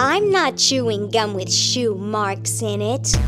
I'm not chewing gum with shoe marks in it.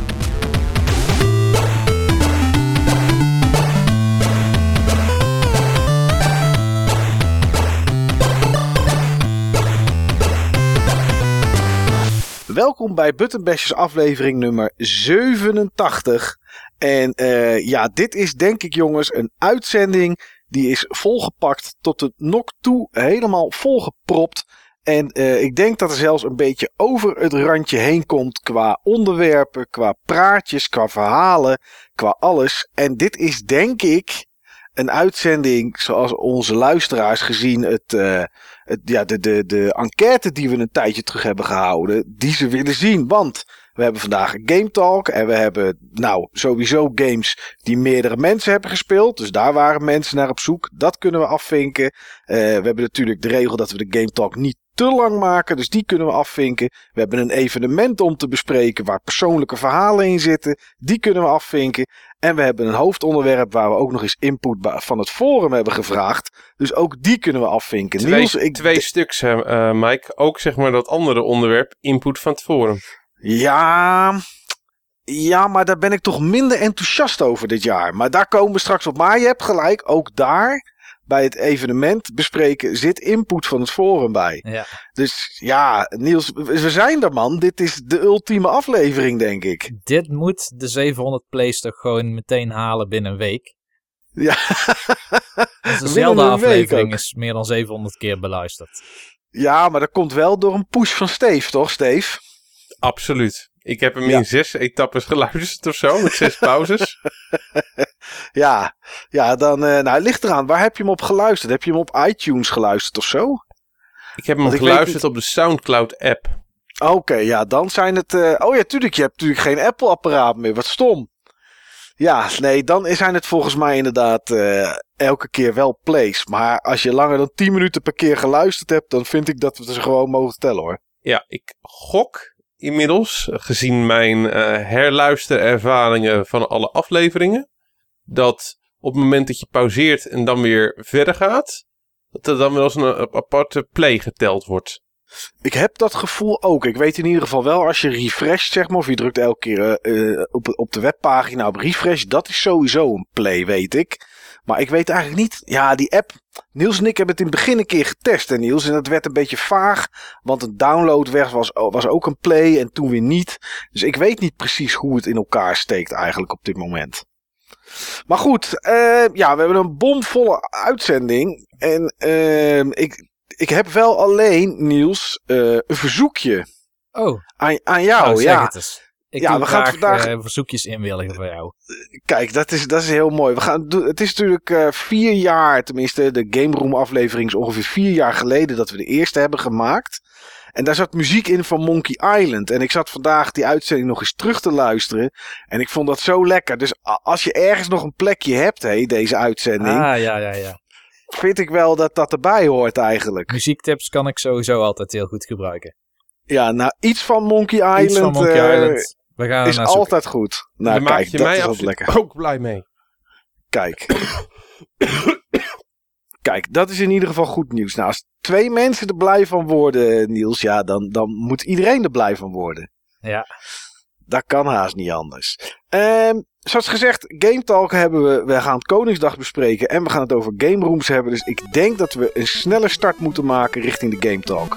Welkom bij Buttonbashers aflevering nummer 87. En uh, ja, dit is denk ik jongens een uitzending die is volgepakt tot de nok toe, helemaal volgepropt. En uh, ik denk dat er zelfs een beetje over het randje heen komt qua onderwerpen, qua praatjes, qua verhalen, qua alles. En dit is denk ik een uitzending zoals onze luisteraars gezien het, uh, het, ja, de, de, de enquête die we een tijdje terug hebben gehouden, die ze willen zien. Want we hebben vandaag Game Talk en we hebben nou sowieso games die meerdere mensen hebben gespeeld. Dus daar waren mensen naar op zoek. Dat kunnen we afvinken. Uh, we hebben natuurlijk de regel dat we de Game Talk niet te lang maken. Dus die kunnen we afvinken. We hebben een evenement om te bespreken waar persoonlijke verhalen in zitten. Die kunnen we afvinken. En we hebben een hoofdonderwerp waar we ook nog eens input van het forum hebben gevraagd. Dus ook die kunnen we afvinken. Twee, Niels, ik twee stuks, uh, Mike. Ook zeg maar dat andere onderwerp, input van het forum. Ja, ja, maar daar ben ik toch minder enthousiast over dit jaar. Maar daar komen we straks op. Maar je hebt gelijk, ook daar bij het evenement bespreken zit input van het forum bij. Ja. Dus ja, Niels, we zijn er man. Dit is de ultieme aflevering, denk ik. Dit moet de 700 plays toch gewoon meteen halen binnen een week. Ja. dezelfde aflevering is meer dan 700 keer beluisterd. Ja, maar dat komt wel door een push van Steve, toch, Steve? Absoluut. Ik heb hem in zes etappes geluisterd of zo, met zes pauzes. ja, ja, dan uh, nou, ligt eraan. Waar heb je hem op geluisterd? Heb je hem op iTunes geluisterd of zo? Ik heb hem geluisterd op de Soundcloud app. Oké, ja, dan zijn het... Uh, oh ja, tuurlijk, je hebt natuurlijk geen Apple-apparaat meer. Wat stom. Ja, nee, dan zijn het volgens mij inderdaad uh, elke keer wel plays. Maar als je langer dan 10 minuten per keer geluisterd hebt, dan vind ik dat we ze gewoon mogen tellen hoor. Ja, ik gok inmiddels, gezien mijn uh, herluisterervaringen van alle afleveringen, dat op het moment dat je pauzeert en dan weer verder gaat, dat er dan wel eens een aparte play geteld wordt. Ik heb dat gevoel ook. Ik weet in ieder geval wel als je refresht, zeg maar, of je drukt elke keer uh, op, op de webpagina op refresh, dat is sowieso een play, weet ik. Maar ik weet eigenlijk niet. Ja, die app. Niels en ik hebben het in het begin een keer getest. En Niels. En het werd een beetje vaag. Want een download was, was ook een play. En toen weer niet. Dus ik weet niet precies hoe het in elkaar steekt eigenlijk op dit moment. Maar goed. Uh, ja, we hebben een bomvolle uitzending. En uh, ik, ik heb wel alleen, Niels, uh, een verzoekje. Oh. Aan, aan jou, oh, ja. Ik ja, we gaan vandaag uh, verzoekjes inwilligen voor jou. Kijk, dat is, dat is heel mooi. We gaan, het is natuurlijk uh, vier jaar, tenminste, de Game Room aflevering is ongeveer vier jaar geleden dat we de eerste hebben gemaakt. En daar zat muziek in van Monkey Island. En ik zat vandaag die uitzending nog eens terug te luisteren. En ik vond dat zo lekker. Dus als je ergens nog een plekje hebt, hé, deze uitzending. Ah, ja, ja, ja. Vind ik wel dat dat erbij hoort eigenlijk. Muziektips kan ik sowieso altijd heel goed gebruiken. Ja, nou, iets van Monkey Island. Iets van Monkey uh, Island. We gaan is altijd goed. Nou, Daar kijk, je dat mij is ook lekker. ook blij mee. Kijk. Kijk, dat is in ieder geval goed nieuws. Nou, als twee mensen er blij van worden, Niels, ja, dan, dan moet iedereen er blij van worden. Ja. Dat kan haast niet anders. Um, zoals gezegd, Game Talk hebben we. We gaan Koningsdag bespreken en we gaan het over Game Rooms hebben. Dus ik denk dat we een snelle start moeten maken richting de Game Talk.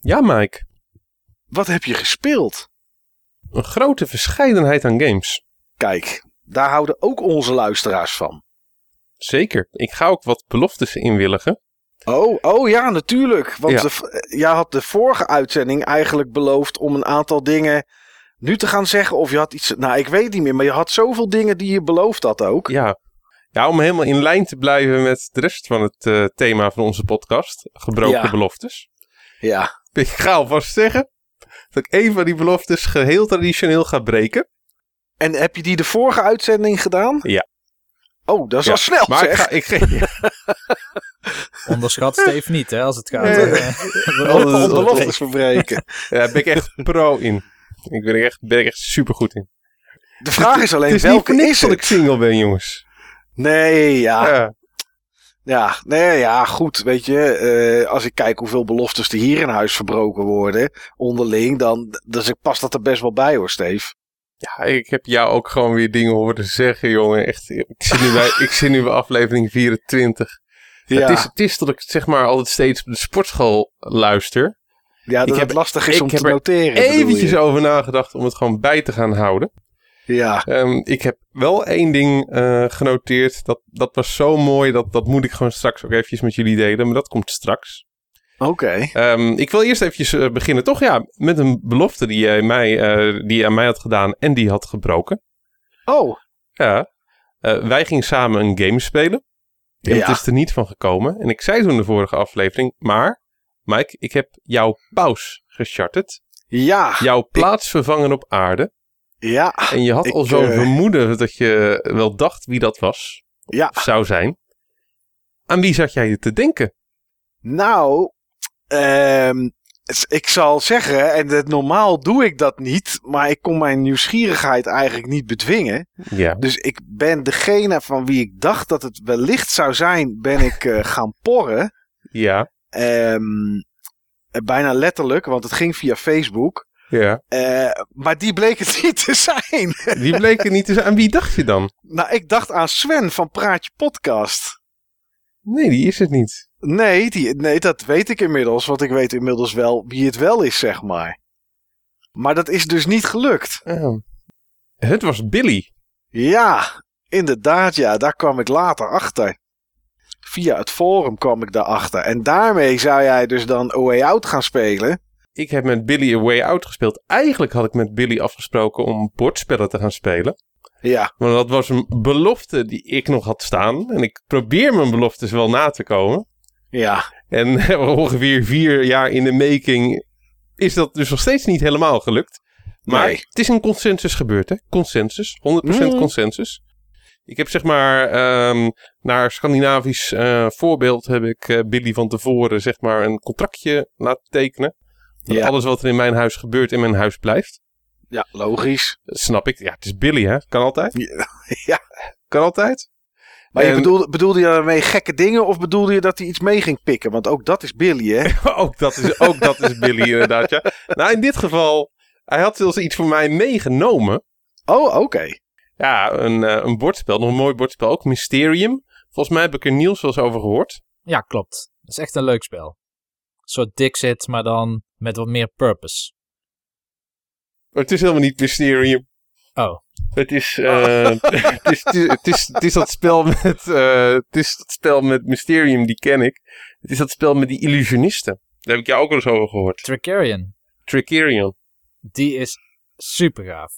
Ja, Mike. wat heb je gespeeld? Een grote verscheidenheid aan games. Kijk, daar houden ook onze luisteraars van. Zeker. Ik ga ook wat beloftes inwilligen. Oh, oh ja, natuurlijk. Want Ja. de v- jij had de vorige uitzending eigenlijk beloofd om een aantal dingen nu te gaan zeggen. Of je had iets. Nou, ik weet niet meer. Maar je had zoveel dingen die je beloofd had ook. Ja. Ja, om helemaal in lijn te blijven met de rest van het eh, thema van onze podcast. Gebroken Ja. beloftes. Ja. Ik ga alvast zeggen dat ik een van die beloftes geheel traditioneel ga breken. En heb je die de vorige uitzending gedaan? Ja. Oh, dat is Ja, wel snel Maar ik zeg. ga, ik ga, Onderschat Steve niet, hè, als het gaat. Nee. eh, Om beloftes verbreken. ja, daar ben ik echt pro in. Ik ben er echt, ben er echt super goed in. De vraag is alleen Het is niet welke is dat ik single ben, jongens. Nee, ja. Ja. Ja, nee, ja, goed. Weet je, eh, als ik kijk hoeveel beloftes er hier in huis verbroken worden, onderling, dan dus ik pas dat er best wel bij hoor, Steve. Ja, ik heb jou ook gewoon weer dingen horen zeggen, jongen. Echt, ik zit nu bij, ik zit nu bij aflevering 24. Ja, Het, is, het is dat ik zeg maar altijd steeds op de sportschool luister. ja dat ik heb- het lastig is ik om heb te er noteren. bedoel Eventjes je? over nagedacht om het gewoon bij te gaan houden. Ja, Ehm, ik heb wel één ding eh, genoteerd. Dat, dat was zo mooi. Dat, dat moet ik gewoon straks ook eventjes met jullie delen. Maar dat komt straks. oké. Ehm, ik wil eerst eventjes eh, beginnen. Toch ja, met een belofte die jij mij, eh, die je aan mij had gedaan. En die had gebroken. Oh, Ja. Wij gingen samen een game spelen. En Ja. het is er niet van gekomen. En ik zei toen de vorige aflevering. Maar, Mike, ik heb jouw paus gecharterd. ja, Jouw plaatsvervanger op aarde. Ja, En je had Ik, al zo'n eh, vermoeden dat je wel dacht wie dat was. ja. Zou zijn. Aan wie zat jij te denken? Nou, ehm, ik zal zeggen, en dat, normaal doe ik dat niet, maar ik kon mijn nieuwsgierigheid eigenlijk niet bedwingen. Ja. Dus ik ben degene van wie ik dacht dat het wellicht zou zijn, ben ik eh, gaan porren. Ja. Ehm, eh, bijna letterlijk, want het ging via Facebook. Ja. Eh, maar die bleek het niet te zijn. Die bleken niet te zijn. Aan wie dacht je dan? nou, ik dacht aan Sven van Praatje Podcast. Nee, die is het niet. Nee, die, nee, dat weet ik inmiddels, want ik weet inmiddels wel wie het wel is, zeg maar. Maar dat is dus niet gelukt. Oh. Het was Billy. Ja, inderdaad, ja, daar kwam ik later achter. Via het forum kwam ik daarachter. En daarmee zou jij dus dan A Way Out gaan spelen. Ik heb met Billy A Way Out gespeeld. Eigenlijk had ik met Billy afgesproken om bordspellen te gaan spelen. Ja, Maar dat was een belofte die ik nog had staan. En ik probeer mijn beloftes wel na te komen. ja, En ongeveer vier jaar in de making is dat dus nog steeds niet helemaal gelukt. Maar Nee. het is een consensus gebeurd, hè? Consensus. 100% Mm. consensus. Ik heb zeg maar, ehm, naar Scandinavisch eh, voorbeeld heb ik eh, Billy van tevoren zeg maar een contractje laten tekenen. Dat Ja. alles wat er in mijn huis gebeurt in mijn huis blijft. ja, logisch. Dat snap ik. Ja, het is Billy hè. Kan altijd. Ja. Kan altijd. Maar je bedoelde, bedoelde je daarmee gekke dingen of bedoelde je dat hij iets mee ging pikken? Want ook dat is Billy, hè? ook, dat is, ook dat is Billy inderdaad, ja. Nou, in dit geval, hij had zelfs iets voor mij meegenomen. Oh, oké. Ja, een, eh, een bordspel, nog een mooi bordspel, ook Mysterium. Volgens mij heb ik er Niels wel eens over gehoord. Ja, klopt. Dat is echt een leuk spel. Een soort Dixit, maar dan met wat meer purpose. Maar het is helemaal niet Mysterium. Oh. Het is, eh, het, is, het, is, het, is, het is dat spel met, eh, het is dat spel met Mysterium, die ken ik. Het is dat spel met die illusionisten. Daar heb ik jou ook wel eens over gehoord. Trickerion. Trickerion. Die is super gaaf.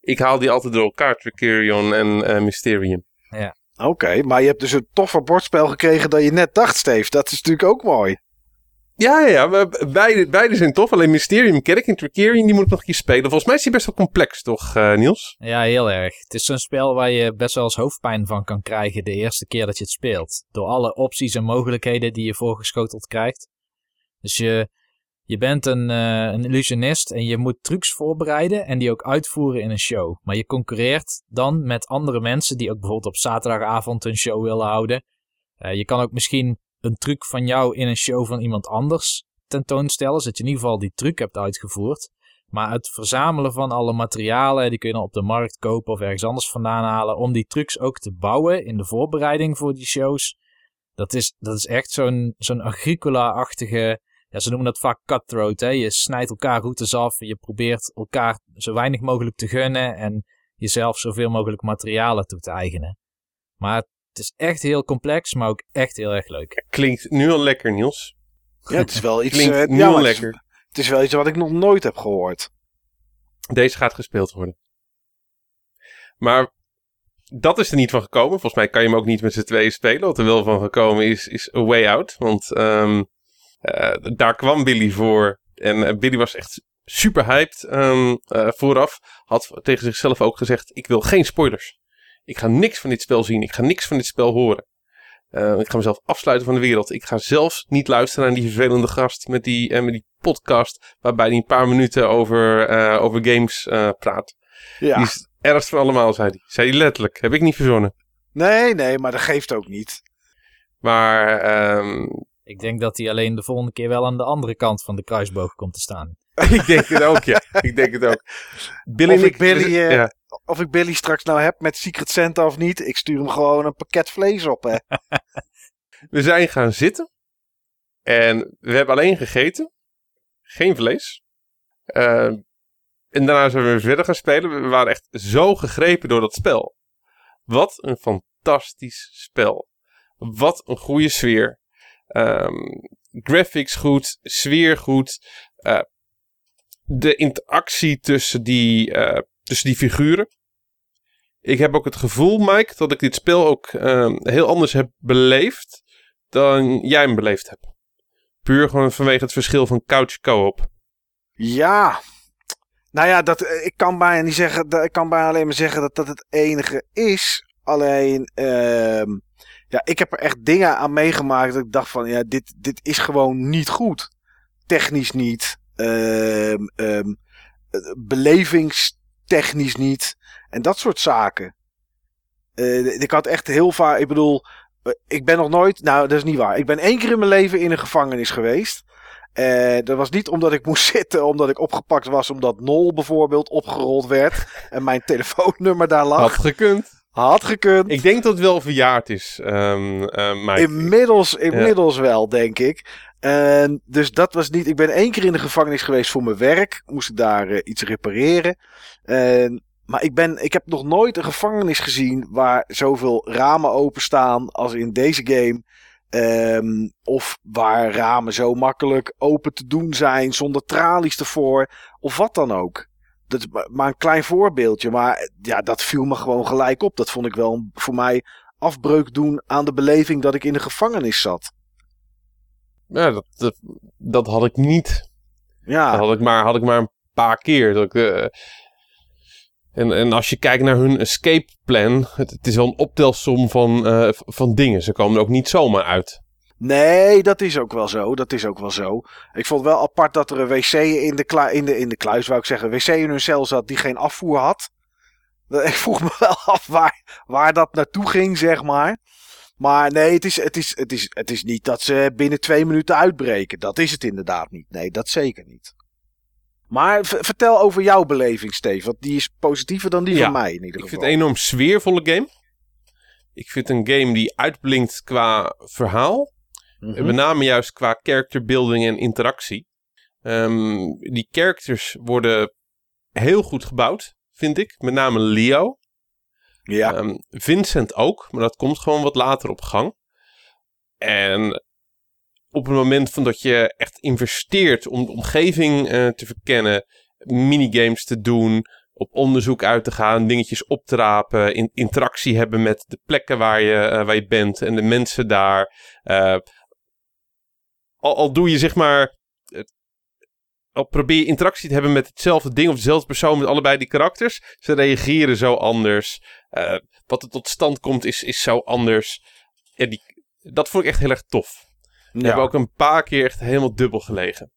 Ik haal die altijd door elkaar, Trickerion en eh, Mysterium. Oké, maar je hebt dus een toffer bordspel gekregen dan je net dacht, Steve. Dat is natuurlijk ook mooi. Ja, ja, Beide, beide zijn tof. Alleen Mysterium ken ik en Trickerion, die moet ik nog een keer spelen. Volgens mij is die best wel complex, toch, eh, Niels? Ja, heel erg. Het is zo'n spel waar je best wel eens hoofdpijn van kan krijgen de eerste keer dat je het speelt. Door alle opties en mogelijkheden die je voorgeschoteld krijgt. Dus je, je bent een, eh, een illusionist en je moet trucs voorbereiden en die ook uitvoeren in een show. Maar je concurreert dan met andere mensen die ook bijvoorbeeld op zaterdagavond een show willen houden. Eh, je kan ook misschien een truc van jou in een show van iemand anders tentoonstellen, zodat je in ieder geval die truc hebt uitgevoerd. Maar het verzamelen van alle materialen, die kun je op de markt kopen of ergens anders vandaan halen, om die trucs ook te bouwen in de voorbereiding voor die shows. Dat is, dat is echt zo'n zo'n Agricola-achtige ja, ze noemen dat vaak cutthroat. Hè? Je snijdt elkaar routes af. Je probeert elkaar zo weinig mogelijk te gunnen. En jezelf zoveel mogelijk materialen toe te eigenen. Maar het is echt heel complex, maar ook echt heel erg leuk. Klinkt nu al lekker, Niels. Ja, het is wel iets, Klinkt eh, nu ja, al maar het is- lekker. Het is wel iets wat ik nog nooit heb gehoord. Deze gaat gespeeld worden. Maar dat is er niet van gekomen. Volgens mij kan je hem ook niet met z'n tweeën spelen. Wat er wel van gekomen is, is A Way Out. Want ehm, eh, daar kwam Billy voor. En eh, Billy was echt super hyped ehm, eh, vooraf. Had tegen zichzelf ook gezegd, ik wil geen spoilers. Ik ga niks van dit spel zien. Ik ga niks van dit spel horen. Eh, ik ga mezelf afsluiten van de wereld. Ik ga zelfs niet luisteren naar die vervelende gast met die, eh, met die podcast. Waarbij hij een paar minuten over, eh, over games eh, praat. Ja. Die is het ergst van allemaal, zei hij. Zei hij letterlijk. Heb ik niet verzonnen. Nee, nee, maar dat geeft ook niet. Maar ehm, Ik denk dat hij alleen de volgende keer wel aan de andere kant van de kruisboog komt te staan. ik denk het ook, ja. Ik denk het ook. Billy Of ik Billy, eh, ja. Of ik Billy straks nou heb met Secret Santa of niet, ik stuur hem gewoon een pakket vlees op, hè. We zijn gaan zitten. En we hebben alleen gegeten. Geen vlees. Ehm, en daarna zijn we weer verder gaan spelen. We waren echt zo gegrepen door dat spel. Wat een fantastisch spel. Wat een goede sfeer. Ehm, graphics goed. Sfeer goed. eh, de interactie tussen die, eh, tussen die figuren. Ik heb ook het gevoel, Mike, dat ik dit spel ook ehm, heel anders heb beleefd dan jij hem beleefd hebt. Puur gewoon vanwege het verschil van couch co-op. Ja. Nou ja, dat, eh, ik kan bijna niet zeggen, dat, ik kan alleen maar zeggen dat dat het enige is. Alleen, ehm, ja, ik heb er echt dingen aan meegemaakt dat ik dacht van, ja, dit, dit is gewoon niet goed. Technisch niet. ehm, eh, belevingstechnisch niet. En dat soort zaken. Eh, ik had echt heel vaak, ik bedoel, eh, ik ben nog nooit, nou dat is niet waar. Ik ben één keer in mijn leven in een gevangenis geweest. Eh, dat was niet omdat ik moest zitten, omdat ik opgepakt was, omdat Nol bijvoorbeeld opgerold werd en mijn telefoonnummer daar lag. Had Had, gekund. gekund. Ik denk dat het wel verjaard is, ehm eh, Mike. Inmiddels, inmiddels wel, denk ik. En dus dat was niet. Ik ben één keer in de gevangenis geweest voor mijn werk. Moest daar eh, iets repareren. En, maar ik, ben, ik heb nog nooit een gevangenis gezien waar zoveel ramen openstaan als in deze game. Ehm, of waar ramen zo makkelijk open te doen zijn zonder tralies ervoor. Of wat dan ook. Dat maar- een klein voorbeeldje. Maar ja, dat viel me gewoon gelijk op. Dat vond ik wel voor mij afbreuk doen aan de beleving dat ik in de gevangenis zat. Ja, dat, dat, dat had ik niet. Ja, Dat had ik maar, had ik maar een paar keer. Dat ik, eh, en, en als je kijkt naar hun escape plan, het, het is wel een optelsom van, eh, van dingen. Ze komen er ook niet zomaar uit. nee, dat is ook wel zo. Dat is ook wel zo. Ik vond wel apart dat er een wc in de, in de, in de kluis, wou ik zeggen, wc in hun cel zat die geen afvoer had. Ik vroeg me wel af waar, waar dat naartoe ging, zeg maar. Maar nee, het is, het, is, het, is, het is niet dat ze binnen twee minuten uitbreken. Dat is het inderdaad niet. Nee, dat zeker niet. Maar vertel over jouw beleving, Steve. Want die is positiever dan die Ja, van mij in ieder Ik vind geval. het een enorm sfeervolle game. Ik vind een game die uitblinkt qua verhaal. Mhm. Met name juist qua character building en interactie. Ehm, die characters worden heel goed gebouwd, vind ik. Met name Leo. Ja, Ehm, Vincent ook, maar dat komt gewoon wat later op gang. En op het moment van dat je echt investeert om de omgeving eh, te verkennen, minigames te doen, op onderzoek uit te gaan, dingetjes op te rapen, in, interactie hebben met de plekken waar je, eh, waar je bent en de mensen daar. eh, al, al doe je zeg maar. Al probeer je interactie te hebben met hetzelfde ding of dezelfde persoon met allebei die karakters. Ze reageren zo anders. Eh, wat er tot stand komt is, is zo anders. Ja, die, dat vond ik echt heel erg tof. We hebben ook een paar keer echt helemaal dubbel gelegen.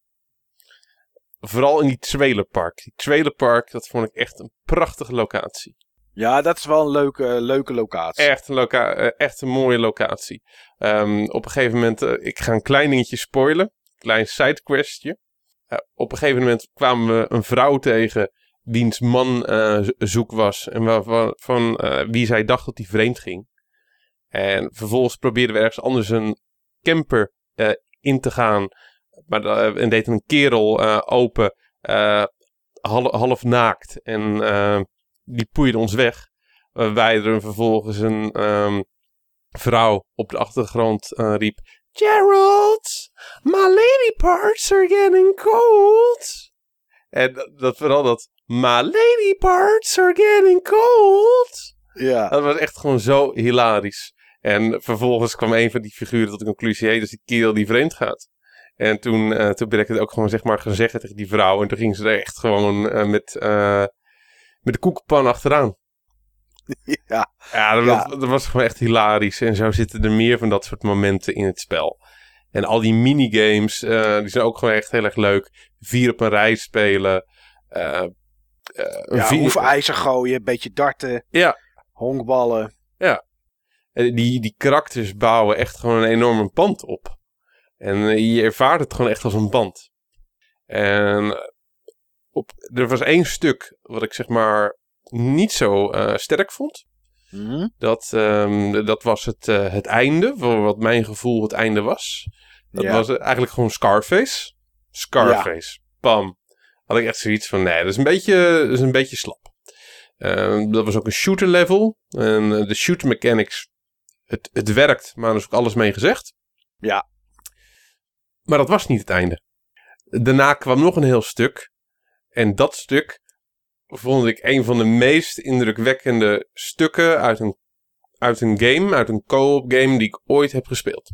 Vooral in die trailerpark. Die trailerpark, dat vond ik echt een prachtige locatie. ja, dat is wel een leuke, leuke locatie. Echt een, loca eh, echt een mooie locatie. Ehm, op een gegeven moment, eh, ik ga een klein dingetje spoilen. Klein sidequestje. Eh, op een gegeven moment kwamen we een vrouw tegen wiens man eh, zo- zoek was. En waarvan, van, eh, wie zij dacht dat hij vreemd ging. En vervolgens probeerden we ergens anders een camper eh, in te gaan. Maar en deed een kerel open, half, half naakt. En die poeide ons weg. Waarbij er vervolgens een ehm, vrouw op de achtergrond riep... Gerald, my lady parts are getting cold. En dat vooral dat... My lady parts are getting cold. Ja. Dat was echt gewoon zo hilarisch. En vervolgens kwam een van die figuren tot de conclusie... hé, dat is die kerel die vreemd gaat. En toen, eh toen ben ik het ook gewoon zeg maar gezegd tegen die vrouw. En toen ging ze er echt gewoon eh, met, eh, met de koekenpan achteraan. Ja. Ja, dat, Ja. dat was gewoon echt hilarisch. En zo zitten er meer van dat soort momenten in het spel. En al die minigames, die zijn ook gewoon echt heel erg leuk. Vier op een rij spelen. Eh eh, Ja, oefenijzer gooien, een beetje darten. Ja. Honkballen. Eh, die, die karakters bouwen echt gewoon een enorme band op. En eh, je ervaart het gewoon echt als een band. En eh, op, er was één stuk wat ik zeg maar niet zo sterk vond. Mhm. Dat, ehm, dat was het, eh, het einde, voor wat mijn gevoel het einde was. Dat Ja. was eigenlijk gewoon Scarface. Scarface. Bam. Had ik echt zoiets van, nee, dat is een beetje, dat is een beetje slap. Ehm, dat was ook een shooter level. En eh, de shooter mechanics, het, het werkt, maar er is ook alles mee gezegd. Ja. Maar dat was niet het einde. Daarna kwam nog een heel stuk. En dat stuk vond ik een van de meest indrukwekkende stukken uit een, uit een game, uit een co-op game die ik ooit heb gespeeld.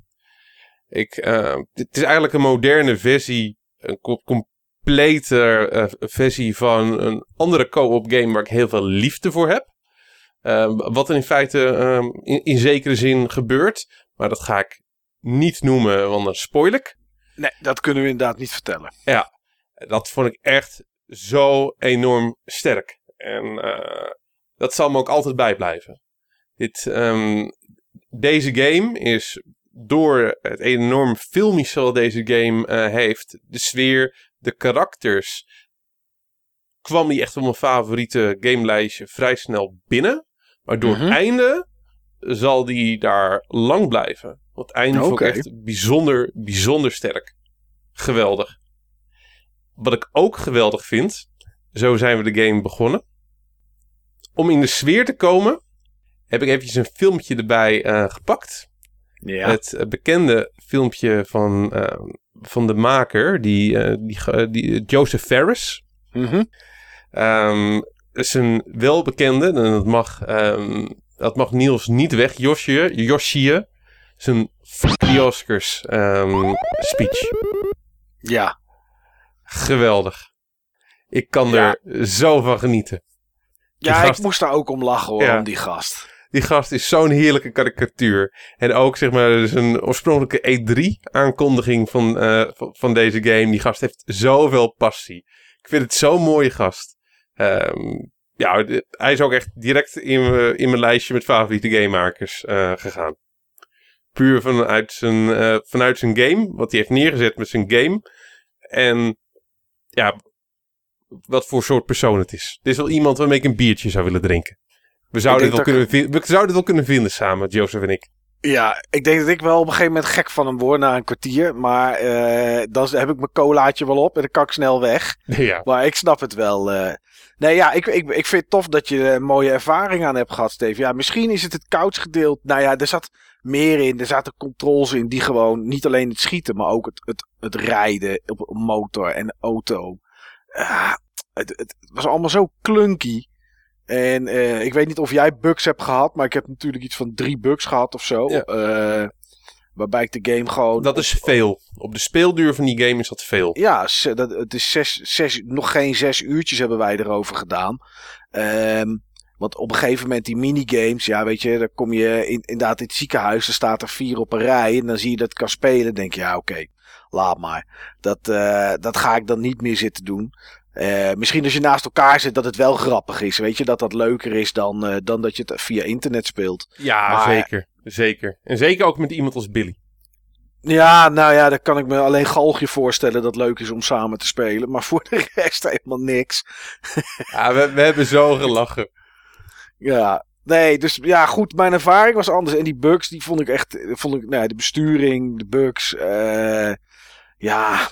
Ik, eh, het is eigenlijk een moderne versie, een co- complete eh, versie van een andere co-op game waar ik heel veel liefde voor heb. Eh, wat er in feite eh, in, in zekere zin gebeurt, maar dat ga ik niet noemen, want dan spoil ik. Nee, dat kunnen we inderdaad niet vertellen. Dat vond ik echt zo enorm sterk. En eh, dat zal me ook altijd bijblijven. Dit, ehm, deze game is door het enorm filmische wat deze game eh, heeft, de sfeer, de karakters, kwam die echt op mijn favoriete gamelijstje vrij snel binnen. Maar door Mhm. het einde zal die daar lang blijven. Want het einde vond ik echt bijzonder, bijzonder sterk. Geweldig. Wat ik ook geweldig vind, zo zijn we de game begonnen. Om in de sfeer te komen, heb ik eventjes een filmpje erbij eh, gepakt. Ja. Het bekende filmpje van, eh, van de maker, die, eh, die, die, Joseph Ferris. Ehm, is een welbekende, en dat mag, ehm, dat mag Niels niet weg, Josje, Josje. Zijn fuck the Oscars ehm, speech. Ja. Geweldig. Ik kan Ja. er zo van genieten. Ja, gast- ik moest daar ook om lachen hoor, Ja. om die gast. Die gast is zo'n heerlijke karikatuur. En ook zeg maar, dus een oorspronkelijke E3-aankondiging van, eh, van, van deze game. Die gast heeft zoveel passie. Ik vind het zo'n mooie gast. Ehm, ja, hij is ook echt direct in, mijn- in mijn lijstje met favoriete gamemakers eh, gegaan. Puur vanuit zijn, eh, vanuit zijn game, wat hij heeft neergezet met zijn game. En ja, wat voor soort persoon het is. Dit is wel iemand waarmee ik een biertje zou willen drinken. We zouden, denk wel kunnen, we zouden het wel kunnen vinden samen, Joseph en ik. Ja, ik denk dat ik wel op een gegeven moment gek van hem word na een kwartier. Maar eh, dan heb ik mijn colaatje wel op en dan kan ik snel weg. ja. Maar ik snap het wel. eh. Nee, ja, ik, ik, ik vind het tof dat je een mooie ervaring aan hebt gehad, Steve. Ja, misschien is het het couch gedeelte. Nou ja, er zat meer in. Er zaten controls in die gewoon niet alleen het schieten, maar ook het, het, het rijden op motor en auto. Ah, het, het was allemaal zo clunky. En eh, ik weet niet of jij bugs hebt gehad, maar ik heb natuurlijk iets van drie bugs gehad of zo. Ja. Eh, waarbij ik de game gewoon. Dat is veel. Op de speelduur van die game is dat veel. Ja, dat, het is zes, zes, nog geen zes uurtjes hebben wij erover gedaan. Ehm, want op een gegeven moment die minigames, ja weet je, dan kom je in, inderdaad in het ziekenhuis, er staat er vier op een rij en dan zie je dat ik kan spelen. Dan denk je, ja oké, laat maar. Dat, eh, dat ga ik dan niet meer zitten doen. Eh, misschien als je naast elkaar zit dat het wel grappig is, weet je, dat dat leuker is dan, eh, dan dat je het via internet speelt. Ja, Maar- zeker. Zeker. En zeker ook met iemand als Billy. Ja, nou ja, daar kan ik me alleen Galgje voorstellen dat leuk is om samen te spelen. Maar voor de rest helemaal niks. Ja, we, we hebben zo gelachen. Ja, nee, dus ja, goed, mijn ervaring was anders. En die bugs, die vond ik echt, vond ik, nou, de besturing, de bugs. eh, ja,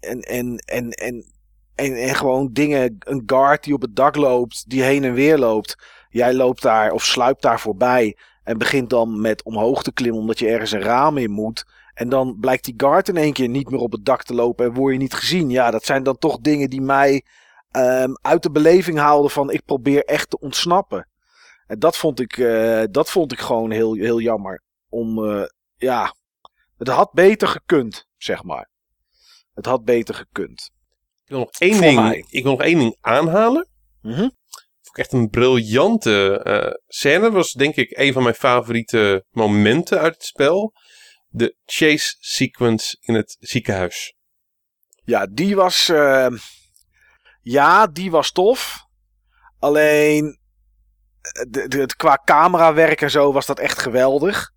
en, en, en, en, en, en gewoon dingen, een guard die op het dak loopt, die heen en weer loopt. Jij loopt daar of sluipt daar voorbij en begint dan met omhoog te klimmen omdat je ergens een raam in moet. En dan blijkt die guard in één keer niet meer op het dak te lopen en word je niet gezien. Ja, dat zijn dan toch dingen die mij ehm, uit de beleving haalden van ik probeer echt te ontsnappen. En dat vond ik, eh, dat vond ik gewoon heel, heel jammer. Om, eh, ja, het had beter gekund, zeg maar. Het had beter gekund. Ik wil nog één, ding, mij. ik wil nog één ding aanhalen. Mhm. Vond ik echt een briljante eh scène. Was denk ik een van mijn favoriete momenten uit het spel. De chase sequence in het ziekenhuis. Ja, die was. eh, ja, die was tof. Alleen. eh, De, qua camerawerk en zo was dat echt geweldig.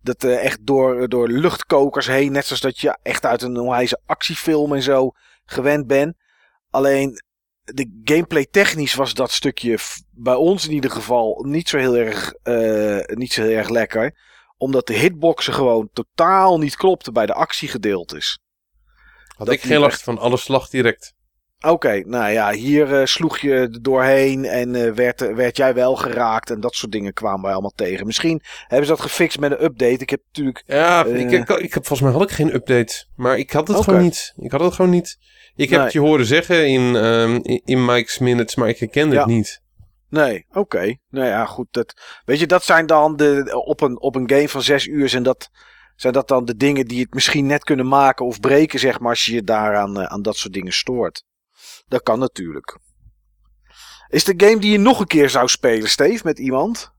Dat eh, echt door, door luchtkokers heen. Net zoals dat je echt uit een onwijze actiefilm en zo gewend bent. Alleen. De gameplay technisch was dat stukje bij ons in ieder geval niet zo heel erg, eh, niet zo heel erg lekker. Omdat de hitboxen gewoon totaal niet klopten bij de actiegedeeltes. Had Dat ik geen last echt- van. Alles slag direct. Oké, nou ja, hier eh, sloeg je er doorheen en eh, werd, werd jij wel geraakt en dat soort dingen kwamen wij allemaal tegen. Misschien hebben ze dat gefixt met een update. Ik heb natuurlijk. Ja, ik, ik, ik heb volgens mij had ik geen update. Maar ik had het gewoon niet. Ik had het gewoon niet. Ik heb Nee. het je horen zeggen in, ehm, in, in Mike's Minutes, maar ik herkende Ja. het niet. Nee, oké. Nou ja, goed. Dat, weet je, dat zijn dan de, op, een, op een game van zes uur zijn dat, zijn dat dan de dingen die het misschien net kunnen maken of breken, zeg maar, als je je daaraan aan dat soort dingen stoort. Dat kan natuurlijk. Is de game die je nog een keer zou spelen, Steve, met iemand?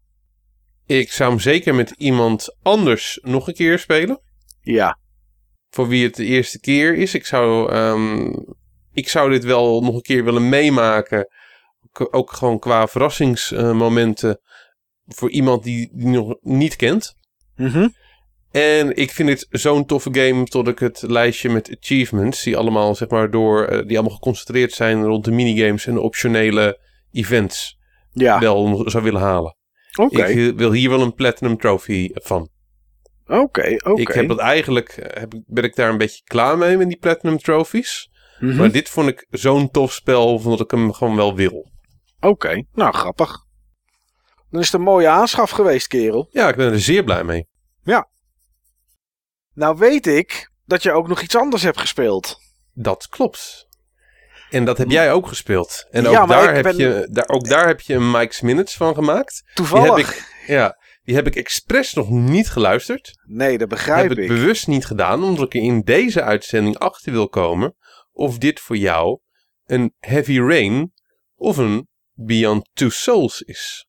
Ik zou hem zeker met iemand anders nog een keer spelen. Ja. Voor wie het de eerste keer is. Ik zou, ehm, ik zou dit wel nog een keer willen meemaken. Ook gewoon qua verrassingsmomenten. voor iemand die, die nog niet kent. Mhm. En ik vind het zo'n toffe game tot ik het lijstje met achievements, die allemaal, zeg maar, door, eh, die allemaal geconcentreerd zijn rond de minigames en de optionele events, Ja. wel zou willen halen. Oké. Ik eh, wil hier wel een Platinum Trophy van. Oké, oké. Ik heb dat eigenlijk, eh, heb, ben ik daar een beetje klaar mee met die Platinum Trophies. Mhm. Maar dit vond ik zo'n tof spel, dat ik hem gewoon wel wil. Oké, nou grappig. Dan is het een mooie aanschaf geweest, kerel. Ja, ik ben er zeer blij mee. Nou weet ik dat je ook nog iets anders hebt gespeeld. Dat klopt. En dat heb jij ook gespeeld. En ook, Ja, daar, heb ben- je, daar, ook daar heb je een Mike's Minutes van gemaakt. Die Toevallig. heb ik, ja, die heb ik expres nog niet geluisterd. Nee, dat begrijp heb ik ik. bewust niet gedaan, omdat ik er in deze uitzending achter wil komen of dit voor jou een Heavy Rain of een Beyond Two Souls is.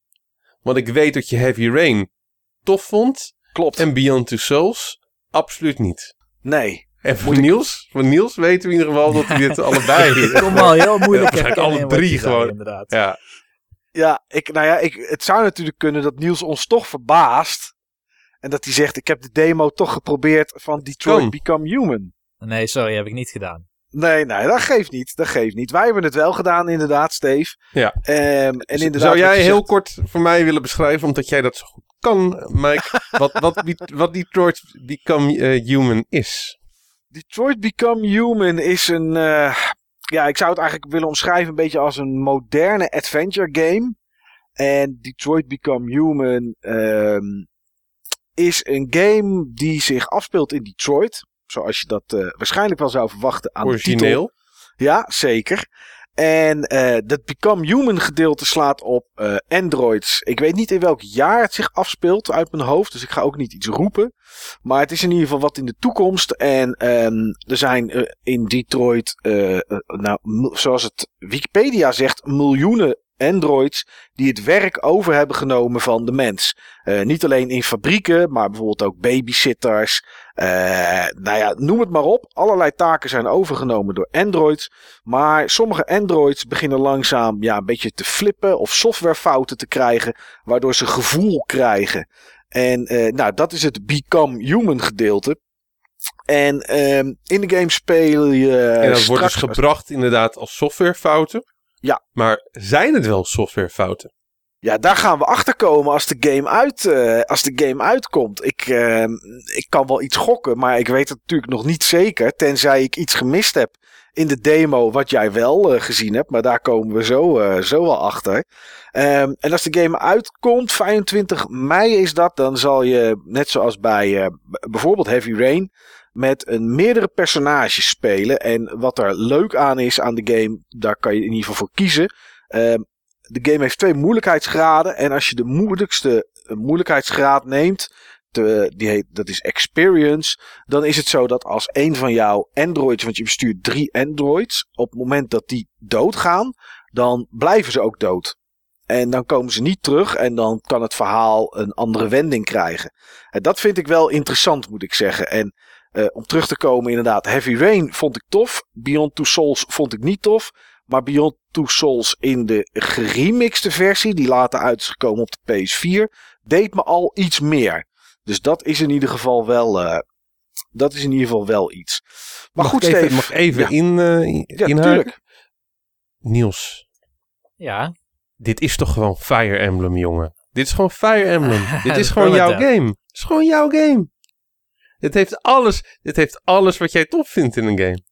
Want ik weet dat je Heavy Rain tof vond Klopt. en Beyond Two Souls absoluut niet. Nee. En voor Niels, voor Niels weten we in ieder geval dat hij dit allebei... Ik kom al heel moeilijk Ja, herkennen alle drie gewoon. inderdaad. Ja, Ja, ik, nou ja, ik, het zou natuurlijk kunnen dat Niels ons toch verbaast. En dat hij zegt, ik heb de demo toch geprobeerd van Detroit. Become Human. Nee, sorry, heb ik niet gedaan. Nee, nee, dat geeft niet. Dat geeft niet. Wij hebben het wel gedaan, inderdaad, Steve. Ja. Ehm, en inderdaad, Zou jij heel zegt- kort voor mij willen beschrijven, omdat jij dat zo goed kan, Mike, wat, wat, wat Detroit Become eh, Human is? Detroit Become Human is een. eh, ja, ik zou het eigenlijk willen omschrijven een beetje als een moderne adventure game. En Detroit Become Human ehm, is een game die zich afspeelt in Detroit. Zoals je dat eh, waarschijnlijk wel zou verwachten aan de titel. Origineel. Ja, zeker. En eh dat Become Human gedeelte slaat op eh, Androids. Ik weet niet in welk jaar het zich afspeelt uit mijn hoofd. Dus ik ga ook niet iets roepen. Maar het is in ieder geval wat in de toekomst. En ehm, er zijn eh, in Detroit, nou, zoals het Wikipedia zegt, miljoenen Androids die het werk over hebben genomen van de mens. Eh, niet alleen in fabrieken, maar bijvoorbeeld ook babysitters. Eh, nou ja, noem het maar op. Allerlei taken zijn overgenomen door Androids. Maar sommige Androids beginnen langzaam ja, een beetje te flippen of softwarefouten te krijgen, waardoor ze gevoel krijgen. En eh, nou, dat is het Become Human gedeelte. En ehm, in de game speel je. en dat wordt dus gebracht inderdaad als softwarefouten. Ja. Maar zijn het wel softwarefouten? Ja, daar gaan we achter komen als de game, uit, eh, als de game uitkomt. Ik, eh, ik kan wel iets gokken, maar ik weet het natuurlijk nog niet zeker. Tenzij ik iets gemist heb in de demo wat jij wel eh, gezien hebt. Maar daar komen we zo, eh, zo wel achter. Ehm, en als de game uitkomt, 25 mei is dat. Dan zal je, net zoals bij bijvoorbeeld Heavy Rain, met een meerdere personages spelen. En wat er leuk aan is aan de game, daar kan je in ieder geval voor kiezen. Ehm, de game heeft twee moeilijkheidsgraden. En als je de moeilijkste moeilijkheidsgraad neemt, die heet, dat is Experience. Dan is het zo dat als een van jouw androids, want je bestuurt drie androids, op het moment dat die doodgaan, dan blijven ze ook dood. En dan komen ze niet terug en dan kan het verhaal een andere wending krijgen. En dat vind ik wel interessant, moet ik zeggen. En eh, om terug te komen, inderdaad, Heavy Rain vond ik tof. Beyond Two Souls vond ik niet tof. Maar Beyond Two Souls in de geremixte versie, die later uit is gekomen op de PS4, deed me al iets meer. Dus dat is in ieder geval wel, eh, dat is in ieder geval wel iets. Maar mag goed, ik even, Steve. mag ik even Ja. in, eh, in- Ja, natuurlijk. Niels, Ja, dit is toch gewoon Fire Emblem, jongen? Dit is gewoon Fire Emblem. dit is gewoon jouw game. Het is gewoon jouw game. Dit heeft alles, dit heeft alles wat jij tof vindt in een game.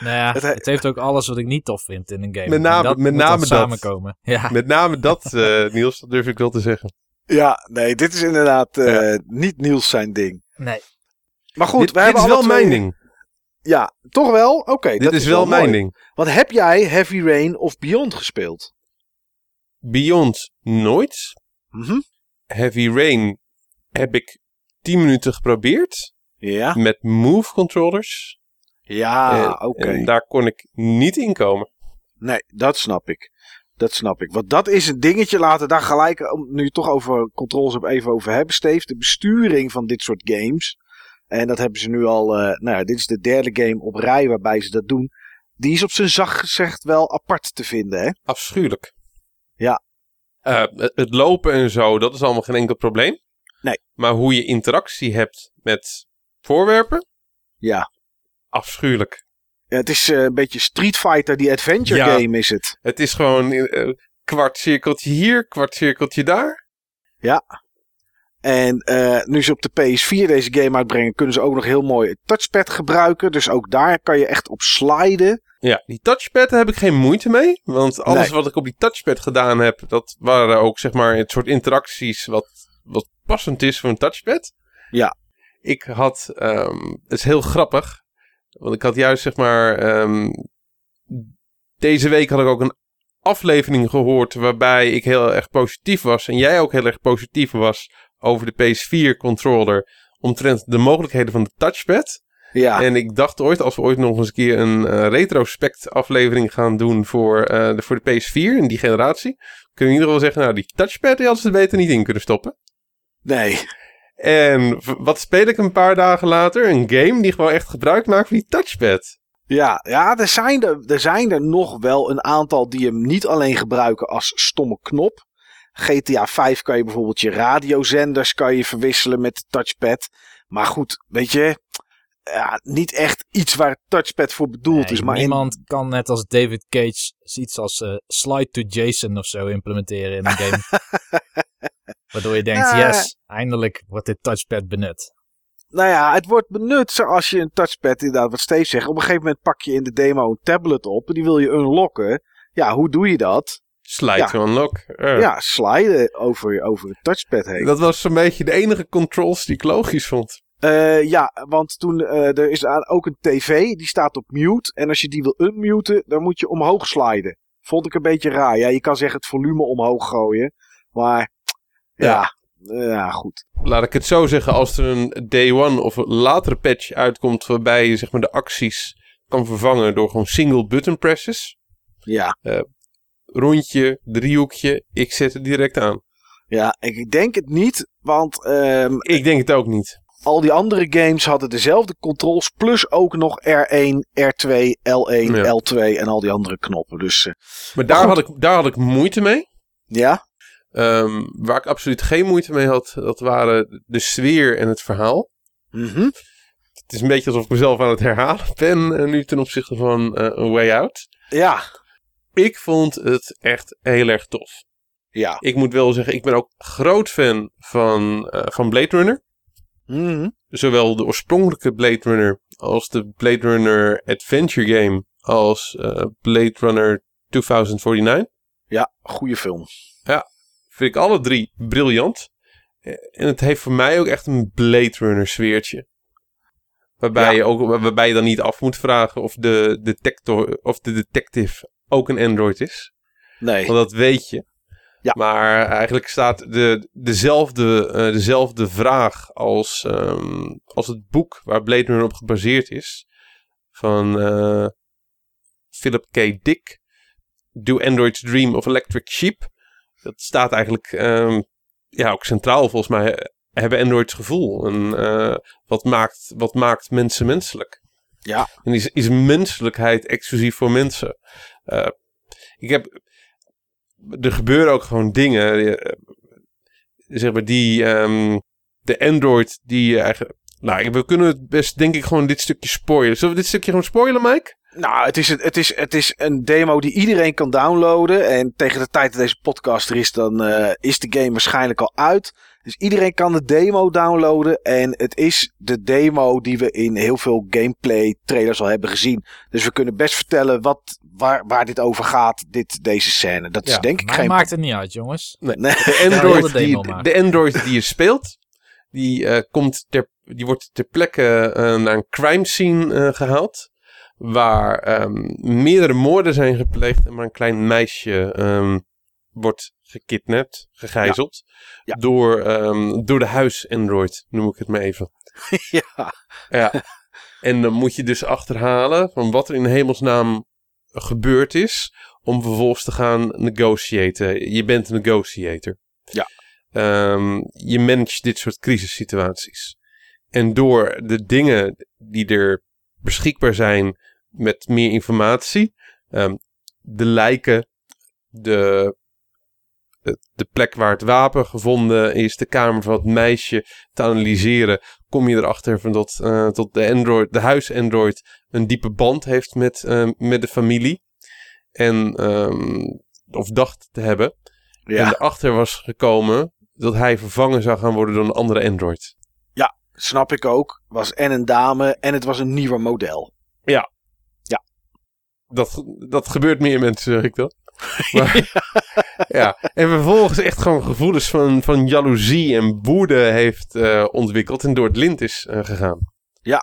nou ja, Het het, he- heeft ook alles wat ik niet tof vind in een game. Met name- En dat met moet dan name dat. samenkomen. Ja, Met name dat, eh, Niels, dat durf ik wel te zeggen. Ja, nee, dit is inderdaad eh, Ja. niet Niels zijn ding. nee. Maar goed, dit wij dit is hebben wel mijn ding. Ja, toch wel? Oké, Dit dat is, wel mijn ding. Want heb jij Heavy Rain of Beyond gespeeld? Beyond nooit. Mhm. Heavy Rain heb ik 10 minuten geprobeerd. Ja. Met Move controllers. Ja, Ah, oké. En daar kon ik niet in komen. Nee, dat snap ik. Dat snap ik. Want dat is een dingetje. Laten daar gelijk, om- nu toch over controls even over hebben, Steve. De besturing van dit soort games. En dat hebben ze nu al. eh, nou ja, dit is de derde game op rij waarbij ze dat doen. Die is op zijn zacht gezegd wel apart te vinden, hè? Afschuwelijk. Ja. Eh, het, het lopen en zo, dat is allemaal geen enkel probleem. Nee. Maar hoe je interactie hebt met voorwerpen, Ja. afschuwelijk. Ja, het is eh, een beetje Street Fighter, die adventure Ja. game is het. Het is gewoon eh, kwart cirkeltje hier, kwart cirkeltje daar. En eh, nu ze op de PS4 deze game uitbrengen, kunnen ze ook nog heel mooi het touchpad gebruiken. Dus ook daar kan je echt op sliden. Ja, die touchpad heb ik geen moeite mee. Want alles Nee. wat ik op die touchpad gedaan heb, dat waren ook zeg maar het soort interacties wat, wat passend is voor een touchpad. Ja. Ik had, ehm, het is heel grappig, want ik had juist zeg maar, ehm, deze week had ik ook een aflevering gehoord waarbij ik heel erg positief was en jij ook heel erg positief was over de PS4 controller omtrent de mogelijkheden van de touchpad. Ja, En ik dacht ooit, als we ooit nog eens een keer een eh, retrospect aflevering gaan doen voor, eh, de, voor de PS4 in die generatie, kunnen we in ieder geval zeggen, nou die touchpad die hadden ze er beter niet in kunnen stoppen. nee. En wat speel ik een paar dagen later? Een game die gewoon echt gebruik maakt van die touchpad. Ja, ja er, zijn er, er zijn er nog wel een aantal die hem niet alleen gebruiken als stomme knop. GTA 5 kan je bijvoorbeeld je radiozenders kan je verwisselen met de touchpad. Maar goed, weet je, ja, niet echt iets waar het touchpad voor bedoeld Nee, is. Maar in- niemand kan net als David Cage iets als eh, slide to Jason of zo implementeren in een game. Waardoor je denkt, Ja. yes, eindelijk wordt dit touchpad benut. Nou ja, het wordt benut zoals je een touchpad, inderdaad, wat Steve zegt. Op een gegeven moment pak je in de demo een tablet op en die wil je unlocken. Ja, hoe doe je dat? Slide Ja. to unlock. Ja, sliden over, over het touchpad heen. Dat was zo'n beetje de enige controls die ik logisch vond. Eh, ja, want toen eh, er is aan- ook een tv, die staat op mute. En als je die wil unmuten, dan moet je omhoog sliden. Vond ik een beetje raar. Ja, je kan zeggen het volume omhoog gooien. Maar ja, ja, goed. Laat ik het zo zeggen, als er een day one of een latere patch uitkomt waarbij je zeg maar de acties kan vervangen door gewoon single button presses. Ja, Rondje, driehoekje, ik zet het direct aan. ja, ik denk het niet, want ehm, Ik denk het ook niet. al die andere games hadden dezelfde controls. Plus ook nog R1, R2, L1, Ja. L2 en al die andere knoppen. Dus eh, Maar daar, had ik, daar had ik moeite mee. ja, Ehm, waar ik absoluut geen moeite mee had, dat waren de sfeer en het verhaal. mhm. Het is een beetje alsof ik mezelf aan het herhalen ben eh, nu ten opzichte van eh, A Way Out. ja, Ik vond het echt heel erg tof. Ja. Ik moet wel zeggen, ik ben ook groot fan van, eh, van Blade Runner. Mhm. Zowel de oorspronkelijke Blade Runner als de Blade Runner Adventure Game als eh, Blade Runner 2049. Ja, goede film. Vind ik alle drie briljant. En het heeft voor mij ook echt een Blade Runner sfeertje. Waarbij, Ja. je ook, waarbij je dan niet af moet vragen of de, detector, of de detective ook een android is. Nee. Want dat weet je. Ja. Maar eigenlijk staat de, dezelfde, eh, dezelfde vraag als, ehm, als het boek waar Blade Runner op gebaseerd is. Van eh, Philip K. Dick. Do Androids Dream of Electric Sheep. Dat staat eigenlijk ehm, ja, ook centraal volgens mij. Hebben androids gevoel? En eh, wat, maakt, wat maakt mensen menselijk? Ja. En is, is menselijkheid exclusief voor mensen? Eh, ik heb er gebeuren ook gewoon dingen. eh, zeg maar die. ehm, de Android die eigenlijk. Nou, we kunnen het best, denk ik, gewoon dit stukje spoilen. Zullen we dit stukje gewoon spoilen, Mike? Nou, het is, een, het, is, het is een demo die iedereen kan downloaden. En tegen de tijd dat deze podcast er is, dan eh, is de game waarschijnlijk al uit. Dus iedereen kan de demo downloaden. En het is de demo die we in heel veel gameplay trailers al hebben gezien. Dus we kunnen best vertellen wat, waar, waar dit over gaat, dit, deze scène. Dat is denk ik geen... maakt het niet uit, jongens. Nee. Nee. De Android, die, de Android die je speelt, die, eh, komt ter, die wordt ter plekke eh, naar een crime scene eh, gehaald. Waar ehm, meerdere moorden zijn gepleegd en maar een klein meisje ehm, wordt gekidnapt, gegijzeld. Ja. Door, ehm, door de huis-Android, noem ik het maar even. ja. Ja. En dan moet je dus achterhalen van wat er in hemelsnaam gebeurd is. Om vervolgens te gaan negotiëren. Je bent een negotiator. Ja. Je managt dit soort crisissituaties. En door de dingen die er beschikbaar zijn met meer informatie. ehm, de lijken, de, de, de plek waar het wapen gevonden is, de kamer van het meisje te analyseren kom je erachter van dat, eh, dat de, Android, de huis-Android een diepe band heeft met, eh, met de familie. En, ehm, of dacht te hebben. En ja, erachter was gekomen dat hij vervangen zou gaan worden door een andere Android. snap ik ook. Was en een dame en het was een nieuwer model. Dat, dat gebeurt meer mensen, zeg ik dat. Maar, ja. En vervolgens echt gewoon gevoelens van, van jaloezie en woede heeft eh, ontwikkeld en door het lint is eh, gegaan. Ja.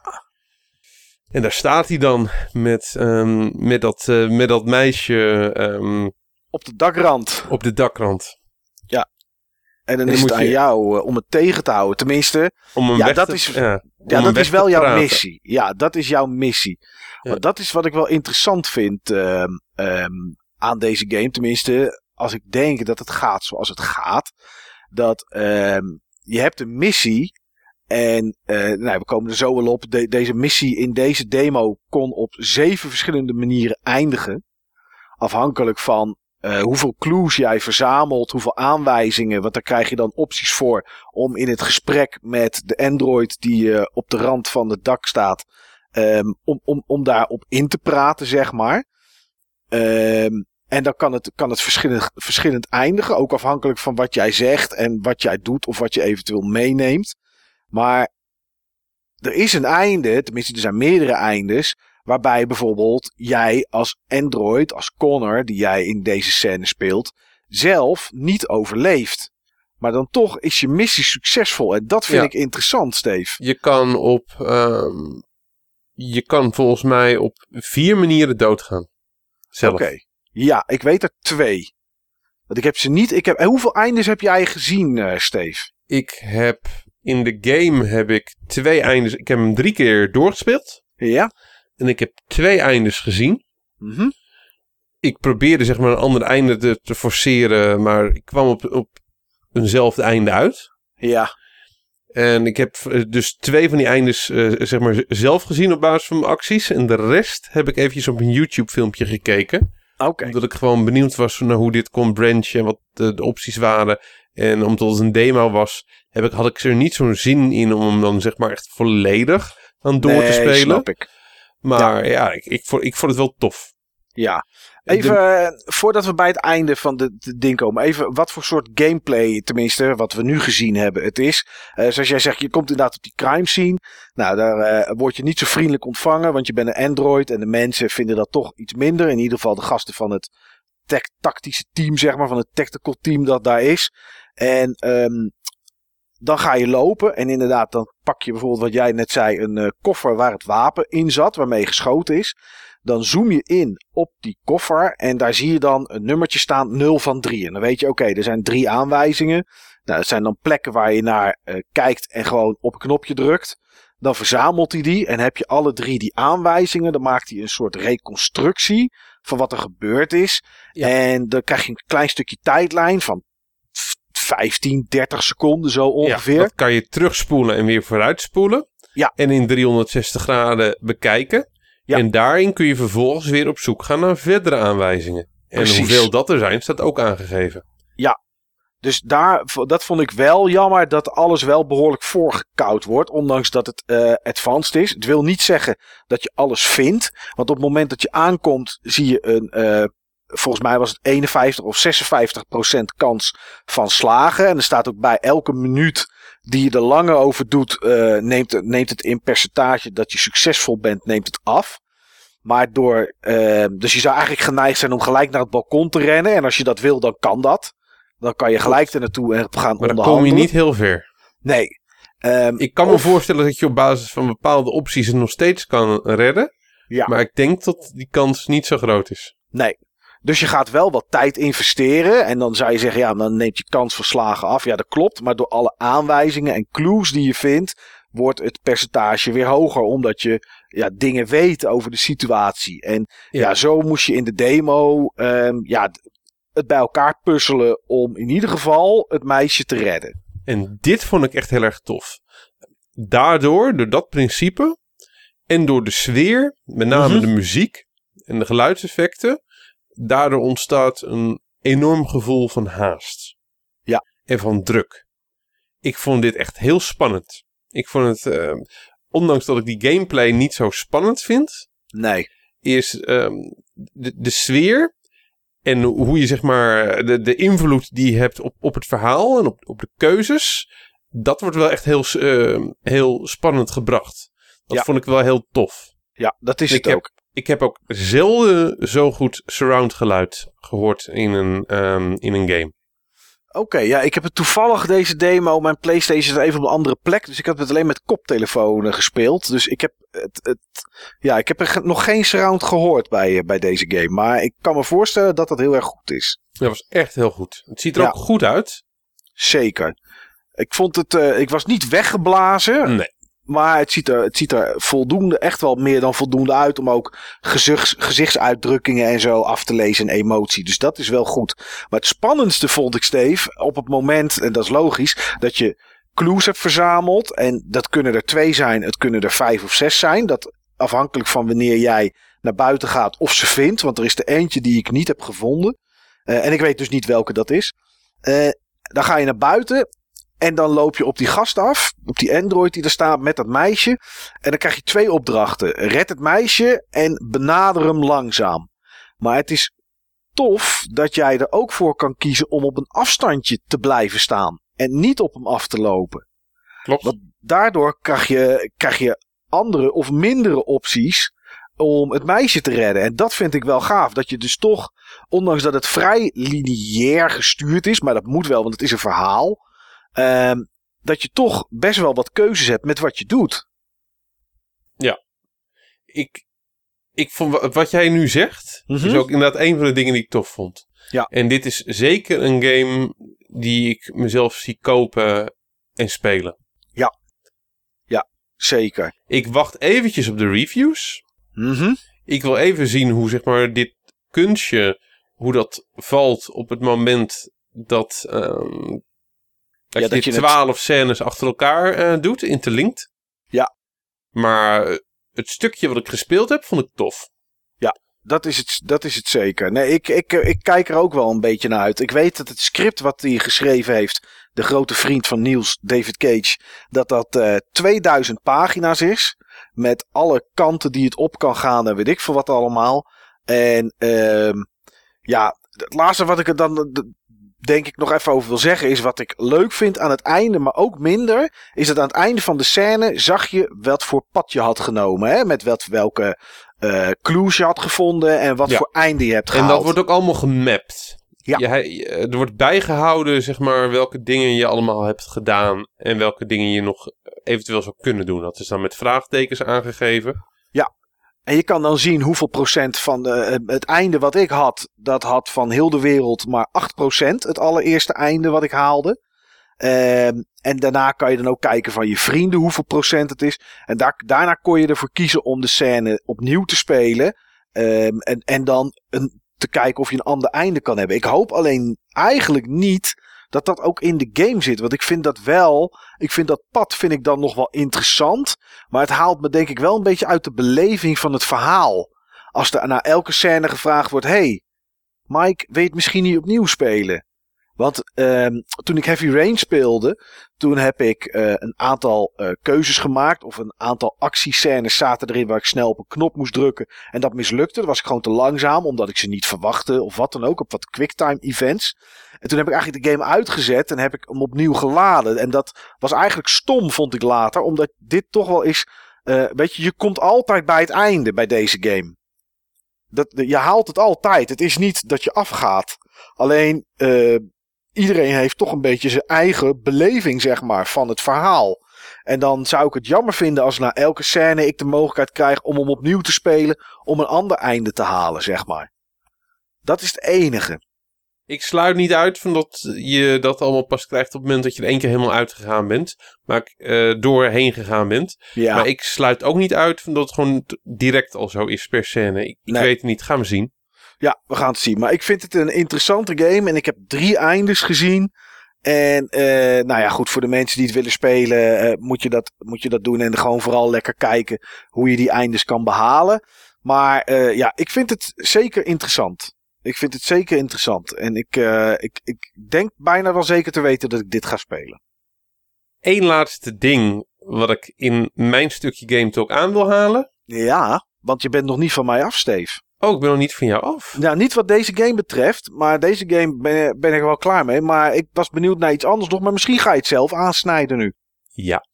En daar staat hij dan met, ehm, met, dat, eh, met dat meisje ehm, Op de dakrand. op de dakrand. En dan dan is het aan je- jou om het tegen te houden. Tenminste, Om Ja, weg dat te, is- ja, Ja, dat is wel jouw missie. Ja, dat is jouw missie. Maar dat is wat ik wel interessant vind ehm, ehm, aan deze game. Tenminste, als ik denk dat het gaat zoals het gaat. Dat ehm, je hebt een missie. En eh, nou, we komen er zo wel op. De- deze missie in deze demo kon op zeven verschillende manieren eindigen. Afhankelijk van eh, hoeveel clues jij verzamelt, hoeveel aanwijzingen. Want daar krijg je dan opties voor om in het gesprek met de android die eh, op de rand van het dak staat, ehm, om, om, om daarop in te praten, zeg maar. Ehm, en dan kan het, kan het verschillend, verschillend eindigen, ook afhankelijk van wat jij zegt en wat jij doet of wat je eventueel meeneemt. Maar er is een einde, tenminste er zijn meerdere eindes, waarbij bijvoorbeeld jij als android, als Connor, die jij in deze scène speelt, zelf niet overleeft. Maar dan toch is je missie succesvol. En dat vind Ja. ik interessant, Steve. Je kan op. ehm, je kan volgens mij op vier manieren doodgaan. Zelf. Oké. Ja, ik weet er twee. Want ik heb ze niet. Ik heb, en hoeveel eindes heb jij gezien, eh Steve? Ik heb. In de game heb ik twee eindes. Ik heb hem drie keer doorgespeeld. Ja? En ik heb twee eindes gezien. Mhm. Ik probeerde zeg maar een ander einde te, te forceren. Maar ik kwam op, op eenzelfde einde uit. Ja. En ik heb eh, dus twee van die eindes eh, zeg maar zelf gezien op basis van mijn acties. En de rest heb ik eventjes op een YouTube filmpje gekeken. Oké. Omdat ik gewoon benieuwd was naar hoe dit kon branchen en wat de, de opties waren. En omdat het een demo was, heb ik, had ik er niet zo'n zin in om hem dan zeg maar echt volledig aan door te spelen. snap ik. Maar ja, ik, ik, vond, ik vond het wel tof. Ja. Even, eh, voordat we bij het einde van de, ding komen, even wat voor soort gameplay, tenminste, wat we nu gezien hebben, het is. Eh, zoals jij zegt, je komt inderdaad op die crime scene. Nou, daar eh, word je niet zo vriendelijk ontvangen, want je bent een Android en de mensen vinden dat toch iets minder. In ieder geval de gasten van het tactische team, zeg maar, van het tactical team dat daar is. En ehm, dan ga je lopen en inderdaad, dan pak je bijvoorbeeld wat jij net zei, een koffer waar het wapen in zat, waarmee geschoten is. Dan zoom je in op die koffer en daar zie je dan een nummertje staan 0 van 3. En dan weet je, oké, er zijn drie aanwijzingen. Nou, dat zijn dan plekken waar je naar eh, kijkt en gewoon op een knopje drukt. Dan verzamelt hij die en heb je alle drie die aanwijzingen. Dan maakt hij een soort reconstructie van wat er gebeurd is. Ja. En dan krijg je een klein stukje tijdlijn van 15, 30 seconden zo ongeveer. Ja, dat kan je terugspoelen en weer vooruitspoelen. Ja. En in 360 graden bekijken. Ja. En daarin kun je vervolgens weer op zoek gaan naar verdere aanwijzingen. En Precies. hoeveel dat er zijn, staat ook aangegeven. Dus daar, dat vond ik wel jammer dat alles wel behoorlijk voorgekoud wordt. Ondanks dat het eh advanced is. Het wil niet zeggen dat je alles vindt. Want op het moment dat je aankomt zie je een, eh, volgens mij was het 51 of 56 procent kans van slagen. En er staat ook bij elke minuut die je er langer over doet, eh, neemt, het- neemt het in percentage dat je succesvol bent, neemt het af. Maar door, eh, dus je zou eigenlijk geneigd zijn om gelijk naar het balkon te rennen. En als je dat wil, dan kan dat. Dan kan je gelijk er naartoe en gaan Maar dan kom je niet heel ver. Nee. Ehm, Ik kan me voorstellen dat je op basis van bepaalde opties het nog steeds kan redden. Ja. Maar ik denk dat die kans niet zo groot is. Nee. Dus je gaat wel wat tijd investeren. En dan zou je zeggen, ja, dan neemt je kans van slagen af. Ja, dat klopt. Maar door alle aanwijzingen en clues die je vindt, wordt het percentage weer hoger. Omdat je ja, dingen weet over de situatie. En ja, Ja. zo moest je in de demo ehm, ja, het bij elkaar puzzelen om in ieder geval het meisje te redden. En dit vond ik echt heel erg tof. Daardoor, door dat principe en door de sfeer, met name Mhm. de muziek en de geluidseffecten, daardoor ontstaat een enorm gevoel van haast. Ja. En van druk. Ik vond dit echt heel spannend. Ik vond het, eh, ondanks dat ik die gameplay niet zo spannend vind, Nee. is ehm, de, de sfeer en hoe je zeg maar de, de invloed die je hebt op, op het verhaal en op, op de keuzes, dat wordt wel echt heel, ehm, heel spannend gebracht. Dat Ja. vond ik wel heel tof. Ja, dat is Ik het heb- ook. Ik heb ook zelden zo goed surround geluid gehoord in een, ehm, in een game. Oké, ja, ik heb het toevallig deze demo. Mijn PlayStation is even op een andere plek. Dus ik heb het alleen met koptelefoon gespeeld. Dus ik heb het. het ja, ik heb er nog geen surround gehoord bij, eh, bij deze game. Maar ik kan me voorstellen dat dat heel erg goed is. Dat was echt heel goed. Het ziet er Ja. ook goed uit. Zeker. Ik vond het. eh, ik was niet weggeblazen. Nee. Maar het ziet, er, het ziet er voldoende, echt wel meer dan voldoende uit. Om ook gezichts, gezichtsuitdrukkingen en zo af te lezen en emotie. Dus dat is wel goed. Maar het spannendste vond ik, Steve, op het moment, en dat is logisch, dat je clues hebt verzameld. En dat kunnen er twee zijn, het kunnen er vijf of zes zijn. Dat afhankelijk van wanneer jij naar buiten gaat of ze vindt. Want er is er eentje die ik niet heb gevonden. Eh, en ik weet dus niet welke dat is. Eh, dan ga je naar buiten. En dan loop je op die gast af. Op die android die er staat met dat meisje. En dan krijg je twee opdrachten. Red het meisje en benader hem langzaam. Maar het is tof dat jij er ook voor kan kiezen om op een afstandje te blijven staan. En niet op hem af te lopen. Klopt. Wat- Daardoor krijg je, krijg je andere of mindere opties om het meisje te redden. En dat vind ik wel gaaf. Dat je dus toch, ondanks dat het vrij lineair gestuurd is, maar dat moet wel, want het is een verhaal. Ehm, dat je toch best wel wat keuzes hebt met wat je doet. ik, ik vond wa- wat jij nu zegt, Mhm. is ook inderdaad een van de dingen die ik tof vond. Ja. En dit is zeker een game die ik mezelf zie kopen en spelen. Zeker. Ik wacht eventjes op de reviews. Mhm. Ik wil even zien hoe zeg maar dit kunstje, hoe dat valt op het moment dat, ehm, dat Ja, je dat het- twaalf scènes achter elkaar eh, doet, interlinked. Ja. Maar eh, het stukje wat ik gespeeld heb, vond ik tof. Dat is het, dat is het zeker. Nee, ik, ik, ik kijk er ook wel een beetje naar uit. Ik weet dat het script wat hij geschreven heeft, de grote vriend van Niels, David Cage, dat dat eh 2000 pagina's is. Met alle kanten die het op kan gaan en weet ik veel wat allemaal. En ehm, ja, het laatste wat ik er dan eh, denk ik nog even over wil zeggen is wat ik leuk vind aan het einde, maar ook minder, is dat aan het einde van de scène zag je wat voor pad je had genomen, hè? met wat, welke eh clues je had gevonden en wat Ja. voor einde je hebt En gehaald. dat wordt ook allemaal gemapt. Ja. Je- hij- er wordt bijgehouden, zeg maar, welke dingen je allemaal hebt gedaan. En welke dingen je nog eventueel zou kunnen doen. Dat is dan met vraagtekens aangegeven. En je kan dan zien hoeveel procent van eh, het einde wat ik had, dat had van heel de wereld maar 8 procent. Het allereerste einde wat ik haalde. Ehm, en daarna kan je dan ook kijken van je vrienden hoeveel procent het is. En daar, daarna kon je ervoor kiezen om de scène opnieuw te spelen. Ehm, en, en dan te kijken of je een ander einde kan hebben. Ik hoop alleen eigenlijk niet dat dat ook in de game zit. Want ik vind dat wel. Ik vind dat pad vind ik dan nog wel interessant. Maar het haalt me denk ik wel een beetje uit de beleving van het verhaal. Als er na elke scène gevraagd wordt: Hey, Mike, het misschien niet opnieuw spelen? Want ehm, toen ik Heavy Rain speelde, toen heb ik eh, een aantal eh, keuzes gemaakt. Of een aantal actiescènes zaten erin waar ik snel op een knop moest drukken. En dat mislukte. Dan was ik gewoon te langzaam, omdat ik ze niet verwachtte. Of wat dan ook, op wat quicktime events. En toen heb ik eigenlijk de game uitgezet en heb ik hem opnieuw geladen. En dat was eigenlijk stom, vond ik later. Omdat dit toch wel is eh, weet je, je komt altijd bij het einde bij deze game. Dat, je haalt het altijd. Het is niet dat je afgaat. Alleen eh, iedereen heeft toch een beetje zijn eigen beleving, zeg maar, van het verhaal. En dan zou ik het jammer vinden als na elke scène ik de mogelijkheid krijg om hem opnieuw te spelen. Om een ander einde te halen, zeg maar. Dat is het enige. Ik sluit niet uit van dat je dat allemaal pas krijgt op het moment dat je er één keer helemaal uitgegaan bent. Maar eh, doorheen gegaan bent. Ja, Maar ik sluit ook niet uit van dat het gewoon direct al zo is per scène. Ik, ik Nee. weet het niet, gaan we zien. Ja, we gaan het zien. Maar ik vind het een interessante game. En ik heb drie eindes gezien. En eh, nou ja, goed, voor de mensen die het willen spelen, eh, moet, je dat, moet je dat doen. En gewoon vooral lekker kijken hoe je die eindes kan behalen. Maar eh, ja, ik vind het zeker interessant. Ik vind het zeker interessant. En ik, ik, ik denk bijna wel zeker te weten dat ik dit ga spelen. Eén laatste ding wat ik in mijn stukje game talk aan wil halen. Ja, want je bent nog niet van mij af, Steve. Oh, ik ben nog niet van jou af. Nou, niet wat deze game betreft. Maar deze game ben, ben ik wel klaar mee. Maar ik was benieuwd naar iets anders nog. Maar misschien ga je het zelf aansnijden nu. Ja.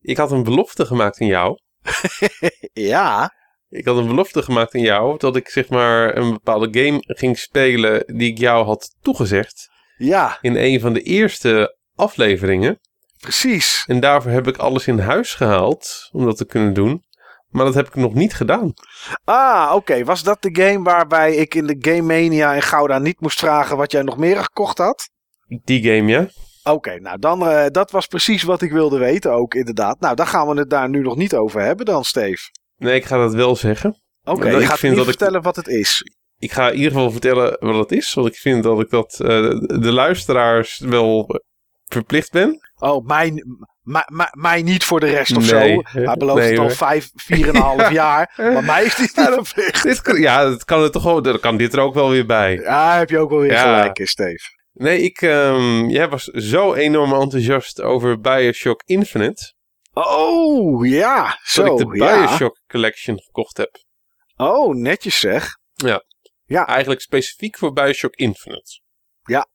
Ik had een belofte gemaakt aan jou. Ja. Ik had een belofte gemaakt aan jou dat ik zeg maar een bepaalde game ging spelen die ik jou had toegezegd Ja, in een van de eerste afleveringen. precies. En daarvoor heb ik alles in huis gehaald om dat te kunnen doen. Maar dat heb ik nog niet gedaan. Ah, oké. Was dat de game waarbij ik in de Game Mania in Gouda niet moest vragen wat jij nog meer gekocht had? Die game, ja. Oké, nou dan, eh, dat was precies wat ik wilde weten ook inderdaad. Nou, dan gaan we het daar nu nog niet over hebben dan, Steve. Nee, ik ga dat wel zeggen. Oké, je ik vind niet dat ik- vertellen wat het is. Ik ga in ieder geval vertellen wat het is. Want ik vind dat ik dat eh, de luisteraars wel verplicht ben. Oh, mij, mij, niet voor de rest of Nee, zo. Hij belooft nee, het al vijf, vier en een half jaar. Maar mij is dit niet verplicht. Dit kan, ja, dat kan er toch wel, kan dit er ook wel weer bij. Ja, heb je ook wel weer Ja. gelijk in, Steve. Nee, ik, ehm, jij was zo enorm enthousiast over Bioshock Infinite. Oh, ja. Zo, dat ik de ja. Bioshock Collection gekocht heb. Oh, netjes zeg. Eigenlijk specifiek voor Bioshock Infinite. Ja.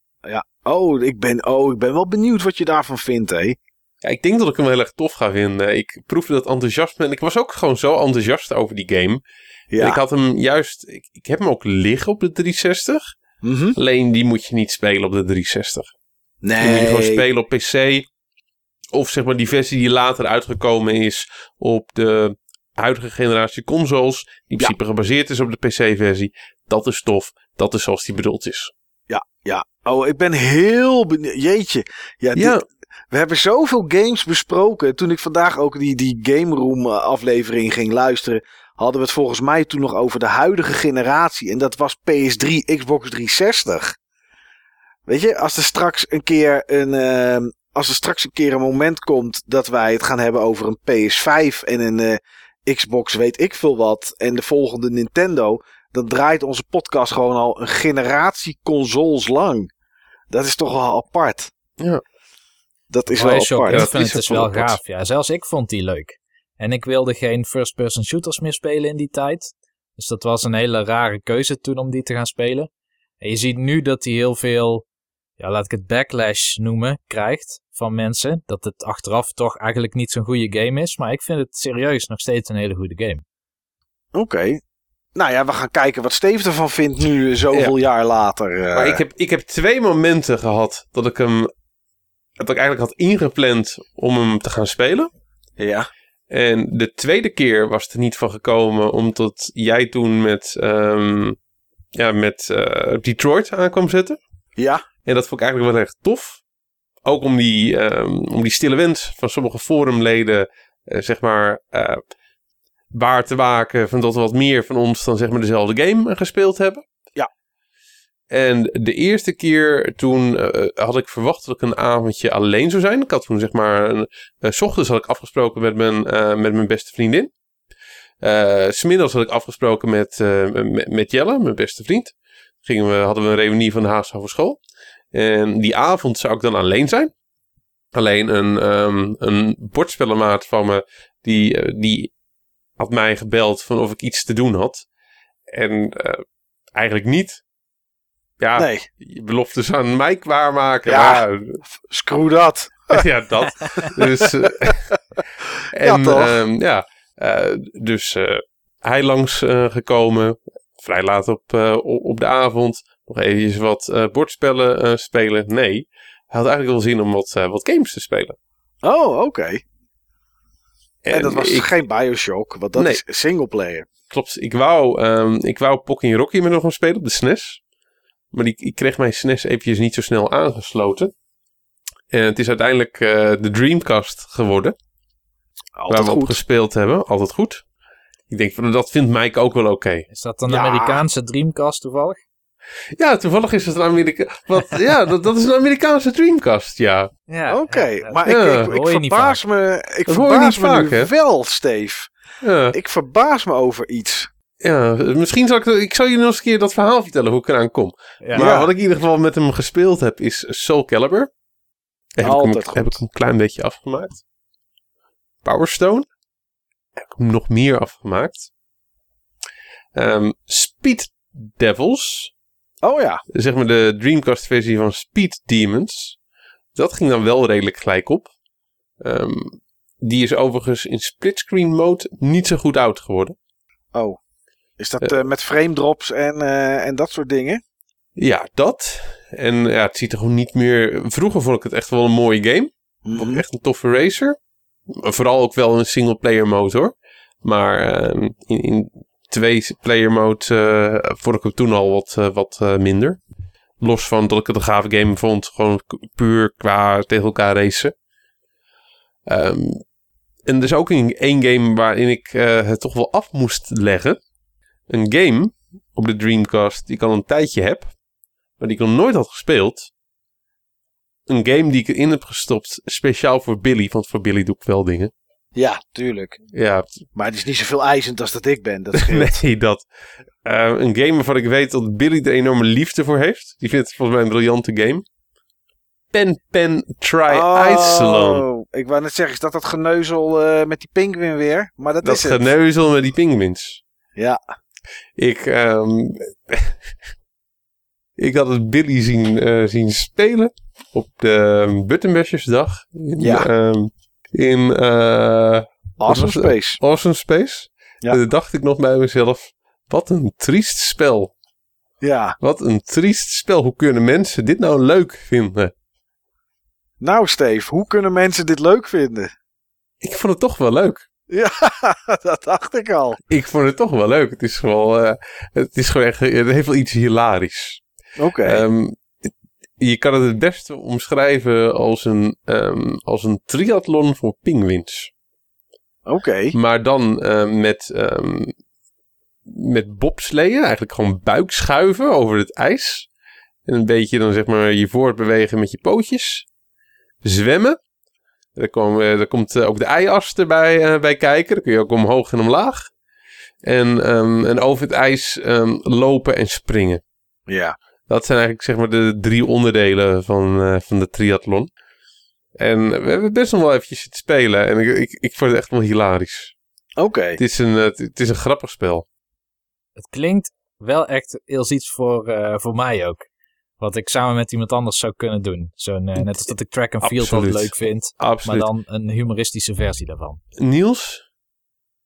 Oh ik, ben, oh, ik ben wel benieuwd wat je daarvan vindt, hé. Ja, ik denk dat ik hem heel erg tof ga vinden. Ik proefde dat enthousiasme en ik was ook gewoon zo enthousiast over die game. Ja. En ik had hem juist, ik, ik heb hem ook liggen op de 360. Mhm. Alleen die moet je niet spelen op de 360. Die moet je Nee. gewoon spelen op PC. Of zeg maar die versie die later uitgekomen is op de huidige generatie consoles. Die in principe gebaseerd is op de PC-versie. Dat is tof. Dat is zoals die bedoeld is. Ja. Oh, ik ben heel benieuwd. Jeetje. Ja, Ja. dit- we hebben zoveel games besproken. Toen ik vandaag ook die, die Game Room eh, aflevering ging luisteren, hadden we het volgens mij toen nog over de huidige generatie. En dat was PS3, Xbox 360. Weet je, als er straks een keer een, ehm, als er straks een keer een moment komt dat wij het gaan hebben over een PS5 en een eh, Xbox weet ik veel wat en de volgende Nintendo, dan draait onze podcast gewoon al een generatie consoles lang. Dat is toch wel apart. Ja. Dat is wel apart. Ja, dat Infinite is wel apart. gaaf. Ja, zelfs ik vond die leuk. En ik wilde geen first-person shooters meer spelen in die tijd. Dus dat was een hele rare keuze toen om die te gaan spelen. En je ziet nu dat hij heel veel, ja, laat ik het backlash noemen, krijgt van mensen. Dat het achteraf toch eigenlijk niet zo'n goede game is. Maar ik vind het serieus nog steeds een hele goede game. Oké. Nou ja, we gaan kijken wat Steve ervan vindt nu zoveel jaar later. eh. Maar ik heb, ik heb twee momenten gehad dat ik hem. Dat ik eigenlijk had ingepland om hem te gaan spelen. Ja. En de tweede keer was het er niet van gekomen, omdat jij toen met, ehm, ja, met eh, Detroit aan kwam zetten. Ja. En dat vond ik eigenlijk wel erg tof. Ook om die, ehm, om die stille wens van sommige forumleden, eh, zeg maar, waar te waken. Van dat wat meer van ons dan zeg maar dezelfde game gespeeld hebben. Ja. En de eerste keer toen eh, had ik verwacht dat ik een avondje alleen zou zijn. Ik had toen zeg maar, een, eh, s ochtends had ik afgesproken met mijn, eh, met mijn beste vriendin. Eh, S smiddags had ik afgesproken met, eh, met, met Jelle, mijn beste vriend. Gingen we, hadden we een reunie van de Haagse Hogeschool. En die avond zou ik dan alleen zijn. Alleen een, ehm een bordspellenmaat van me, die, eh, die had mij gebeld van of ik iets te doen had. En eh, eigenlijk niet. Ja, Nee. je beloftes aan mij klaarmaken. Ja. maar- Screw dat. ja, dat. Dus, eh, Ja, en, ehm, ja, eh, dus hij langs gekomen. Vrij laat op, op, de avond. Nog even wat bordspellen spelen. Nee, hij had eigenlijk wel zin om wat, wat games te spelen. Oh, oké. En, dat was ik, geen Bioshock, want dat Nee. is singleplayer. Klopt, ik wou, ehm ik wou Pocky Rocky met nog gaan spelen op de SNES. Maar die, ik kreeg mijn SNES eventjes niet zo snel aangesloten. En het is uiteindelijk eh, de Dreamcast geworden. Altijd waar we op goed. gespeeld hebben. Altijd goed. Ik denk van dat vindt Mike ook wel oké. Is dat een Ja. Amerikaanse Dreamcast toevallig? Ja, toevallig is het een Amerika. Wat, ja, dat, dat is een Amerikaanse Dreamcast, ja. Ja. Oké, ja. maar Ja, ik, ik, ik hoor je niet verbaas me, ik Dat verbaas niet me vaak, nu hè? wel, Steve. Ja, Ik verbaas me over iets. ja misschien zal ik, ik zal jullie nog eens een keer dat verhaal vertellen hoe ik eraan kom. Ja. Maar Ja. wat ik in ieder geval met hem gespeeld heb is Soul Calibur. Heb ik, Altijd hem, goed. heb ik hem een klein beetje afgemaakt. Power Stone. Heb ik hem nog meer afgemaakt. Ehm, Speed Devils. Oh ja, zeg maar de Dreamcast versie van Speed Demons. Dat ging dan wel redelijk gelijk op. Ehm, die is overigens in splitscreen mode niet zo goed oud geworden. oh. Is dat Eh. eh, met frame drops en, eh, en dat soort dingen? Ja, dat. En ja, het ziet er gewoon niet meer... Vroeger vond ik het echt wel een mooie game. Ik echt een toffe racer. Vooral ook wel een single player mode hoor. Maar ehm, in, in twee player mode eh, vond ik hem toen al wat, eh, wat eh, minder. Los van dat ik het een gave game vond. Gewoon puur qua tegen elkaar racen. Ehm, en er is ook een, één game waarin ik het toch wel af moest leggen. Een game op de Dreamcast die ik al een tijdje heb. Maar die ik nog nooit had gespeeld. Een game die ik erin heb gestopt speciaal voor Billy. Want voor Billy doe ik wel dingen. Ja, tuurlijk. Ja, Maar het is niet zoveel eisend als dat ik ben. Dat nee, dat. Eh, een game waarvan ik weet dat Billy er enorme liefde voor heeft. Die vindt het volgens mij een briljante game. Pen Pen Try Iceland. Oh, ik wou net zeggen, is dat dat geneuzel eh, met die pinguïn weer? Maar dat, Dat is het. geneuzel met die pinguïns. Ja. Ik, ehm, ik had het Billy zien, eh, zien spelen op de Buttonbashers-dag. In, Ja. ehm, in eh, Awesome? Space. Awesome Space. Ja. En toen dacht ik nog bij mezelf, wat een triest spel. Ja. Wat een triest spel. Hoe kunnen mensen dit nou leuk vinden? Nou, Steve, hoe kunnen mensen dit leuk vinden? Ik vond het toch wel leuk. Ja, dat dacht ik al. Ik vond het toch wel leuk. Het is gewoon, eh, het is gewoon echt, het heeft wel iets hilarisch. Oké. Ehm, je kan het het beste omschrijven als een, ehm, als een triathlon voor pinguïns. Oké. Maar dan eh, met, ehm met bobsleeën, eigenlijk gewoon buikschuiven over het ijs. En een beetje dan zeg maar je voortbewegen met je pootjes. Zwemmen. Daar, komt eh, ook de eias erbij eh, bij kijken. Dan kun je ook omhoog en omlaag. En, ehm, en over het ijs lopen en springen. Ja. Dat zijn eigenlijk zeg maar de drie onderdelen van, eh, van de triathlon. En we hebben best nog wel eventjes zitten spelen. En ik, ik, ik vond het echt wel hilarisch. Oké. Het is een, het is een grappig spel. Het klinkt wel echt heel iets voor, eh, voor mij ook. Wat ik samen met iemand anders zou kunnen doen. Zo'n, eh, net als dat ik track and field Absoluut. leuk vind. Maar Absoluut. dan een humoristische versie daarvan. Niels,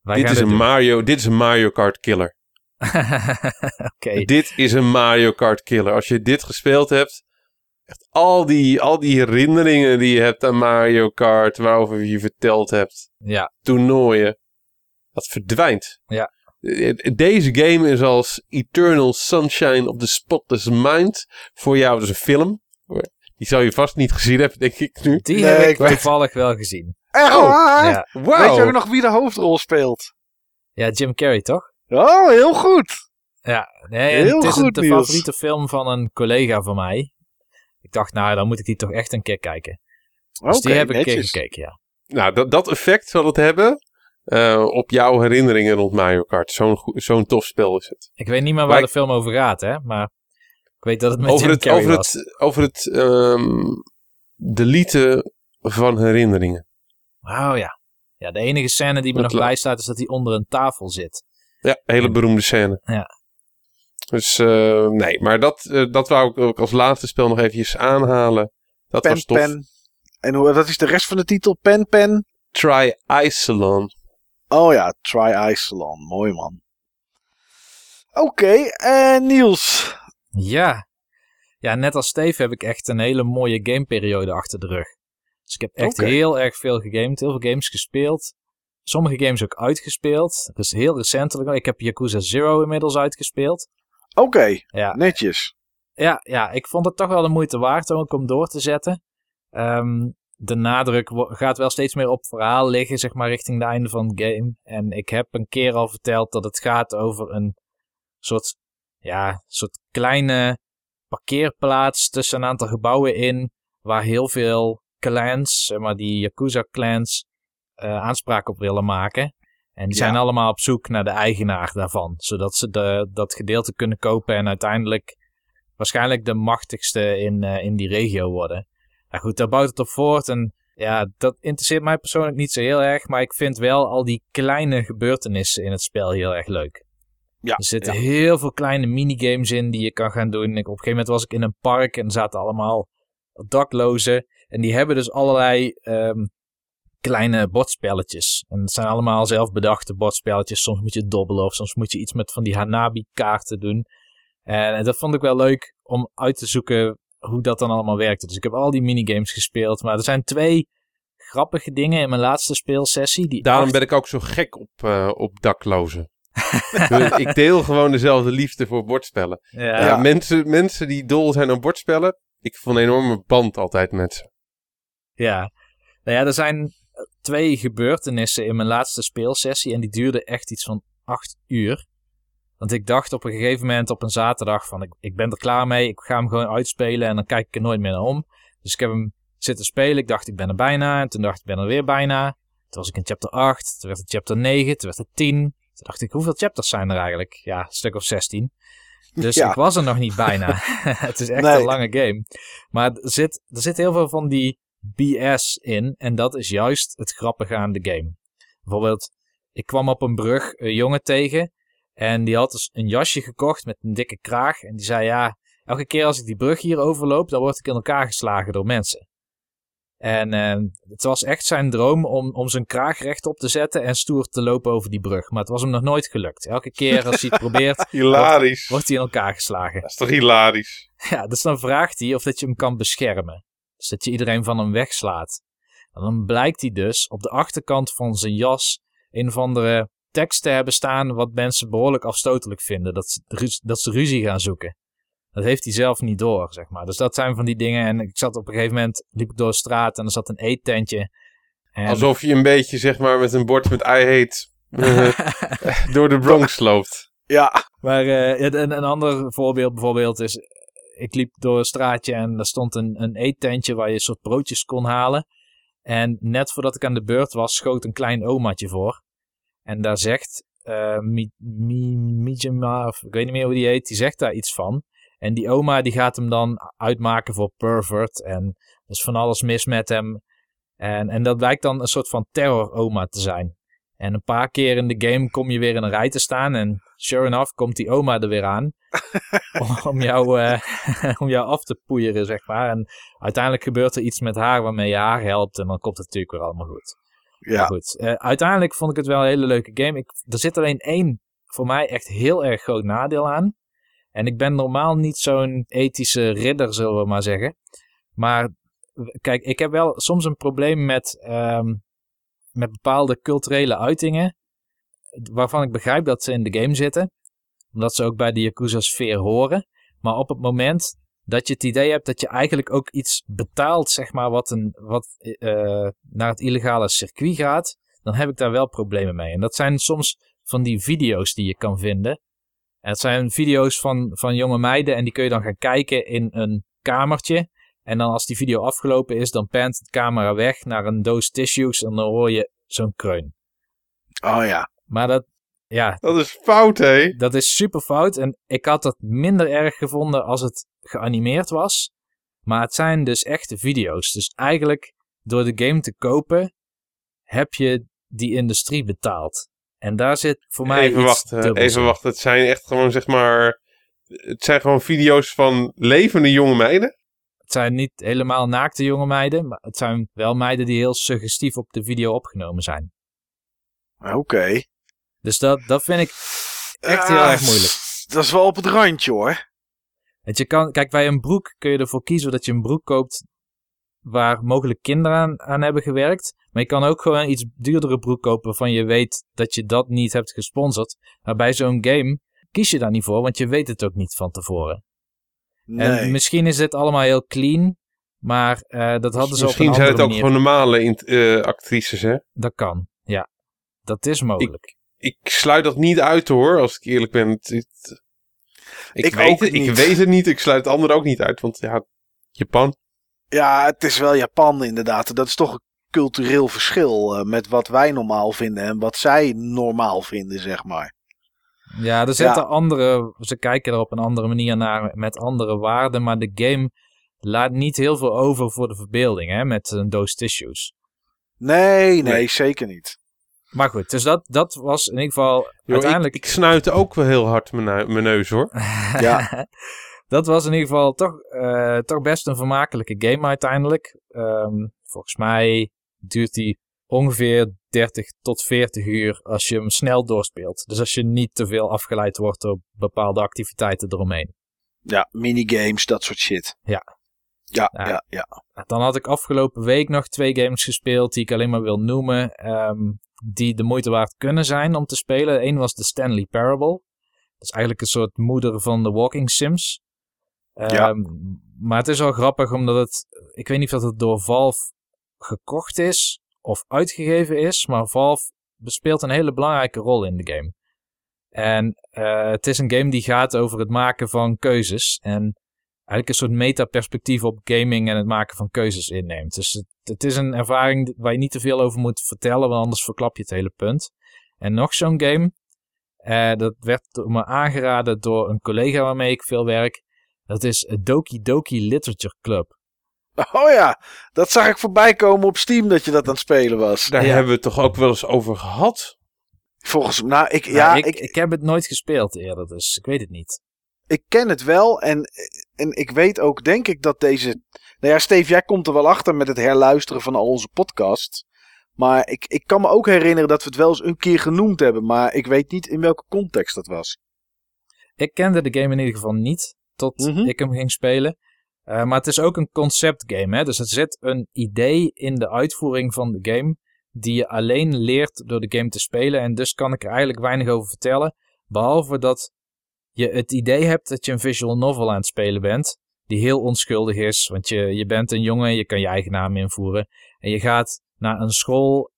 Wij dit gaan is, een doen. Mario, dit is een Mario Kart killer. Oké. Dit is een Mario Kart killer. Als je dit gespeeld hebt, echt al die, al die herinneringen die je hebt aan Mario Kart, waarover je verteld hebt, Ja, toernooien, dat verdwijnt. Ja. Eh, Deze game is als Eternal Sunshine of the Spotless Mind voor jou. Dus een film. Die zou je vast niet gezien hebben, denk ik nu. die Nee, heb ik ik weet- toevallig wel gezien. Echt Oh, waar? Ja. Weet je ook nog wie de hoofdrol speelt? ja, Jim Carrey toch? Oh, heel goed. Ja, nee, Heel het is een, de Niels. favoriete film van een collega van mij. Ik dacht, nou, dan moet ik die toch echt een keer kijken. Dus Oké, die heb ik een keer gekeken, ja. Nou, dat, dat effect zal het hebben eh, op jouw herinneringen rond Mario Kart. Zo'n zo'n tof spel is het. Ik weet niet meer waar Maar de film over gaat, hè. Maar ik weet dat het met over Jim het, Carrey over was. het, over het ehm, deleten van herinneringen. Oh ja. Ja, de enige scène die me Dat nog bijstaat is dat hij onder een tafel zit. Ja, hele beroemde scène. Ja. Dus eh, nee, maar dat, eh, dat wou ik ook als laatste spel nog eventjes aanhalen. Dat Pen, was tof. pen. En hoe, wat is de rest van de titel? Pen, pen. Try Isolon. Oh ja, Try Isolon. Mooi man. Oké, en Niels. Ja. Ja, net als Steve heb ik echt een hele mooie gameperiode achter de rug. Dus ik heb echt heel erg veel gegamed, heel veel games gespeeld. Sommige games ook uitgespeeld. Dus heel recentelijk. Ik heb Yakuza Zero inmiddels uitgespeeld. Oké, Ja, netjes. ja, ja, ik vond het toch wel de moeite waard ook om door te zetten. Ehm, de nadruk gaat wel steeds meer op verhaal liggen, zeg maar, richting het einde van het game. En ik heb een keer al verteld dat het gaat over een soort, ja, soort kleine parkeerplaats tussen een aantal gebouwen in, waar heel veel clans, zeg maar die Yakuza-clans, eh, aanspraak op willen maken. En die Ja. zijn allemaal op zoek naar de eigenaar daarvan, zodat ze de, dat gedeelte kunnen kopen en uiteindelijk waarschijnlijk de machtigste in, eh, in die regio worden. Nou goed, daar bouwt het op voort en ja, dat interesseert mij persoonlijk niet zo heel erg, maar ik vind wel al die kleine gebeurtenissen in het spel heel erg leuk. Ja, Er zitten ja. heel veel kleine minigames in die je kan gaan doen. Ik, op een gegeven moment was ik in een park en zaten allemaal daklozen. En die hebben dus allerlei ehm, kleine bordspelletjes. En het zijn allemaal zelfbedachte bordspelletjes. Soms moet je dobbelen of soms moet je iets met van die Hanabi-kaarten doen. En, dat vond ik wel leuk om uit te zoeken hoe dat dan allemaal werkte. Dus ik heb al die minigames gespeeld. Maar er zijn twee grappige dingen in mijn laatste speelsessie. Die Daarom ben ik ook zo gek op, eh, op daklozen. ik deel gewoon dezelfde liefde voor bordspellen. Ja, mensen, mensen die dol zijn aan bordspellen, ik vond een enorme band altijd met ze. Ja. Nou ja, er zijn twee gebeurtenissen in mijn laatste speelsessie en die duurden echt iets van acht uur. Want ik dacht op een gegeven moment op een zaterdag van ik, ik ben er klaar mee, ik ga hem gewoon uitspelen en dan kijk ik er nooit meer naar om. Dus ik heb hem zitten spelen, ik dacht ik ben er bijna en toen dacht ik ben er weer bijna. Toen was ik in chapter 8, toen werd het chapter 9, toen werd het 10. Toen dacht ik hoeveel chapters zijn er eigenlijk? Ja, een stuk of 16. Dus Ja. ik was er nog niet bijna. het is echt Nee. een lange game. Maar er zit, er zit heel veel van die BS in. En dat is juist het grappige aan de game. Bijvoorbeeld, ik kwam op een brug een jongen tegen. En die had dus een jasje gekocht met een dikke kraag. En die zei, ja, elke keer als ik die brug hier overloop, dan word ik in elkaar geslagen door mensen. En eh, het was echt zijn droom om, om zijn kraag rechtop te zetten en stoer te lopen over die brug. Maar het was hem nog nooit gelukt. Elke keer als hij het probeert, Hilarisch. wordt hij in elkaar geslagen. Dat is toch hilarisch? Ja, dus dan vraagt hij of dat je hem kan beschermen. Dus dat je iedereen van hem wegslaat. En dan blijkt hij dus op de achterkant van zijn jas een of andere tekst te hebben staan wat mensen behoorlijk afstotelijk vinden. Dat ze, dat ze ruzie gaan zoeken. Dat heeft hij zelf niet door, zeg maar. Dus dat zijn van die dingen. En ik zat op een gegeven moment, liep ik door de straat en er zat een eettentje. En Alsof je een beetje, zeg maar, met een bord met I hate eh, door de Bronx loopt. Ja, Maar eh, ja, een, een ander voorbeeld bijvoorbeeld is... Ik liep door een straatje en daar stond een, een eettentje waar je een soort broodjes kon halen. En net voordat ik aan de beurt was, schoot een klein omaatje voor. En daar zegt Mi, Mijima, of ik weet niet meer hoe die heet, die zegt daar iets van. En die oma die gaat hem dan uitmaken voor pervert. En er is van alles mis met hem. En, en dat blijkt dan een soort van terror-oma te zijn. En een paar keer in de game kom je weer in een rij te staan. En sure enough komt die oma er weer aan. om, jou, eh, om jou af te poeieren, zeg maar. En uiteindelijk gebeurt er iets met haar waarmee je haar helpt. En dan komt het natuurlijk weer allemaal goed. Ja. Maar goed, eh, uiteindelijk vond ik het wel een hele leuke game. Ik, er zit alleen één voor mij echt heel erg groot nadeel aan. En ik ben normaal niet zo'n ethische ridder, zullen we maar zeggen. Maar kijk, ik heb wel soms een probleem met, ehm, met bepaalde culturele uitingen. Waarvan ik begrijp dat ze in de game zitten. Omdat ze ook bij de Yakuza-sfeer horen. Maar op het moment dat je het idee hebt dat je eigenlijk ook iets betaalt, zeg maar, wat, een, wat eh, naar het illegale circuit gaat. Dan heb ik daar wel problemen mee. En dat zijn soms van die video's die je kan vinden. En het zijn video's van, van jonge meiden en die kun je dan gaan kijken in een kamertje. En dan als die video afgelopen is, dan pant de camera weg naar een doos tissues en dan hoor je zo'n kreun. Oh ja. Maar dat, ja, Dat is fout, hé. dat is super fout. En ik had het minder erg gevonden als het geanimeerd was. Maar het zijn dus echte video's. Dus eigenlijk door de game te kopen, heb je die industrie betaald. En daar zit voor mij Even wachten, dubbels even wachten. Het zijn echt gewoon, zeg maar... Het zijn gewoon video's van levende jonge meiden. Het zijn niet helemaal naakte jonge meiden, maar het zijn wel meiden die heel suggestief op de video opgenomen zijn. Oké. Dus dat, dat vind ik echt heel Ah, erg moeilijk. Dat is wel op het randje hoor. Want je kan, kijk, bij een broek kun je ervoor kiezen dat je een broek koopt waar mogelijk kinderen aan, aan hebben gewerkt. Maar je kan ook gewoon een iets duurdere broek kopen waarvan je weet dat je dat niet hebt gesponsord. Maar bij zo'n game kies je daar niet voor, want je weet het ook niet van tevoren. Nee. En misschien is dit allemaal heel clean, maar eh, dat hadden ze Misschien op een zijn het ook manier. gewoon normale eh, actrices, hè. Dat kan, ja. Dat is mogelijk. Ik sluit dat niet uit, hoor, als ik eerlijk ben. Het- het- ik, Ik weet het, ik niet. weet het niet. Ik sluit het andere ook niet uit, want ja, Japan. Ja, het is wel Japan inderdaad. Dat is toch een cultureel verschil eh, met wat wij normaal vinden en wat zij normaal vinden, zeg maar. Ja, er zitten andere, ze kijken er op een andere manier naar met andere waarden, maar de game laat niet heel veel over voor de verbeelding, hè, met een doos tissues. Nee, nee, Nee. zeker niet. Maar goed, dus dat, dat was in ieder geval Yo, uiteindelijk... ik, ik snuit ook wel heel hard mijn neus, hoor. Ja. dat was in ieder geval toch, eh, toch best een vermakelijke game uiteindelijk. Ehm, volgens mij duurt die ongeveer 30 tot 40 uur als je hem snel doorspeelt. Dus als je niet te veel afgeleid wordt door bepaalde activiteiten eromheen. Ja, minigames, dat soort shit. Ja. Ja, Ja. ja, ja. Dan had ik afgelopen week nog twee games gespeeld die ik alleen maar wil noemen. ehm, die de moeite waard kunnen zijn om te spelen. Eén was de Stanley Parable. Dat is eigenlijk een soort moeder van de Walking Sims. Ja. Ehm, Maar het is wel grappig omdat het... Ik weet niet of dat het door Valve gekocht is of uitgegeven is. Maar Valve bespeelt een hele belangrijke rol in de game. En eh, het is een game die gaat over het maken van keuzes. En eigenlijk een soort metaperspectief op gaming en het maken van keuzes inneemt. Dus het, is een ervaring waar je niet te veel over moet vertellen, want anders verklap je het hele punt. En nog zo'n game, eh, dat werd me aangeraden door een collega waarmee ik veel werk. Dat is Doki Doki Literature Club. Oh ja, dat zag ik voorbij komen op Steam dat je dat aan het spelen was. Daar Ja. hebben we het toch ook wel eens over gehad? Volgens mij, nou, ik, Nou, ja, ik, ik, ik, heb het nooit gespeeld eerder, dus ik weet het niet. ik ken het wel en, en ik weet ook, denk ik, dat deze... Nou ja, Steve, jij komt er wel achter met het herluisteren van al onze podcasts. Maar ik, ik kan me ook herinneren dat we het wel eens een keer genoemd hebben. Maar ik weet niet in welke context dat was. Ik kende de game in ieder geval niet tot Mhm. ik hem ging spelen. Eh, maar het is ook een concept game. Hè? Dus er zit een idee in de uitvoering van de game. Die je alleen leert door de game te spelen. En dus kan ik er eigenlijk weinig over vertellen. Behalve dat je het idee hebt dat je een visual novel aan het spelen bent. Die heel onschuldig is. Want je, je bent een jongen, je kan je eigen naam invoeren. En je gaat naar een school.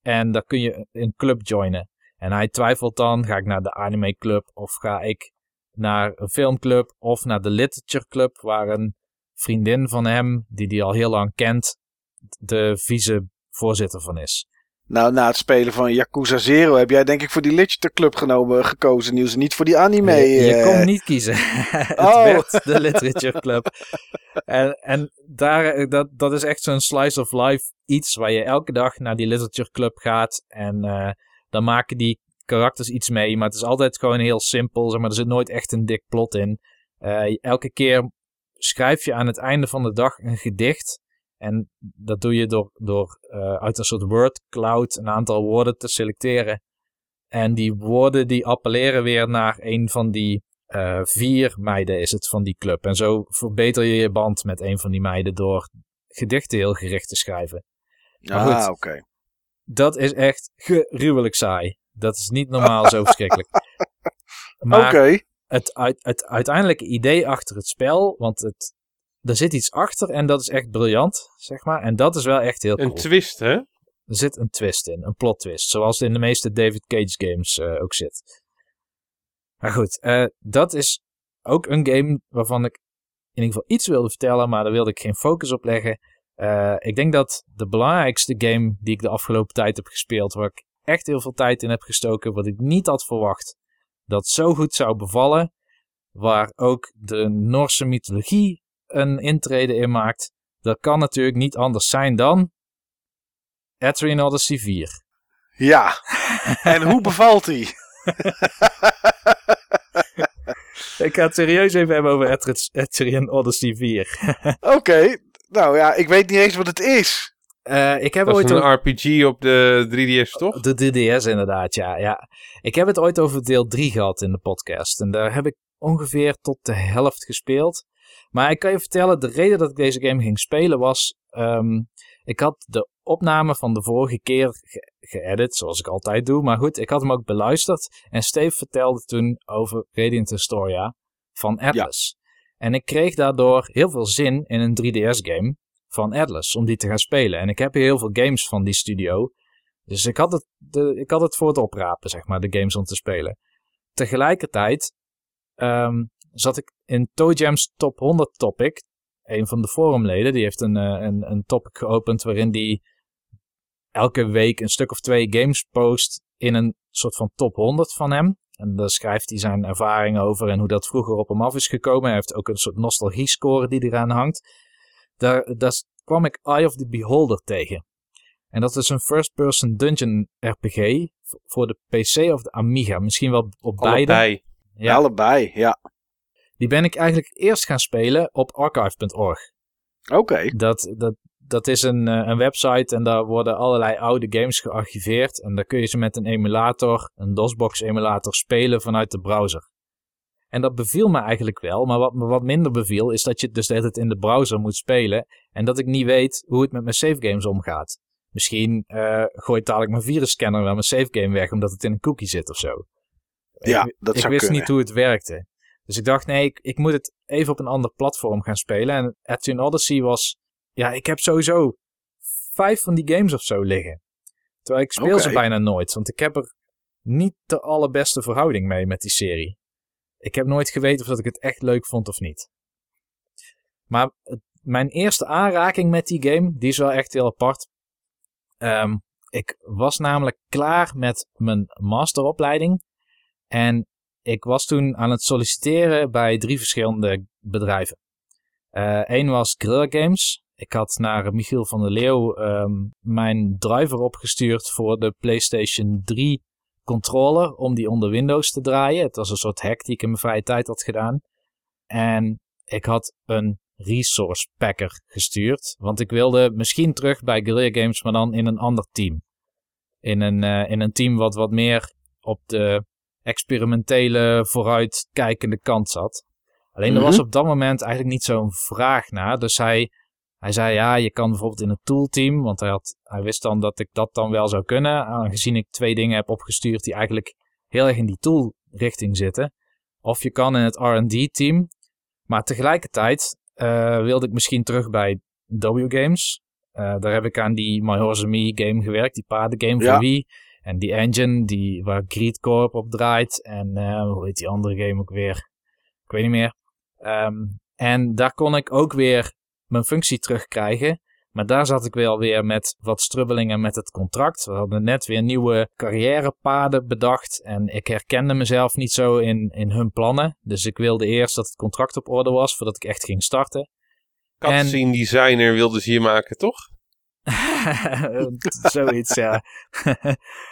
En daar kun je een club joinen. En hij twijfelt dan, ga ik naar de anime club of ga ik naar een filmclub of naar de literature club waar een vriendin van hem, die hij al heel lang kent, de vicevoorzitter van is. Nou, na het spelen van Yakuza Zero heb jij denk ik voor die Literature Club genomen, gekozen, Niels. en Niet voor die anime. je je eh. kon niet kiezen. het Oh. werd de literature club. en en daar, dat, dat is echt zo'n slice of life iets waar je elke dag naar die literature club gaat en eh, dan maken die karakters iets mee. Maar het is altijd gewoon heel simpel. Zeg maar, er zit nooit echt een dik plot in. Eh, elke keer schrijf je aan het einde van de dag een gedicht. En dat doe je door, door uh, uit een soort word cloud een aantal woorden te selecteren. En die woorden die appelleren weer naar een van die uh, vier meiden is het van die club. En zo verbeter je je band met een van die meiden door gedichten heel gericht te schrijven. Ah, oké. Dat is echt gruwelijk saai. Dat is niet normaal zo verschrikkelijk. Maar het, het uiteindelijke idee achter het spel, want het, er zit iets achter en dat is echt briljant, zeg maar. En dat is wel echt heel cool. Een twist, hè? Er zit een twist in, een plot twist. Zoals het in de meeste David Cage games uh, ook zit. Maar goed, uh, dat is ook een game waarvan ik in ieder geval iets wilde vertellen, maar daar wilde ik geen focus op leggen. Uh, ik denk dat de belangrijkste game die ik de afgelopen tijd heb gespeeld, waar ik echt heel veel tijd in heb gestoken, wat ik niet had verwacht, dat zo goed zou bevallen, waar ook de Noorse mythologie een intrede in maakt, dat kan natuurlijk niet anders zijn dan Etrian Odyssey 4. Ja, en hoe bevalt hij? ik ga het serieus even hebben over Etrian Odyssey 4. Oké, nou ja, ik weet niet eens wat het is. Uh, ik heb dat ooit is een RPG op de 3DS, toch? De 3DS inderdaad, ja, ja. Ik heb het ooit over deel 3 gehad in de podcast. En daar heb ik ongeveer tot de helft gespeeld. Maar ik kan je vertellen, de reden dat ik deze game ging spelen was... Um, ik had de opname van de vorige keer ge geëdit, zoals ik altijd doe. Maar goed, ik had hem ook beluisterd. En Steve vertelde toen over Radiant Historia van Atlas. En ik kreeg daardoor heel veel zin in een 3DS-game van Atlas, om die te gaan spelen. En ik heb hier heel veel games van die studio. Dus ik had het, ik had het voor het oprapen, zeg maar, de games om te spelen. Tegelijkertijd um, zat ik in Toe Jam's Top 100 topic. Een van de forumleden, die heeft een, uh, een, een topic geopend waarin die elke week een stuk of twee games post in een soort van top 100 van hem. En daar schrijft hij zijn ervaringen over en hoe dat vroeger op hem af is gekomen. Hij heeft ook een soort nostalgie-score die eraan hangt. Daar, daar kwam ik Eye of the Beholder tegen. En dat is een first-person dungeon RPG voor de PC of de Amiga. Misschien wel op allebei. beide. Ja. allebei, ja. Die ben ik eigenlijk eerst gaan spelen op archive.org. Oké. Dat, dat, dat is een, eh, een website en daar worden allerlei oude games gearchiveerd. En daar kun je ze met een emulator, een DOSBox emulator, spelen vanuit de browser. En dat beviel me eigenlijk wel, maar wat me wat minder beviel is dat je het dus de hele tijd in de browser moet spelen. En dat ik niet weet hoe het met mijn save games omgaat. Misschien uh, gooit dadelijk mijn virusscanner wel mijn save game weg omdat het in een cookie zit of zo. Ja, ik, dat ik zou wist kunnen. niet hoe het werkte. Dus ik dacht, nee, ik, ik moet het even op een ander platform gaan spelen. En Action Odyssey was, ja, ik heb sowieso vijf van die games of zo liggen. Terwijl ik speel ze bijna nooit, want ik heb er niet de allerbeste verhouding mee met die serie. Ik heb nooit geweten of dat ik het echt leuk vond of niet. Maar het- mijn eerste aanraking met die game, die is wel echt heel apart. Ehm, ik was namelijk klaar met mijn masteropleiding. En ik was toen aan het solliciteren bij drie verschillende bedrijven. Eén was Guerrilla Games. Ik had naar Michiel van der Leeuw ehm, mijn driver opgestuurd voor de PlayStation 3 controller om die onder Windows te draaien. Het was een soort hack die ik in mijn vrije tijd had gedaan. En ik had een resource packer gestuurd, want ik wilde misschien terug bij Guerrilla Games, maar dan in een ander team. In een, eh, in een team wat wat meer op de experimentele, vooruitkijkende kant zat. Alleen er was Mhm. op dat moment eigenlijk niet zo'n vraag naar. Dus hij, hij zei ja, je kan bijvoorbeeld in een toolteam, want hij, had, hij wist dan dat ik dat dan wel zou kunnen, aangezien ik twee dingen heb opgestuurd die eigenlijk heel erg in die tool richting zitten. Of je kan in het R&D team, maar tegelijkertijd eh, wilde ik misschien terug bij W Games. Eh, daar heb ik aan die My Horse Me game gewerkt, die paardengame Ja. voor Wii. En die engine die, waar Greed Corp op draait. En eh, hoe heet die andere game ook weer? Ik weet niet meer. Ehm, en daar kon ik ook weer mijn functie terugkrijgen. Maar daar zat ik wel weer met wat strubbelingen met het contract. We hadden net weer nieuwe carrièrepaden bedacht. En ik herkende mezelf niet zo in, in hun plannen. Dus ik wilde eerst dat het contract op orde was voordat ik echt ging starten. Cutscene designer wilden ze hier maken, toch? Zoiets, ja.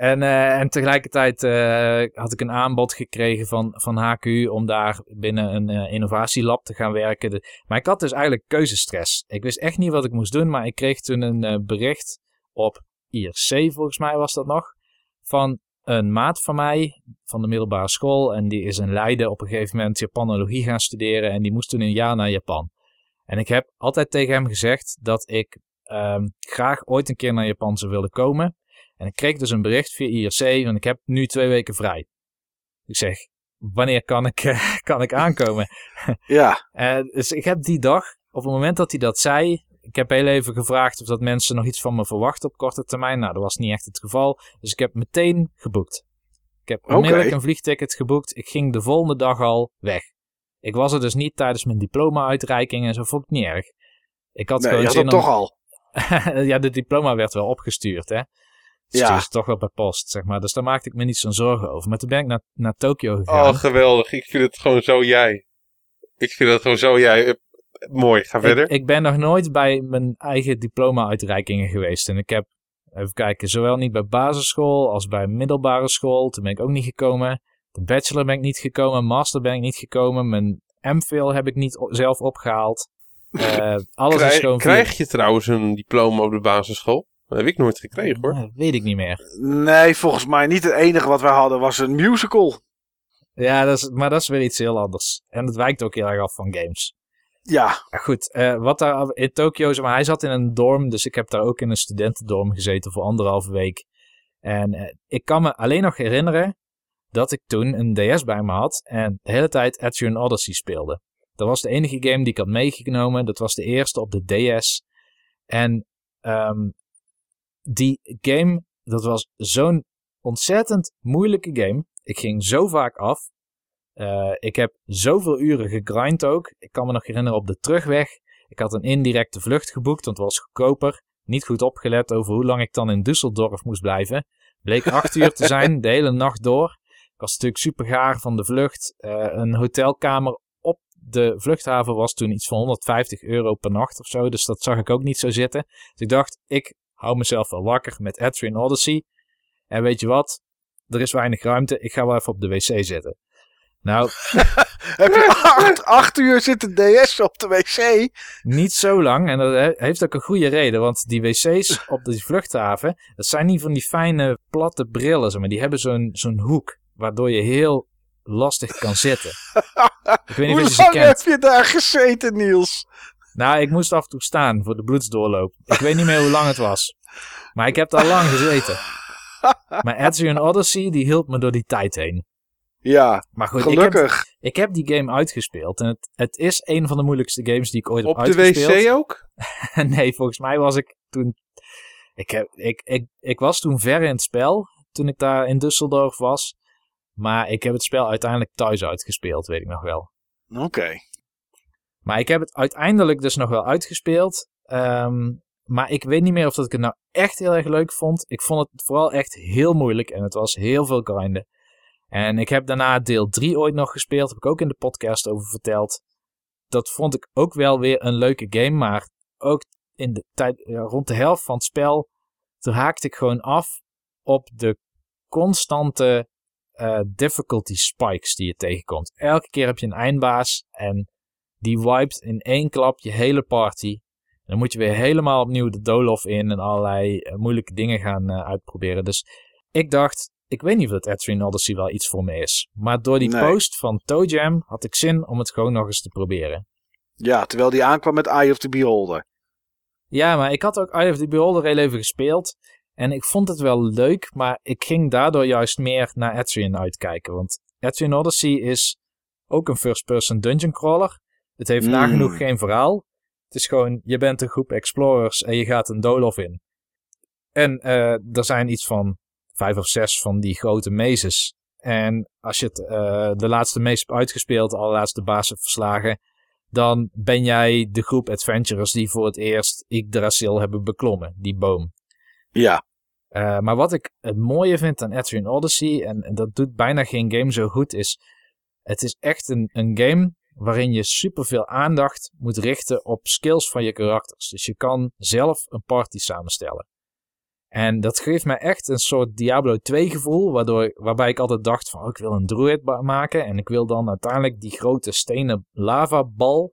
En, eh, en tegelijkertijd eh, had ik een aanbod gekregen van, van HQ om daar binnen een eh, innovatielab te gaan werken. Maar ik had dus eigenlijk keuzestress. Ik wist echt niet wat ik moest doen, maar ik kreeg toen een bericht op IRC, volgens mij was dat nog, van een maat van mij van de middelbare school. En die is in Leiden op een gegeven moment Japanologie gaan studeren en die moest toen een jaar naar Japan. En ik heb altijd tegen hem gezegd dat ik ehm, graag ooit een keer naar Japan zou willen komen. En ik kreeg dus een bericht via IRC, want ik heb nu twee weken vrij. Ik zeg, wanneer kan ik, eh, kan ik aankomen? Ja, Eh, dus ik heb die dag, op het moment dat hij dat zei, ik heb heel even gevraagd of dat mensen nog iets van me verwachten op korte termijn. Nou, dat was niet echt het geval. Dus ik heb meteen geboekt. Ik heb onmiddellijk een vliegticket geboekt. Ik ging de volgende dag al weg. Ik was er dus niet tijdens mijn diploma-uitreiking en zo vond ik niet erg. Ik had nee, je gewoon had zin het om... toch al. ja, de diploma werd wel opgestuurd, hè. Ja. ze toch wel per post, zeg maar. Dus daar maakte ik me niet zo'n zorgen over. Maar toen ben ik naar, naar Tokio gegaan. Oh, geweldig. Ik vind het gewoon zo jij. Ik vind het gewoon zo jij. Eh, Mooi, ga verder. Ik, ik ben nog nooit bij mijn eigen diploma-uitreikingen geweest. En ik heb, even kijken, zowel niet bij basisschool als bij middelbare school. Toen ben ik ook niet gekomen. De bachelor ben ik niet gekomen. Master ben ik niet gekomen. Mijn MPhil heb ik niet zelf opgehaald. Eh, alles is gewoon krijg je trouwens een diploma op de basisschool? Dat heb ik nooit gekregen hoor. Eh, weet ik niet meer. Nee, volgens mij niet. Het enige wat wij hadden was een musical. Ja, dat is, maar dat is weer iets heel anders. En het wijkt ook heel erg af van games. Ja, Ja, goed, eh, wat daar in Tokio, zeg maar, hij zat in een dorm, dus ik heb daar ook in een studentendorm gezeten voor anderhalve week. En eh, ik kan me alleen nog herinneren dat ik toen een DS bij me had en de hele tijd Etrian Odyssey speelde. Dat was de enige game die ik had meegenomen, dat was de eerste op de DS. En ehm, die game, dat was zo'n ontzettend moeilijke game. Ik ging zo vaak af. Eh, ik heb zoveel uren gegrind ook. Ik kan me nog herinneren op de terugweg. Ik had een indirecte vlucht geboekt, want het was goedkoper. Niet goed opgelet over hoe lang ik dan in Düsseldorf moest blijven. Bleek acht uur te zijn, de hele nacht door. Ik was natuurlijk super gaar van de vlucht. Eh, een hotelkamer op de vluchthaven was toen iets van 150 euro per nacht of zo. Dus dat zag ik ook niet zo zitten. Dus ik dacht, ik hou mezelf wel wakker met Etrian Odyssey. En weet je wat? Er is weinig ruimte. Ik ga wel even op de wc zitten. Nou, heb je acht, acht uur zitten DS op de wc? Niet zo lang. En dat he- heeft ook een goede reden. Want die wc's op die vluchthaven. Dat zijn niet van die fijne platte brillen. Maar. Die hebben zo'n zo'n hoek. Waardoor je heel lastig kan zitten. Ik weet niet Hoe of je ze lang heb je daar gezeten, Niels? Nou, ik moest af en toe staan voor de bloedsdoorloop. Ik weet niet meer hoe lang het was. Maar ik heb daar lang gezeten. Maar Etrian Odyssey, die hielp me door die tijd heen. Ja, Maar goed, ik heb, gelukkig. ik heb die game uitgespeeld. En het, het is een van de moeilijkste games die ik ooit Op heb de uitgespeeld. wc ook? nee, volgens mij was ik toen. Ik, heb, ik, ik, ik was toen ver in het spel. Toen ik daar in Düsseldorf was. Maar ik heb het spel uiteindelijk thuis uitgespeeld, weet ik nog wel. Oké. Maar ik heb het uiteindelijk dus nog wel uitgespeeld. Ehm, maar ik weet niet meer of dat ik het nou echt heel erg leuk vond. Ik vond het vooral echt heel moeilijk. En het was heel veel grinden. En ik heb daarna deel 3 ooit nog gespeeld. Heb ik ook in de podcast over verteld. Dat vond ik ook wel weer een leuke game. Maar ook in de tijd, rond de helft van het spel. Toen haakte ik gewoon af op de constante eh, difficulty spikes die je tegenkomt. Elke keer heb je een eindbaas. En die wiped in één klap je hele party. Dan moet je weer helemaal opnieuw de doolhof in en allerlei eh, moeilijke dingen gaan eh, uitproberen. Dus ik dacht, ik weet niet of dat Etrian Odyssey wel iets voor me is. Maar door die Nee. post van Toe Jam had ik zin om het gewoon nog eens te proberen. Ja, terwijl die aankwam met Eye of the Beholder. Ja, maar ik had ook Eye of the Beholder heel even gespeeld. En ik vond het wel leuk, maar ik ging daardoor juist meer naar Etrian uitkijken. Want Etrian Odyssey is ook een first-person dungeon crawler. Het heeft Mm. nagenoeg geen verhaal. Het is gewoon, je bent een groep explorers en je gaat een doolhof in. En eh, er zijn iets van vijf of zes van die grote mazes. En als je het, eh, de laatste maze hebt uitgespeeld, de allerlaatste baas hebt verslagen, dan ben jij de groep adventurers die voor het eerst Yggdrasil hebben beklommen, die boom. Ja, Uh, maar wat ik het mooie vind aan Etrian Odyssey, en, en dat doet bijna geen game zo goed, is het is echt een, een game waarin je superveel aandacht moet richten op skills van je karakters. Dus je kan zelf een party samenstellen. En dat geeft mij echt een soort Diablo 2 gevoel, waardoor, waarbij ik altijd dacht van, oh, ik wil een druid maken en ik wil dan uiteindelijk die grote stenen lavabal,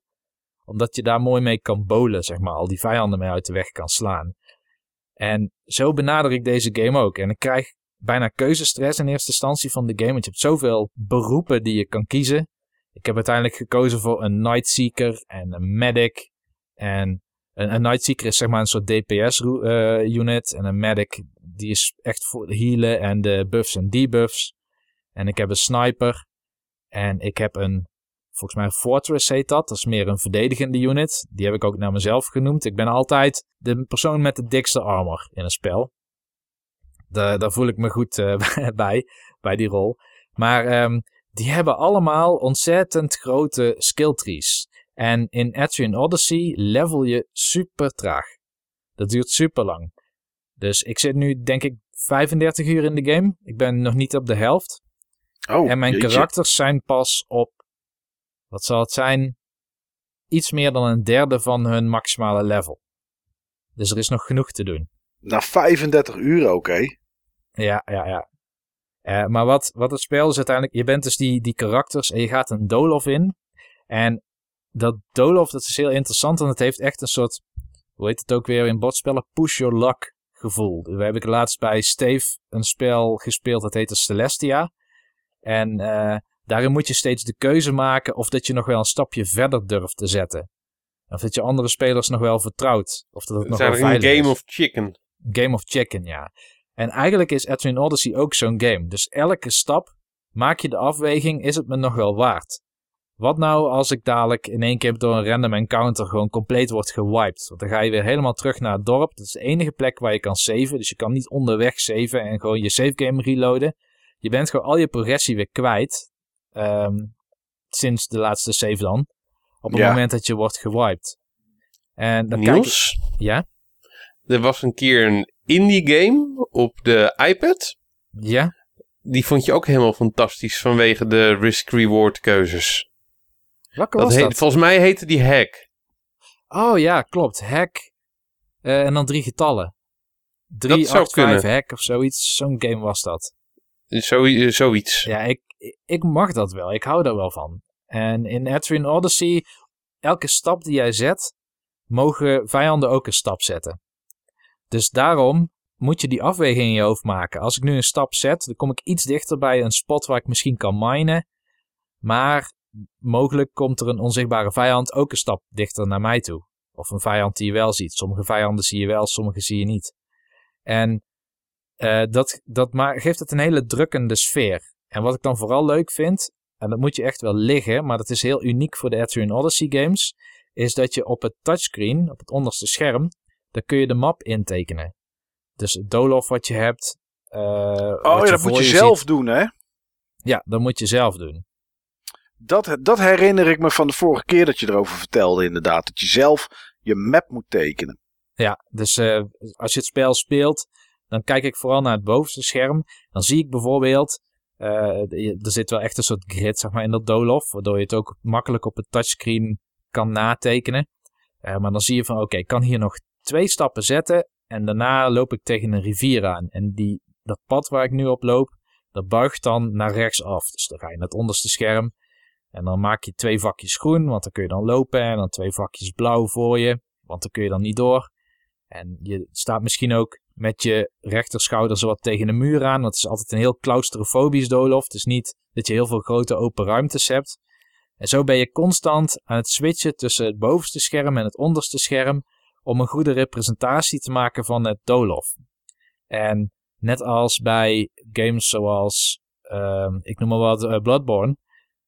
omdat je daar mooi mee kan bolen, zeg maar, al die vijanden mee uit de weg kan slaan. En zo benader ik deze game ook. En ik krijg bijna keuzestress in eerste instantie van de game, want je hebt zoveel beroepen die je kan kiezen. Ik heb uiteindelijk gekozen voor een Nightseeker en een Medic en een, Nightseeker is zeg maar een soort DPS-unit. en een Medic die is echt voor de healen en de buffs en debuffs. En ik heb een Sniper. En ik heb een, volgens mij Fortress heet dat. Dat is meer een verdedigende unit. Die heb ik ook naar mezelf genoemd. Ik ben altijd de persoon met de dikste armor in een spel. Daar, daar voel ik me goed uh, bij, bij die rol. Maar um, die hebben allemaal ontzettend grote skill trees. En in Etrian Odyssey level je super traag. Dat duurt super lang. Dus ik zit nu denk ik 35 uur in de game. Ik ben nog niet op de helft. Oh, en mijn jeetje. karakters zijn pas op, wat zal het zijn, iets meer dan een derde van hun maximale level. Dus er is nog genoeg te doen. Na 35 uur, oké. Ja, ja, ja. Uh, maar wat, wat het spel is uiteindelijk, je bent dus die, die karakters en je gaat een Dolof in. En dat Dolof, dat is heel interessant, want het heeft echt een soort, hoe heet het ook weer in bordspellen, push your luck gevoel. We hebben laatst bij Steve een spel gespeeld, dat heette Celestia. En uh, daarin moet je steeds de keuze maken of dat je nog wel een stapje verder durft te zetten. Of dat je andere spelers nog wel vertrouwt. Of dat het nog wel een veilig game is. of chicken. Game of chicken, ja. En eigenlijk is Etrian Odyssey ook zo'n game. Dus elke stap maak je de afweging, is het me nog wel waard? Wat nou als ik dadelijk in één keer door een random encounter gewoon compleet word gewiped? Want dan ga je weer helemaal terug naar het dorp. Dat is de enige plek waar je kan saven. Dus je kan niet onderweg saven en gewoon je save game reloaden. Je bent gewoon al je progressie weer kwijt. Um, sinds de laatste save dan. Op het Ja. moment dat je wordt gewiped. En dan Niels, kijk. Ja? er was een keer een indie game op de iPad. Ja? Die vond je ook helemaal fantastisch vanwege de risk-reward keuzes. Welke Dat was heet, dat? Volgens mij heette die Hack. Oh ja, klopt. Hack. eh, en dan drie getallen. 3, Dat zou 8, 5 kunnen. hack of zoiets. Zo'n game was dat. Zo, eh, zoiets. Ja, ik, ik mag dat wel. Ik hou daar wel van. En in Etrian Odyssey, elke stap die jij zet, mogen vijanden ook een stap zetten. Dus daarom moet je die afweging in je hoofd maken. Als ik nu een stap zet, dan kom ik iets dichter bij een spot waar ik misschien kan minen. Maar mogelijk komt er een onzichtbare vijand ook een stap dichter naar mij toe. Of een vijand die je wel ziet. Sommige vijanden zie je wel, sommige zie je niet. En uh, dat, dat ma- geeft het een hele drukkende sfeer. En wat ik dan vooral leuk vind, en dat moet je echt wel liggen, maar dat is heel uniek voor de Etrian Odyssey games, is dat je op het touchscreen, op het onderste scherm, daar kun je de map intekenen. Dus het Dolof wat je hebt. Uh, Oh ja, dat moet je zelf ziet, doen, hè? Ja, dat moet je zelf doen. Dat, dat herinner ik me van de vorige keer dat je erover vertelde, inderdaad. Dat je zelf je map moet tekenen. Ja, dus uh, als je het spel speelt, dan kijk ik vooral naar het bovenste scherm. Dan zie ik bijvoorbeeld, uh, er zit wel echt een soort grid zeg maar, in dat Dolof, waardoor je het ook makkelijk op het touchscreen kan natekenen. Uh, maar dan zie je van, oké, okay, ik kan hier nog twee stappen zetten en daarna loop ik tegen een rivier aan. En die, dat pad waar ik nu op loop, dat buigt dan naar rechts af. Dus dan ga je naar het onderste scherm en dan maak je twee vakjes groen, want dan kun je dan lopen. En dan twee vakjes blauw voor je, want dan kun je dan niet door. En je staat misschien ook met je rechterschouder zo wat tegen de muur aan. Want het is altijd een heel claustrofobisch doolhof. Het is niet dat je heel veel grote open ruimtes hebt. En zo ben je constant aan het switchen tussen het bovenste scherm en het onderste scherm. Om een goede representatie te maken van het doolhof. En net als bij games zoals, uh, ik noem maar wat, uh, Bloodborne.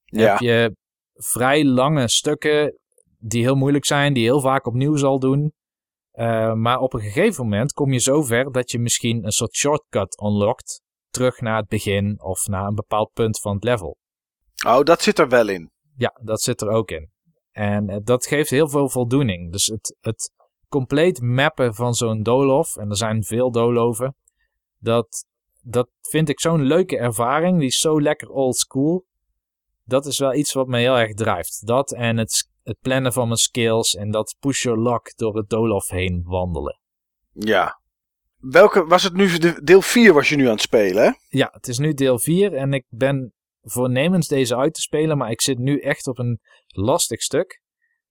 Ja. Heb je vrij lange stukken die heel moeilijk zijn. Die je heel vaak opnieuw zal doen. Uh, maar op een gegeven moment kom je zo ver dat je misschien een soort shortcut unlockt. Terug naar het begin of naar een bepaald punt van het level. Oh, dat zit er wel in. Ja, dat zit er ook in. En uh, dat geeft heel veel voldoening. Dus het, het compleet mappen van zo'n doolhof, en er zijn veel doolhoven, dat, dat vind ik zo'n leuke ervaring. Die is zo lekker old school. Dat is wel iets wat me heel erg drijft. Dat en het het plannen van mijn skills en dat push your luck door het doolhof heen wandelen. Ja. welke was het nu? de- Deel 4 was je nu aan het spelen, hè? Ja, het is nu deel 4 en ik ben voornemens deze uit te spelen, maar ik zit nu echt op een lastig stuk.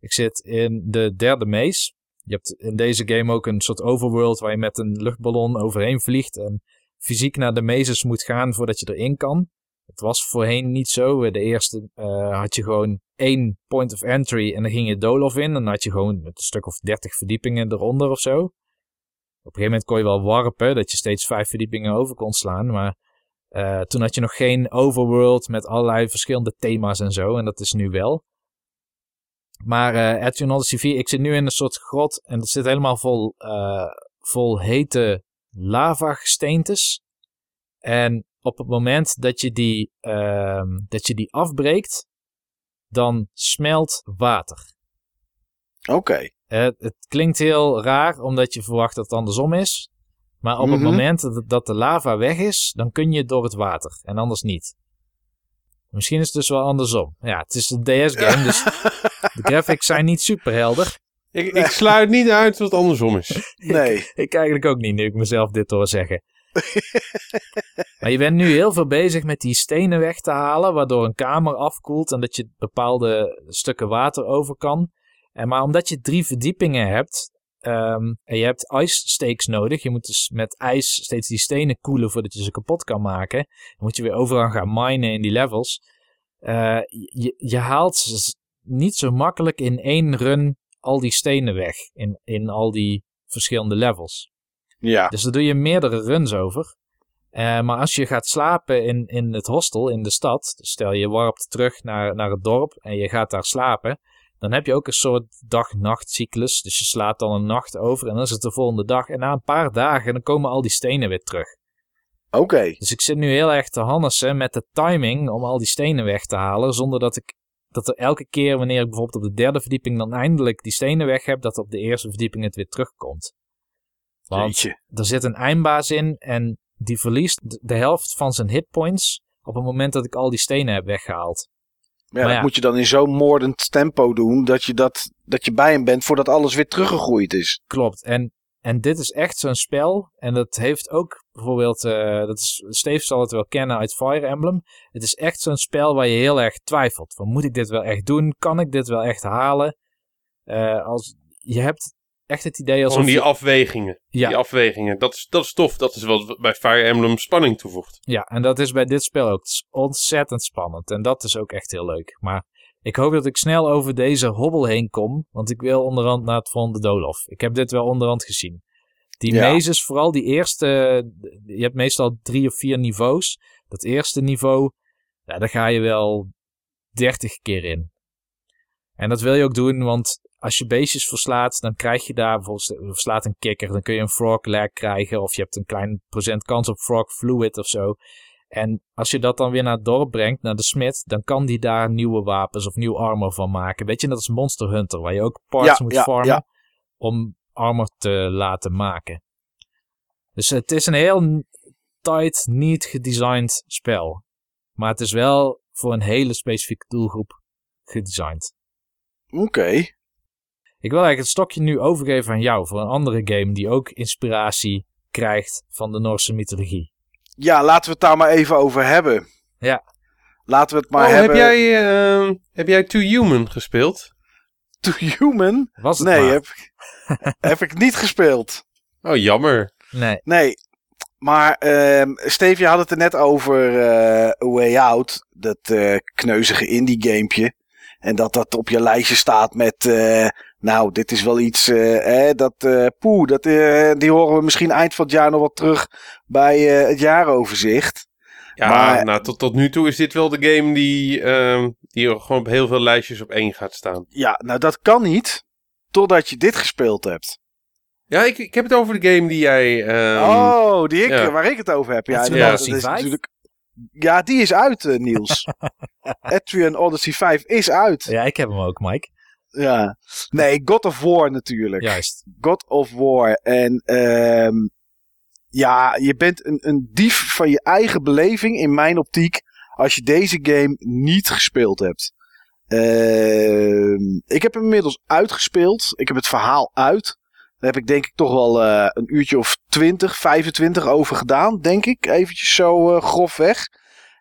Ik zit in de derde maze. Je hebt in deze game ook een soort overworld waar je met een luchtballon overheen vliegt en fysiek naar de mazes moet gaan voordat je erin kan. Het was voorheen niet zo. De eerste eh, had je gewoon één point of entry en dan ging je Dolof in. Dan had je gewoon een stuk of 30 verdiepingen eronder of zo. Op een gegeven moment kon je wel warpen, dat je steeds vijf verdiepingen over kon slaan. Maar eh, toen had je nog geen overworld met allerlei verschillende thema's en zo. En dat is nu wel. Maar eh Etrian Odyssey 4, ik zit nu in een soort grot en het zit helemaal vol, eh, vol hete lavagesteentes. En op het moment dat je die, ehm, dat je die afbreekt, dan smelt water. Oké. Eh, het klinkt heel raar, omdat je verwacht dat het andersom is. Maar op het Mhm. moment dat de lava weg is, dan kun je door het water. En anders niet. Misschien is het dus wel andersom. Ja, het is een DS-game, dus de graphics zijn niet super helder. Ik, ik sluit niet uit dat het andersom is. Nee. Ik eigenlijk ook niet, nu ik mezelf dit hoor zeggen. maar je bent nu heel veel bezig met die stenen weg te halen, waardoor een kamer afkoelt en dat je bepaalde stukken water over kan. En maar omdat je drie verdiepingen hebt ehm, en je hebt ice stakes nodig, je moet dus met ijs steeds die stenen koelen voordat je ze kapot kan maken. Dan moet je weer overal gaan minen in die levels. Eh, je, je haalt niet zo makkelijk in één run al die stenen weg in, in al die verschillende levels. Ja. Dus daar doe je meerdere runs over. Eh, maar als je gaat slapen in, in het hostel in de stad, dus stel je warpt terug naar, naar het dorp en je gaat daar slapen, dan heb je ook een soort dag-nacht-cyclus. Dus je slaat dan een nacht over en dan is het de volgende dag. En na een paar dagen dan komen al die stenen weer terug. Oké. Dus ik zit nu heel erg te hannissen met de timing om al die stenen weg te halen, zonder dat ik dat er elke keer wanneer ik bijvoorbeeld op de derde verdieping dan eindelijk die stenen weg heb, dat op de eerste verdieping het weer terugkomt. Want Jeetje. er zit een eindbaas in en die verliest de helft van zijn hitpoints op het moment dat ik al die stenen heb weggehaald. Ja, Maar dat ja. moet je dan in zo'n moordend tempo doen dat je, dat, dat je bij hem bent voordat alles weer teruggegroeid is. Klopt. En, en dit is echt zo'n spel. En dat heeft ook bijvoorbeeld, eh, dat is, Steve zal het wel kennen uit Fire Emblem. Het is echt zo'n spel waar je heel erg twijfelt. Van, moet ik dit wel echt doen? Kan ik dit wel echt halen? Eh, als, je hebt echt het idee alsof Gewoon die je- afwegingen. Ja. Die afwegingen. Dat is, dat is tof. Dat is wat bij Fire Emblem spanning toevoegt. Ja, en dat is bij dit spel ook. Het is ontzettend spannend. En dat is ook echt heel leuk. Maar ik hoop dat ik snel over deze hobbel heen kom. Want ik wil onderhand naar het volgende Dolof. Ik heb dit wel onderhand gezien. Die Ja. mazes, vooral die eerste... Je hebt meestal drie of vier niveaus. Dat eerste niveau, ja, daar ga je wel 30 keer in. En dat wil je ook doen, want als je beestjes verslaat, dan krijg je daar bijvoorbeeld, verslaat een kikker, dan kun je een frog leg krijgen, of je hebt een klein procent kans op frog fluid of zo. En als je dat dan weer naar het dorp brengt, naar de smid, dan kan die daar nieuwe wapens of nieuw armor van maken. Weet je, dat is Monster Hunter, waar je ook parts Ja, moet ja, farmen ja. om armor te laten maken. Dus het is een heel tight, niet gedesigned spel. Maar het is wel voor een hele specifieke doelgroep gedesigned. Oké. Ik wil eigenlijk het stokje nu overgeven aan jou voor een andere game die ook inspiratie krijgt van de Noorse mythologie. Ja, laten we het daar maar even over hebben. Ja. Laten we het maar oh, hebben. heb, jij, ehm, heb jij Too Human gespeeld? To Human? Was het Nee, maar. heb, heb ik niet gespeeld. Oh, jammer. Nee. Nee. Maar ehm Steve, je had het er net over eh, A Way Out. Dat eh, kneuzige indie gamepje. En dat dat op je lijstje staat met... nou, dit is wel iets... eh, hè, dat, eh poeh, dat, eh, die horen we misschien eind van het jaar nog wat terug bij eh, het jaaroverzicht. Ja, Maar- nou, tot, tot nu toe is dit wel de game die, ehm, die gewoon op heel veel lijstjes op één gaat staan. Ja, nou dat kan niet. Totdat je dit gespeeld hebt. Ja, ik, ik heb het over de game die jij... ehm, oh, die ik, ja. waar ik het over heb. Ja, dat is 5? natuurlijk... Ja, die is uit, eh, Niels. Etrian Odyssey 5 is uit. Ja, ik heb hem ook, Mike. Ja. Nee, God of War natuurlijk. Juist. God of War. En ehm ja, je bent een, een dief van je eigen beleving in mijn optiek. Als je deze game niet gespeeld hebt. Ehm ik heb hem inmiddels uitgespeeld. Ik heb het verhaal uit. Daar heb ik denk ik toch wel eh, een uurtje of 20, 25 over gedaan, denk ik. Eventjes zo uh, grofweg.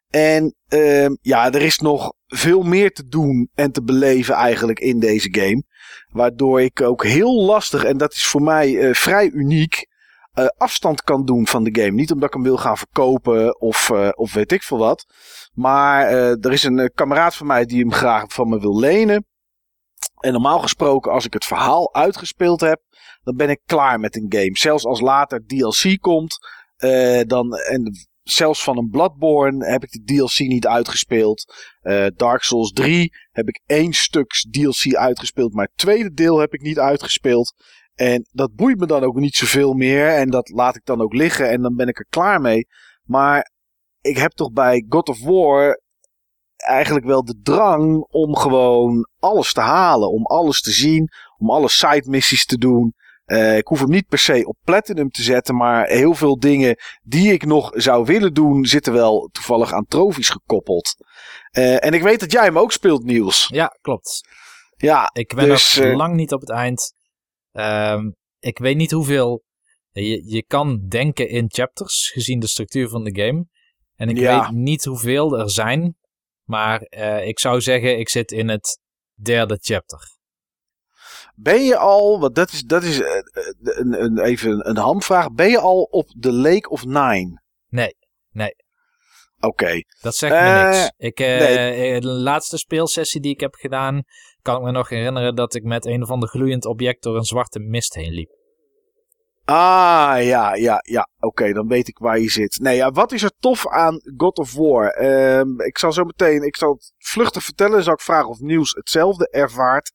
En uh, ja, er is nog veel meer te doen en te beleven eigenlijk in deze game. Waardoor ik ook heel lastig, en dat is voor mij uh, vrij uniek, uh, afstand kan doen van de game. Niet omdat ik hem wil gaan verkopen of, uh, of weet ik veel wat. Maar er is een kameraad van mij die hem graag van me wil lenen. En normaal gesproken, als ik het verhaal uitgespeeld heb, dan ben ik klaar met een game. Zelfs als later DLC komt, dan, en zelfs van een Bloodborne heb ik de DLC niet uitgespeeld. Uh, Dark Souls 3 heb ik één stuk DLC uitgespeeld, maar het tweede deel heb ik niet uitgespeeld. En dat boeit me dan ook niet zoveel meer. En dat laat ik dan ook liggen en dan ben ik er klaar mee. Maar ik heb toch bij God of War eigenlijk wel de drang om gewoon alles te halen. Om alles te zien. Om alle side missies te doen. Uh, ik hoef hem niet per se op platinum te zetten, maar heel veel dingen die ik nog zou willen doen, zitten wel toevallig aan trofies gekoppeld. Uh, en ik weet dat jij hem ook speelt, Niels. Ja, klopt. Ja, ik ben dus, nog uh, lang niet op het eind. Um, ik weet niet hoeveel. Je, je kan denken in chapters, gezien de structuur van de game. En ik ja. weet niet hoeveel er zijn. Maar ik zou zeggen, ik zit in het derde chapter. Ben je al, want dat is, dat is uh, een, een, even een hamvraag. Ben je al op de Lake of Nine? Nee, nee. Oké. Okay. Dat zegt uh, me niks. Ik, uh, nee. De laatste speelsessie die ik heb gedaan, kan ik me nog herinneren dat ik met een of ander gloeiend object door een zwarte mist heen liep. Ah, ja, ja, ja. Oké, okay, dan weet ik waar je zit. Nee, ja, wat is er tof aan God of War? Uh, ik zal zo meteen, ik zal het vluchtig vertellen. Dan zal ik vragen of Niels hetzelfde ervaart.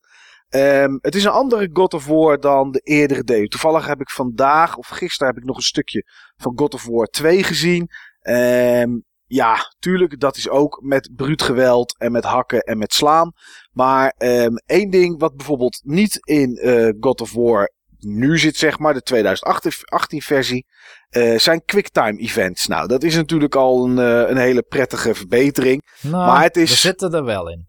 Um, het is een andere God of War dan de eerdere delen. Toevallig heb ik vandaag of gisteren heb ik nog een stukje van God of War 2 gezien. Um, ja, tuurlijk, dat is ook met bruut geweld en met hakken en met slaan. Maar um, één ding wat bijvoorbeeld niet in uh, God of War nu zit, zeg maar, de 2018 versie, uh, zijn quicktime events. Nou, dat is natuurlijk al een, uh, een hele prettige verbetering. Nou, maar het is... we zitten er wel in.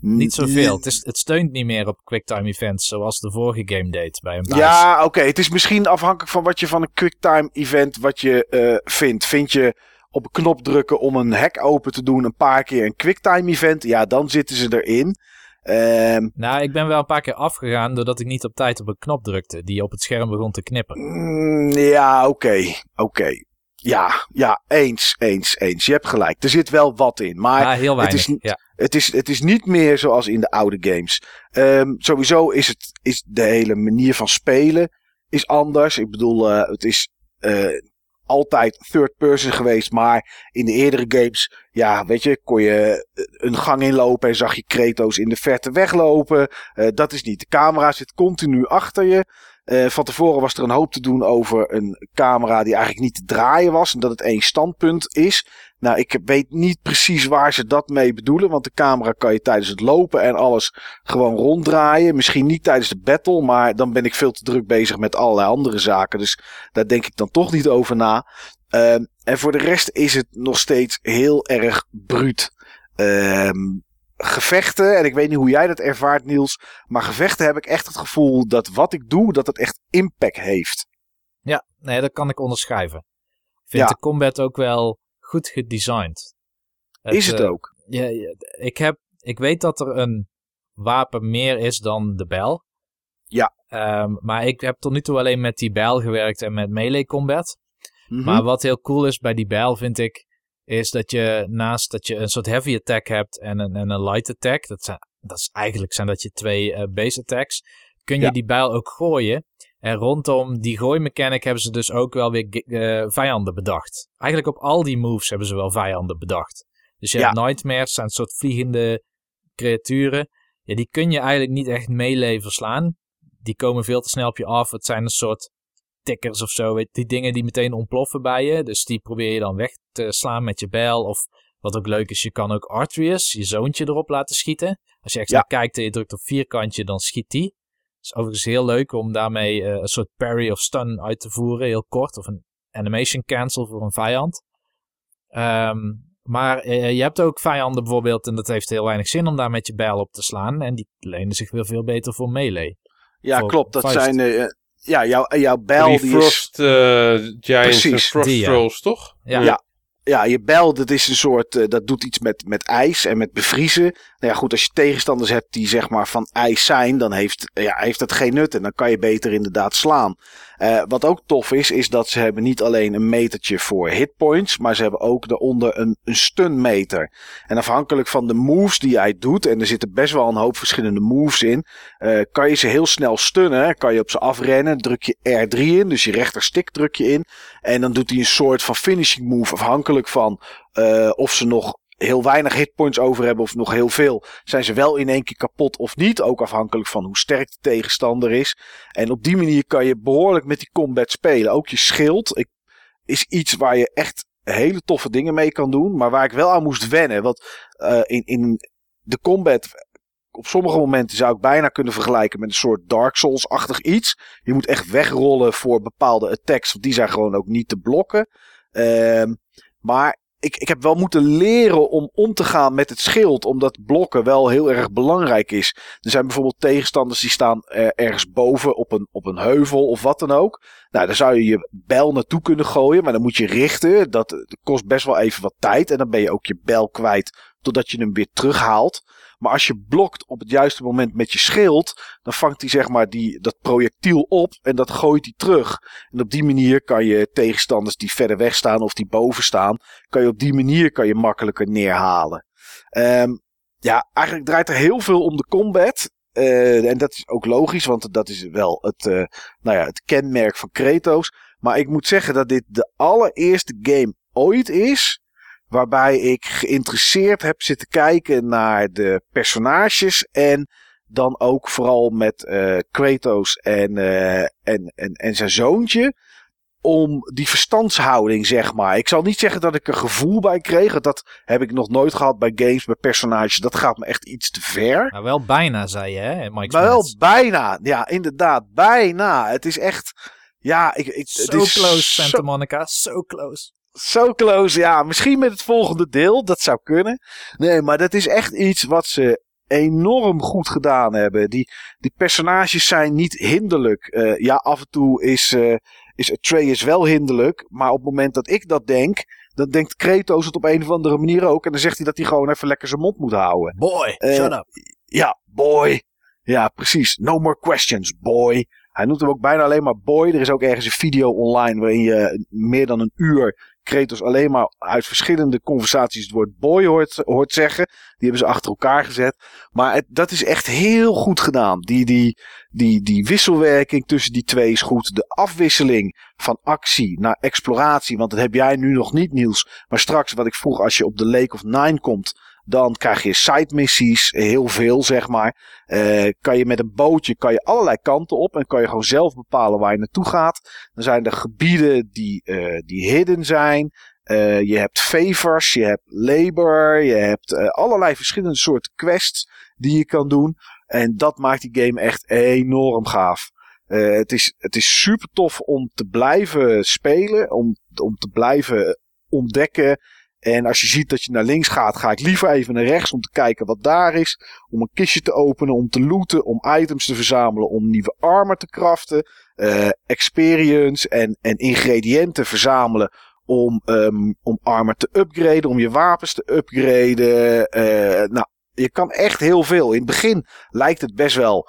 Niet zoveel. Het, is, het steunt niet meer op quicktime events zoals de vorige game deed bij een buis. Ja, oké. Okay. Het is misschien afhankelijk van wat je van een quicktime event wat je uh, vindt. Vind je op een knop drukken om een hek open te doen een paar keer een quicktime event? Ja, dan zitten ze erin. Um, nou, ik ben wel een paar keer afgegaan doordat ik niet op tijd op een knop drukte die op het scherm begon te knippen. Mm, ja, oké. Okay, oké. Okay. Ja, ja, eens, eens, eens. Je hebt gelijk. Er zit wel wat in. Maar ja, heel weinig, het, is, ja. het, is, het is niet meer zoals in de oude games. Um, sowieso is, het, is de hele manier van spelen is anders. Ik bedoel, uh, het is uh, altijd third person geweest. Maar in de eerdere games, ja, weet je, kon je een gang inlopen en zag je Kratos in de verte weglopen. Uh, dat is niet. De camera zit continu achter je. Uh, van tevoren was er een hoop te doen over een camera die eigenlijk niet te draaien was. En dat het één standpunt is. Nou, ik weet niet precies waar ze dat mee bedoelen. Want de camera kan je tijdens het lopen en alles gewoon ronddraaien. Misschien niet tijdens de battle. Maar dan ben ik veel te druk bezig met allerlei andere zaken. Dus daar denk ik dan toch niet over na. Uh, en voor de rest is het nog steeds heel erg bruut. Uh, gevechten, en ik weet niet hoe jij dat ervaart Niels, maar gevechten heb ik echt het gevoel dat wat ik doe, dat het echt impact heeft. Ja, nee, dat kan ik onderschrijven. Ik vind Ja. de combat ook wel goed gedesigned. is het eh, ook? Ja, ja, ik, heb, ik weet dat er een wapen meer is dan de bijl. Ja. Ehm, maar ik heb tot nu toe alleen met die bijl gewerkt en met melee combat. Mhm. Maar wat heel cool is bij die bijl, vind ik, is dat je naast dat je een soort heavy attack hebt en een, en een light attack, dat, zijn, dat is eigenlijk zijn dat je twee eh, base attacks, kun je die bijl ook gooien. En rondom die gooimechanic hebben ze dus ook wel weer eh, vijanden bedacht. Eigenlijk op al die moves hebben ze wel vijanden bedacht. Dus je Ja. hebt nightmares, zijn een soort vliegende creaturen. Ja, die kun je eigenlijk niet echt melee verslaan. Die komen veel te snel op je af. Het zijn een soort tikkers of zo. weet- Die dingen die meteen ontploffen bij je. Dus die probeer je dan weg te slaan met je bijl. Of wat ook leuk is, je kan ook Artrius, je zoontje erop laten schieten. Als je extra Ja. kijkt en je drukt op vierkantje, dan schiet die. Het is overigens heel leuk om daarmee eh, een soort parry of stun uit te voeren. Heel kort. Of een animation cancel voor een vijand. Ehm, maar eh, je hebt ook vijanden bijvoorbeeld, en dat heeft heel weinig zin om daar met je bijl op te slaan. En die lenen zich weer veel beter voor melee. Ja, klopt. Dat vuist. zijn, eh, ja, jouw, jouw bijl Die die is... Frost eh, Giants en Precies. Frost Die, ja. Trolls, toch? Ja. Ja. Ja, je bijl, dat is een soort, eh, dat doet iets met, met ijs en met bevriezen. Nou ja, goed, als je tegenstanders hebt die zeg maar van ijs zijn, dan heeft, ja, heeft dat geen nut en dan kan je beter inderdaad slaan. Eh, wat ook tof is, is dat ze hebben niet alleen een metertje voor hitpoints, maar ze hebben ook daaronder een, een stunmeter. En afhankelijk van de moves die jij doet, en er zitten best wel een hoop verschillende moves in, eh, kan je ze heel snel stunnen. Kan je op ze afrennen, druk je R3 in, dus je rechterstik druk je in. En dan doet hij een soort van finishing move, afhankelijk van eh, of ze nog heel weinig hitpoints over hebben of nog heel veel. Zijn ze wel in één keer kapot of niet, ook afhankelijk van hoe sterk de tegenstander is. En op die manier kan je behoorlijk met die combat spelen. Ook je schild ik, is iets waar je echt hele toffe dingen mee kan doen, maar waar ik wel aan moest wennen. Want eh, in, in de combat op sommige momenten zou ik bijna kunnen vergelijken met een soort Dark Souls-achtig iets. Je moet echt wegrollen voor bepaalde attacks, die zijn gewoon ook niet te blokken. Ehm, maar ik, ik heb wel moeten leren om om te gaan met het schild, omdat blokken wel heel erg belangrijk is. Er zijn bijvoorbeeld tegenstanders die staan eh, ergens boven op een, op een heuvel of wat dan ook. Nou, daar zou je je bijl naartoe kunnen gooien, maar dan moet je richten. Dat, dat kost best wel even wat tijd en dan ben je ook je bijl kwijt totdat je hem weer terughaalt. Maar als je blokt op het juiste moment met je schild, dan vangt hij zeg maar die, dat projectiel op en dat gooit hij terug. En op die manier kan je tegenstanders die verder weg staan of die boven staan, kan je op die manier kan je makkelijker neerhalen. Ehm, ja, eigenlijk draait er heel veel om de combat. Eh, en dat is ook logisch, want dat is wel het, eh, nou ja, het kenmerk van Kratos. Maar ik moet zeggen dat dit de allereerste game ooit is waarbij ik geïnteresseerd heb zitten kijken naar de personages en dan ook vooral met eh, Kratos en, eh, en, en, en zijn zoontje. Om die verstandshouding, zeg maar. Ik zal niet zeggen dat ik er gevoel bij kreeg. Dat heb ik nog nooit gehad bij games, bij personages. Dat gaat me echt iets te ver. Maar wel bijna, zei je, hè, Mike Maar wel bijna. Ja, inderdaad. Bijna. Het is echt. Ja, ik, ik, het is close, Santa Monica. So close. Zo close, ja. Misschien met het volgende deel, dat zou kunnen. Nee, maar dat is echt iets wat ze enorm goed gedaan hebben. Die, die personages zijn niet hinderlijk. Eh, ja, af en toe is, eh is Atreus wel hinderlijk. Maar op het moment dat ik dat denk, dan denkt Kratos het op een of andere manier ook. En dan zegt hij dat hij gewoon even lekker zijn mond moet houden. Boy, Eh, shut up. Ja, boy. Ja, precies. No more questions, boy. Hij noemt hem ook bijna alleen maar boy. Er is ook ergens een video online waarin je meer dan een uur Kratos alleen maar uit verschillende conversaties het woord boy hoort, hoort zeggen. Die hebben ze achter elkaar gezet. Maar het, dat is echt heel goed gedaan. Die, die, die, die wisselwerking tussen die twee is goed. De afwisseling van actie naar exploratie. Want dat heb jij nu nog niet, Niels. Maar straks, wat ik vroeg, als je op de Lake of Nine komt. Dan krijg je side missies, heel veel zeg maar. Eh, kan je met een bootje kan je allerlei kanten op en kan je gewoon zelf bepalen waar je naartoe gaat. Dan zijn er gebieden die, eh, die hidden zijn. Eh, je hebt favors, je hebt labor, je hebt allerlei verschillende soorten quests die je kan doen. En dat maakt die game echt enorm gaaf. Het, is, het is super tof om te blijven spelen, om, om te blijven ontdekken. En als je ziet dat je naar links gaat, ga ik liever even naar rechts om te kijken wat daar is. Om een kistje te openen, om te looten, om items te verzamelen, om nieuwe armor te craften. eh, experience en, en ingrediënten verzamelen om, ehm, om armor te upgraden, om je wapens te upgraden. eh, nou, je kan echt heel veel. In het begin lijkt het best wel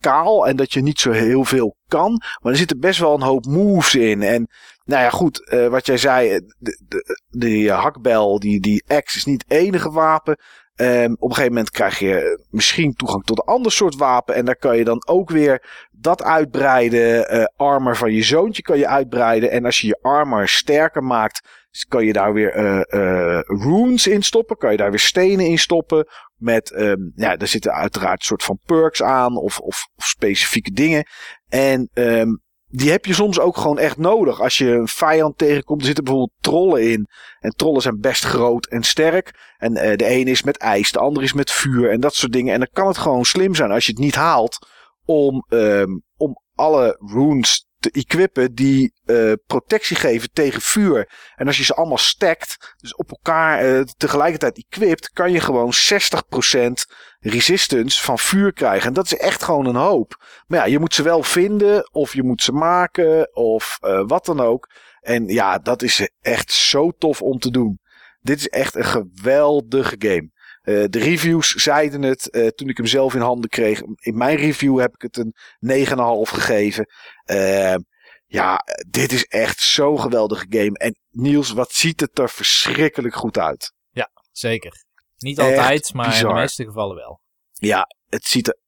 kaal en dat je niet zo heel veel kan. Maar er zitten best wel een hoop moves in. En nou ja, goed, eh, wat jij zei, eh, de, de, die hakbel, die, die axe is niet het enige wapen. Ehm, op een gegeven moment krijg je misschien toegang tot een ander soort wapen. En daar kan je dan ook weer dat uitbreiden. Eh, armor van je zoontje kan je uitbreiden. En als je je armor sterker maakt, kan je daar weer eh, eh, runes in stoppen. Kan je daar weer stenen in stoppen. Met, ehm, ja, daar zitten uiteraard een soort van perks aan of, of, of specifieke dingen. En ehm, die heb je soms ook gewoon echt nodig. Als je een vijand tegenkomt, er zitten bijvoorbeeld trollen in. En trollen zijn best groot en sterk. En eh, de ene is met ijs, de andere is met vuur en dat soort dingen. En dan kan het gewoon slim zijn als je het niet haalt om, ehm, om alle runes te equippen die eh, protectie geven tegen vuur. En als je ze allemaal stackt, dus op elkaar eh, tegelijkertijd equipt, kan je gewoon 60% resistance van vuur krijgen. En dat is echt gewoon een hoop. Maar ja, je moet ze wel vinden, of je moet ze maken, of eh, wat dan ook. En ja, dat is echt zo tof om te doen. Dit is echt een geweldige game. Eh, de reviews zeiden het eh, toen ik hem zelf in handen kreeg. In mijn review heb ik het een 9,5 gegeven. Uh, ja, dit is echt zo'n geweldige game. En Niels, wat ziet het er verschrikkelijk goed uit. Ja, zeker. Niet altijd, maar bizar. in de meeste gevallen wel. Ja, het ziet er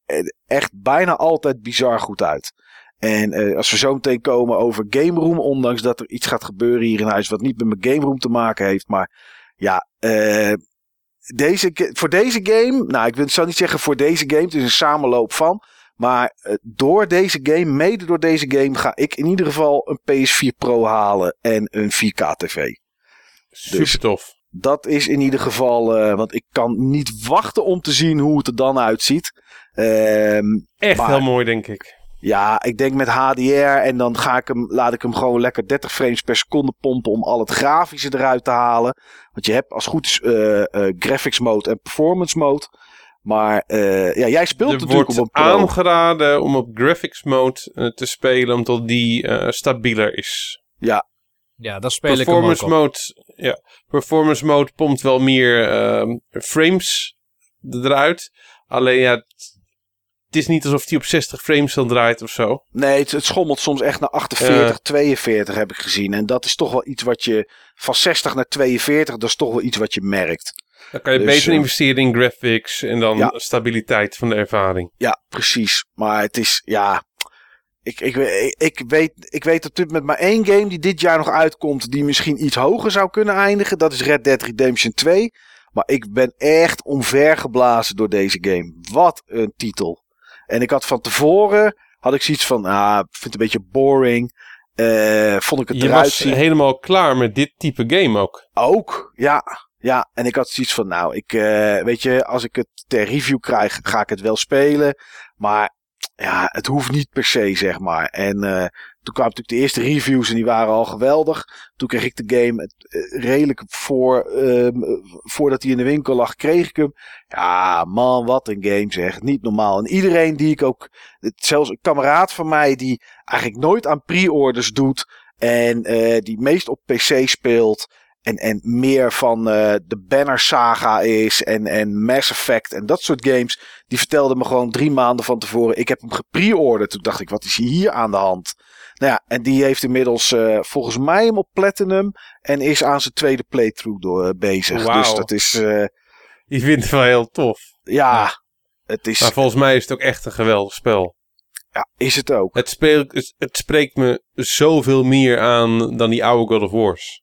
echt bijna altijd bizar goed uit. En uh, als we zo meteen komen over Game Room, ondanks dat er iets gaat gebeuren hier in huis wat niet met mijn Game Room te maken heeft. Maar ja, uh, deze, voor deze game, nou ik wil, zou niet zeggen voor deze game, het is een samenloop van. Maar uh, door deze game, mede door deze game, ga ik in ieder geval een PS4 Pro halen en een 4K TV. Super dus tof. Dat is in ieder geval, uh, want ik kan niet wachten om te zien hoe het er dan uitziet. Uh, Echt maar, heel mooi, denk ik. Ja, ik denk met HDR en dan ga ik hem, laat ik hem gewoon lekker 30 frames per seconde pompen om al het grafische eruit te halen. Want je hebt als goed is uh, uh, graphics mode en performance mode. Maar uh, ja, jij speelt er natuurlijk wordt op een Pro. aangeraden om op graphics mode te spelen, omdat die stabieler is. Ja. Ja, dat speel performance ik hem mode, ja, Performance mode pompt wel meer frames eruit. Alleen ja, het is niet alsof hij op 60 frames dan draait of zo. Nee, het, het schommelt soms echt naar 48, uh, 42 heb ik gezien. En dat is toch wel iets wat je van 60 naar 42, dat is toch wel iets wat je merkt. Dan kan je dus, beter uh, investeren in graphics en dan ja. stabiliteit van de ervaring. Ja, precies. Maar het is, ja... Ik, ik, ik, ik, weet, ik weet dat dit met maar één game die dit jaar nog uitkomt, die misschien iets hoger zou kunnen eindigen. Dat is Red Dead Redemption 2. Maar ik ben echt omvergeblazen door deze game. Wat een titel. En ik had van tevoren, had ik zoiets van, ah, vind het een beetje boring. Uh, vond ik het Je eruit was zien. helemaal klaar met dit type game ook. Ook, ja. Ja, en ik had zoiets van, nou, ik, uh, weet je, als ik het ter review krijg, ga ik het wel spelen. Maar ja, het hoeft niet per se, zeg maar. En uh, toen kwamen natuurlijk de eerste reviews en die waren al geweldig. Toen kreeg ik de game uh, redelijk voor, uh, voordat hij in de winkel lag, kreeg ik hem. Ja, man, wat een game zeg. Niet normaal. En iedereen die ik ook, zelfs een kameraad van mij die eigenlijk nooit aan pre-orders doet. En uh, die meest op PC speelt. En, en meer van uh, de Banner Saga is en, en Mass Effect en dat soort games. Die vertelde me gewoon drie maanden van tevoren. Ik heb hem gepre-orderd. Toen dacht ik, wat is hier aan de hand? Nou ja, en die heeft inmiddels uh, volgens mij hem op Platinum. En is aan zijn tweede playthrough door, uh, bezig. Wow. Dus dat is... Uh, Je vindt het wel heel tof. Ja, het is... Maar volgens mij is het ook echt een geweldig spel. Ja, is het ook. Het, speel, het, het spreekt me zoveel meer aan dan die oude God of Wars.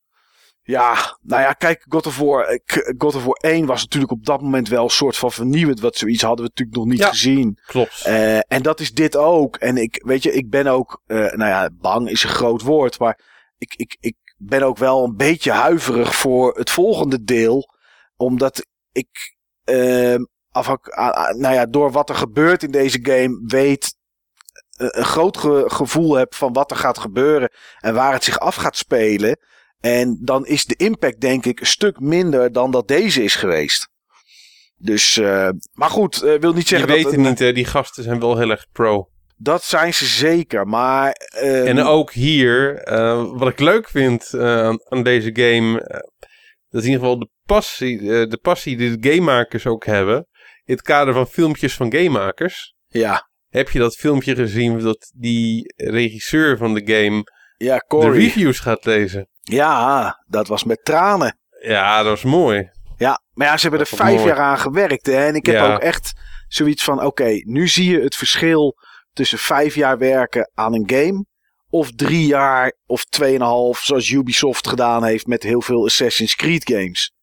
Ja, nou ja, kijk, God of, War, God of War 1 was natuurlijk op dat moment wel een soort van vernieuwend. Wat zoiets hadden we natuurlijk nog niet ja, gezien. Klopt. Uh, en dat is dit ook. En ik, weet je, ik ben ook, uh, nou ja, bang is een groot woord. Maar ik, ik, ik ben ook wel een beetje huiverig voor het volgende deel. Omdat ik, uh, nou ja, door wat er gebeurt in deze game, weet een groot ge gevoel heb van wat er gaat gebeuren. En waar het zich af gaat spelen. En dan is de impact denk ik een stuk minder dan dat deze is geweest. Dus, uh, maar goed, uh, wil niet zeggen Je dat... weet het niet, hè? die gasten zijn wel heel erg pro. Dat zijn ze zeker, maar... Uh, en ook hier, wat ik leuk vind aan, aan, deze game... dat in ieder geval de passie, de passie die de gamemakers ook hebben... in het kader van filmpjes van gamemakers... Ja. Heb je dat filmpje gezien dat die regisseur van de game... Ja, de reviews gaat lezen? Ja, dat was met tranen. Ja, dat was mooi. Ja, maar ja, ze hebben er vijf mooi. jaar aan gewerkt. Hè? En ik heb ja. ook echt zoiets van: oké, okay, nu zie je het verschil tussen vijf jaar werken aan een game. Of drie jaar of tweeënhalf, zoals Ubisoft gedaan heeft met heel veel Assassin's Creed games.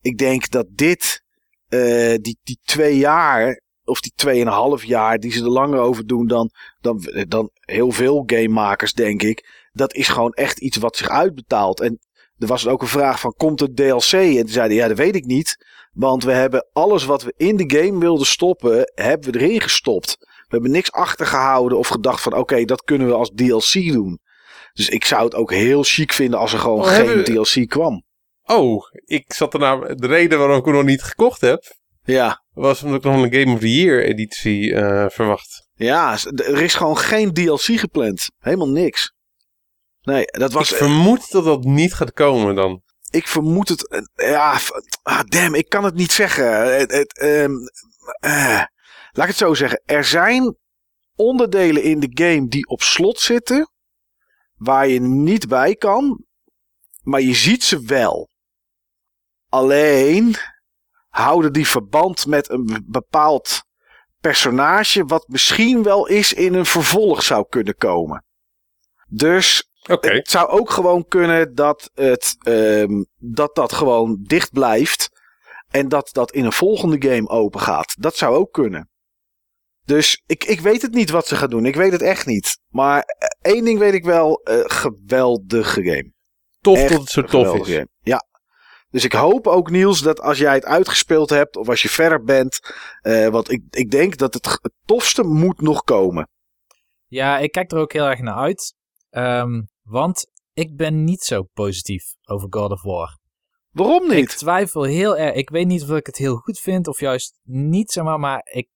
Ik denk dat dit, uh, die, die twee jaar, of die tweeënhalf jaar, die ze er langer over doen dan, dan, dan heel veel gamemakers, denk ik dat is gewoon echt iets wat zich uitbetaalt. En er was ook een vraag van, komt het DLC? En toen zeiden, ja, dat weet ik niet. Want we hebben alles wat we in de game wilden stoppen, hebben we erin gestopt. hebben niks achtergehouden of gedacht van oké, dat kunnen we als DLC doen. Dus ik zou het ook heel chic vinden als er gewoon Oh, geen DLC kwam. Oh, ik zat er nou... De reden waarom ik hem nog niet gekocht heb... Ja, was omdat ik nog een Game of the Year editie eh, verwacht. ja, er is gewoon geen DLC gepland. Helemaal niks. Nee, dat was. ik vermoed dat dat niet gaat komen dan. ik vermoed het. eh, Ja, ah, damn, ik kan het niet zeggen. Het, het, ehm, eh, laat ik het zo zeggen. Er zijn onderdelen in de game die op slot zitten. Waar je niet bij kan. Maar je ziet ze wel. Alleen houden die verband met een bepaald personage. Wat misschien wel eens in een vervolg zou kunnen komen. Dus Oké. het zou ook gewoon kunnen dat, het, ehm, dat dat gewoon dicht blijft. En dat dat in een volgende game open gaat. Dat zou ook kunnen. Dus ik, ik weet het niet wat ze gaan doen. Ik weet het echt niet. Maar eh, één ding weet ik wel. eh, geweldige game. Tof Echt dat het zo tof is. game. Ja. Dus ik hoop ook Niels dat als jij het uitgespeeld hebt. Of als je verder bent. eh, want ik, ik denk dat het, het tofste moet nog komen. Ja, ik kijk er ook heel erg naar uit. Ehm, want ik ben niet zo positief over God of War. Waarom Ik niet? twijfel heel erg. Ik weet niet of ik het heel goed vind of juist niet, zeg maar. Maar ik,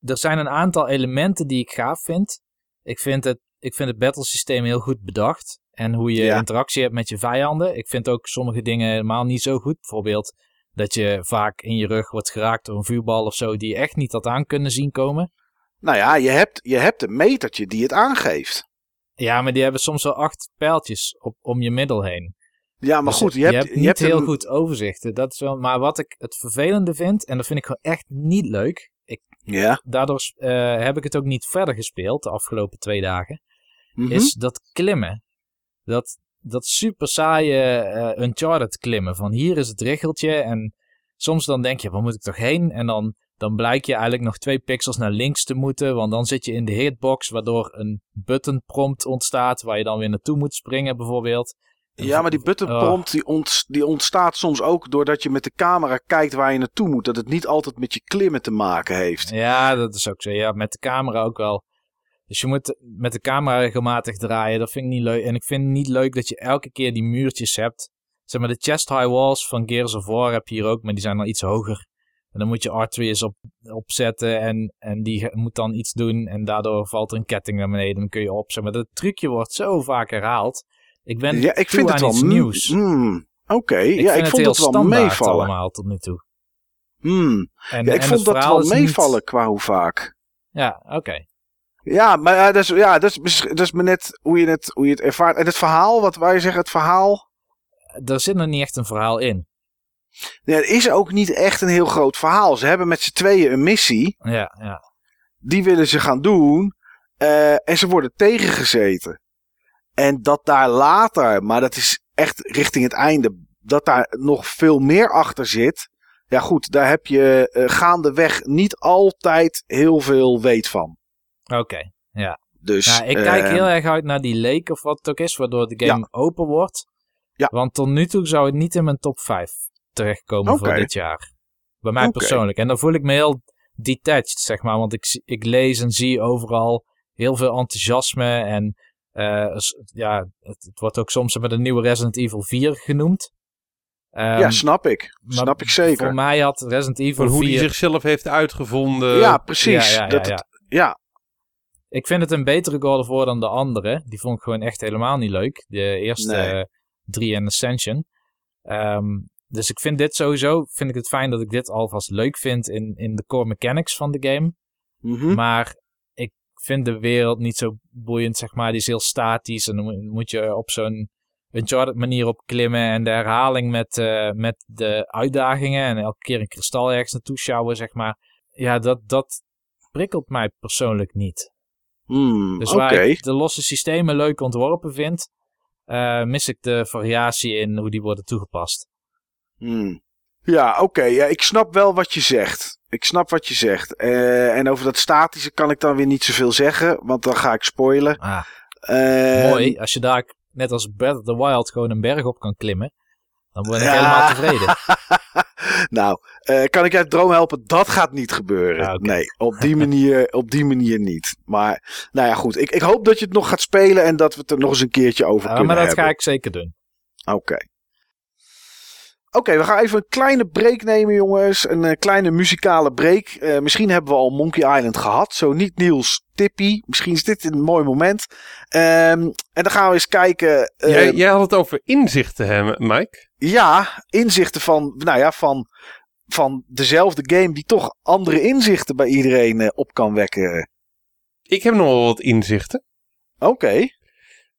er zijn een aantal elementen die ik gaaf vind. Ik vind het, ik vind het battlesysteem heel goed bedacht. En hoe je Ja. interactie hebt met je vijanden. Ik vind ook sommige dingen helemaal niet zo goed. Bijvoorbeeld dat je vaak in je rug wordt geraakt door een vuurbal of zo. Die je echt niet had aan kunnen zien komen. Nou ja, je hebt, je hebt een metertje die het aangeeft. Ja, maar die hebben soms wel acht pijltjes op, om je middel heen. Ja, maar Dus goed, je hebt, niet je hebt heel een- goed overzicht. Dat is wel, maar wat ik het vervelende vind, en dat vind ik gewoon echt niet leuk. Ik, Ja. daardoor eh, heb ik het ook niet verder gespeeld de afgelopen twee dagen. mhm. Is dat klimmen. Dat, dat super saaie eh, Uncharted klimmen. Van hier is het richeltje en soms dan denk je, waar moet ik toch heen? En dan, dan blijkt je eigenlijk nog twee pixels naar links te moeten. Want dan zit je in de hitbox, waardoor een button prompt ontstaat. Waar je dan weer naartoe moet springen bijvoorbeeld. Ja, maar die button Oh. prompt die, ont, die ontstaat soms ook doordat je met de camera kijkt waar je naartoe moet. Dat het niet altijd met je klimmen te maken heeft. Ja, dat is ook zo. Ja, met de camera ook wel. Dus je moet met de camera regelmatig draaien. Dat vind ik niet leuk. En ik vind het niet leuk dat je elke keer die muurtjes hebt. Zeg maar, de chest high walls van Gears of War heb je hier ook, maar die zijn al iets hoger. En dan moet je R2 eens op, opzetten en, en die moet dan iets doen. En daardoor valt er een ketting naar beneden. Dan kun je op. Zeg maar, dat trucje wordt zo vaak herhaald. Ik ben Ja, ik vind het wel. iets nieuws. mm, Oké, ik ja, vind ik vond heel het wel meevallen. allemaal tot nu toe. Mm. En, Ja, ik en vond het dat wel niet- meevallen qua hoe vaak. Ja, oké. Ja, maar ja, dat, is, ja, dat, is, dat is maar net hoe je, het, hoe je het ervaart. En het verhaal, wat wij zeggen, het verhaal. Er zit nog niet echt een verhaal in. Ja, het is ook niet echt een heel groot verhaal. Ze hebben met z'n tweeën een missie. Ja, ja. die willen ze gaan doen. eh, en ze worden tegengezeten. En dat daar later, maar dat is echt richting het einde, dat daar nog veel meer achter zit. Ja goed, daar heb je eh, gaandeweg niet altijd heel veel weet van. Oké. Dus, Nou, ik kijk heel erg uit naar die lake of wat het ook is, waardoor de game open wordt. Ja. Want tot nu toe zou het niet in mijn top 5 terechtkomen voor dit jaar. Bij mij persoonlijk. En dan voel ik me heel detached, zeg maar. Want ik, zie- ik lees en zie overal heel veel enthousiasme. En eh, s- ja, het, het wordt ook soms met een nieuwe Resident Evil 4 genoemd. Ehm, ja, snap ik. maar Snap ik zeker. Voor mij had Resident Evil Van hoe 4... die zichzelf heeft uitgevonden. ja, precies. Ja, ja, ja, dat ja. Het, ja, Ik vind het een betere God of War dan de andere. Die vond ik gewoon echt helemaal niet leuk. De eerste Nee. eh, drie en Ascension. Ehm, dus ik vind dit sowieso, vind ik het fijn dat ik dit alvast leuk vind in, in de core mechanics van de game. mhm. Maar ik vind de wereld niet zo boeiend, zeg maar. Die is heel statisch en dan moet- je op zo'n Uncharted manier op klimmen. En de herhaling met, eh, met de uitdagingen en elke keer een kristal ergens naartoe sjouwen, zeg maar. Ja, dat, dat prikkelt mij persoonlijk niet. Hmm, Dus waar ik de losse systemen leuk ontworpen vind, eh, mis ik de variatie in hoe die worden toegepast. Hmm. Ja, oké. Ja, ik snap wel wat je zegt. Ik snap wat je zegt. Eh, en over dat statische kan ik dan weer niet zoveel zeggen, want dan ga ik spoilen. Ah, Eh, mooi, als je daar net als Breath of the Wild gewoon een berg op kan klimmen. Dan ben ik Ja. helemaal tevreden. nou, eh, kan ik uit droom helpen? Dat gaat niet gebeuren. Oké. Nee, op die, manier, op die manier niet. Maar, nou ja, goed. Ik, ik hoop dat je het nog gaat spelen en dat we het er nog eens een keertje over Ja, kunnen maar dat hebben. ga ik zeker doen. Oké. Oké, we gaan even een kleine break nemen, jongens. Een eh, kleine muzikale break. Eh, misschien hebben we al Monkey Island gehad. Zo niet Niels Tippy. Misschien is dit een mooi moment. Ehm, en dan gaan we eens kijken. eh, jij, jij had het over inzichten, hè, Mike? Ja, inzichten van, nou ja, van, van dezelfde game die toch andere inzichten bij iedereen op kan wekken. Ik heb nog wel wat inzichten. Oké.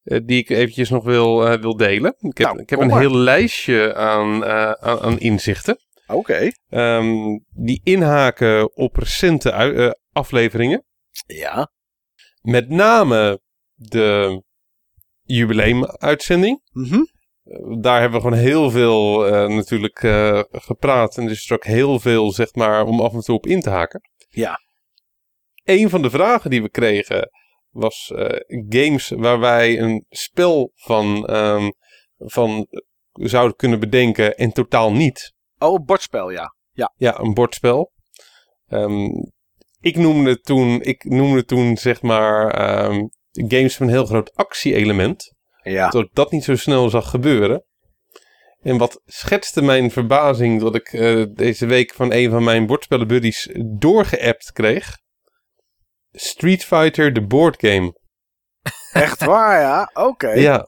Die ik eventjes nog wil, eh, wil delen. Ik heb, Nou, ik heb een maar. heel lijstje aan, eh, aan, aan inzichten. Oké. Ehm, die inhaken op recente eh, afleveringen. Ja. Met name de jubileumuitzending. Eh, Daar hebben we gewoon heel veel eh, natuurlijk eh, gepraat. En dus is er ook heel veel, zeg maar, om af en toe op in te haken. Ja. Een van de vragen die we kregen was eh, games waar wij een spel van, ehm, van zouden kunnen bedenken en totaal niet. Oh, een bordspel, ja. Ja, een bordspel. Ehm, ik, noemde toen, ik noemde toen, zeg maar, ehm, games met een heel groot actie-element. Ja. Dat ik dat niet zo snel zag gebeuren. En wat schetste mijn verbazing dat ik eh, deze week van een van mijn bordspellenbuddies doorgeappt kreeg. Street Fighter, de board game. Echt waar, ja. Oké. Ja.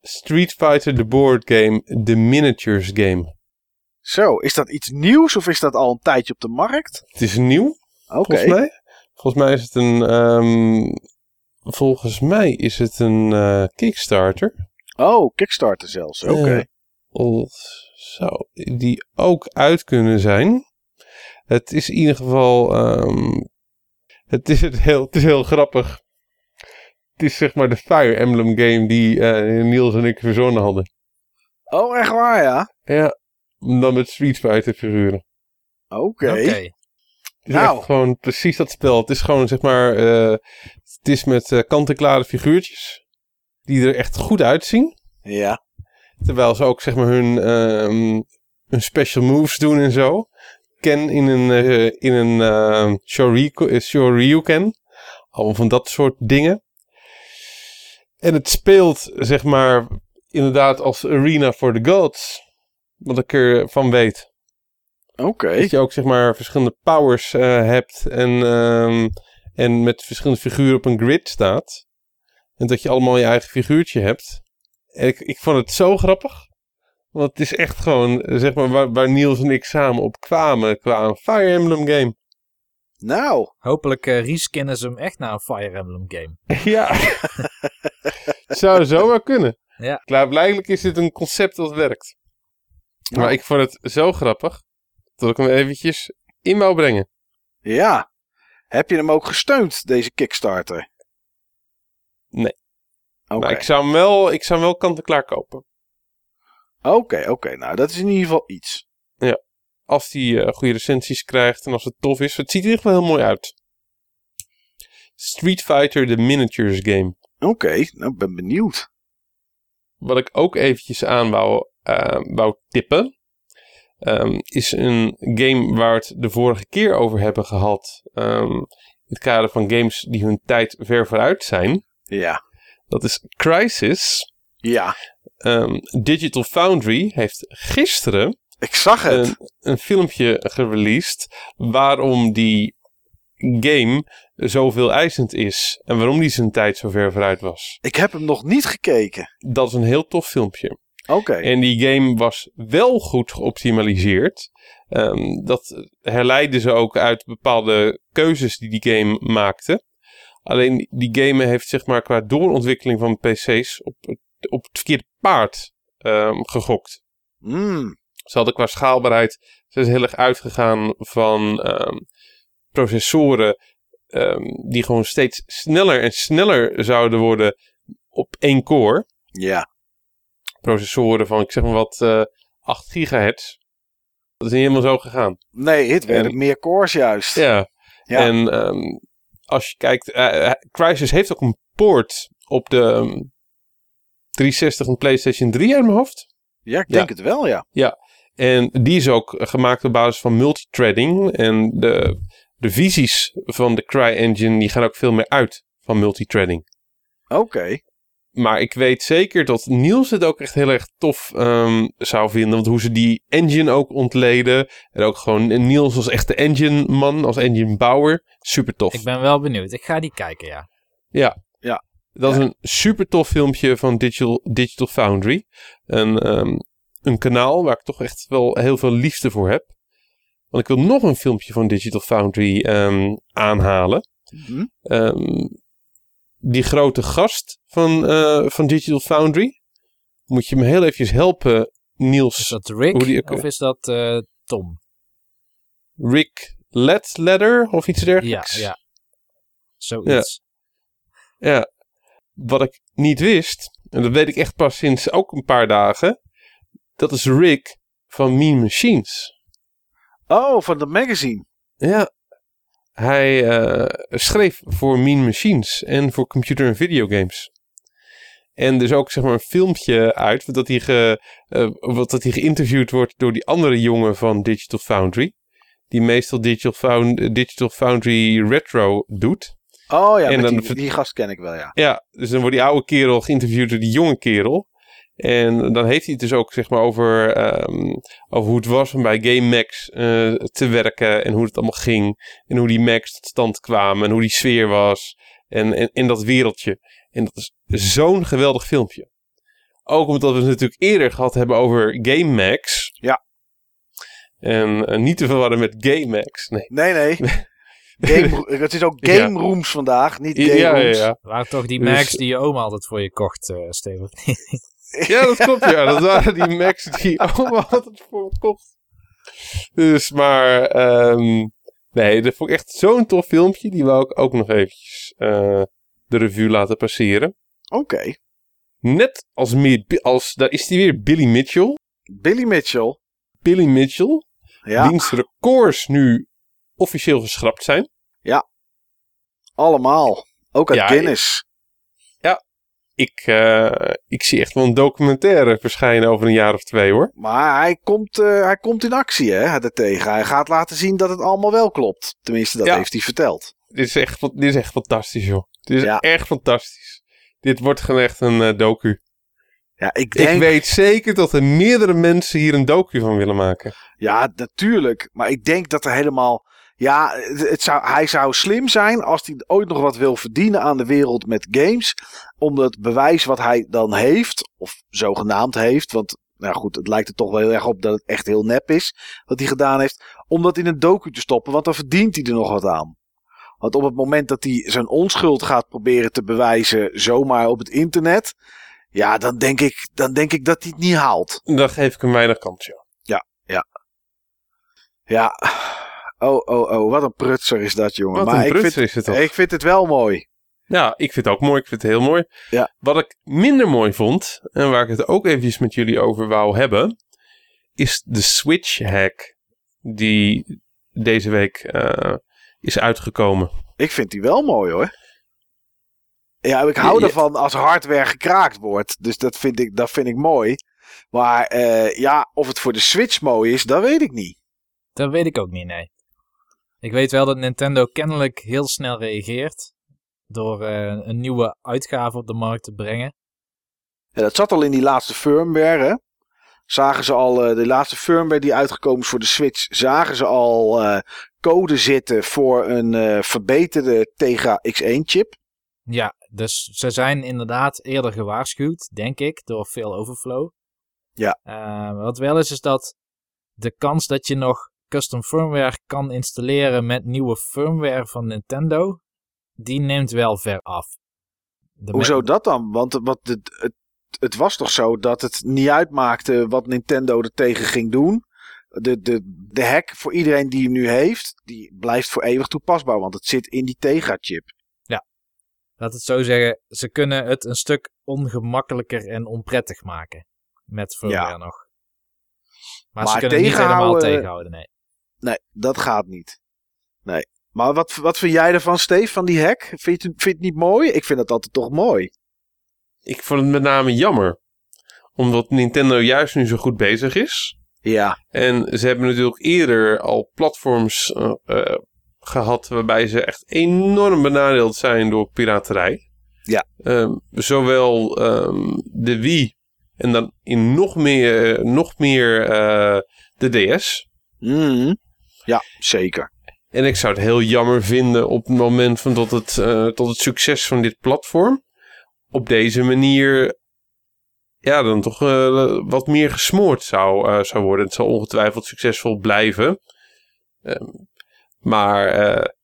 Street Fighter, de board game, de miniatures game. Zo, is dat iets nieuws of is dat al een tijdje op de markt? Het is nieuw, Oké. volgens mij. Volgens mij is het een. ehm, volgens mij is het een eh, Kickstarter. Oh, Kickstarter zelfs. Oké. Of zou die ook uit kunnen zijn. Het is in ieder geval. ehm, het, is het, heel, het is heel grappig. Het is zeg maar de Fire Emblem game die eh, Niels en ik verzonnen hadden. Oh, echt waar, ja. Ja, dan met Street Fighter figuren. Oké. Oké. Het is Nou. echt gewoon precies dat spel. Het is gewoon zeg maar. eh, het is met eh, kant-en-klare figuurtjes. Die er echt goed uitzien. Ja. Terwijl ze ook zeg maar hun, ehm, hun special moves doen en zo. Ken in een, eh, in een Shoriku- eh, Shoryuken. Allemaal van dat soort dingen. En het speelt zeg maar inderdaad als arena for the gods. Wat ik ervan weet. Oké. Dat je ook zeg maar verschillende powers eh, hebt. En, ehm, en met verschillende figuren op een grid staat. En dat je allemaal je eigen figuurtje hebt. En ik, ik vond het zo grappig. Want het is echt gewoon, zeg maar, waar, waar Niels en ik samen op kwamen. Qua een Fire Emblem game. Nou, Hopelijk eh reskinnen ze hem echt naar een Fire Emblem game. ja. Zou zomaar kunnen. Ja. Klaarblijkelijk is dit een concept dat werkt. Maar ik vond het zo grappig. Dat ik hem eventjes in wou brengen. ja. Heb je hem ook gesteund, deze Kickstarter? Nee. Oké. Maar ik zou hem wel, ik zou hem wel kant-en-klaar kopen. Oké, oké. Nou, dat is in ieder geval iets. als die eh, goede recensies krijgt en als het tof is. Het ziet er ieder geval heel mooi uit. Street Fighter, de miniatures game. Oké, nou, ik ben benieuwd. Wat ik ook eventjes aan wou, eh, wou tippen. ehm, is een game waar we het de vorige keer over hebben gehad. ehm, in het kader van games die hun tijd ver vooruit zijn. Ja. Dat is Crisis. Ja, Ehm, Digital Foundry heeft gisteren ik zag het. een, een filmpje gereleased waarom die game zoveel eisend is en waarom die zijn tijd zo ver vooruit was. Ik heb hem nog niet gekeken. Dat is een heel tof filmpje. Oké. En die game was wel goed geoptimaliseerd. Ehm, dat herleiden ze ook uit bepaalde keuzes die die game maakte. Alleen die game heeft zeg maar qua doorontwikkeling van PC's op, het- op het verkeerde paard ehm, gegokt. Mm, Ze hadden qua schaalbaarheid ze is heel erg uitgegaan van ehm, processoren ehm, die gewoon steeds sneller en sneller zouden worden op één core. ja. Processoren van, ik zeg maar wat, eh 8 gigahertz. Dat is niet helemaal zo gegaan. Nee, het werd En- meer cores juist. Ja. Ja. En als je kijkt, eh, eh, Crysis heeft ook een poort op de 360 en PlayStation 3 uit mijn hoofd. Ja, ik Ja. denk het wel, ja. En die is ook gemaakt op basis van multithreading. En de, de visies van de CryEngine die gaan ook veel meer uit van multithreading. Oké. Maar ik weet zeker dat Niels het ook echt heel erg tof ehm, zou vinden. Want hoe ze die engine ook ontleden. En ook gewoon Niels als echte engine man, als engine bouwer. Super tof. Ik ben wel benieuwd. Ik ga die kijken, ja. Ja. Ja. Dat is Ja. een super tof filmpje van Digital, Digital Foundry. Een, ehm, een kanaal waar ik toch echt wel heel veel liefde voor heb. Want ik wil nog een filmpje van Digital Foundry ehm, aanhalen. Mhm. Ehm, die grote gast van, eh, van Digital Foundry. Moet je me heel eventjes helpen, Niels. Is dat Rick Hoe die of is dat eh, Tom? Rick Ledletter of iets Ja, dergelijks. ja. Zoiets. Ja, wat ik niet wist, en dat weet ik echt pas sinds ook een paar dagen, dat is Rick van Mean Machines. Oh, van de magazine. Ja, hij eh, schreef voor Mean Machines en voor computer en videogames. En dus ook zeg maar een filmpje uit, dat hij, ge, eh, wat dat hij geïnterviewd wordt door die andere jongen van Digital Foundry. Die meestal Digital, Found, Digital Foundry Retro doet. Oh ja, En met dan- die, die gast ken ik wel, ja. Ja, dus dan wordt die oude kerel geïnterviewd door die jonge kerel. En dan heeft hij het dus ook zeg maar over, ehm, over hoe het was om bij Game Max eh, te werken. En hoe het allemaal ging. En hoe die Max tot stand kwamen. En hoe die sfeer was. En, en, en dat wereldje. En dat is zo'n geweldig filmpje. Ook omdat we het natuurlijk eerder gehad hebben over Game Max. Ja. En eh, niet te verwarren met Game Max. Nee. Nee, nee. Game, het is ook Ja. game rooms vandaag, niet game Ja, ja, rooms. ja. Waren toch die Dus- Macs die je oma altijd voor je kocht, eh Steven? Ja, dat klopt, ja. Dat waren die Macs die allemaal altijd voor me kocht. Dus, maar, ehm, nee, dat vond ik echt zo'n tof filmpje. Die wou ik ook nog eventjes eh, de revue laten passeren. Oké. Net als, meer, als, daar is die weer, Billy Mitchell. Billy Mitchell. Billy Mitchell, Ja, wiens records nu officieel geschrapt zijn. allemaal. Ook uit Ja, Guinness. Ik, eh, ik zie echt wel een documentaire verschijnen over een jaar of twee, hoor. Maar hij komt, eh, hij komt in actie, hè, daartegen. Hij gaat laten zien dat het allemaal wel klopt. Tenminste, dat Ja. heeft hij verteld. Dit is echt, dit is echt fantastisch, joh. Dit is Ja. echt fantastisch. Dit wordt gewoon echt een eh, docu. Ja, ik denk... Ik weet zeker dat er meerdere mensen hier een docu van willen maken. Ja, natuurlijk. Maar ik denk dat er helemaal... Ja, het zou, hij zou slim zijn als hij ooit nog wat wil verdienen aan de wereld met games. Om het bewijs wat hij dan heeft, of zogenaamd heeft. Want, nou goed, het lijkt er toch wel heel erg op dat het echt heel nep is. Wat hij gedaan heeft. Om dat in een docu te stoppen, want dan verdient hij er nog wat aan. Want op het moment dat hij zijn onschuld gaat proberen te bewijzen, zomaar op het internet. Ja, dan denk ik, dan denk ik dat hij het niet haalt. Dan geef ik hem weinig kans, ja. Ja. Oh, oh, oh. Wat een prutser is dat, jongen. Wat maar een ik prutser vind, is het toch? ik vind het wel mooi. Ja, ik vind het ook mooi. Ik vind het heel mooi. Ja. Wat ik minder mooi vond, en waar ik het ook eventjes met jullie over wou hebben, is de Switch hack die deze week eh, is uitgekomen. Ik vind die wel mooi, hoor. Ja, ik hou Ja, ja. ervan als hardware gekraakt wordt. Dus dat vind ik, dat vind ik mooi. Maar eh, ja, of het voor de Switch mooi is, dat weet ik niet. Dat weet ik ook niet, nee. Ik weet wel dat Nintendo kennelijk heel snel reageert. Door eh, een nieuwe uitgave op de markt te brengen. Ja, dat zat al in die laatste firmware, hè. Zagen ze al, eh, de laatste firmware die uitgekomen is voor de Switch, zagen ze al eh, code zitten voor een verbeterde Tegra X1-chip. Ja, dus ze zijn inderdaad eerder gewaarschuwd, denk ik, door veel overflow. Ja. Wat wel is, is dat de kans dat je nog custom firmware kan installeren met nieuwe firmware van Nintendo, die neemt wel ver af. De Hoezo dat dan? Want wat het, het, het was toch zo dat het niet uitmaakte wat Nintendo er tegen ging doen. De, de, de hack voor iedereen die hem nu heeft, die blijft voor eeuwig toepasbaar. Want het zit in die Tegra-chip. Laat het zo zeggen, ze kunnen het een stuk ongemakkelijker en onprettig maken. Met firmware Ja. nog. Maar, Maar ze kunnen het niet helemaal tegenhouden, nee. Nee, dat gaat niet. Nee. Maar wat, wat vind jij ervan, Steve, van die hack? Vind je, het- vind je het niet mooi? Ik vind het altijd toch mooi. Ik vond het met name jammer. omdat Nintendo juist nu zo goed bezig is. Ja, En ze hebben natuurlijk eerder al platforms eh, eh, gehad waarbij ze echt enorm benadeeld zijn door piraterij. Ja. Ehm, zowel ehm, de Wii en dan in nog meer, nog meer eh, de DS. Mhm. Ja zeker. En ik zou het heel jammer vinden op het moment van dat het, eh, tot het succes van dit platform op deze manier ja, dan toch eh, wat meer gesmoord zou, eh, zou worden. Het zal ongetwijfeld succesvol blijven. Ehm, maar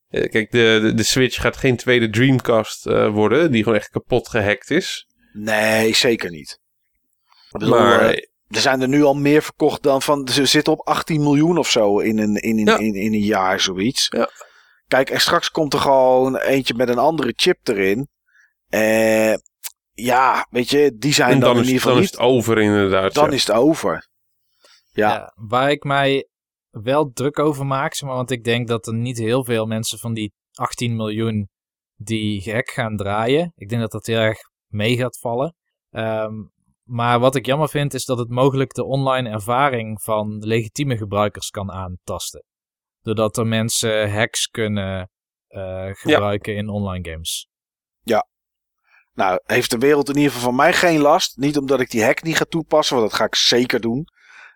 kijk, de, de, de Switch gaat geen tweede Dreamcast worden, die gewoon echt kapot gehackt is. Nee, zeker niet. Maar er zijn er nu al meer verkocht dan van. Ze zitten op 18 miljoen of zo in een, in, in, Ja. in, in een jaar, zoiets. Ja. Kijk, en straks komt er gewoon eentje met een andere chip erin. Eh, ja, weet je, die zijn en dan, dan, in is, ieder geval dan is niet. het over inderdaad. Dan ja. is het over. Ja. Ja, waar ik mij wel druk over maak, zeg maar, want ik denk dat er niet heel veel mensen van die 18 miljoen die gek gaan draaien. Ik denk dat dat heel erg mee gaat vallen. Ehm, maar wat ik jammer vind is dat het mogelijk de online ervaring van legitieme gebruikers kan aantasten. Doordat er mensen hacks kunnen eh, gebruiken in online games. Nou, heeft de wereld in ieder geval van mij geen last. Niet omdat ik die hack niet ga toepassen, want dat ga ik zeker doen.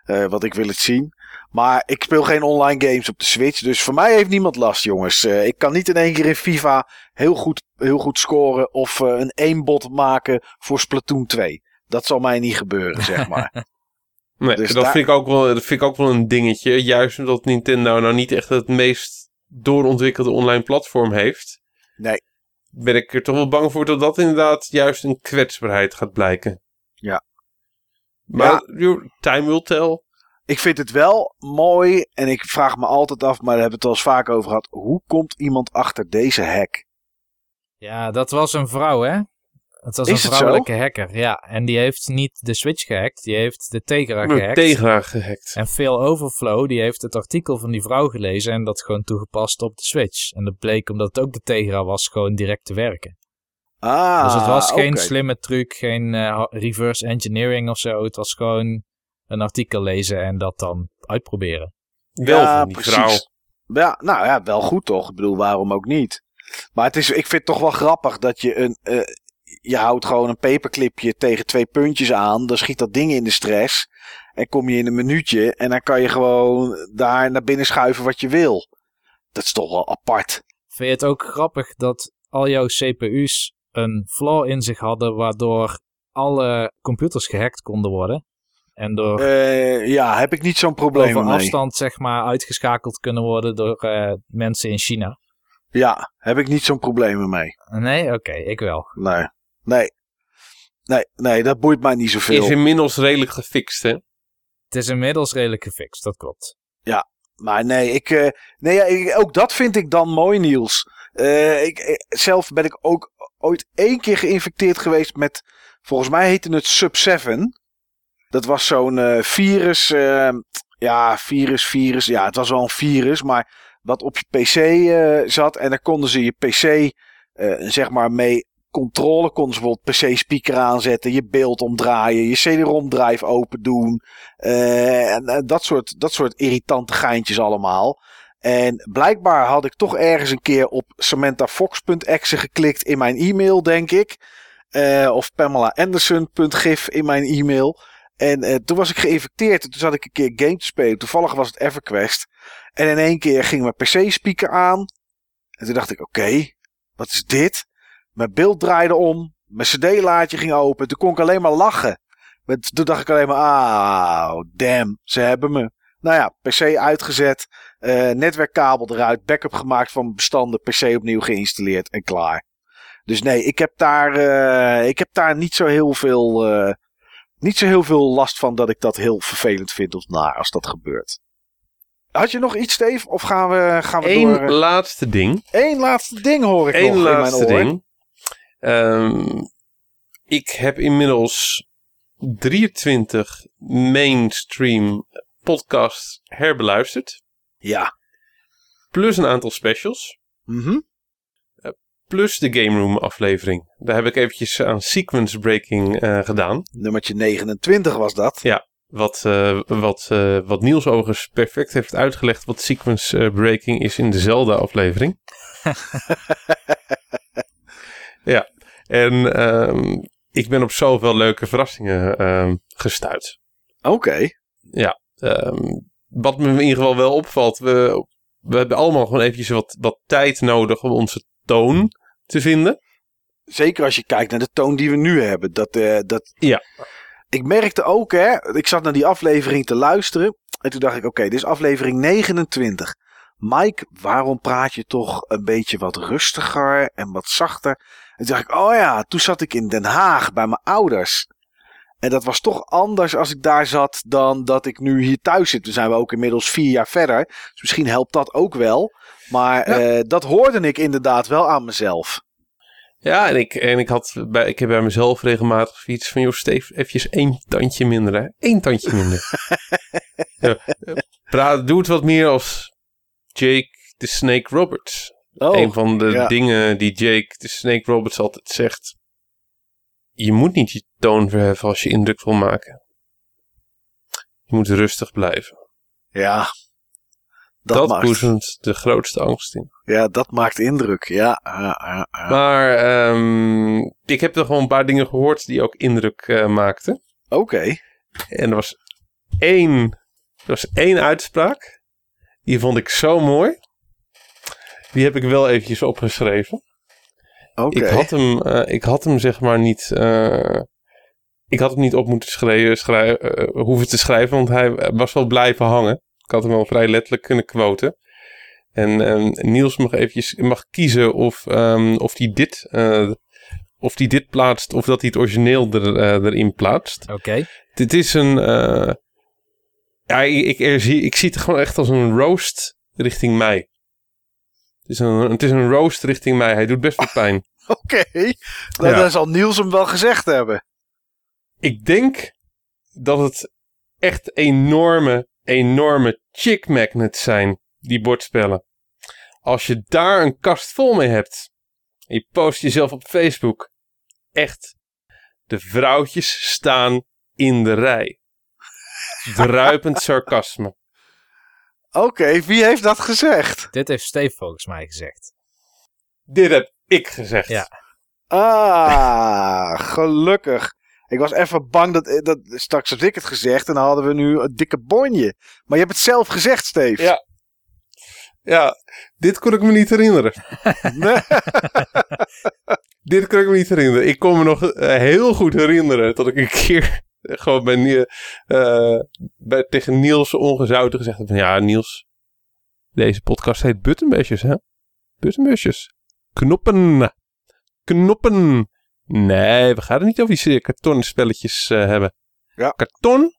Eh, want ik wil het zien. Maar ik speel geen online games op de Switch. Dus voor mij heeft niemand last, jongens. Eh, ik kan niet in één keer in FIFA heel goed, heel goed scoren. Of eh, een aimbot maken voor Splatoon 2. Dat zal mij niet gebeuren, zeg maar. Nee, Dus dat, daar- vind ik ook wel, dat vind ik ook wel een dingetje. Juist omdat Nintendo nou niet echt het meest doorontwikkelde online platform heeft. Nee. Ben ik er toch wel bang voor dat dat inderdaad juist een kwetsbaarheid gaat blijken. Ja. Maar joh, time will tell. ik vind het wel mooi. En ik vraag me altijd af, maar daar hebben we het al eens vaak over gehad. Hoe komt iemand achter deze hack? Ja, dat was een vrouw, hè? Het was Is een vrouwelijke hacker, ja. En die heeft niet de Switch gehackt, die heeft de Tegra gehackt. Tegra gehackt. En Phil Overflow, die heeft het artikel van die vrouw gelezen en dat gewoon toegepast op de Switch. En dat bleek, omdat het ook de Tegra was, gewoon direct te werken. Ah, dus het was geen slimme truc, geen eh, reverse engineering of zo. Het was gewoon een artikel lezen en dat dan uitproberen. Wel Ja, van die precies. vrouw. Ja, nou ja, wel goed toch? Ik bedoel, waarom ook niet? Maar het is, ik vind het toch wel grappig dat je een. eh, je houdt gewoon een paperclipje tegen twee puntjes aan. Dan schiet dat ding in de stress. En kom je in een minuutje. En dan kan je gewoon daar naar binnen schuiven wat je wil. Dat is toch wel apart. Vind je het ook grappig dat al jouw CPU's een flaw in zich hadden waardoor alle computers gehackt konden worden? En door Eh, ja, heb ik niet zo'n probleem over afstand zeg maar uitgeschakeld kunnen worden door eh, mensen in China? Ja, heb ik niet zo'n probleem mee. Nee? Oké, ik wel. Nee. Nee. Nee, nee, dat boeit mij niet zoveel. Is inmiddels redelijk gefixt, hè? Het is inmiddels redelijk gefixt, dat klopt. Maar nee, ik, eh, nee ja, ik- ook dat vind ik dan mooi, Niels. Eh, ik, eh, zelf ben ik ook ooit één keer geïnfecteerd geweest met, volgens mij heette het Sub-7. Dat was zo'n eh, virus, eh, ja, virus, virus, ja, het was wel een virus, maar wat op je PC eh, zat. En dan konden ze je PC, eh, zeg maar, mee controle, konden ze bijvoorbeeld PC-speaker aanzetten, je beeld omdraaien, je CD-ROM-drive open doen. Eh, en, en dat, soort, dat soort irritante geintjes allemaal. En blijkbaar had ik toch ergens een keer op samanthafox.exe geklikt in mijn e-mail, denk ik. Eh, of pamelaanderson.gif in mijn e-mail. En eh, toen was ik geïnfecteerd. En toen zat ik een keer game te spelen. Toevallig was het EverQuest. En in één keer ging mijn PC-speaker aan. En toen dacht ik, oké, wat is dit? Mijn beeld draaide om. Mijn cd-laadje ging open. Toen kon ik alleen maar lachen. Toen dacht ik alleen maar, ah, damn, ze hebben me. Nou ja, PC uitgezet, eh, netwerkkabel eruit, backup gemaakt van bestanden, PC opnieuw geïnstalleerd en klaar. Dus nee, ik heb daar, eh, ik heb daar niet zo heel veel, eh, niet zo heel veel last van dat ik dat heel vervelend vind of naar als dat gebeurt. Had je nog iets, Steve? Of gaan we, gaan we door? Eén laatste ding. Eén laatste ding hoor ik Eén nog in mijn laatste oor. ding. Ehm, ik heb inmiddels 23 mainstream podcasts herbeluisterd. Ja. Plus een aantal specials. Mhm. plus de Game Room aflevering. Daar heb ik eventjes aan sequence breaking eh, gedaan. Nummertje 29 was dat. Ja. Wat, eh, wat, wat Niels overigens perfect heeft uitgelegd wat sequence breaking is in dezelfde aflevering. ja, en ehm, ik ben op zoveel leuke verrassingen ehm, gestuurd. Oké. Ehm, wat me in ieder geval wel opvalt, we, we hebben allemaal gewoon eventjes wat, wat tijd nodig om onze toon te vinden. Zeker als je kijkt naar de toon die we nu hebben. Dat, eh, dat... Ja. Ik merkte ook, hè. Ik zat naar die aflevering te luisteren. En toen dacht ik, oké, dit is aflevering 29. Mike, waarom praat je toch een beetje wat rustiger en wat zachter? En toen dacht ik, oh ja, toen zat ik in Den Haag bij mijn ouders. En dat was toch anders als ik daar zat dan dat ik nu hier thuis zit. Toen zijn we ook inmiddels vier jaar verder. Dus misschien helpt dat ook wel. Maar Ja. eh, dat hoorde ik inderdaad wel aan mezelf. Ja, en ik, en ik, had bij, ik heb bij mezelf regelmatig iets van, joh, Steve, eventjes één tandje minder, hè. Eén tandje minder. ja, praat, doe het wat meer als Jake the Snake Roberts. Oh, een van de ja. dingen die Jake the Snake Roberts altijd zegt. Je moet niet je toon verheffen als je indruk wil maken. Je moet rustig blijven. ja. Dat, Dat, maakt, boezemt de grootste angst in. ja, dat maakt indruk. Ja, ja, ja, ja. Maar ehm, ik heb er gewoon een paar dingen gehoord die ook indruk eh, maakten. Oké. En er was één, er was één uitspraak. Die vond ik zo mooi. Die heb ik wel eventjes opgeschreven. Oké. Ik, had hem, eh, ik had hem zeg maar niet... eh, ik had hem niet op moeten schrijven, schrij- eh, hoeven te schrijven, want hij was wel blijven hangen. Ik had hem wel vrij letterlijk kunnen quoten. En ehm, Niels mag eventjes mag kiezen of, ehm, of hij dit... eh, of hij dit plaatst of dat hij het origineel er, erin plaatst. Oké. Dit is een. Ja, ik, ik, zie, ik zie het gewoon echt als een roast richting mij. Het is een, het is een roast richting mij. Hij doet best wel pijn. Oké. Nou, Ja. Dan zal Niels hem wel gezegd hebben. Ik denk dat het echt enorme, enorme chick magnets zijn, die bordspellen. Als je daar een kast vol mee hebt. En je post jezelf op Facebook. Echt. De vrouwtjes staan in de rij. Druipend sarcasme. Oké, wie heeft dat gezegd? Dit heeft Steve volgens mij gezegd. Dit heb ik gezegd. Ja. Ah, gelukkig. Ik was even bang dat, dat straks had ik het gezegd en dan hadden we nu een dikke bonje. Maar je hebt het zelf gezegd, Steve. Ja. Ja, dit kon ik me niet herinneren. Nee. Dit kon ik me niet herinneren. Ik kon me nog eh, heel goed herinneren dat ik een keer gewoon bij, eh, bij, tegen Niels ongezouten gezegd van ja, Niels, deze podcast heet Buttonbashers, hè? Buttonbashers. Knoppen. Knoppen. Nee, we gaan het niet over die kartonnen spelletjes eh, hebben. Ja. Karton,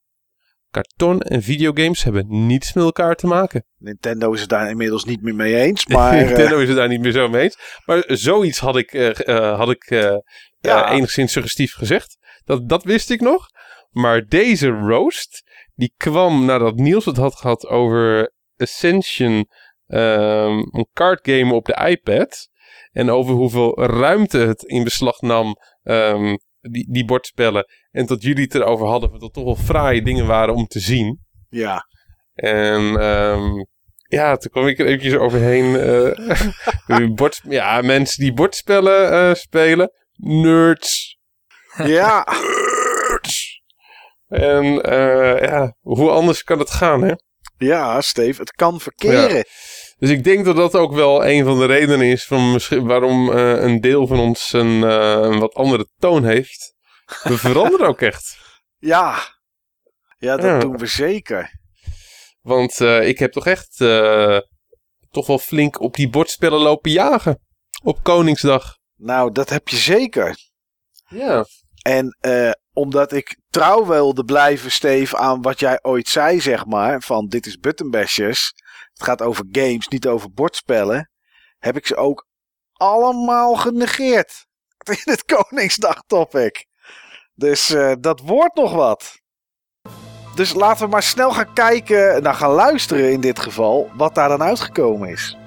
karton en videogames hebben niets met elkaar te maken. Nintendo is het daar inmiddels niet meer mee eens. Maar eh, Nintendo is het daar niet meer zo mee eens. Maar zoiets had ik, had ik Ja. enigszins suggestief gezegd. Dat, dat wist ik nog. Maar deze roast, die kwam nadat Niels het had gehad over Ascension, ehm, een cardgame op de iPad. En over hoeveel ruimte het in beslag nam, ehm, die, die bordspellen. En dat jullie het erover hadden, dat het toch wel fraaie dingen waren om te zien. ja. En ehm, ja, toen kwam ik er eventjes overheen. eh, bord, ja, mensen die bordspellen eh, spelen. Nerds. Ja. En eh, ja, hoe anders kan het gaan, hè? ja, Steve, het kan verkeren. Dus ik denk dat dat ook wel een van de redenen is van misschien waarom eh, een deel van ons een, eh, een wat andere toon heeft. We veranderen ook echt. Ja, ja dat Ja. doen we zeker. Want ik heb toch echt eh, toch wel flink op die bordspellen lopen jagen. Op Koningsdag. Nou, dat heb je zeker. Ja. En eh, omdat ik trouw wilde blijven, Steve, aan wat jij ooit zei, zeg maar. Van dit is Buttonbashers. Het gaat over games, niet over bordspellen. Heb ik ze ook allemaal genegeerd. In het Koningsdag topic. Dus eh, dat wordt nog wat. Dus laten we maar snel gaan kijken, nou gaan luisteren in dit geval, wat daar dan uitgekomen is.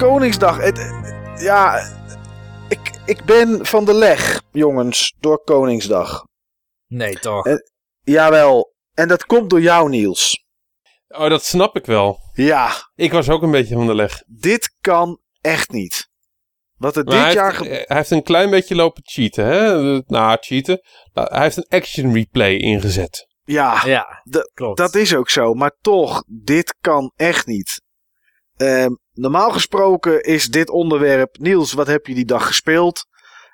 Koningsdag. Het, ja, ik, ik ben van de leg, jongens, door Koningsdag. Nee, toch? Eh. Jawel. En dat komt door jou, Niels. Oh, dat snap ik wel. Ja, Ik was ook een beetje van de leg. dit kan echt niet. Wat er Maar dit hij, jaar... heeft, ge- hij heeft een klein beetje lopen cheaten, hè? Nou, cheaten. Nou, hij heeft een action replay ingezet. Ja, ja, klopt. dat is ook zo. Maar toch, dit kan echt niet. Ehm, normaal gesproken is dit onderwerp... Niels, wat heb je die dag gespeeld?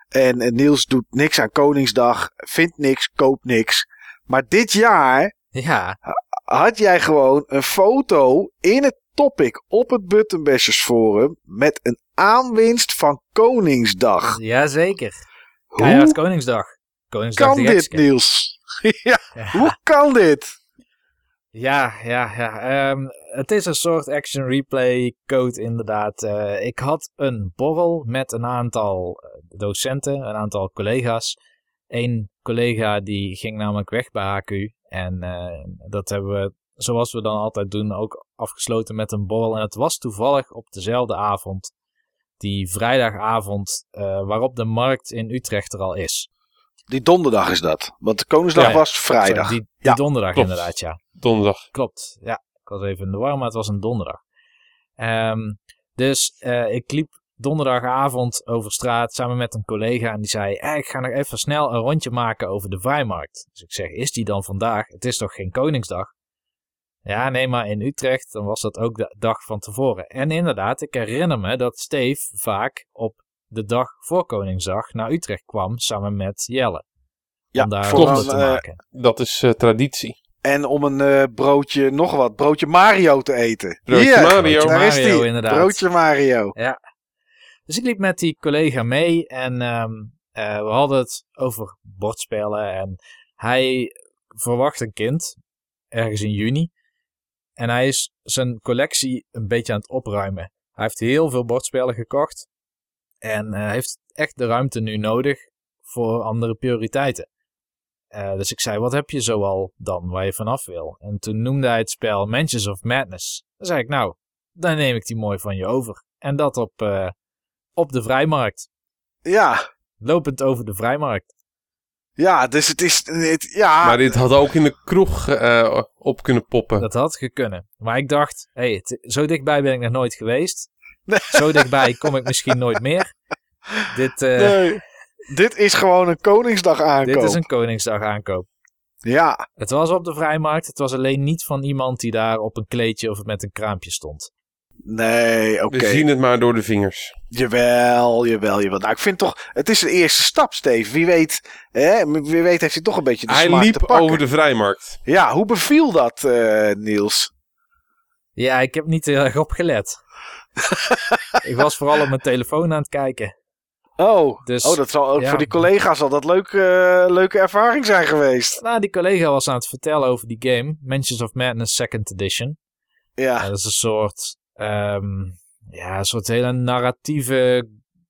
En, en Niels doet niks aan Koningsdag. Vindt niks, koopt niks. Maar dit jaar Ja, had jij gewoon een foto in het topic op het Buttonbashers forum... met een aanwinst van Koningsdag. jazeker. Keihard Koningsdag. Koningsdag kan dit. Niels? ja, Ja. hoe kan dit? Ja, ja, ja. Ehm, het is een soort action replay code inderdaad. Eh, ik had een borrel met een aantal eh, docenten, een aantal collega's. Eén collega die ging namelijk weg bij HQ. En eh, dat hebben we, zoals we dan altijd doen, ook afgesloten met een borrel. En het was toevallig op dezelfde avond, die vrijdagavond, waarop de markt in Utrecht er al is. Die donderdag is dat. Want de Koningsdag Ja, was vrijdag. Sorry, die, die Ja, donderdag klopt. inderdaad, ja. Donderdag. Klopt, ja. Ik was even in de war, maar het was een donderdag. Ehm, dus eh, ik liep donderdagavond over straat samen met een collega en die zei, eh, ik ga nog even snel een rondje maken over de vrijmarkt. Dus ik zeg, is die dan vandaag? Het is toch geen Koningsdag? Ja, nee, maar in Utrecht, dan was dat ook de dag van tevoren. En inderdaad, ik herinner me dat Steve vaak op de dag voor Koningsdag naar Utrecht kwam samen met Jelle. Ja, om daar voor ronden een, te eh, maken. Dat is eh, traditie. En om een eh, broodje, nog wat, broodje Mario te eten. Broodje Hier, Mario. Is Mario, inderdaad. Broodje Mario. Dus ik liep met die collega mee en ehm, eh, we hadden het over bordspellen. En hij verwacht een kind, ergens in juni. En hij is zijn collectie een beetje aan het opruimen. Hij heeft heel veel bordspellen gekocht. En eh, heeft echt de ruimte nu nodig voor andere prioriteiten. Eh, dus ik zei, wat heb je zoal dan waar je vanaf wil? En toen noemde hij het spel Mansions of Madness. Dan zei ik, nou, dan neem ik die mooi van je over. En dat op, eh, op de vrijmarkt. Ja, Lopend over de vrijmarkt. ja, dus het is, het, ja, Maar dit had ook in de kroeg eh, op kunnen poppen. Dat had gekunnen. Maar ik dacht, hey, zo dichtbij ben ik nog nooit geweest. Nee. Zo dichtbij kom ik misschien nooit meer. Dit, eh, nee. Dit is gewoon een Koningsdag aankoop. dit is een Koningsdag aankoop. Ja, Het was op de vrijmarkt. Het was alleen niet van iemand die daar op een kleedje of met een kraampje stond. nee, oké. We zien het maar door de vingers. Jawel, jawel, jawel. Nou, ik vind toch, het is een eerste stap, Steve. Wie weet, hè, wie weet heeft hij toch een beetje de Hij smaak liep te pakken. over de vrijmarkt. Ja, hoe beviel dat, eh, Niels? Ja, ik heb niet heel erg opgelet. ik was vooral op mijn telefoon aan het kijken. Oh, Dus, oh dat zal ook ja. voor die collega's al dat leuke, eh, leuke ervaring zijn geweest. Nou, die collega was aan het vertellen over die game. Mansions of Madness Second Edition. Ja, Ja, dat is een soort, ehm, ja, een soort hele narratieve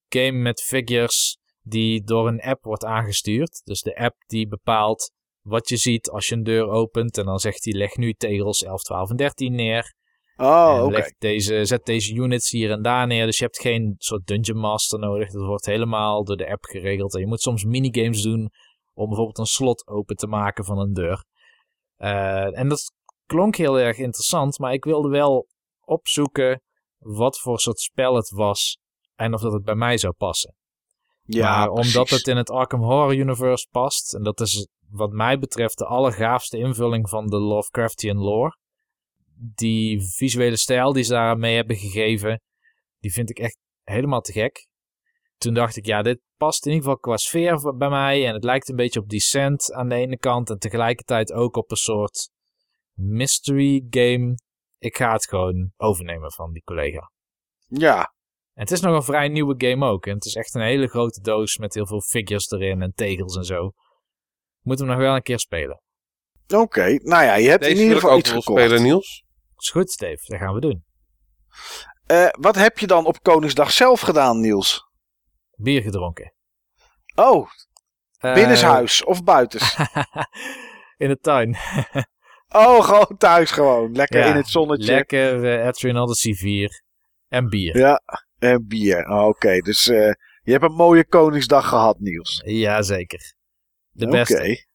game met figures die door een app wordt aangestuurd. Dus de app die bepaalt wat je ziet als je een deur opent. En dan zegt hij, leg nu tegels 11, 12 en 13 neer. Oh, oké. deze, zet deze units hier en daar neer. Dus je hebt geen soort dungeon master nodig. Dat wordt helemaal door de app geregeld. En je moet soms minigames doen om bijvoorbeeld een slot open te maken van een deur. Eh, en dat klonk heel erg interessant, maar ik wilde wel opzoeken wat voor soort spel het was en of dat het bij mij zou passen. Ja, maar omdat het in het Arkham Horror Universe past, en dat is wat mij betreft de allergaafste invulling van de Lovecraftian lore, die visuele stijl die ze daar mee hebben gegeven, die vind ik echt helemaal te gek. Toen dacht ik, ja, dit past in ieder geval qua sfeer bij mij. En het lijkt een beetje op Descent aan de ene kant. En tegelijkertijd ook op een soort mystery game. Ik ga het gewoon overnemen van die collega. Ja, En het is nog een vrij nieuwe game ook. En het is echt een hele grote doos met heel veel figures erin en tegels en zo. Moeten we nog wel een keer spelen. oké. Nou ja, je hebt Deze in ieder geval ook iets gekocht. spelen, Niels. Is goed, Steve. Dat gaan we doen. Eh, wat heb je dan op Koningsdag zelf gedaan, Niels? Bier gedronken. Oh, Eh, binnenshuis of buitens? in de tuin. oh, gewoon thuis gewoon. Lekker Ja, in het zonnetje. Lekker uh, Adrian Odyssey 4. En bier. Ja, en bier. Oh, Oké, dus eh, je hebt een mooie Koningsdag gehad, Niels. Jazeker. De Oké. beste.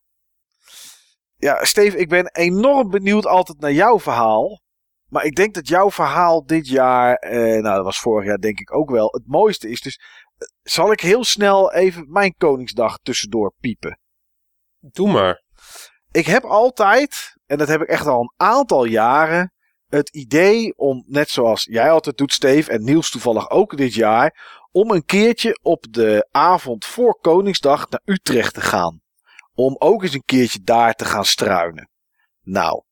Ja, Steve, ik ben enorm benieuwd altijd naar jouw verhaal. Maar ik denk dat jouw verhaal dit jaar, eh, nou dat was vorig jaar denk ik ook wel, het mooiste is. Dus eh, zal ik heel snel even mijn Koningsdag tussendoor piepen. Doe maar. Ik heb altijd, en dat heb ik echt al een aantal jaren, het idee om, net zoals jij altijd doet, Steve, en Niels toevallig ook dit jaar, om een keertje op de avond voor Koningsdag naar Utrecht te gaan. Om ook eens een keertje daar te gaan struinen. Nou,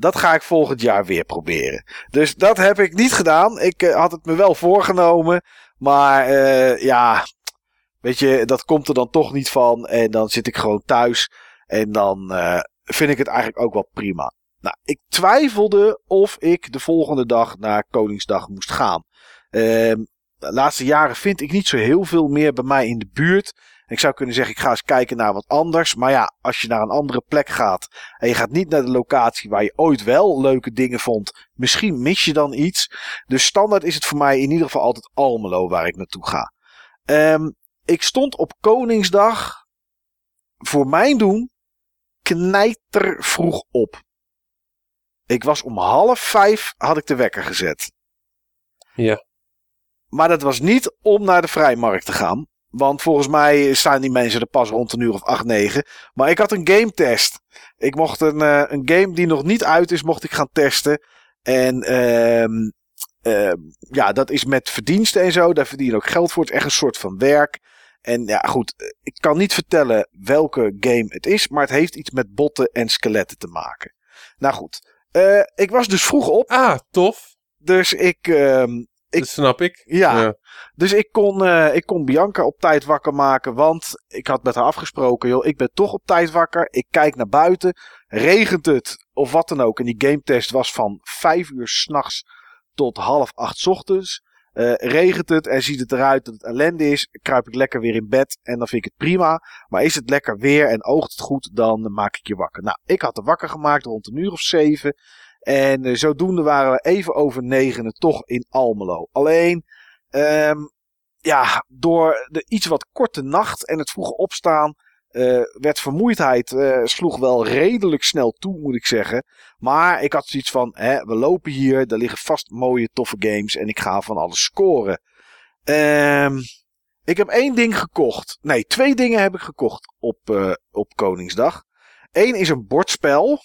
dat ga ik volgend jaar weer proberen. Dus dat heb ik niet gedaan. Ik eh, had het me wel voorgenomen. Maar eh, ja, weet je, dat komt er dan toch niet van. En dan zit ik gewoon thuis. En dan eh, vind ik het eigenlijk ook wel prima. Nou, ik twijfelde of ik de volgende dag naar Koningsdag moest gaan. Ehm, de laatste jaren vind ik niet zo heel veel meer bij mij in de buurt. Ik zou kunnen zeggen, ik ga eens kijken naar wat anders. Maar ja, als je naar een andere plek gaat en je gaat niet naar de locatie waar je ooit wel leuke dingen vond, misschien mis je dan iets. Dus standaard is het voor mij in ieder geval altijd Almelo waar ik naartoe ga. Ehm, ik stond op Koningsdag voor mijn doen knijter vroeg op. Ik was om half vijf had ik de wekker gezet. Ja. Maar dat was niet om naar de vrijmarkt te gaan. Want volgens mij staan die mensen er pas rond een uur of acht, negen. Maar ik had een game test. Ik mocht een, eh, een game die nog niet uit is, mocht ik gaan testen. En ehm ehm, ja, dat is met verdiensten en zo. Daar verdien je ook geld voor. Het is echt een soort van werk. En ja, goed. Ik kan niet vertellen welke game het is. Maar het heeft iets met botten en skeletten te maken. Nou goed. Eh, ik was dus vroeg op. Ah, tof. Dus ik, ehm, Ik- Dat snap ik. ja, dus ik kon, eh, ik kon Bianca op tijd wakker maken. Want ik had met haar afgesproken, joh, ik ben toch op tijd wakker. Ik kijk naar buiten. Regent het of wat dan ook. En die gametest was van vijf uur s'nachts tot half acht 's ochtends. Eh, regent het en ziet het eruit dat het ellende is, kruip ik lekker weer in bed en dan vind ik het prima. Maar is het lekker weer en oogt het goed, dan maak ik je wakker. Nou, ik had er wakker gemaakt rond een uur of zeven. En eh, zodoende waren we even over negenen toch in Almelo. Alleen, ehm, ja, door de iets wat korte nacht en het vroege opstaan, eh, werd vermoeidheid, eh, sloeg wel redelijk snel toe, moet ik zeggen. Maar ik had zoiets van, hè, we lopen hier, er liggen vast mooie, toffe games en ik ga van alles scoren. Ehm, ik heb één ding gekocht. Nee, twee dingen heb ik gekocht op, op Koningsdag. Eén is een bordspel.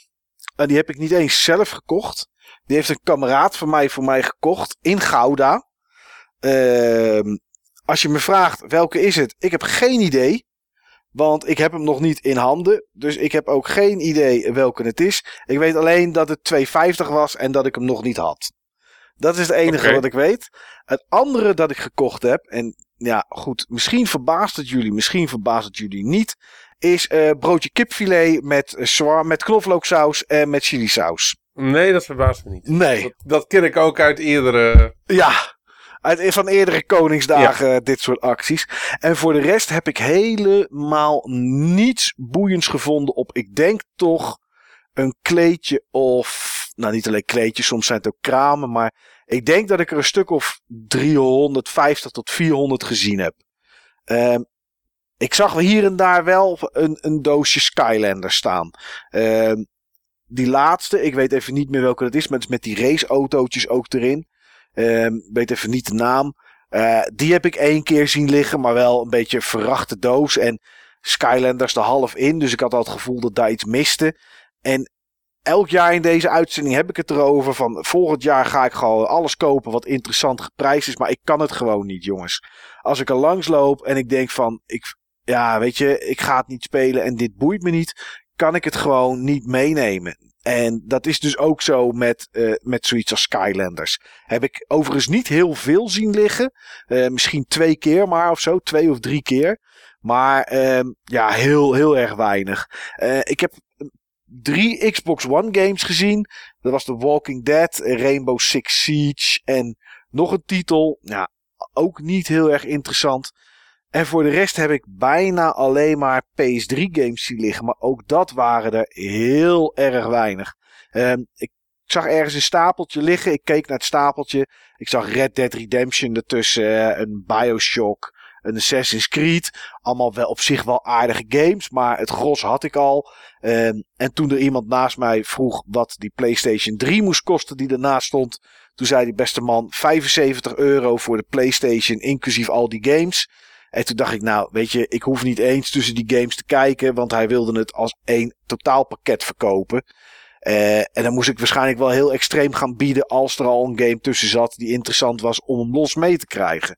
En die heb ik niet eens zelf gekocht. Die heeft een kameraad van mij voor mij gekocht in Gouda. Ehm, als je me vraagt welke is het, ik heb geen idee. Want ik heb hem nog niet in handen. Dus ik heb ook geen idee welke het is. Ik weet alleen dat het 2,50 was en dat ik hem nog niet had. Dat is het enige wat ik weet. Het andere dat ik gekocht heb. En ja, goed. Misschien verbaast het jullie. Misschien verbaast het jullie niet. Is eh, broodje kipfilet met, eh, zwar, met knoflooksaus en met chilisaus. Nee, dat verbaast me niet. Nee. Dat, dat ken ik ook uit eerdere... Ja, uit, van eerdere Koningsdagen dit soort acties. En voor de rest heb ik helemaal niets boeiends gevonden op, ik denk toch, een kleedje of... Nou, niet alleen kleedjes, soms zijn het ook kramen. Maar ik denk dat ik er een stuk of 350 tot 400 gezien heb. Ehm, ik zag hier en daar wel een, een doosje Skylander staan. Ehm, die laatste, ik weet even niet meer welke dat is, met, met die raceautootjes ook erin. Ehm, weet even niet de naam. Eh, die heb ik één keer zien liggen, maar wel een beetje verrachte doos. En Skylanders er half in, dus ik had al het gevoel dat daar iets miste. En elk jaar in deze uitzending heb ik het erover van volgend jaar ga ik gewoon alles kopen wat interessant geprijsd is. Maar ik kan het gewoon niet, jongens. Als ik er langs loop en ik denk van, ik, ja, weet je, ik ga het niet spelen en dit boeit me niet, kan ik het gewoon niet meenemen. En dat is dus ook zo met, eh, met zoiets als Skylanders. Heb ik overigens niet heel veel zien liggen. Eh, misschien twee keer maar of zo. Twee of drie keer. Maar ehm, ja, heel, heel erg weinig. Eh, ik heb drie Xbox One games gezien. Dat was The Walking Dead, Rainbow Six Siege en nog een titel. Ja, ook niet heel erg interessant. En voor de rest heb ik bijna alleen maar PS3 games zien liggen. Maar ook dat waren er heel erg weinig. Ehm, ik zag ergens een stapeltje liggen. Ik keek naar het stapeltje. Ik zag Red Dead Redemption ertussen, een Bioshock, een Assassin's Creed. Allemaal wel op zich wel aardige games, maar het gros had ik al. Ehm, en toen er iemand naast mij vroeg wat die PlayStation 3 moest kosten die ernaast stond. Toen zei die beste man 75 euro voor de PlayStation, inclusief al die games. En toen dacht ik, nou, weet je, ik hoef niet eens tussen die games te kijken, want hij wilde het als één totaalpakket verkopen. Uh, en dan moest ik waarschijnlijk wel heel extreem gaan bieden als er al een game tussen zat die interessant was om hem los mee te krijgen.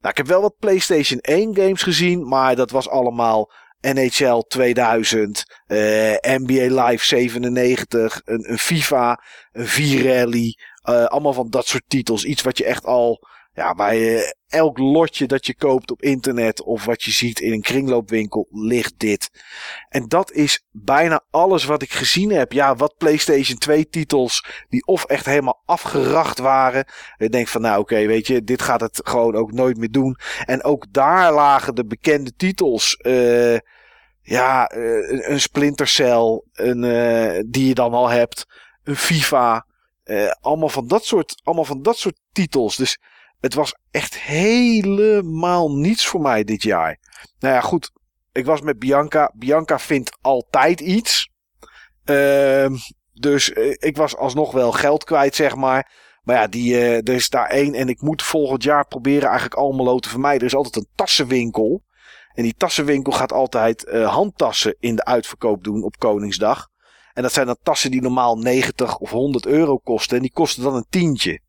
Nou, ik heb wel wat PlayStation 1 games gezien, maar dat was allemaal NHL 2000, uh, NBA Live 97, een, een FIFA, een V-Rally, uh, allemaal van dat soort titels. Iets wat je echt al ja, bij elk lotje dat je koopt op internet of wat je ziet in een kringloopwinkel ligt dit. En dat is bijna alles wat ik gezien heb. Ja, wat PlayStation 2 titels die of echt helemaal afgeracht waren. Ik denk van nou oké, weet je, dit gaat het gewoon ook nooit meer doen. En ook daar lagen de bekende titels. Uh, ja, uh, een Splinter Cell, een, die je dan al hebt. Een FIFA. allemaal, van dat soort, allemaal van dat soort titels. Dus het was echt helemaal niets voor mij dit jaar. Nou ja, goed. Ik was met Bianca. Bianca vindt altijd iets. Uh, dus eh, ik was alsnog wel geld kwijt, zeg maar. Maar ja, die, uh, er is daar één. En ik moet volgend jaar proberen eigenlijk Almelo te vermijden. Er is altijd een tassenwinkel. En die tassenwinkel gaat altijd uh, handtassen in de uitverkoop doen op Koningsdag. En dat zijn dan tassen die normaal 90 of 100 euro kosten. En die kosten dan een tientje.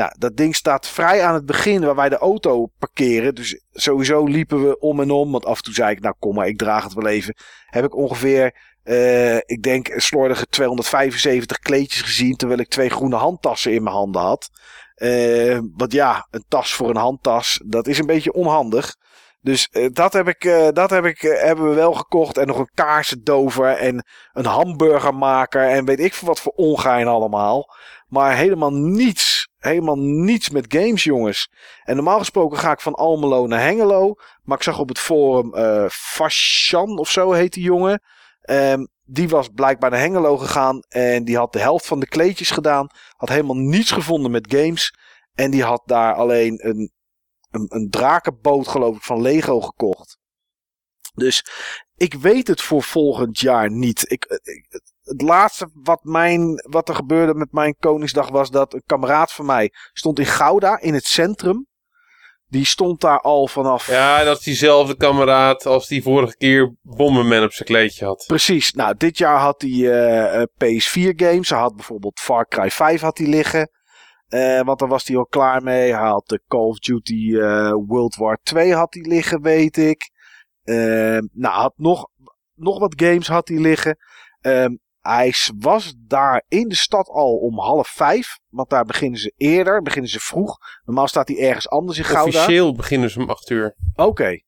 Nou, dat ding staat vrij aan het begin waar wij de auto parkeren. Dus sowieso liepen we om en om. Want af en toe zei ik, nou kom maar, ik draag het wel even. Heb ik ongeveer, uh, ik denk, slordige 275 kleedjes gezien. Terwijl ik twee groene handtassen in mijn handen had. Uh, want ja, een tas voor een handtas, dat is een beetje onhandig. Dus uh, dat, heb ik, dat heb ik, hebben we wel gekocht. En nog een kaarsendover en een hamburgermaker. En weet ik veel wat voor ongein allemaal. Maar helemaal niets helemaal niets met games, jongens. En normaal gesproken ga ik van Almelo naar Hengelo. Maar ik zag op het forum uh, of zo heet die jongen. Um, die was blijkbaar naar Hengelo gegaan. En die had de helft van de kleedjes gedaan. Had helemaal niets gevonden met games. En die had daar alleen een, een, een drakenboot, geloof ik, van Lego gekocht. Dus ik weet het voor volgend jaar niet. Ik, ik, het laatste wat, mijn, wat er gebeurde met mijn Koningsdag was dat een kameraad van mij stond in Gouda in het centrum. Die stond daar al vanaf. Ja, dat is diezelfde kameraad als die vorige keer Bomberman op zijn kleedje had. Precies. Nou, dit jaar had hij uh, PS4 games. Hij had bijvoorbeeld Far Cry 5 had hij liggen. Uh, want daar was hij al klaar mee. Hij had de Call of Duty uh, World War 2 had hij liggen, weet ik. Uh, nou, had nog, nog wat games had hij liggen. Um, hij was daar in de stad al om half vijf. Want daar beginnen ze eerder, beginnen ze vroeg. Normaal staat hij ergens anders in Gouda. Officieel beginnen ze om acht uur. Oké. Okay.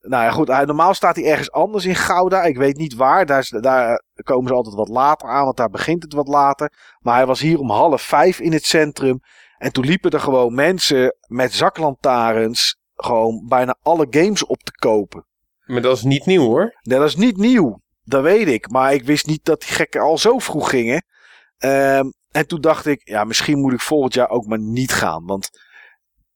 Nou ja, goed. Normaal staat hij ergens anders in Gouda. Ik weet niet waar. Daar, is, daar komen ze altijd wat later aan, want daar begint het wat later. Maar hij was hier om half vijf in het centrum. En toen liepen er gewoon mensen met zaklantaarns gewoon bijna alle games op te kopen. Maar dat is niet nieuw hoor. Nee, dat is niet nieuw. Dat weet ik. Maar ik wist niet dat die gekken al zo vroeg gingen. Um, en toen dacht ik, ja, misschien moet ik volgend jaar ook maar niet gaan. Want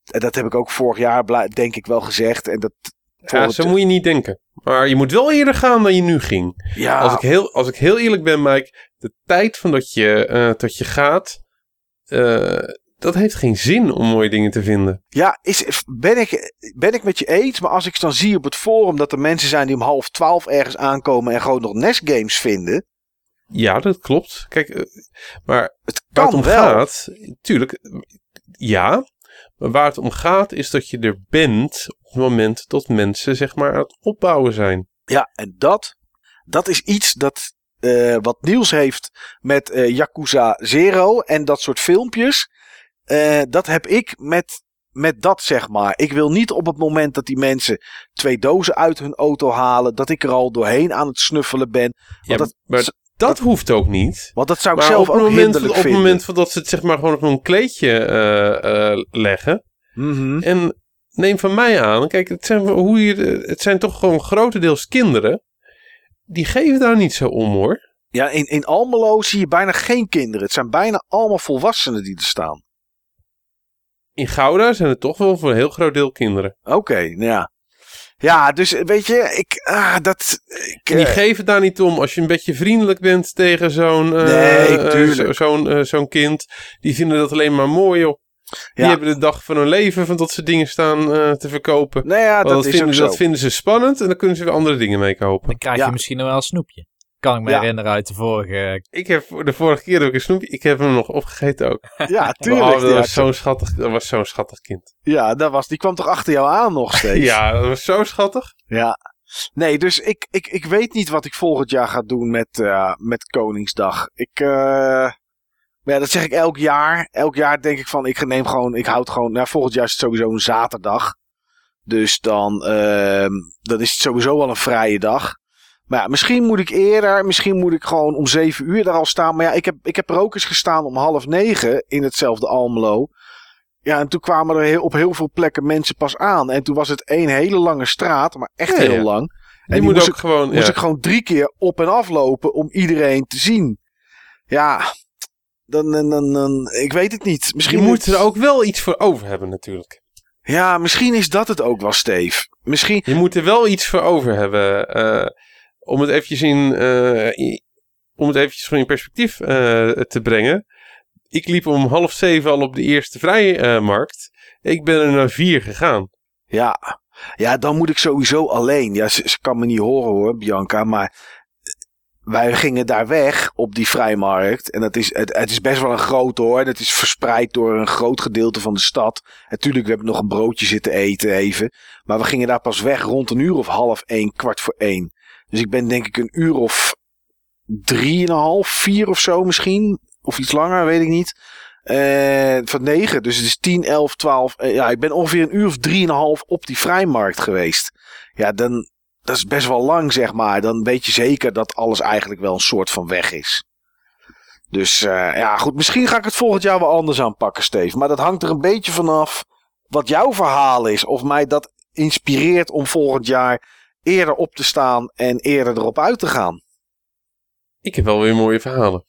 dat heb ik ook vorig jaar, denk ik, wel gezegd. En dat, ja, zo moet je niet denken. Maar je moet wel eerder gaan dan je nu ging. Ja. Als, ik heel, als ik heel eerlijk ben, Mike, de tijd van dat je, uh, dat je gaat, uh, dat heeft geen zin om mooie dingen te vinden. Ja, is, ben, ik, ben ik met je eens. Maar als ik dan zie op het forum dat er mensen zijn die om half twaalf ergens aankomen en gewoon nog NES games vinden. Ja, dat klopt. Kijk, eh, maar het kan waar het om wel. gaat, tuurlijk, ja. Maar waar het om gaat is dat je er bent op het moment dat mensen zeg maar aan het opbouwen zijn. Ja, en dat, dat is iets dat uh, wat Niels heeft met uh, Yakuza Zero en dat soort filmpjes. Uh, dat heb ik met, met dat, zeg maar. Ik wil niet op het moment dat die mensen twee dozen uit hun auto halen, dat ik er al doorheen aan het snuffelen ben. Ja, dat, maar dat, hoeft ook niet. Want dat zou ik maar zelf ook moment, hinderlijk Op het moment dat ze het zeg maar gewoon op een kleedje uh, uh, leggen. Mm -hmm. En neem van mij aan, kijk, het zijn, hoe je, het zijn toch gewoon grotendeels kinderen. Die geven daar niet zo om hoor. Ja, in, in Almelo zie je bijna geen kinderen. Het zijn bijna allemaal volwassenen die er staan. In Gouda zijn het toch wel voor een heel groot deel kinderen. Oké, nou ja. Ja, dus weet je, ik, ah, dat, ik, En die eh, geven daar niet om. Als je een beetje vriendelijk bent tegen zo'n eh, Nee, eh, zo- zo'n eh, zo'n kind. Die vinden dat alleen maar mooi, joh. Die Ja. hebben de dag van hun leven van dat ze dingen staan eh, te verkopen. nou ja, dat, dat, is vinden, ook zo. dat vinden ze spannend en dan kunnen ze weer andere dingen mee kopen. Dan krijg Ja. je misschien nog wel een snoepje. Kan ik me Ja. herinneren uit de vorige. Ik heb de vorige keer ook een snoepje. Ik heb hem nog opgegeten ook. Ja, tuurlijk. Oh, dat, was zo'n schattig, dat was zo'n schattig kind. ja, dat was, die kwam toch achter jou aan nog steeds? Ja, dat was zo schattig. Ja. Nee, dus ik, ik, ik weet niet wat ik volgend jaar ga doen met, eh, met Koningsdag. Ik, eh, maar ja, dat zeg ik elk jaar. Elk jaar denk ik van, ik neem gewoon, ik houd gewoon, nou, volgend jaar is het sowieso een zaterdag. Dus dan, ehm, dan is het sowieso wel een vrije dag. Maar ja, misschien moet ik eerder, misschien moet ik gewoon om zeven uur daar al staan. Maar ja, ik heb, ik heb er ook eens gestaan om half negen in hetzelfde Almelo. Ja, en toen kwamen er heel, op heel veel plekken mensen pas aan. En toen was het één hele lange straat, maar echt Ja, heel ja. lang. En die die moet moest ook ik, gewoon... moest ik gewoon drie keer op en af lopen om iedereen te zien. Ja, dan, dan, dan, dan- ik weet het niet. Je Misschien moet er ook wel iets voor over hebben natuurlijk. Ja, misschien is dat het ook wel, Steve. Misschien, Je moet er wel iets voor over hebben. eh, om het eventjes in, eh, om het eventjes in perspectief eh, te brengen. Ik liep om half zeven al op de eerste vrijmarkt. ik ben er naar vier gegaan. ja. Ja, dan moet ik sowieso alleen. Ja, ze, kan me niet horen hoor, Bianca, maar wij gingen daar weg op die vrijmarkt. En dat is, het, het is best wel een groot hoor. Het is verspreid door een groot gedeelte van de stad. Natuurlijk, we hebben nog een broodje zitten eten even. Maar we gingen daar pas weg rond een uur of half één, kwart voor één. Dus ik ben denk ik een uur of drieënhalf, vier of zo misschien. Of iets langer, weet ik niet. Eh, van negen, dus het is tien, elf, twaalf. Eh, ja, ik ben ongeveer een uur of drieënhalf op die vrijmarkt geweest. Ja, dan, dat is best wel lang, zeg maar. Dan weet je zeker dat alles eigenlijk wel een soort van weg is. Dus eh, ja, goed. Misschien ga ik het volgend jaar wel anders aanpakken, Steve. Maar dat hangt er een beetje vanaf wat jouw verhaal is. Of mij dat inspireert om volgend jaar eerder op te staan en eerder erop uit te gaan. Ik heb wel weer mooie verhalen.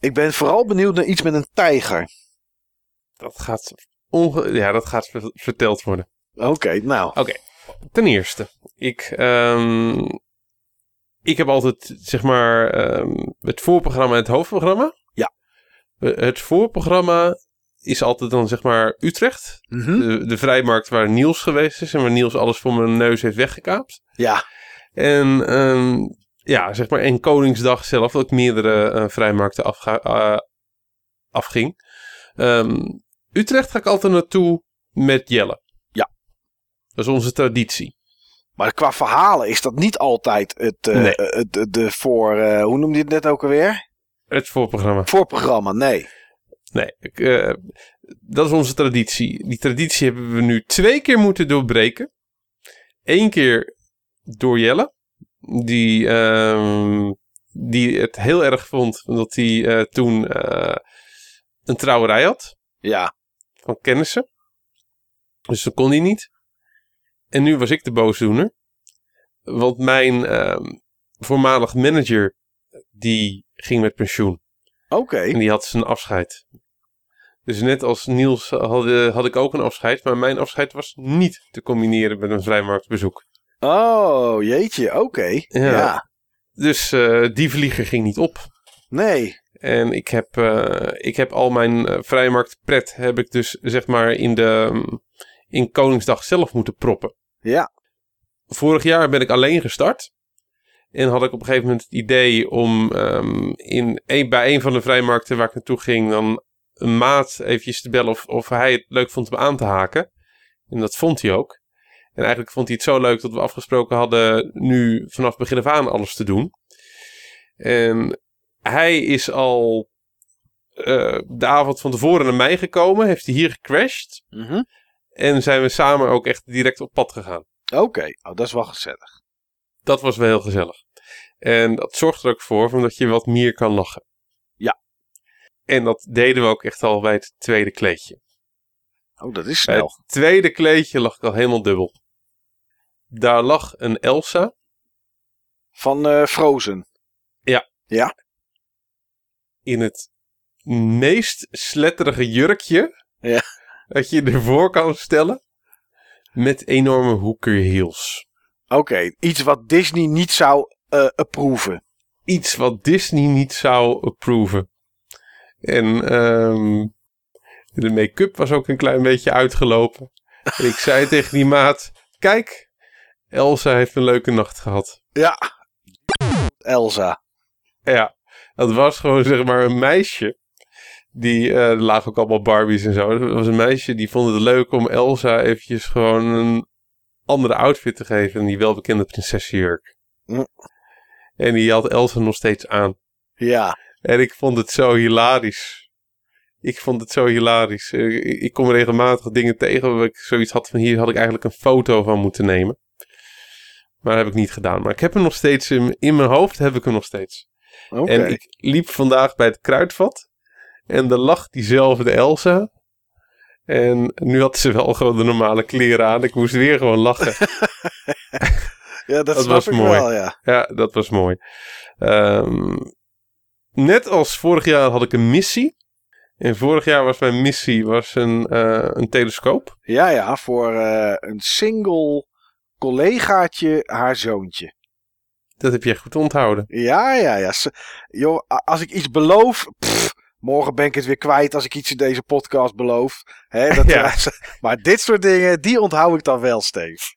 Ik ben vooral benieuwd naar iets met een tijger. Dat gaat, onge- ja, dat gaat ver- verteld worden. Oké, nou. Ten eerste, ik, ehm, ik heb altijd zeg maar ehm, het voorprogramma en het hoofdprogramma. Ja. Eh, Het voorprogramma is altijd dan zeg maar Utrecht. Mhm. De, de vrijmarkt waar Niels geweest is en waar Niels alles voor mijn neus heeft weggekaapt. Ja, En ehm, ja, zeg maar en Koningsdag zelf, dat ik meerdere eh, vrijmarkten afga, eh, afging. Ehm, Utrecht ga ik altijd naartoe met Jelle. Ja. Dat is onze traditie. maar qua verhalen is dat niet altijd het, eh, Nee. het, de voor, hoe noemde je het net ook alweer? Het voorprogramma. Voorprogramma, nee. Nee, ik, eh, dat is onze traditie. Die traditie hebben we nu twee keer moeten doorbreken. Eén keer door Jelle. Die, ehm, die het heel erg vond dat hij eh, toen eh, een trouwerij had. Ja, van kennissen. Dus dat kon hij niet. En nu was ik de boosdoener. Want mijn ehm, voormalig manager, die ging met pensioen. oké. En die had zijn afscheid. Dus net als Niels had, had ik ook een afscheid. Maar mijn afscheid was niet te combineren met een vrijmarktbezoek. Oh, jeetje, oké. Ja. Ja. Dus eh, die vlieger ging niet op. nee. En ik heb, eh, ik heb al mijn eh, vrijmarktpret heb ik dus zeg maar in de mm, in Koningsdag zelf moeten proppen. Ja, Vorig jaar ben ik alleen gestart. En had ik op een gegeven moment het idee om ehm, in een, bij een van de vrijmarkten waar ik naartoe ging, dan een maat eventjes te bellen of, of hij het leuk vond om aan te haken. En dat vond hij ook. En eigenlijk vond hij het zo leuk dat we afgesproken hadden nu vanaf begin af aan alles te doen. En hij is al eh, de avond van tevoren naar mij gekomen, heeft hij hier gecrashed. Mhm. En zijn we samen ook echt direct op pad gegaan. oké. Oh, dat is wel gezellig. Dat was wel heel gezellig. En dat zorgt er ook voor omdat je wat meer kan lachen. En dat deden we ook echt al bij het tweede kleedje. Oh, dat is Bij snel. het tweede kleedje lag ik al helemaal dubbel. Daar lag een Elsa. Van eh, Frozen. Ja. Ja. in het meest sletterige jurkje Ja. dat je ervoor kan stellen. Met enorme hoeker heels. Oké, iets wat Disney niet zou approven. Iets wat Disney niet zou approven. En ehm, de make-up was ook een klein beetje uitgelopen. En ik zei tegen die maat: Kijk, Elsa heeft een leuke nacht gehad. Ja. Elsa. Ja, dat was gewoon zeg maar een meisje. Die, eh, er lagen ook allemaal Barbies en zo. Dat was een meisje die vond het leuk om Elsa eventjes gewoon een andere outfit te geven. En die welbekende prinsessenjurk. Hm. En die had Elsa nog steeds aan. Ja. En ik vond het zo hilarisch. Ik vond het zo hilarisch. Eh, Ik, ik kom regelmatig dingen tegen waar ik zoiets had van hier had ik eigenlijk een foto van moeten nemen. Maar dat heb ik niet gedaan. Maar ik heb hem nog steeds in, in mijn hoofd heb ik hem nog steeds. Oké. En ik liep vandaag bij het kruidvat. En er lag diezelfde Elsa. En nu had ze wel gewoon de normale kleren aan. Ik moest weer gewoon lachen. ja, dat, was ik mooi. wel, ja. ja, dat was mooi. Ehm, net als vorig jaar had ik een missie. En vorig jaar was mijn missie was een, eh, een telescoop. Ja, ja, voor eh, een single collegaatje, haar zoontje. Dat heb je echt goed onthouden. Ja, ja, ja. Joh, als ik iets beloof, pff, morgen ben ik het weer kwijt als ik iets in deze podcast beloof. Hè, dat, Ja. Maar dit soort dingen, die onthoud ik dan wel, Steve.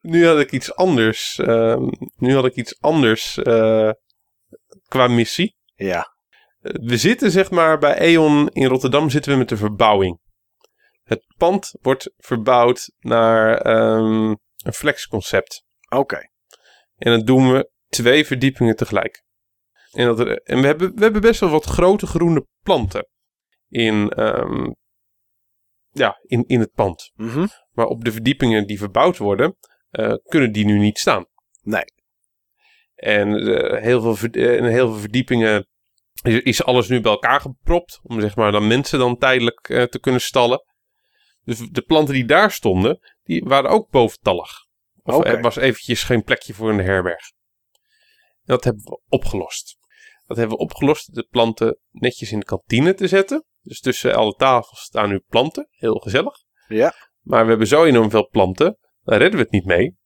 Nu had ik iets anders. ehm, nu had ik iets anders eh, qua missie. Ja, We zitten zeg maar bij E.ON in Rotterdam zitten we met de verbouwing. Het pand wordt verbouwd naar ehm, een flexconcept. oké. En dat doen we twee verdiepingen tegelijk. En, dat er, en we, hebben, we hebben best wel wat grote groene planten in, ehm, ja, in, in het pand. Mhm. Maar op de verdiepingen die verbouwd worden, eh, kunnen die nu niet staan. Nee. En eh, heel, veel, in heel veel verdiepingen is, alles nu bij elkaar gepropt. Om zeg maar dan mensen dan tijdelijk eh, te kunnen stallen. Dus de planten die daar stonden, die waren ook boventallig. Of er was eventjes geen plekje voor de herberg. En dat hebben we opgelost. Dat hebben we opgelost de planten netjes in de kantine te zetten. Dus tussen alle tafels staan nu planten. Heel gezellig. Ja. Maar we hebben zo enorm veel planten. Daar redden we het niet mee.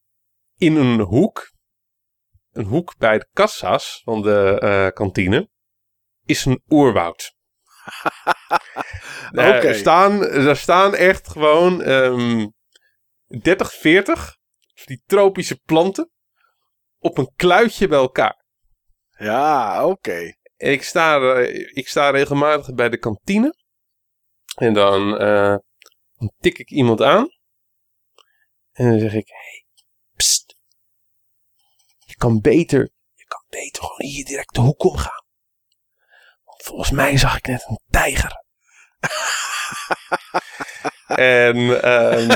In een hoek. Een hoek bij de kassa's van de eh, kantine. Is een oerwoud. Daar, Oké. staan, daar staan echt gewoon ehm 30, 40 van die tropische planten. Op een kluitje bij elkaar. Ja, oké. Ik sta, eh, ik sta regelmatig bij de kantine. En dan, eh, dan tik ik iemand aan. En dan zeg ik: hey, pst. Je kan beter, je kan beter gewoon hier direct de hoek omgaan. Volgens mij zag ik net een tijger. en ehm,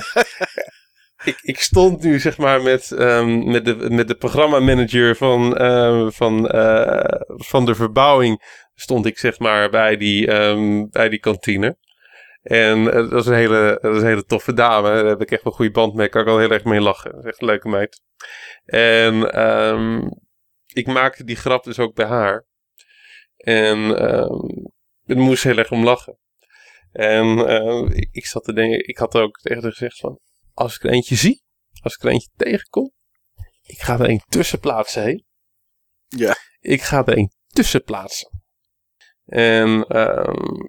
ik, stond nu zeg maar met, ehm, met, de, met de programmamanager van, ehm, van, eh, van de verbouwing. Stond ik zeg maar bij die, bij die kantine. En eh, dat, is een hele, dat is een hele toffe dame. Daar heb ik echt een goede band mee. Kan ik al heel erg mee lachen. Dat is echt een leuke meid. En ik maakte die grap dus ook bij haar. En ehm ik moest heel erg om lachen. En ehm, ik, ik zat te denken, ik had ook tegen haar gezegd van, als ik er eentje zie, als ik er eentje tegenkom, ik ga er een tussen plaatsen, hé. Ja. Ik ga er een tussen plaatsen. En ehm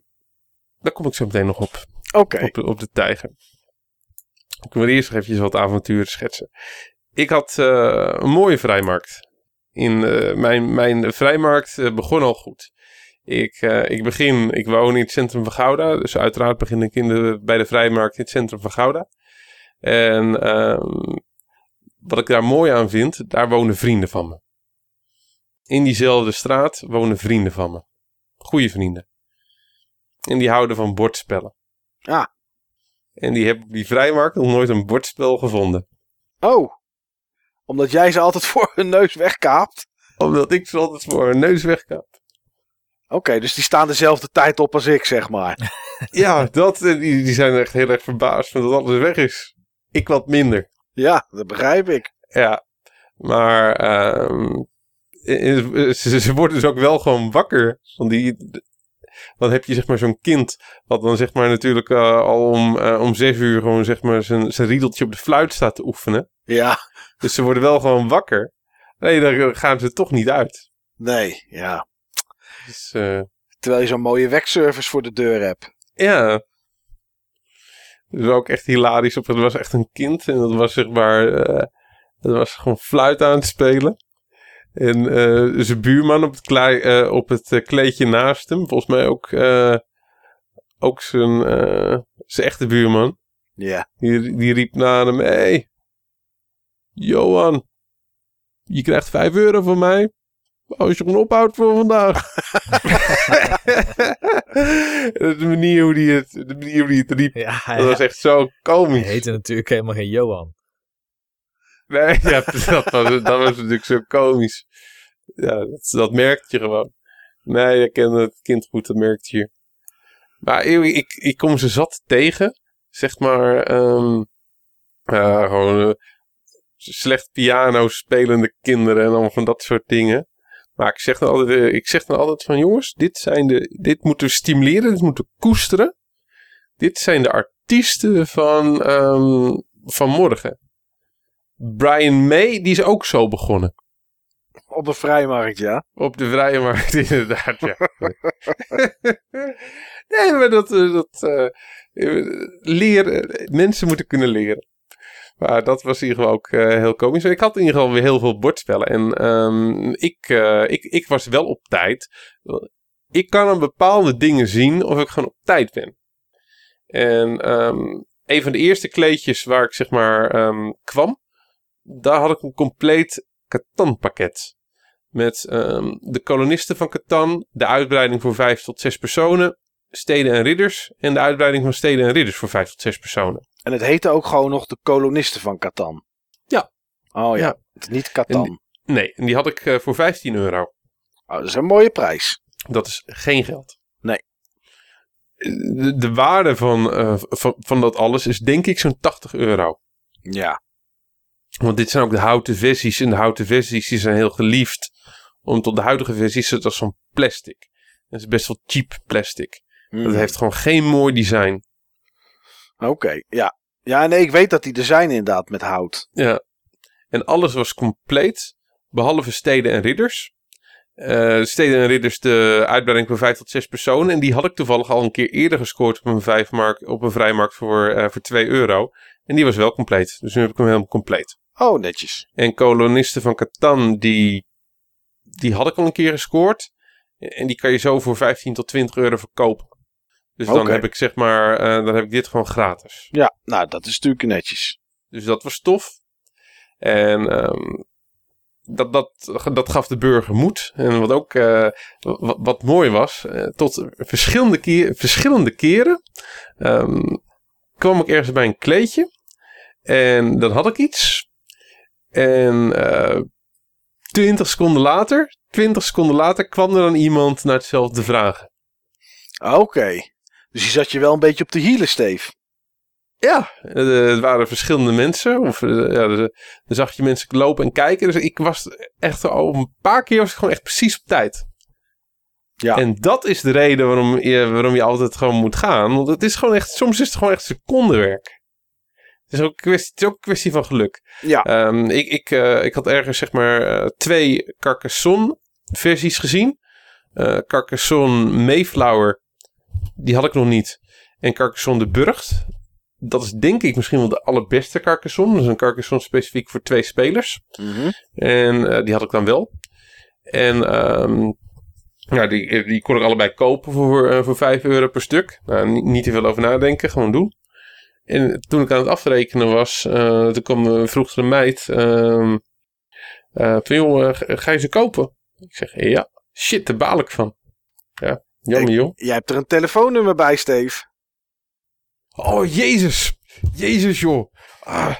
daar kom ik zo meteen nog op, Oké. op, de- op de tijger. Ik wil eerst nog eventjes wat avonturen schetsen. Ik had eh, een mooie vrijmarkt. In, eh, mijn, mijn vrijmarkt eh, begon al goed. Ik, eh, ik begin, ik woon in het centrum van Gouda. Dus uiteraard begin ik in de, bij de vrijmarkt in het centrum van Gouda. En ehm, wat ik daar mooi aan vind, daar wonen vrienden van me. In diezelfde straat wonen vrienden van me. Goeie vrienden. En die houden van bordspellen. Ah. En die hebben op die vrijmarkt nog nooit een bordspel gevonden. Oh. Omdat jij ze altijd voor hun neus wegkaapt. Omdat ik ze altijd voor hun neus wegkaap. Oké, dus die staan dezelfde tijd op als ik, zeg maar. Ja, dat, eh, die, die zijn echt heel erg verbaasd dat alles weg is. Ik wat minder. Ja, dat begrijp ik. Ja, maar ehm, eh, eh, ze, ze worden dus ook wel gewoon wakker. Want die, dan heb je zeg maar zo'n kind. Wat dan zeg maar natuurlijk eh, al om, eh, om zes uur gewoon zeg maar zijn, zijn riedeltje op de fluit staat te oefenen. Ja, Dus ze worden wel gewoon wakker. Nee, dan gaan ze toch niet uit. nee, ja. Dus, eh, Terwijl je zo'n mooie wegservice voor de deur hebt. ja. Dat was ook echt hilarisch. Op, het was echt een kind. En dat was zeg maar... eh, dat was gewoon fluit aan het spelen. En eh, zijn buurman op het, klei, eh, op het eh, kleedje naast hem. Volgens mij ook, ook zijn, zijn echte buurman. Ja. Die, die riep naar hem. hey, Johan. Je krijgt 5 euro van mij. Als je gewoon ophoudt voor vandaag. de manier hoe die het, de manier hoe die het riep. Ja, hij, Dat was echt zo hij komisch. heette natuurlijk helemaal geen Johan. Nee, dat, was, dat was natuurlijk zo komisch. Ja, dat, dat merkte je gewoon. Nee, ik ken het kind goed, dat merkte je. Maar ik, ik, ik kom ze zat tegen. Zeg maar, ehm, ja, gewoon eh, slecht piano spelende kinderen en allemaal van dat soort dingen. Maar ik zeg dan altijd, eh, ik zeg dan altijd van jongens, dit, zijn de, dit moeten we stimuleren, dit moeten we koesteren. Dit zijn de artiesten van, ehm, van morgen. Brian May, die is ook zo begonnen. Op de vrijmarkt, ja. Op de vrije markt, inderdaad, ja. nee, maar dat... eh, dat eh, leren, mensen moeten kunnen leren. Maar dat was in ieder geval ook eh, heel komisch. Ik had in ieder geval weer heel veel bordspellen. En ehm, ik, eh, ik, ik was wel op tijd. Ik kan aan bepaalde dingen zien of ik gewoon op tijd ben. En ehm, een van de eerste kleedjes waar ik zeg maar ehm, kwam, daar had ik een compleet Catan pakket. Met ehm, de kolonisten van Catan, de uitbreiding voor vijf tot zes personen, steden en ridders en de uitbreiding van steden en ridders voor vijf tot zes personen. En het heette ook gewoon nog de kolonisten van Catan. Ja. Oh ja, Ja. het is niet Catan. En Nee, en die had ik eh, voor 15 euro. Oh, dat is een mooie prijs. Dat is geen geld. Nee. De, de waarde van, eh, van, van dat alles is denk ik zo'n 80 euro. Ja. Want dit zijn ook de houten versies. En de houten versies die zijn heel geliefd. Om tot de huidige versies zit als zo'n plastic. Dat is best wel cheap plastic. Dat heeft gewoon geen mooi design. Oké, ja. Ja, nee, ik weet dat die er zijn inderdaad met hout. Ja. En alles was compleet. Behalve steden en ridders. Eh, steden en ridders de uitbreiding van vijf tot zes personen. En die had ik toevallig al een keer eerder gescoord op een, vijfmarkt, op een vrijmarkt voor, eh, voor 2 euro. En die was wel compleet. Dus nu heb ik hem helemaal compleet. Oh, netjes. En kolonisten van Catan, die, die had ik al een keer gescoord. En die kan je zo voor 15 tot 20 euro verkopen. Dus dan heb ik zeg maar, eh, dan heb ik dit gewoon gratis. Ja, nou, dat is natuurlijk netjes. Dus dat was tof. En ehm, dat, dat, dat gaf de burger moed. En wat ook eh, wat, wat mooi was, eh, tot verschillende, keer, verschillende keren ehm, kwam ik ergens bij een kleedje. En dan had ik iets. En eh 20 seconden later, 20 seconden later kwam er dan iemand naar hetzelfde vragen. Oké. Dus je zat je wel een beetje op de hielen, Steef. Ja, eh, het waren verschillende mensen. Of, eh, ja, dus, eh, dan zag je mensen lopen en kijken. Dus ik was echt al een paar keer was ik gewoon echt precies op tijd. Ja. En dat is de reden waarom je, waarom je altijd gewoon moet gaan. Want het is gewoon echt, soms is het gewoon echt secondenwerk. Het is ook een kwestie, het is ook een kwestie van geluk. Ja. Ehm, ik, ik, eh, ik had ergens zeg maar eh, twee Carcassonne versies gezien. Eh Carcassonne Mayflower, die had ik nog niet. En Carcassonne de Burgt. Dat is denk ik misschien wel de allerbeste Carcassonne. Dat is een Carcassonne specifiek voor twee spelers. Mhm. En die had ik dan wel. En ehm, ja, die, die kon ik allebei kopen voor, voor 5 euro per stuk. Nou, niet, niet te veel over nadenken, gewoon doen. En toen ik aan het afrekenen was, eh, toen kwam een vroegere meid. ehm eh, van joh, eh, ga- je ze kopen? Ik zeg, ja. Shit, daar baal ik van. Ja, jammer joh. Jij hebt er een telefoonnummer bij, Steef. Oh, jezus. Jezus joh. Ah,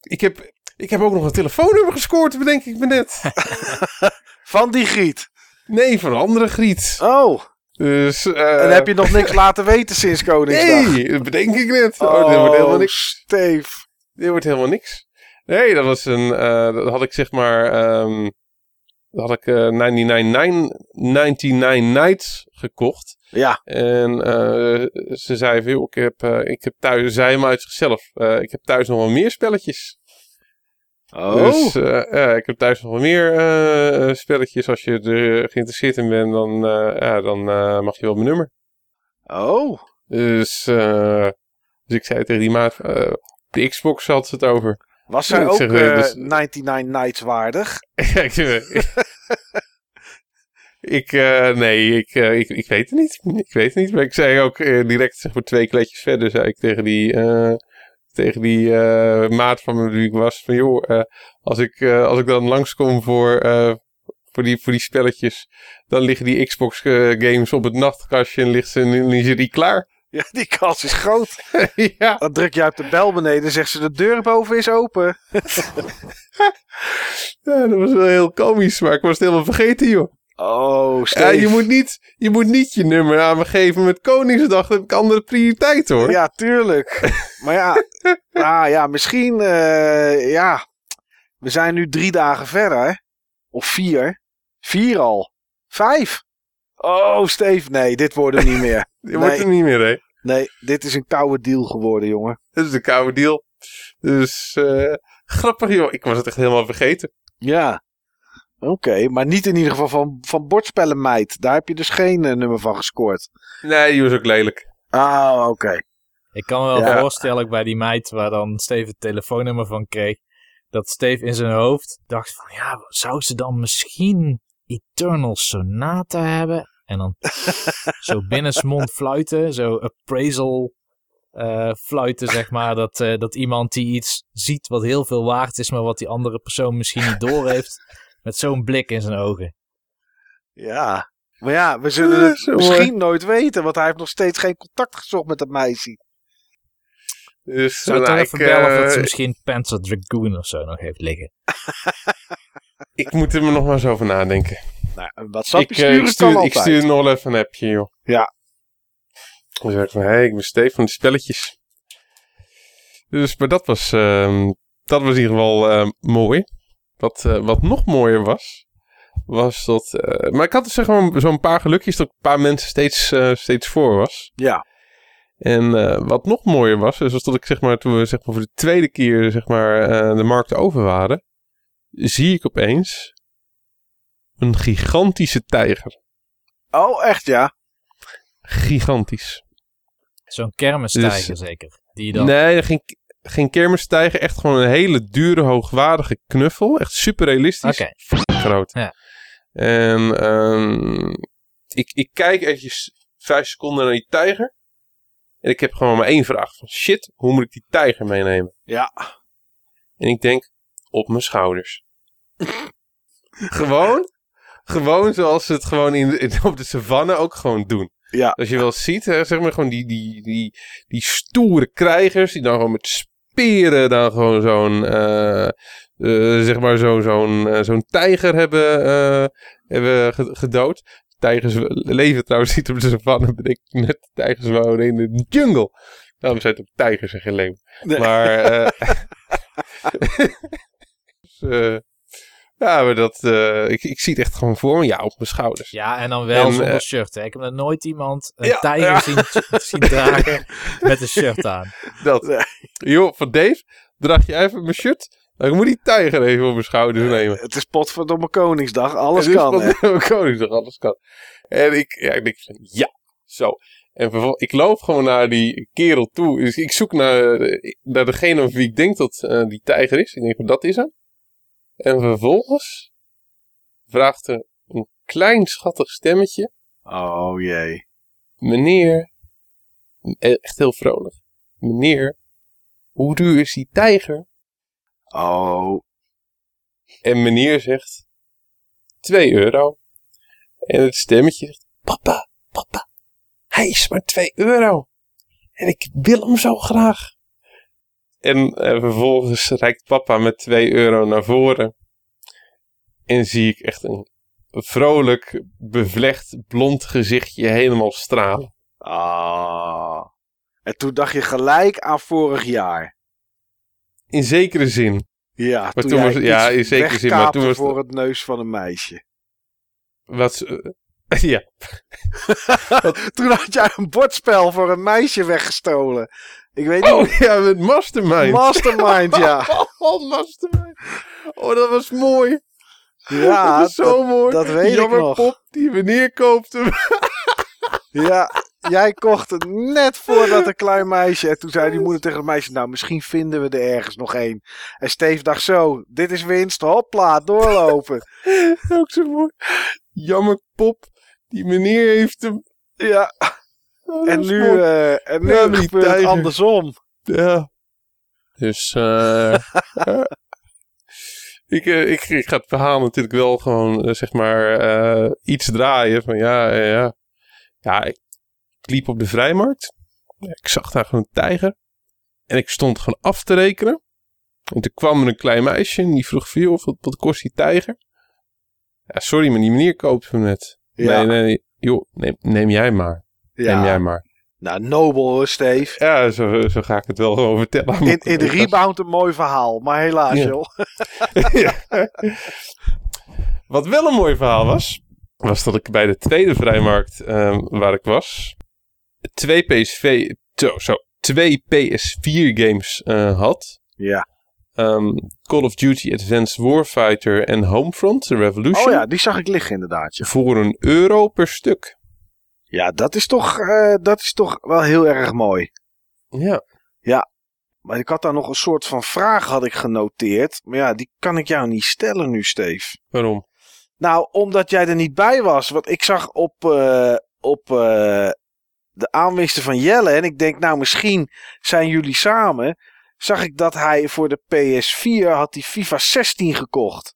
ik, heb, ik heb ook nog een telefoonnummer gescoord, bedenk ik me net. Van die Griet. Nee, van een andere Griet. Oh, Dus, eh, en heb je nog niks laten weten sinds Koningsdag? Nee, dat bedenk ik net. Oh, dit wordt helemaal niks. Steef. Dit wordt helemaal niks. Nee, dat was een. eh, dat had ik zeg maar. ehm, had ik eh 99, 99 Nights gekocht. Ja. En ze zei joh, ik heb, ik heb thuis, zei hem uit zichzelf, ik heb thuis nog wel meer spelletjes. Oh. Dus eh, ja, ik heb thuis nog wel meer eh, spelletjes. Als je er geïnteresseerd in bent, dan, eh, ja, dan mag je wel mijn nummer. oh. Dus, dus ik zei tegen die maat, op de Xbox had ze het over. Was zij ik ook zeg, dus- 99 Nights waardig? Ik, ik, nee, ik, ik, ik weet het niet. Ik weet het niet. Maar ik zei ook direct, zeg maar twee kletjes verder, zei ik tegen die, tegen die eh, maat van me wie ik was. Van joh, eh, als, ik, eh, als ik dan langskom voor, voor, die, voor die spelletjes, dan liggen die Xbox games op het nachtkastje en ligt ze, en is die klaar. Ja, die kans is groot. ja. Dan druk je op de bel beneden en zegt ze de deur boven is open. ja, dat was wel heel komisch, maar ik was het helemaal vergeten, joh. Oh, Ja, Steve. je, moet niet, je moet niet je nummer aan me geven met Koningsdag. Dan heb ik andere prioriteiten hoor. Ja, tuurlijk. maar ja, ah, ja misschien, eh, ja. We zijn nu drie dagen verder. Of vier. Vier al. Vijf. Oh, Steve, nee, dit wordt hem niet meer. Je wordt er niet meer, hè? Nee, dit is een koude deal geworden, jongen. Dat is de koude deal. Dus eh, grappig joh. Ik was het echt helemaal vergeten. Ja. Oké, maar niet in ieder geval van, van bordspellen, meid. Daar heb je dus geen eh, nummer van gescoord. Nee, die was ook lelijk. Ah, oké. Ik kan me wel Ja. voorstellen, bij die meid waar dan Steve het telefoonnummer van kreeg, dat Steve in zijn hoofd dacht van, ja, zou ze dan misschien Eternal Sonata hebben? En dan zo binnensmond fluiten, zo appraisal eh, fluiten, zeg maar. Dat, eh, dat iemand die iets ziet wat heel veel waard is, maar wat die andere persoon misschien niet door heeft. Met zo'n blik in zijn ogen. Ja. Maar ja, we zullen het zo misschien nooit weten, want hij heeft nog steeds geen contact gezocht met dat meisje. Dus Zou ik nou, even bellen of dat ze eh, misschien Panzer Dragoon of zo nog heeft liggen? ik moet er nog maar eens over nadenken. Nou, een WhatsApp ik, sturen ik, stuur, ik stuur nog even een appje, joh. Ja. Dan zeg ik van, hé, hey, ik ben Steve van de spelletjes. Dus, maar dat was, ehm, dat was in ieder geval ehm, mooi. Wat, eh, wat nog mooier was, was dat... eh, maar ik had dus zeg maar zo'n paar gelukjes dat ik een paar mensen steeds, eh, steeds voor was. Ja. En eh, wat nog mooier was, is dat ik zeg maar, toen we zeg maar, voor de tweede keer zeg maar, eh, de markt over waren, zie ik opeens een gigantische tijger. Oh, echt ja? Gigantisch. Zo'n kermistijger Dus- zeker. Die dan... Nee, geen, geen kermistijger, echt gewoon een hele dure, hoogwaardige knuffel. Echt super realistisch. Oké. Groot. Ja. En ehm, ik, ik kijk eventjes vijf seconden naar die tijger. En ik heb gewoon maar één vraag. Van, shit, hoe moet ik die tijger meenemen? Ja. En ik denk, op mijn schouders. gewoon, gewoon zoals ze het gewoon in, in- op de savanne ook gewoon doen. Ja. Als je wel ziet, hè, zeg maar gewoon die, die, die, die stoere krijgers die dan gewoon met speren dan gewoon zo'n, eh, eh, zeg maar zo, zo'n, eh, zo'n tijger hebben, hebben ge- gedood. Tijgers leven trouwens niet op de savanne, ben ik net. Tijgers wonen in de jungle. Daarom zijn het ook tijgers en geen. Nee. Maar, dus, ja, maar dat, eh, ik, ik zie het echt gewoon voor me, ja, op mijn schouders. Ja, en dan wel En, zonder eh, shirt. Hè. Ik heb nog nooit iemand een Ja, tijger ja. Zien, zien dragen met een shirt aan. Dat. Joh, van Dave, draag je even mijn shirt? Dan moet die tijger even op mijn schouders nemen. Het is potverdomme Koningsdag. Alles dit kan, is hè? wat- Koningsdag, alles kan. En ik, ja, ik denk van, ja, zo. En vervol- ik loop gewoon naar die kerel toe. Dus ik zoek naar, eh, naar degene of wie ik denk dat eh, die tijger is. Ik denk van, dat is hem. En vervolgens vraagt er een klein schattig stemmetje. Oh jee. Meneer, echt heel vrolijk. Meneer, hoe duur is die tijger? Oh. En meneer zegt 2 euro. En het stemmetje zegt: Papa, papa, hij is maar 2 euro. En ik wil hem zo graag. En eh, vervolgens reikt papa met 2 euro naar voren. En zie ik echt een vrolijk, bevlecht, blond gezichtje helemaal stralen. Ah. En toen dacht je gelijk aan vorig jaar. In zekere zin. Ja, toen, toen was- ja, in zekere zin, maar toen was voor het neus van een meisje. Wat, ze- ja, Toen had jij een bordspel voor een meisje weggestolen. Ik weet niet. oh ja, met Mastermind. Mastermind, ja. Oh, Mastermind. Oh, dat was mooi. Ja, dat is zo dat, mooi. dat weet ik Jammer nog. Pop, die meneer koopt hem. ja, jij kocht het net voordat een klein meisje. En toen zei die moeder tegen het meisje: Nou, misschien vinden we er ergens nog één. En Steve dacht zo: Dit is winst, hopla, doorlopen. Ook zo mooi. Jammer Pop, die meneer heeft hem. ja, Oh, dat en nu, eh, en nu Ja, die gebeurt het andersom. Ja. Dus, eh ja. ik, eh, ik, ik ga het verhaal natuurlijk wel gewoon, eh, zeg maar, eh, iets draaien. Van ja, eh, ja. Ja, ik, ik liep op de vrijmarkt. Ik zag daar gewoon een tijger. En ik stond gewoon af te rekenen. En toen kwam er een klein meisje en die vroeg veel, wat, wat kost die tijger? Ja, sorry, maar die meneer koopt hem net. Ja, Nee, nee, joh, neem, neem jij maar. Ja. Neem jij maar. Nou, nobel hoor, Steve. Ja, zo, zo ga ik het wel gewoon vertellen. In, in de rebound een mooi verhaal, maar helaas, Ja. joh. Ja. Wat wel een mooi verhaal was, was dat ik bij de tweede vrijmarkt ehm, waar ik was, twee PSV, zo, zo, twee PS4 games eh, had. Ja. Ehm, Call of Duty Advanced Warfighter en Homefront, The Revolution. Oh ja, die zag ik liggen inderdaad. ja. Voor een euro per stuk. Ja, dat is toch, eh, dat is toch wel heel erg mooi. Ja. Maar ik had daar nog een soort van vraag had ik genoteerd. Maar ja, die kan ik jou niet stellen nu, Steve. Waarom? Nou, omdat jij er niet bij was. Want ik zag op, eh, op eh, de aanwinsten van Jelle. En ik denk, nou, misschien zijn jullie samen. Zag ik dat hij voor de PS4 had die FIFA 16 gekocht.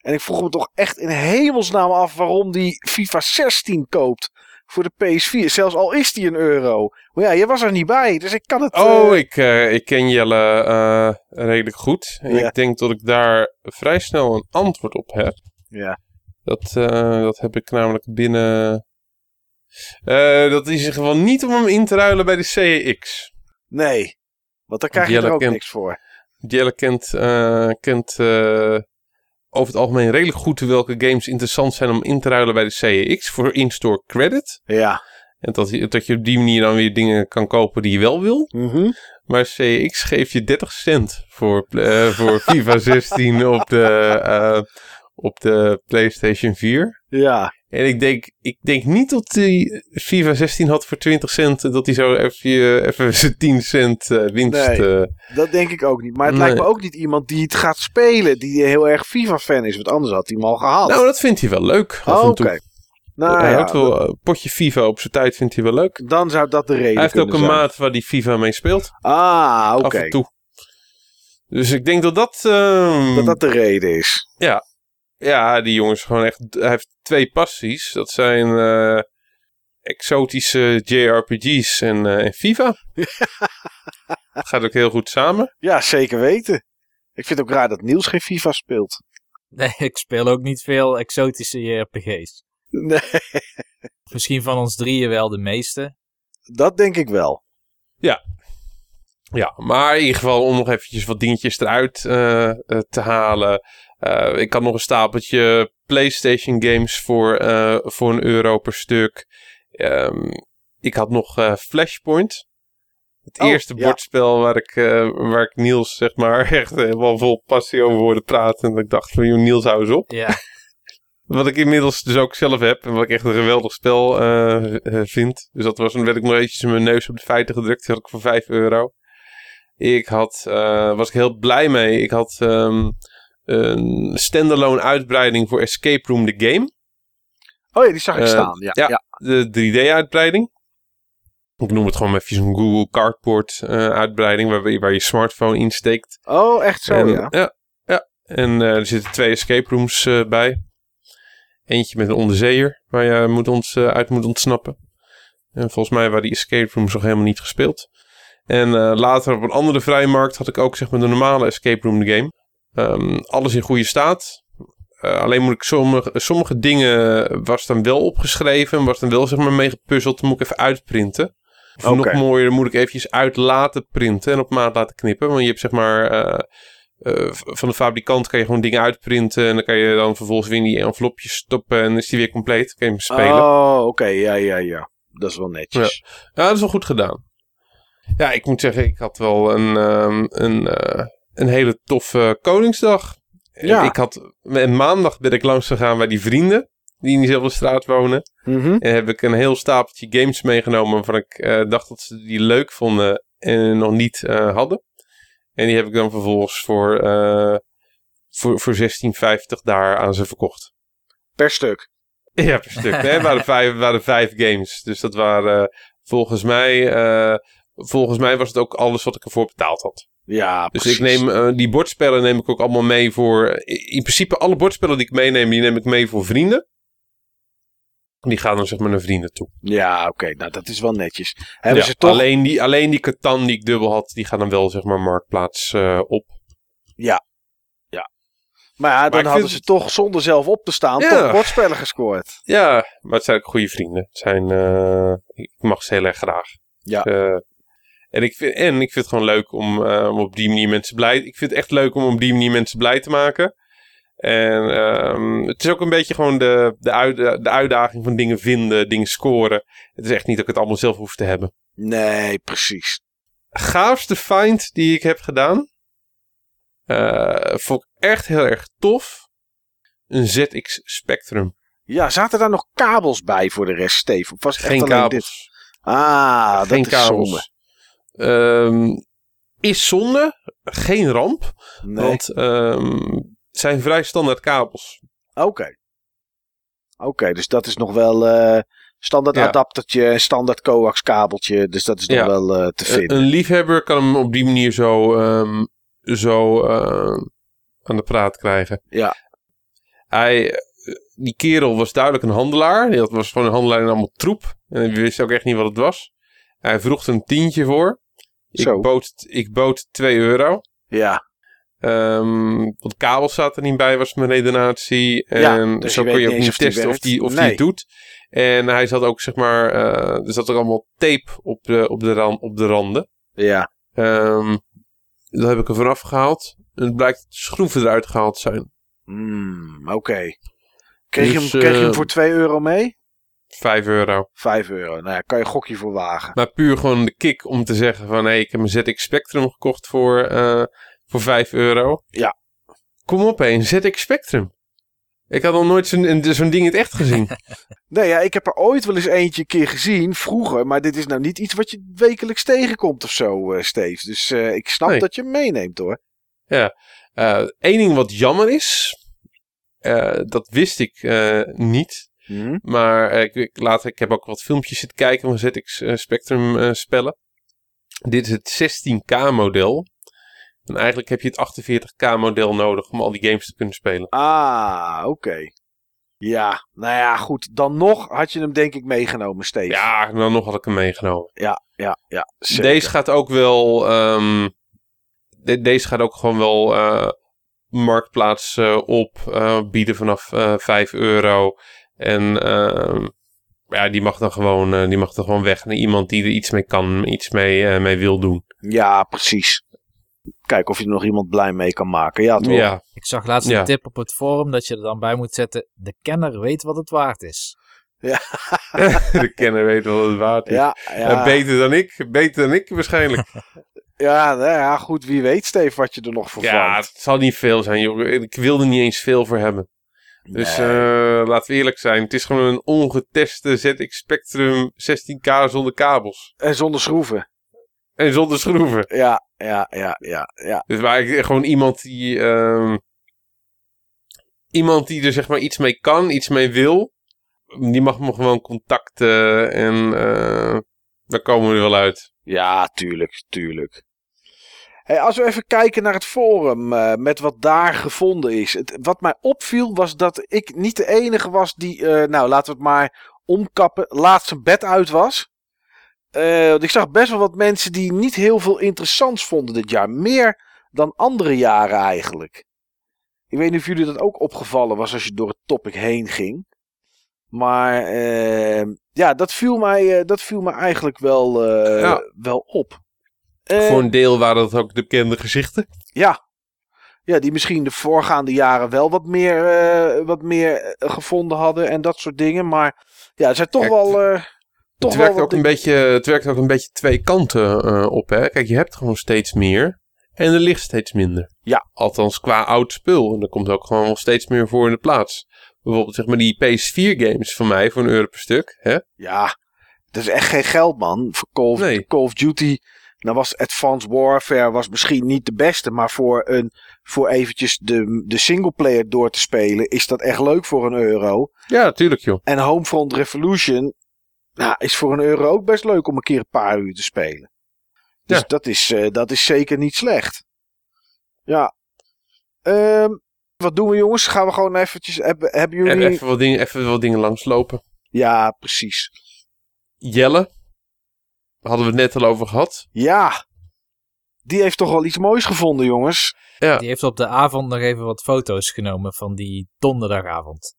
En ik vroeg me toch echt in hemelsnaam af waarom die FIFA 16 koopt. Voor de PS4. Zelfs al is die een euro. Maar ja, je was er niet bij. Dus ik kan het... Oh, eh, ik, eh, ik ken Jelle eh, redelijk goed. En Ja. ik denk dat ik daar vrij snel een antwoord op heb. Ja. Dat, dat heb ik namelijk binnen. Dat is in ieder geval niet om hem in te ruilen bij de CEX. Nee. Want daar krijg je er ook kent- niks voor. Jelle kent, kent over het algemeen redelijk goed welke games interessant zijn om in te ruilen bij de CEX voor in-store credit. Ja. En dat, je- dat je op die manier dan weer dingen kan kopen die je wel wil. Mhm. Maar CEX geeft je 30 cent voor, eh, voor FIFA 16 op de, eh, op de PlayStation 4. Ja. En ik denk, ik denk niet dat hij FIFA 16 had voor 20 cent. Dat hij zo even, eh, even zijn 10 cent eh, winst. Nee. eh, Dat denk ik ook niet. Maar het Nee. lijkt me ook niet iemand die het gaat spelen. Die heel erg FIFA-fan is. Want anders had hij hem al gehaald. nou, dat vindt hij wel leuk. af Oh, Oké. Nou hij ja, houdt wel een potje FIFA op zijn tijd, vindt hij wel leuk. dan zou dat de reden Hij heeft ook een zijn. maat waar die FIFA mee speelt. Ah, Af oké. en toe. Dus ik denk dat dat... ehm, Dat dat de reden is. Ja, die jongens gewoon echt... Hij heeft twee passies. Dat zijn eh, exotische JRPG's en, eh, en FIFA. Dat gaat ook heel goed samen. Ja, zeker weten. Ik vind het ook raar dat Niels geen FIFA speelt. Nee, ik speel ook niet veel exotische JRPG's. Nee, Misschien van ons drieën wel de meeste. dat denk ik wel. Ja, maar in ieder geval om nog eventjes wat dingetjes eruit eh, te halen. Eh, ik had nog een stapeltje PlayStation games voor, eh, voor een euro per stuk. Ehm, ik had nog eh, Flashpoint. Het Oh, eerste ja. bordspel waar ik, waar ik Niels zeg maar echt helemaal vol passie over hoorde praten. En dat ik dacht van, joh, Niels hou eens op. Ja, Wat ik inmiddels dus ook zelf heb. En wat ik echt een geweldig spel vind. Dus dat was, dan werd ik nog eventjes mijn neus op de feiten gedrukt. Die had ik voor 5 euro. Ik had, was ik heel blij mee. Ik had ehm, een standalone uitbreiding voor Escape Room The Game. Oh ja, die zag ik Eh, staan. Ja, ja. ja. De 3D-uitbreiding. Ik noem het gewoon even een Google Cardboard eh, uitbreiding. Waar, je- waar je smartphone insteekt. Oh, echt zo, en, ja. ja. ja. En eh, er zitten twee escape rooms bij. Eentje met een onderzeeër waar je moet ont, eh, uit moet ontsnappen. En volgens mij waren die escape rooms nog helemaal niet gespeeld. En later op een andere vrijmarkt had ik ook zeg maar de normale escape room game. Ehm, alles in goede staat. Eh, alleen moet ik sommige, sommige dingen was dan wel opgeschreven. Was dan wel zeg maar mee gepuzzeld. Dan moet ik even uitprinten. Of nog mooier, moet ik eventjes uit laten printen en op maat laten knippen. Want je hebt zeg maar... eh, eh, van de fabrikant kan je gewoon dingen uitprinten. En dan kan je dan vervolgens weer in die envelopjes stoppen. En is die weer compleet. Kan je hem spelen. Oh, oké. Ja, ja, ja. Dat is wel netjes. Ja, dat is wel goed gedaan. Ja, ik moet zeggen, ik had wel een, ehm, een, een hele toffe Koningsdag. Ja. Ik had, en maandag ben ik langs gegaan bij die vrienden die in diezelfde straat wonen. Mhm. En heb ik een heel stapeltje games meegenomen waarvan ik eh, dacht dat ze die leuk vonden en nog niet eh, hadden. En die heb ik dan vervolgens voor, eh voor, voor 16,50 daar aan ze verkocht. Per stuk. Ja, per stuk. Nee, het waren vijf, waren vijf games. Dus dat waren volgens mij... volgens mij was het ook alles wat ik ervoor betaald had. Ja, Dus precies. ik neem eh, die bordspellen neem ik ook allemaal mee voor... In principe alle bordspellen die ik meeneem, die neem ik mee voor vrienden. Die gaan dan zeg maar naar vrienden toe. Ja, oké. Nou, dat is wel netjes. Hebben Ja, ze toch... alleen, die, alleen die Catan die ik dubbel had, die gaan dan wel zeg maar marktplaats eh, op. Maar ja, dan hadden ze het- toch zonder zelf op te staan Ja. toch bordspellen gescoord. Ja, maar het zijn ook goede vrienden. Het zijn, eh, ik mag ze heel erg graag. Ja. En, ik vind, en ik vind het gewoon leuk om, eh, om op die manier mensen blij... Ik vind het echt leuk om op die manier mensen blij te maken. En ehm, het is ook een beetje gewoon de, de, uit, de uitdaging van dingen vinden, dingen scoren. Het is echt niet dat ik het allemaal zelf hoef te hebben. Nee, precies. gaafste find die ik heb gedaan. eh, vond ik echt heel erg tof. Een ZX Spectrum. Ja, zaten daar nog kabels bij voor de rest, Steve? Of was het Geen echt kabels. dit? Ah, dat is zonde. Ehm, is zonde. Geen ramp. Nee. Want ehm, het zijn vrij standaard kabels. Oké. Oké, dus dat is nog wel eh, standaard Ja. adaptertje, standaard coax kabeltje. Dus dat is nog Ja. wel eh, te vinden. een liefhebber kan hem op die manier zo, ehm, zo ehm, aan de praat krijgen. Ja. Hij, eh, die kerel was duidelijk een handelaar. Dat was gewoon een handelaar in allemaal troep. En we wisten ook echt niet wat het was. Hij vroeg er een tientje voor. Zo. Ik bood, ik bood 2 euro. ja, Ehm want kabels zaten er niet bij, was mijn redenatie. En Ja, dus zo je weet kon je ook niet of die testen of die, of die het doet. En hij zat ook, zeg maar, eh, er zat er allemaal tape op de, op de, ran, op de randen. ja. Ehm dat heb ik er vanaf gehaald. En het blijkt dat de schroeven eruit gehaald zijn. Hmm, Oké. Kreeg, je Dus, hem- kreeg je hem eh, voor 2 euro mee? 5 euro. 5 euro. Nou ja, kan je een gokje voor wagen. Maar puur gewoon de kick om te zeggen van... Hé, ik heb een ZX Spectrum gekocht voor, eh, voor 5 euro. Ja. Kom op, hé, een ZX Spectrum. Ik had nog nooit zo'n zo'n ding in het echt gezien. Nee, ja, ik heb er ooit wel eens eentje een keer gezien, vroeger. Maar dit is nou niet iets wat je wekelijks tegenkomt of zo, eh Steve. Dus eh, ik snap Nee. dat je hem meeneemt hoor. Eén ding wat jammer is... eh, dat wist ik eh, niet. Hm? Maar eh, ik, ik, later, ik heb ook wat filmpjes zitten kijken van ZX eh, Spectrum eh, spellen. Dit is het 16K model. En eigenlijk heb je het 48K model nodig om al die games te kunnen spelen. Ah, oké. Ja, nou ja, goed. Dan nog had je hem denk ik meegenomen, Steve. Ja, dan nog had ik hem meegenomen. ja, ja. ja zeker. Deze gaat ook wel. de- deze gaat ook gewoon wel eh, marktplaats op. bieden vanaf eh 5 euro. En ehm, ja, die mag dan gewoon, eh, die mag dan gewoon weg naar iemand die er iets mee kan, iets mee, eh, mee wil doen. Ja, precies. Kijken of je er nog iemand blij mee kan maken. Ja, toch? Ja, Ik zag laatst Ja. een tip op het forum dat je er dan bij moet zetten. De kenner weet wat het waard is. de kenner weet wel wat het waard is. Ja, Eh, ja. beter dan ik, beter dan ik waarschijnlijk. ja, nou ja, goed. Wie weet, Steve, wat je er nog voor ja, vangt. het zal niet veel zijn, joh. Ik wilde niet eens veel voor hebben. Dus Nee. eh, laten we eerlijk zijn. Het is gewoon een ongeteste ZX Spectrum 16K zonder kabels. En zonder schroeven. En zonder schroeven. Ja, ja, ja, ja, ja. Dus waar ik gewoon iemand die... ehm, iemand die er zeg maar iets mee kan, iets mee wil. Die mag me gewoon contacten. En eh daar komen we er wel uit. Ja, tuurlijk, tuurlijk. Hey, als we even kijken naar het forum eh, met wat daar gevonden is. Het, wat mij opviel was dat ik niet de enige was die, eh, nou laten we het maar omkappen, laatst zijn bed uit was. Eh, ik zag best wel wat mensen die niet heel veel interessants vonden dit jaar. Meer dan andere jaren eigenlijk. Ik weet niet of jullie dat ook opgevallen was als je door het topic heen ging. Maar ja, dat viel mij, dat viel mij eigenlijk wel, Ja. wel op. Eh, Voor een deel waren dat ook de bekende gezichten. Ja. Ja, die misschien de voorgaande jaren wel wat meer, eh, wat meer eh, gevonden hadden en dat soort dingen. Maar ja, er zijn toch Kijk, wel. toch het, werkt ook een beetje, het werkt ook een beetje twee kanten op. Hè? Kijk, je hebt gewoon steeds meer en er ligt steeds minder. Ja. Althans, qua oud spul. En er komt ook gewoon steeds meer voor in de plaats. Bijvoorbeeld zeg maar die PS4-games van mij voor een euro per stuk. Hè? Ja, dat is echt geen geld, man. Voor Call of, Nee. Call of Duty. Nou was Advanced Warfare was misschien niet de beste, maar voor, een, voor eventjes de, de singleplayer door te spelen is dat echt leuk voor een euro. Ja, natuurlijk joh. En Homefront Revolution nou, is voor een euro ook best leuk om een keer een paar uur te spelen. Dus Ja. dat, is, eh, dat is zeker niet slecht. Ja. Ehm, wat doen we jongens? Gaan we gewoon eventjes... Hebben, hebben En jullie... even wat dingen, even wat dingen langslopen. Ja, precies. Jelle. Hadden we het net al over gehad. Ja. Die heeft toch wel iets moois gevonden, jongens. Ja. Die heeft op de avond nog even wat foto's genomen van die donderdagavond.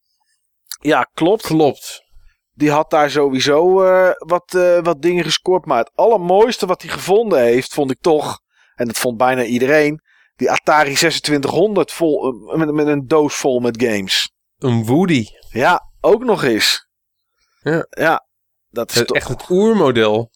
Ja, klopt. Klopt. Die had daar sowieso eh, wat, eh, wat dingen gescoord. Maar het allermooiste wat hij gevonden heeft, vond ik toch... En dat vond bijna iedereen... Die Atari 2600 vol, eh, met, met een doos vol met games. Een Woody. Ja, ook nog eens. Ja. Ja, dat is, Het, toch, echt het oermodel.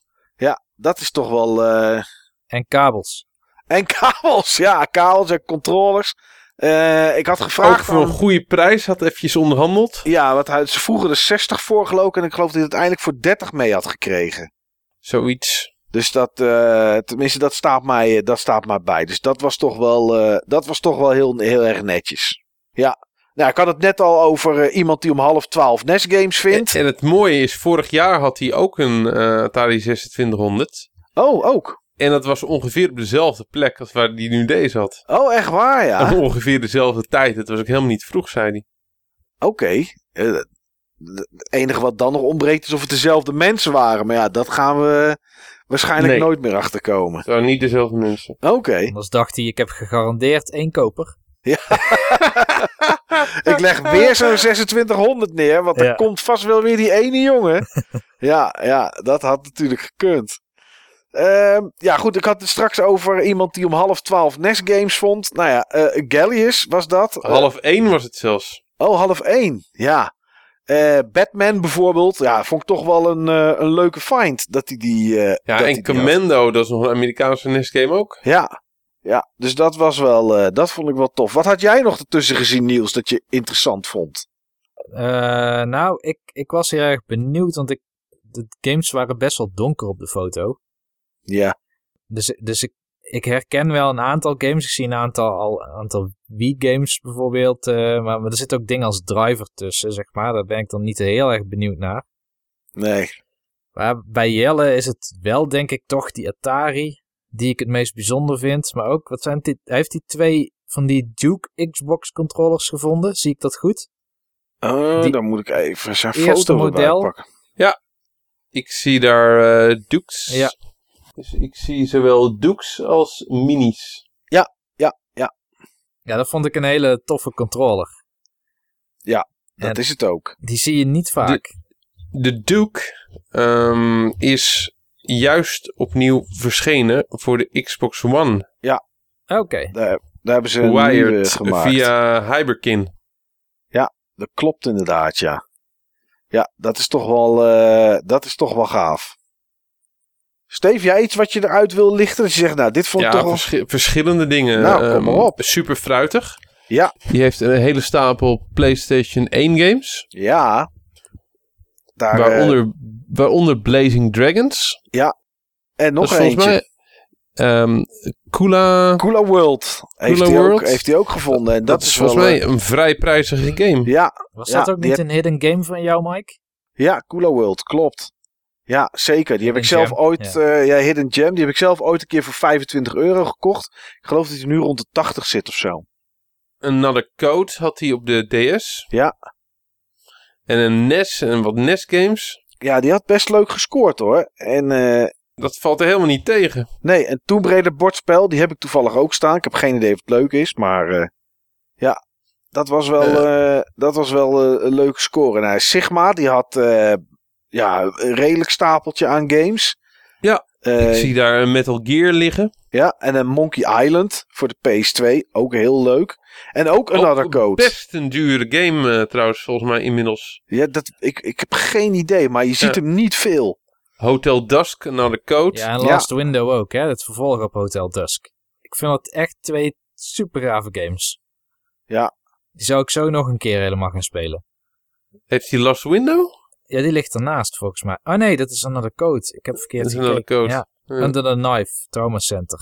Dat is toch wel... eh, En kabels. En kabels, ja, kabels en controllers. Eh, ik had Ook gevraagd voor een aan- goede prijs. Had eventjes onderhandeld. Ja, wat hij, ze vroegen er 60 voor geloof ik. En ik geloof dat hij het uiteindelijk voor 30 mee had gekregen. Zoiets. Dus dat, eh, tenminste, dat staat, mij, dat staat mij bij. Dus dat was toch wel, eh, dat was toch wel heel, heel erg netjes. Ja. Nou, ik had het net al over eh, iemand die om half twaalf NES games vindt. En, en het mooie is, vorig jaar had hij ook een eh, Atari 2600. Oh, ook. En dat was ongeveer op dezelfde plek als waar hij nu deze had. Oh, echt waar, ja. En ongeveer dezelfde tijd. Het was ook helemaal niet vroeg, zei hij. Oké. Eh, Het enige wat dan nog ontbreekt is of het dezelfde mensen waren. Maar ja, dat gaan we waarschijnlijk Nee. nooit meer achterkomen. Het waren niet dezelfde mensen. Oké. Anders dacht hij, ik heb gegarandeerd één koper. Ik leg weer zo'n 2600 neer, want er komt vast wel weer die ene jongen. ja, ja, dat had natuurlijk gekund. Ehm, ja, goed, ik had het straks over iemand die om half twaalf NES games vond. Nou ja, eh Gallius was dat. Eh, Half één was het zelfs. oh, half één, ja. Eh, Batman bijvoorbeeld, ja, vond ik toch wel een, eh, een leuke find dat hij die... eh, Ja, en die had. Commando, dat is nog een Amerikaanse NES-game ook. Ja, ja, dus dat was wel, eh, dat vond ik wel tof. Wat had jij nog ertussen gezien, Niels, dat je interessant vond? Eh, nou, ik, ik was heel erg benieuwd, want ik, de games waren best wel donker op de foto. Ja, Dus, dus ik, ik herken wel een aantal games. Ik zie een aantal, al, aantal Wii-games bijvoorbeeld. eh, maar, maar er zit ook dingen als driver tussen, zeg maar. Daar ben ik dan niet heel erg benieuwd naar. nee. Maar bij Jelle is het wel, denk ik, toch die Atari die ik het meest bijzonder vind. Maar ook, wat zijn dit? Hij heeft die twee van die Duke Xbox controllers gevonden. Zie ik dat goed? Oh, Die dan moet ik even zijn eerste foto model. pakken. Ik zie daar eh Dukes. Ja. Dus ik zie zowel Dukes als Minis. Ja, dat vond ik een hele toffe controller. Dat En- is het ook. Die zie je niet vaak. De Duke ehm, is juist opnieuw verschenen voor de Xbox One. Oké. Daar, daar hebben ze een nieuwe Wired gemaakt. via Hyberkin. Dat klopt inderdaad, ja. Ja, dat is toch wel, eh, dat is toch wel gaaf. Steve, jij iets wat je eruit wil lichten? Dat je zegt, nou, dit vond ik Ja, toch wel... verschi- verschillende dingen. Nou, kom maar Ehm, op. Super fruitig. Ja. Die heeft een hele stapel PlayStation 1 games. Ja. Daar, eh, Waaronder, waaronder Blazing Dragons. en nog dat is volgens eentje. mij ehm Kula. Cooler World heeft Cooler hij ook, World. heeft hij ook gevonden. En dat, Dat is volgens mij eh, een vrij prijzige game. Ja, Was Ja, dat ook niet heb- een hidden game van jou, Mike? ja, Cooler World, klopt. Ja, zeker. Die heb ik zelf Gem, ooit, ja. eh, ja, Hidden Gem, die heb ik zelf ooit een keer voor 25 euro gekocht. Ik geloof dat hij nu rond de 80 zit of zo. Another Code had hij op de DS. Ja. En een NES en wat NES games. Ja, die had best leuk gescoord hoor. En eh, Dat valt er helemaal niet tegen. nee, en Tomb Raider bordspel, die heb ik toevallig ook staan. Ik heb geen idee of het leuk is, maar eh, ja, dat was wel, eh, dat was wel een leuke score. Nou, Sigma, die had ja, een redelijk stapeltje aan games. Ja. Eh, Ik zie daar een Metal Gear liggen. Ja, en een Monkey Island voor de PS2. Ook heel leuk. En ook Another Ook Code. Best een dure game eh, trouwens, volgens mij inmiddels. Ja, dat, ik, ik heb geen idee, maar je ziet Ja. hem niet veel. Hotel Dusk, Another Code. Ja, en Ja. Last Window ook, hè? Het vervolg op Hotel Dusk. Ik vind dat echt twee super gave games. Ja. Die zou ik zo nog een keer helemaal gaan spelen. Heeft hij Last Window? Ja, die ligt ernaast volgens mij. Oh nee, dat is Another Code. Ik heb verkeerd Dat gekeken. Another Code. Ja, Ja. Under the Knife, Trauma Center.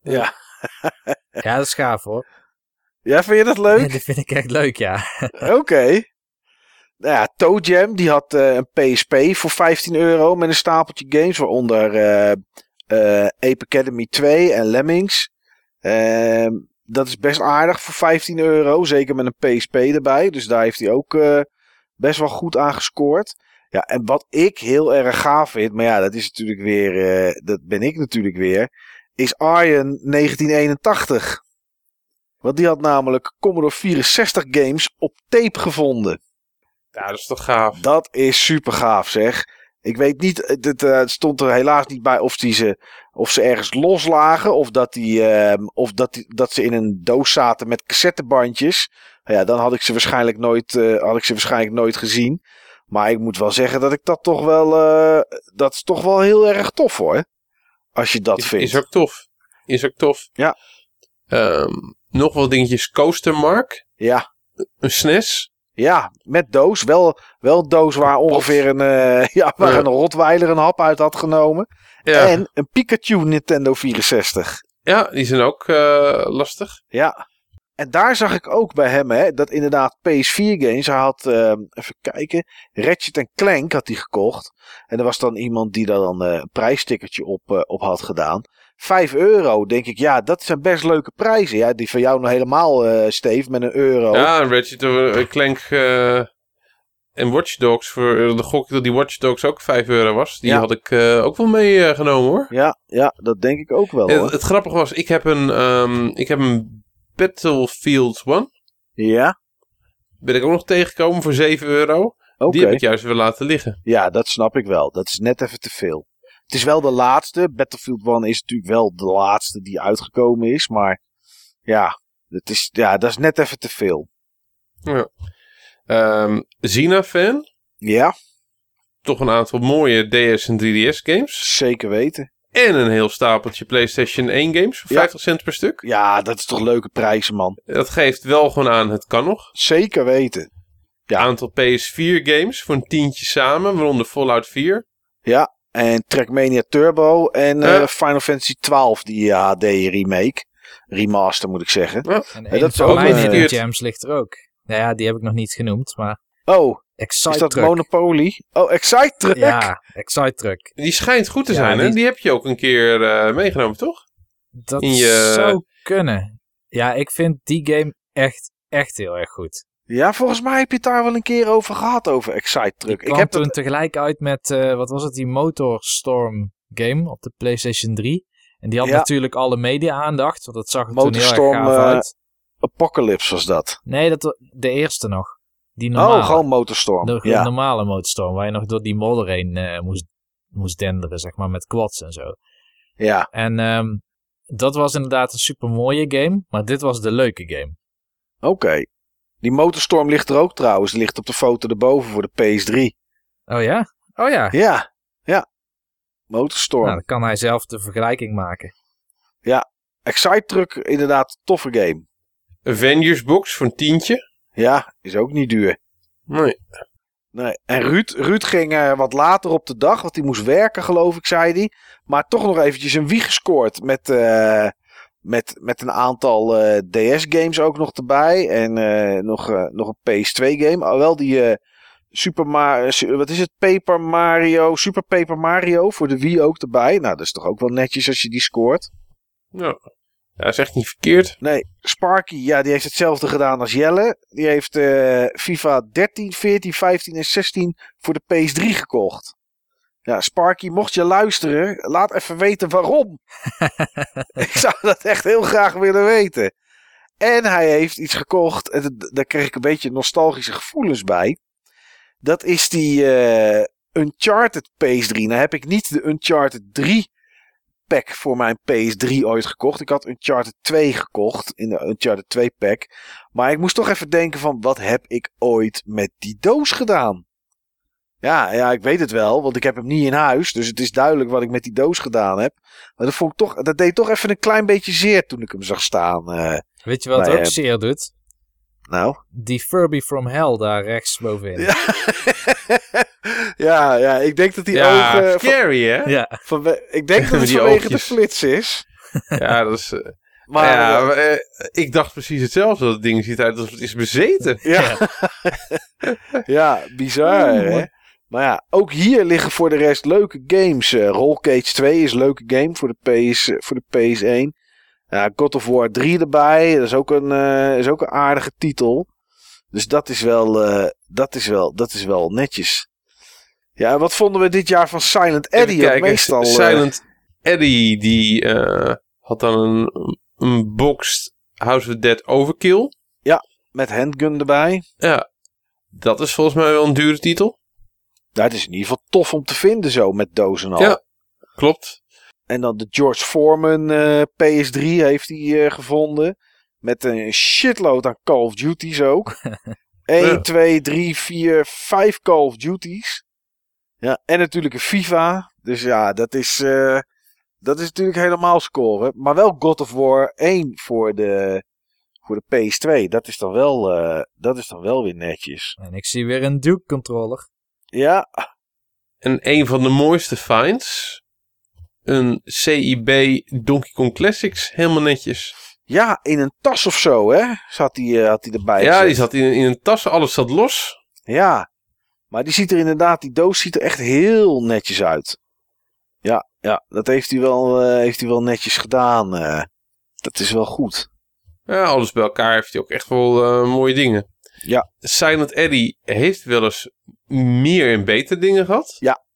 Ja. Ja, dat is gaaf hoor. Ja, vind je dat leuk? Die vind ik echt leuk, ja. Oké. Nou ja, Toe Jam, die had eh, een PSP voor 15 euro met een stapeltje games, waaronder eh, Ape Academy 2 en Lemmings. Ehm, dat is best aardig voor 15 euro, zeker met een PSP erbij. Dus daar heeft hij ook best wel goed aan gescoord. Ja, en wat ik heel erg gaaf vind, maar ja, dat is natuurlijk weer, eh, dat ben ik natuurlijk weer, is Arjen 1981. Want die had namelijk Commodore 64 games op tape gevonden. Ja, dat is toch gaaf. Dat is super gaaf zeg. Ik weet niet, het, het, eh, het stond er helaas niet bij of, die ze, of ze ergens loslagen. Of, dat, die, ehm, of dat, die, dat ze in een doos zaten met cassettebandjes. Nou ja, dan had ik ze waarschijnlijk nooit, eh, had ik ze waarschijnlijk nooit gezien. Maar ik moet wel zeggen dat ik dat toch wel. eh, dat is toch wel heel erg tof hoor. Als je dat Is, vindt. is ook tof. Is ook tof. Ja. Ehm, nog wel dingetjes. Coaster Mark. Ja, Een SNES. Ja, met doos. Wel, wel een doos waar ongeveer een, eh, ja, waar Ja. een Rotweiler een hap uit had genomen. Ja. En een Pikachu Nintendo 64. ja, die zijn ook eh, lastig. Ja. En daar zag ik ook bij hem, hè, dat inderdaad PS4 games. Hij had, eh, even kijken, Ratchet Clank had hij gekocht. En er was dan iemand die daar dan eh, een prijsstickertje op, op had gedaan. 5 euro, denk ik, ja, dat zijn best leuke prijzen. Ja, die van jou nog helemaal, eh Steve, met een euro. Ja, Ratchet Clank eh, en Watch Dogs. Voor eh, de gok dat die Watch Dogs ook 5 euro was. Die Ja. had ik eh, ook wel meegenomen hoor. Ja, ja, dat denk ik ook wel. En het grappige was, ik heb een, ehm, ik heb een Battlefield 1. Ja, Ben ik ook nog tegengekomen voor 7 euro. Die heb ik juist weer laten liggen. Ja, dat snap ik wel. Dat is net even te veel. Het is wel de laatste. Battlefield 1 is natuurlijk wel de laatste die uitgekomen is. Maar ja, het is, ja dat is net even te veel. Ja. Ehm Xena-fan. Ja, Toch een aantal mooie DS en 3DS games. zeker weten. En een heel stapeltje PlayStation 1 games voor Ja. 50 cent per stuk. Ja, dat is toch leuke prijzen, man. Dat geeft wel gewoon aan, het kan nog. Zeker weten. Ja. Aantal PS4 games voor een tientje samen, waaronder Fallout 4. Ja, en Trackmania Turbo en eh, Ja. Final Fantasy 12, die eh, HD remake. Remaster moet ik zeggen. En dat een is van ook mijn gems ligt er ook. Nou ja, die heb ik nog niet genoemd, maar Oh, Excite is dat Truck. Monopoly? Oh, Excite Truck? Ja, Excite Truck. Die schijnt goed te Ja, zijn, hè? die- Die heb je ook een keer eh, meegenomen, toch? Dat je- zou kunnen. Ja, ik vind die game echt, echt heel erg goed. Ja, volgens mij heb je het daar wel een keer over gehad, over Excite Truck. Ik heb toen tegelijk uit met, eh, wat was het, die Motorstorm game op de PlayStation 3. En die had Ja. natuurlijk alle media-aandacht, want dat zag er toen heel Motorstorm, erg gaaf eh, uit. Apocalypse was dat. Nee, dat, de eerste nog. Die normale. Oh, gewoon Motorstorm. de, de ja. normale Motorstorm, waar je nog door die modder heen eh, moest, moest denderen, zeg maar, met quads en zo. ja. En ehm, dat was inderdaad een super mooie game, maar dit was de leuke game. Oké. Die Motorstorm ligt er ook trouwens. Die ligt op de foto erboven voor de PS3. Oh ja? Oh ja. Ja, ja. Motorstorm. Nou, dan kan hij zelf de vergelijking maken. Excite Truck, inderdaad, toffe game. Avengers Box voor een tientje. Ja, is ook niet duur. Nee. Nee. En Ruud, Ruud ging eh, wat later op de dag, want hij moest werken, geloof ik, zei hij. Maar toch nog eventjes een wie gescoord met, eh, met, met een aantal eh, DS-games ook nog erbij. En eh, nog, eh, nog een PS2-game. Alhoewel die Super Mario, wat is het? Paper Mario, Super Paper Mario voor de Wii ook erbij. Nou, dat is toch ook wel netjes als je die scoort. Ja. ja, is echt niet verkeerd. Nee, Sparky, ja, die heeft hetzelfde gedaan als Jelle. Die heeft FIFA 13, 14, 15 en 16 voor de PS3 gekocht. Ja, Sparky, mocht je luisteren, laat even weten waarom. ik zou dat echt heel graag willen weten. En hij heeft iets gekocht, en daar kreeg ik een beetje nostalgische gevoelens bij. Dat is die, eh, Uncharted PS3. Nou heb ik niet de Uncharted 3 pack voor mijn PS3 ooit gekocht. Ik had Uncharted 2 gekocht in de Uncharted 2 pack. Maar ik moest toch even denken van wat heb ik ooit met die doos gedaan? Ja, ja, ik weet het wel, want ik heb hem niet in huis. Dus het is duidelijk wat ik met die doos gedaan heb. Maar dat, vond ik toch, dat deed toch even een klein beetje zeer toen ik hem zag staan. eh. Weet je wat ook zeer doet? nou. Die Furby from Hell daar rechts bovenin. Ja. ja, ja, ik denk dat die ja, ogen... van- scary hè? Ja. ik denk dat het vanwege oogjes. de flits is. Ja, dat is... eh, Maar ja, eh, maar, ik dacht precies hetzelfde. Dat ding ziet eruit alsof het is bezeten. ja. ja, bizar hè. Maar ja, ook hier liggen voor de rest leuke games. Eh Roll Cage 2 is een leuke game voor de, PS, eh, voor de PS1. Ja, God of War 3 erbij. Dat is ook een, eh, is ook een aardige titel. Dus dat is wel, dat is wel, dat is wel netjes. Ja, wat vonden we dit jaar van Silent? Want kijken, meestal, Silent Eddie, die eh, had dan een, een boxed House of Dead Overkill. met handgun erbij. Ja, dat is volgens mij wel een dure titel. Het is in ieder geval tof om te vinden zo met dozen al. Ja. Klopt. En dan de George Foreman eh, PS3 heeft hij eh, gevonden. Met een shitload aan Call of Duties ook. 1, Ja. 2, 3, 4, 5 Call of Duties. Ja, en natuurlijk een FIFA. Dus ja, dat is, eh, dat is natuurlijk helemaal scoren. Maar wel God of War 1 voor de, voor de PS2. Dat is, dan wel, dat is dan wel weer netjes. En ik zie weer een Duke controller. Ja, En een van de mooiste finds. Een CIB Donkey Kong Classics. Helemaal netjes. ja, in een tas of zo, hè? Zat hij, eh, had hij erbij Ja, gezet. die zat in, in een tas. Alles zat los. Ja, maar die ziet er inderdaad, die doos ziet er echt heel netjes uit. Ja, ja dat heeft hij wel, eh, heeft hij wel netjes gedaan. eh. dat is wel goed. Ja, alles bij elkaar heeft hij ook echt wel mooie dingen. Ja. Silent Eddie heeft wel eens meer en betere dingen gehad. Ja.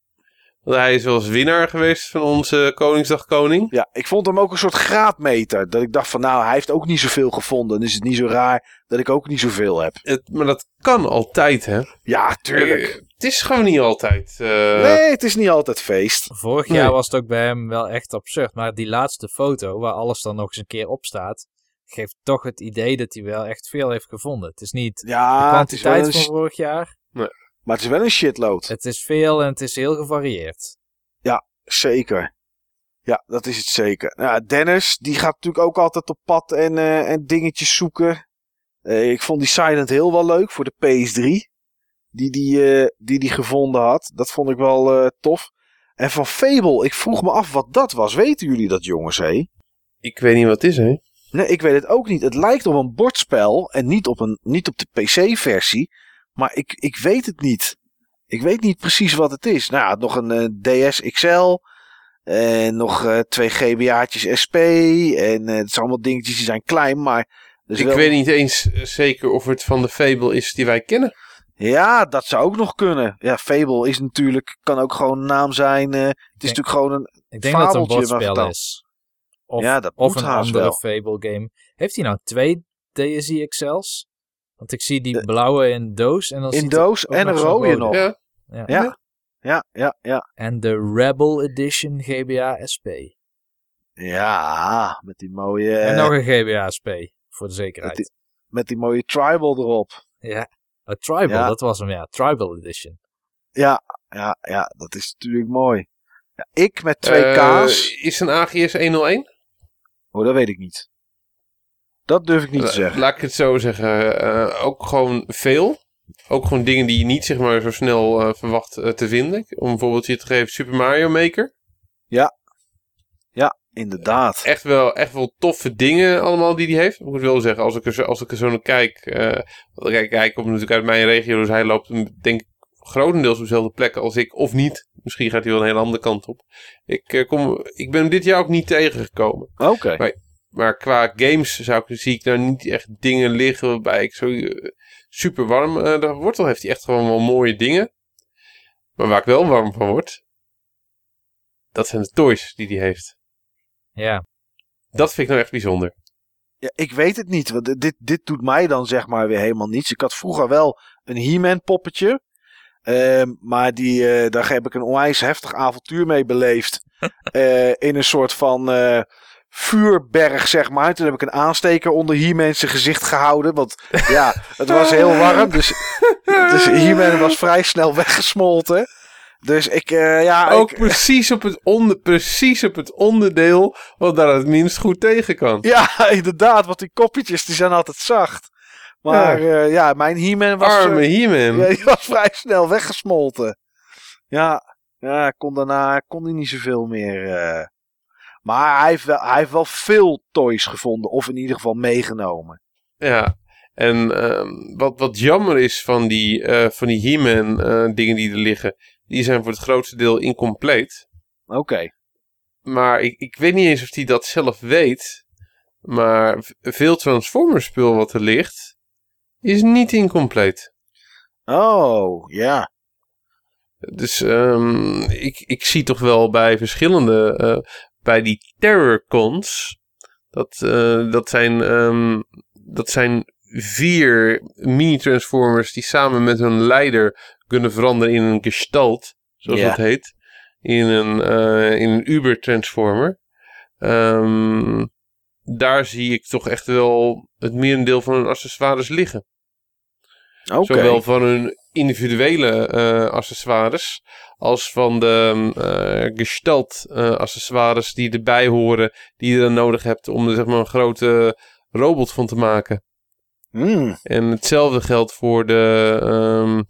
Want hij is wel eens winnaar geweest van onze Koningsdag Koning. Ja, ik vond hem ook een soort graadmeter. Dat ik dacht van nou, hij heeft ook niet zoveel gevonden. Dan is het niet zo raar dat ik ook niet zoveel heb. Het, maar dat kan altijd, hè? Ja, tuurlijk. Eh, het is gewoon niet altijd. eh, Nee, het is niet altijd feest. Vorig Nee. jaar was het ook bij hem wel echt absurd. Maar die laatste foto, waar alles dan nog eens een keer op staat, geeft toch het idee dat hij wel echt veel heeft gevonden. Het is niet de Ja, het is kwantiteit een, van vorig jaar. Maar het is wel een shitload. Het is veel en het is heel gevarieerd. Zeker. Ja, dat is het zeker. Nou, Dennis, die gaat natuurlijk ook altijd op pad en, eh, en dingetjes zoeken. Eh, ik vond die Silent Hill wel leuk voor de PS3. Die die, eh, die die gevonden had. Dat vond ik wel eh, tof. En van Fable, ik vroeg me af wat dat was. Weten jullie dat, jongens? Hé? Ik weet niet wat het is, hè? Nee, ik weet het ook niet. Het lijkt op een bordspel en niet op, een, niet op de PC-versie. Maar ik, ik weet het niet. Ik weet niet precies wat het is. Nou, ja, nog een eh, DS XL. En nog eh, twee GBA'tjes SP. En eh, het zijn allemaal dingetjes die zijn klein, maar... is ik wel- weet niet eens zeker of het van de Fable is die wij kennen. Ja, dat zou ook nog kunnen. Ja, Fable is natuurlijk, kan ook gewoon een naam zijn. eh, het is denk- natuurlijk gewoon een... Ik denk dat het een bordspel is. Of, Ja, dat of moet een andere wel. Fable game. Heeft hij nou twee DSi XL's? Want ik zie die De- blauwe in doos. En dan In ziet doos ook en nog een rode nog. Ja. Ja. Ja, ja, ja, ja. En de Rebel Edition GBA SP. Ja, met die mooie... en nog een GBA SP. Voor de zekerheid. met, die, met die mooie tribal erop. Ja. A Tribal, Ja. dat was hem ja. Tribal Edition. Ja, ja, ja, dat is natuurlijk mooi. Ja, ik met twee Eh, K's. is een AGS 101? Oh, dat weet ik niet. Dat durf ik niet te La- zeggen. Laat ik het zo zeggen. eh, ook gewoon veel. Ook gewoon dingen die je niet zeg maar, zo snel eh, verwacht eh, te vinden. Om bijvoorbeeld je te geven Super Mario Maker. Inderdaad. Echt wel, echt wel toffe dingen allemaal die hij heeft. Ik moet wel zeggen, als ik er zo, als ik er zo naar kijk. eh kijk, hij komt natuurlijk uit mijn regio. Dus hij loopt denk ik grotendeels op dezelfde plek als ik. Of niet. Misschien gaat hij wel een hele andere kant op. Ik, eh, kom, ik ben hem dit jaar ook niet tegengekomen. Oké. Maar qua games zou ik, zie ik daar niet echt dingen liggen waarbij ik zo eh, super warm eh daar word. Al heeft hij echt gewoon wel mooie dingen. Maar waar ik wel warm van word, dat zijn de toys die hij heeft. Ja. Dat vind ik nou echt bijzonder. Ja, ik weet het niet. Want dit, dit doet mij dan zeg maar weer helemaal niets. Ik had vroeger wel een He-Man poppetje. Ehm, maar die, eh, daar heb ik een onwijs heftig avontuur mee beleefd. Eh, in een soort van eh, vuurberg, zeg maar. Toen heb ik een aansteker onder He-Man zijn gezicht gehouden. Want ja, het was heel warm. Dus, dus He-Man was vrij snel weggesmolten. Dus ik, eh, ja... Ook ik, precies, op het onder, precies op het onderdeel wat daar het minst goed tegen kan. ja, inderdaad. Want die koppetjes die zijn altijd zacht. Maar ja, ja mijn He-Man was... Arme eh, He-Man. Ja, die was vrij snel weggesmolten. Ja, ja kon daarna kon hij niet zoveel meer. eh. Maar hij heeft, wel, hij heeft wel veel toys gevonden. Of in ieder geval meegenomen. Ja, en ehm, wat, wat jammer is van die, eh, van die He-Man eh, dingen die er liggen, die zijn voor het grootste deel incompleet. Oké. Maar ik, ik weet niet eens of hij dat zelf weet. Maar veel Transformers spul wat er ligt, is niet incompleet. Oh, ja. Dus ehm, ik, ik zie toch wel bij verschillende, eh, bij die Terrorcons, dat, eh, dat, zijn, ehm, dat zijn vier mini-transformers die samen met hun leider kunnen veranderen in een gestalt, zoals dat heet. In een, eh, in een Uber-transformer. Ehm, daar zie ik toch echt wel het merendeel van hun accessoires liggen. Zowel van hun individuele eh, accessoires als van de eh, gestalt eh, accessoires die erbij horen, die je dan nodig hebt om er zeg maar een grote robot van te maken. Hmm, En hetzelfde geldt voor de, ehm,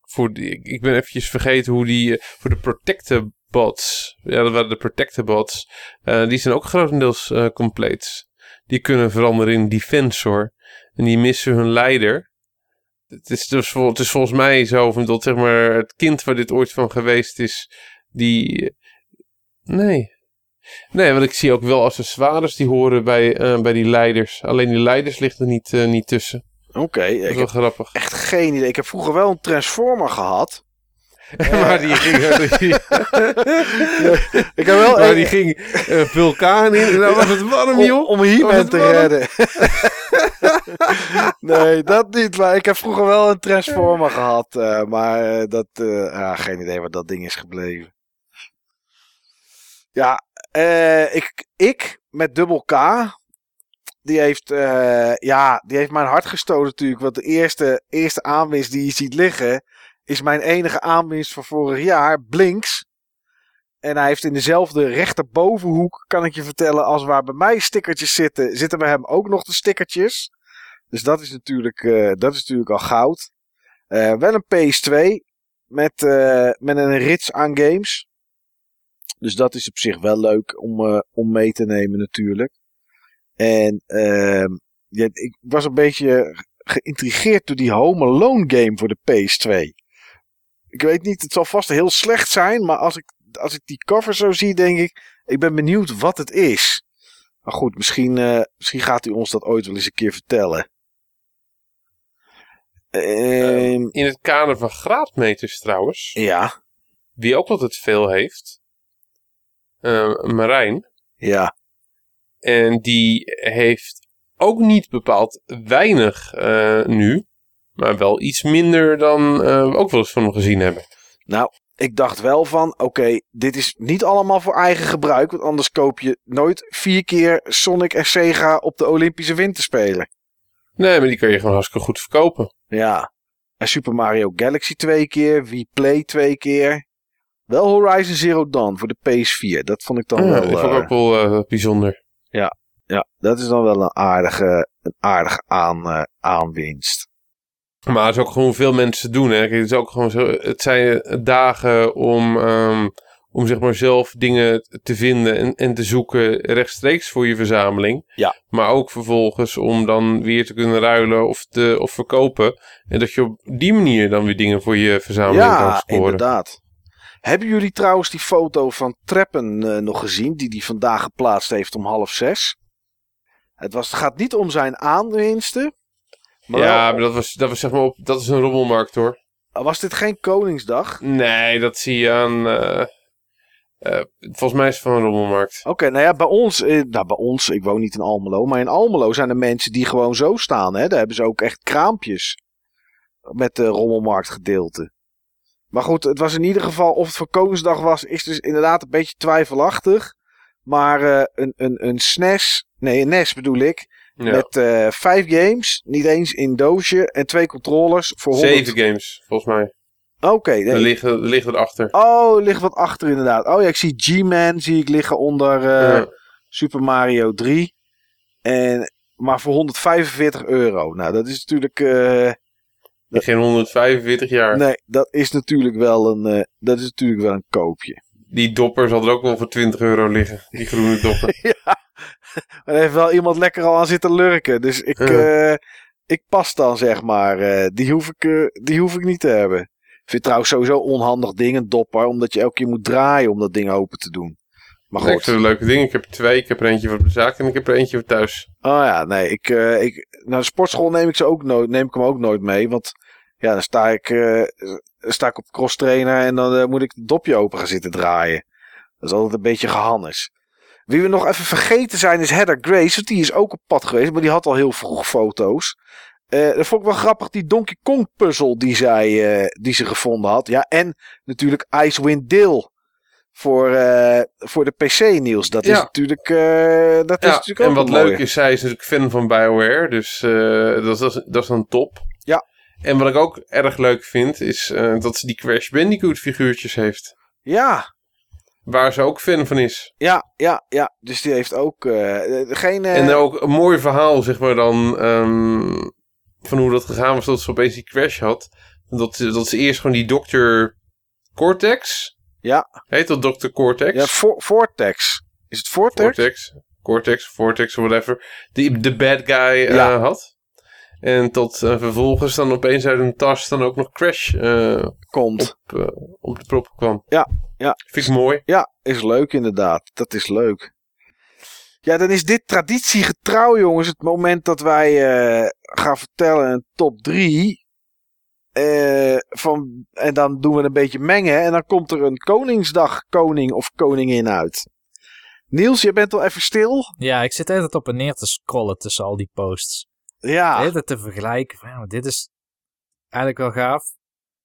voor die, ik- ben eventjes vergeten hoe die, voor de Protectobots. Ja, dat waren de Protectobots. Eh die zijn ook grotendeels compleet. Die kunnen veranderen in Defensor. En die missen hun leider. Het is, dus, vol- het is volgens mij zo van dat zeg maar het kind waar dit ooit van geweest is, die... Nee. Nee, want ik zie ook wel accessoires die horen bij, eh, bij die leiders. Alleen die leiders ligt er niet, eh, niet tussen. Oké. Dat is Ik wel heb grappig. echt geen idee. Ik heb vroeger wel een Transformer gehad. Maar die ging, Ik heb wel maar die ging een vulkaan in. En dan was het warm, joh. om He-Man het te warm? redden. nee, dat niet. Maar ik heb vroeger wel een Transformer gehad. eh, maar eh, dat, eh, geen idee waar dat ding is gebleven. Ja, eh, ik, ik met dubbel K. Die heeft, eh, ja, die heeft mijn hart gestolen natuurlijk. Want de eerste, eerste aanwinst die je ziet liggen. Is mijn enige aanwinst van vorig jaar. Blinks. En hij heeft in dezelfde rechterbovenhoek, kan ik je vertellen, als waar bij mij stickertjes zitten, zitten bij hem ook nog de stickertjes. Dus dat is natuurlijk, eh, dat is natuurlijk al goud. Eh, wel een PS2 met, eh, met een rits aan games. Dus dat is op zich wel leuk om, om mee te nemen natuurlijk. En ehm, ja, ik was een beetje geïntrigeerd door die Home Alone game voor de PS2. Ik weet niet, het zal vast heel slecht zijn, maar als ik, als ik die cover zo zie, denk ik, ik ben benieuwd wat het is. Maar goed, misschien, eh, misschien gaat u ons dat ooit wel eens een keer vertellen. Ehm, In het kader van graadmeters trouwens, ja, wie ook altijd veel heeft, eh, Marijn. ja. En die heeft ook niet bepaald weinig eh, nu, maar wel iets minder dan eh, we ook wel eens van hem gezien hebben. Nou, ik dacht wel van, oké, dit is niet allemaal voor eigen gebruik, want anders koop je nooit vier keer Sonic en Sega op de Olympische Winterspelen. Nee, maar die kun je gewoon hartstikke goed verkopen. Ja. En Super Mario Galaxy twee keer, Wii Play twee keer. Wel Horizon Zero Dawn voor de PS4. Dat vond ik dan Ja, wel... dat vond ik eh, ook wel eh, bijzonder. ja, dat is dan wel een aardige, een aardige aan, aanwinst. Maar het is ook gewoon veel mensen doen. Hè. Kijk, Het, is ook gewoon zo, het zijn dagen om, ehm, om zeg maar zelf dingen te vinden en, en te zoeken rechtstreeks voor je verzameling. Ja. Maar ook vervolgens om dan weer te kunnen ruilen of, te, of verkopen. En dat je op die manier dan weer dingen voor je verzameling kan Ja, scoren. inderdaad. Hebben jullie trouwens die foto van Treppen eh, nog gezien? Die hij vandaag geplaatst heeft om half zes? Het, was, het gaat niet om zijn aanwinsten. Maar ja, maar dat was, dat was zeg maar op, dat is een rommelmarkt hoor. was dit geen Koningsdag? Nee, dat zie je aan. eh, eh, volgens mij is het van een rommelmarkt. Oké, nou ja, bij ons, eh, nou bij ons, ik woon niet in Almelo, maar in Almelo zijn er mensen die gewoon zo staan. Hè? Daar hebben ze ook echt kraampjes met de rommelmarktgedeelte. Maar goed, het was in ieder geval, of het voor Koningsdag was, is dus inderdaad een beetje twijfelachtig. Maar een, een, een SNES, nee een NES bedoel ik, Ja. met eh, vijf games, niet eens in doosje, en twee controllers voor 100... Zeven games, volgens mij. Oké, nee. Er liggen, er liggen erachter. Oh, er ligt wat achter inderdaad. Oh ja, ik zie G-Man zie ik liggen onder eh, Ja. Super Mario 3. En, maar voor 145 euro. Nou, dat is natuurlijk... eh, In geen 145 jaar. nee, dat is natuurlijk wel een, dat is natuurlijk wel een koopje. Die dopper zal er ook wel voor 20 euro liggen. Die groene dopper. ja, er heeft wel iemand lekker al aan zitten lurken. Dus ik, eh, ik pas dan, zeg maar. eh, die, hoef ik, eh, die hoef ik niet te hebben. Ik vind trouwens sowieso onhandig ding, een dopper. Omdat je elke keer moet draaien om dat ding open te doen. Maar Nee, ik goed. vind het een leuke ding. Ik heb er twee. Ik heb er eentje voor de zaak en ik heb er eentje voor thuis. Oh ja, nee. Ik, ik, naar de sportschool neem ik, ze ook nooit, neem ik hem ook nooit mee. Want ja, dan sta ik, sta ik op cross trainer en dan moet ik het dopje open gaan zitten draaien. Dat is altijd een beetje gehannes. Wie we nog even vergeten zijn is Heather Grace. Want die is ook op pad geweest, maar die had al heel vroeg foto's. Eh, dat vond ik wel grappig, die Donkey Kong puzzel die, zij, eh, die ze gevonden had. Ja, en natuurlijk Icewind Dale voor, eh, voor de PC, Niels. Dat is natuurlijk, dat is natuurlijk ook en wat mooie. leuk is, zij is natuurlijk fan van BioWare. Dus dat, is- dat, is, dat is dan top. Ja. En wat ik ook erg leuk vind, is dat ze die Crash Bandicoot figuurtjes heeft. Ja, Waar ze ook fan van is. Ja, ja, ja. Dus die heeft ook eh, geen. eh, En ook een mooi verhaal, zeg maar dan, ehm, van hoe dat gegaan was dat ze opeens die crash had. Dat, ze- dat ze eerst gewoon die dokter Cortex, Ja, heet dat dokter Cortex? ja Vo- Vortex. Is het Vortex? Cortex, Cortex, Vortex, of whatever. Die de bad guy eh, had. En tot eh, vervolgens dan opeens uit een tas dan ook nog Crash eh, Komt. op, eh, op de prop kwam. Ja, ja. Vind ik mooi. Ja, is leuk inderdaad. Dat is leuk. Ja, dan is dit traditiegetrouw, jongens. Het moment dat wij eh, gaan vertellen een top 3. van, en dan doen we een beetje mengen. En dan komt er een Koningsdag koning of koningin uit. Niels, je bent al even stil. Ja, ik zit altijd op en neer te scrollen tussen al die posts. Ja, Altijd te vergelijken. van, dit is eigenlijk wel gaaf.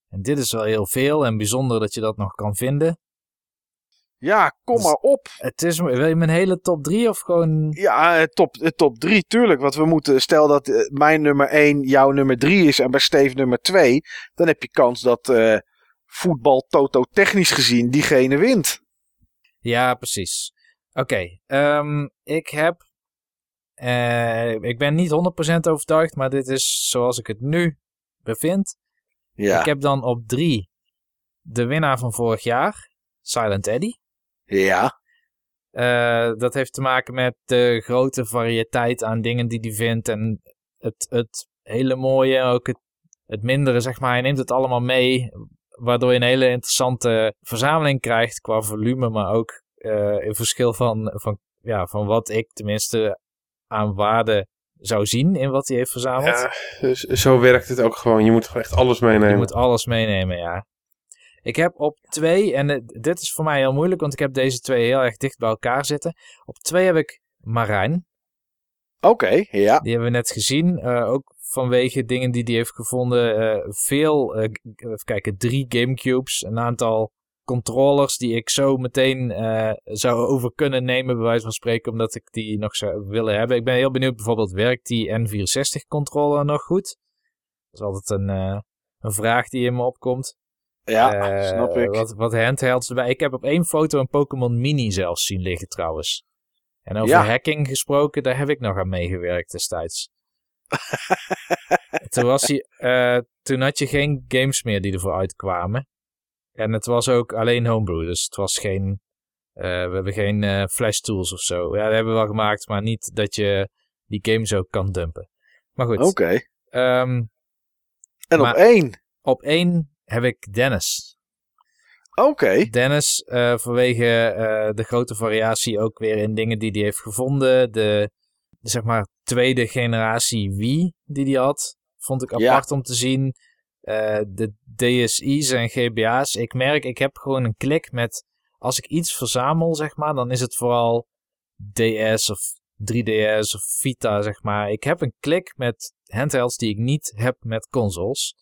En dit is wel heel veel en bijzonder dat je dat nog kan vinden. ja kom Dus- maar op. Het is, wil je mijn hele top 3 of gewoon... Ja, eh, top, eh, top 3, tuurlijk. Want we moeten, stel dat eh, mijn nummer 1 jouw nummer 3 is en bij Steve nummer 2. Dan heb je kans dat eh, voetbal toto technisch gezien diegene wint. Ja, precies. Oké, ehm, ik heb... eh, ik ben niet 100% overtuigd, maar dit is zoals ik het nu bevind. Ja, Ik heb dan op 3 de winnaar van vorig jaar, Silent Eddy. ja, Eh, dat heeft te maken met de grote variëteit aan dingen die hij vindt. En het, het hele mooie, ook het, het mindere, zeg maar. Hij neemt het allemaal mee. Waardoor je een hele interessante verzameling krijgt qua volume. Maar ook eh in verschil van, van, ja, van wat ik tenminste aan waarde zou zien in wat hij heeft verzameld. Ja, dus zo werkt het ook gewoon. Je moet gewoon echt alles meenemen. Je moet alles meenemen, ja. Ik heb op twee, en dit is voor mij heel moeilijk, want ik heb deze twee heel erg dicht bij elkaar zitten. Op twee heb ik Marijn. oké, ja. Die hebben we net gezien. eh, ook vanwege dingen die hij heeft gevonden. eh, veel, eh, even kijken, drie Gamecubes. Een aantal controllers die ik zo meteen eh, zou over kunnen nemen, bij wijze van spreken, omdat ik die nog zou willen hebben. Ik ben heel benieuwd, bijvoorbeeld, werkt die N64 controller nog goed? Dat is altijd een, eh, een vraag die in me opkomt. Ja, Eh, snap ik. Wat, wat handhelds erbij. Ik heb op één foto een Pokémon Mini zelfs zien liggen trouwens. En over Ja. hacking gesproken, daar heb ik nog aan meegewerkt destijds. toen, was hij, toen had je geen games meer die ervoor uitkwamen. En het was ook alleen homebrew, dus het was geen... eh, we hebben geen eh, flash tools of zo. Ja, dat hebben we wel gemaakt, maar niet dat je die games ook kan dumpen. Maar goed, Oké. ehm, En op één. op één heb ik Dennis. Oké. Dennis, eh, vanwege de grote variatie ook weer in dingen die hij heeft gevonden. De, zeg maar, tweede generatie Wii die hij had, vond ik Ja. apart om te zien. Eh, de DSi's en GBA's. Ik merk, ik heb gewoon een klik met, als ik iets verzamel, zeg maar, dan is het vooral DS of 3DS of Vita, zeg maar. Ik heb een klik met handhelds die ik niet heb met consoles.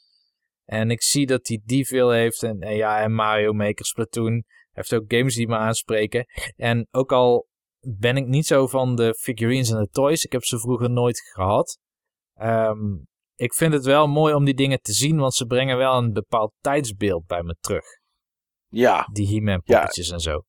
En ik zie dat hij die veel heeft. En, ja, en Mario Maker Splatoon. Heeft ook games die me aanspreken. En ook al ben ik niet zo van de figurines en de toys. Ik heb ze vroeger nooit gehad. Ehm, ik vind het wel mooi om die dingen te zien. Want ze brengen wel een bepaald tijdsbeeld bij me terug. Ja, Die He-Man Ja. poppetjes en zo.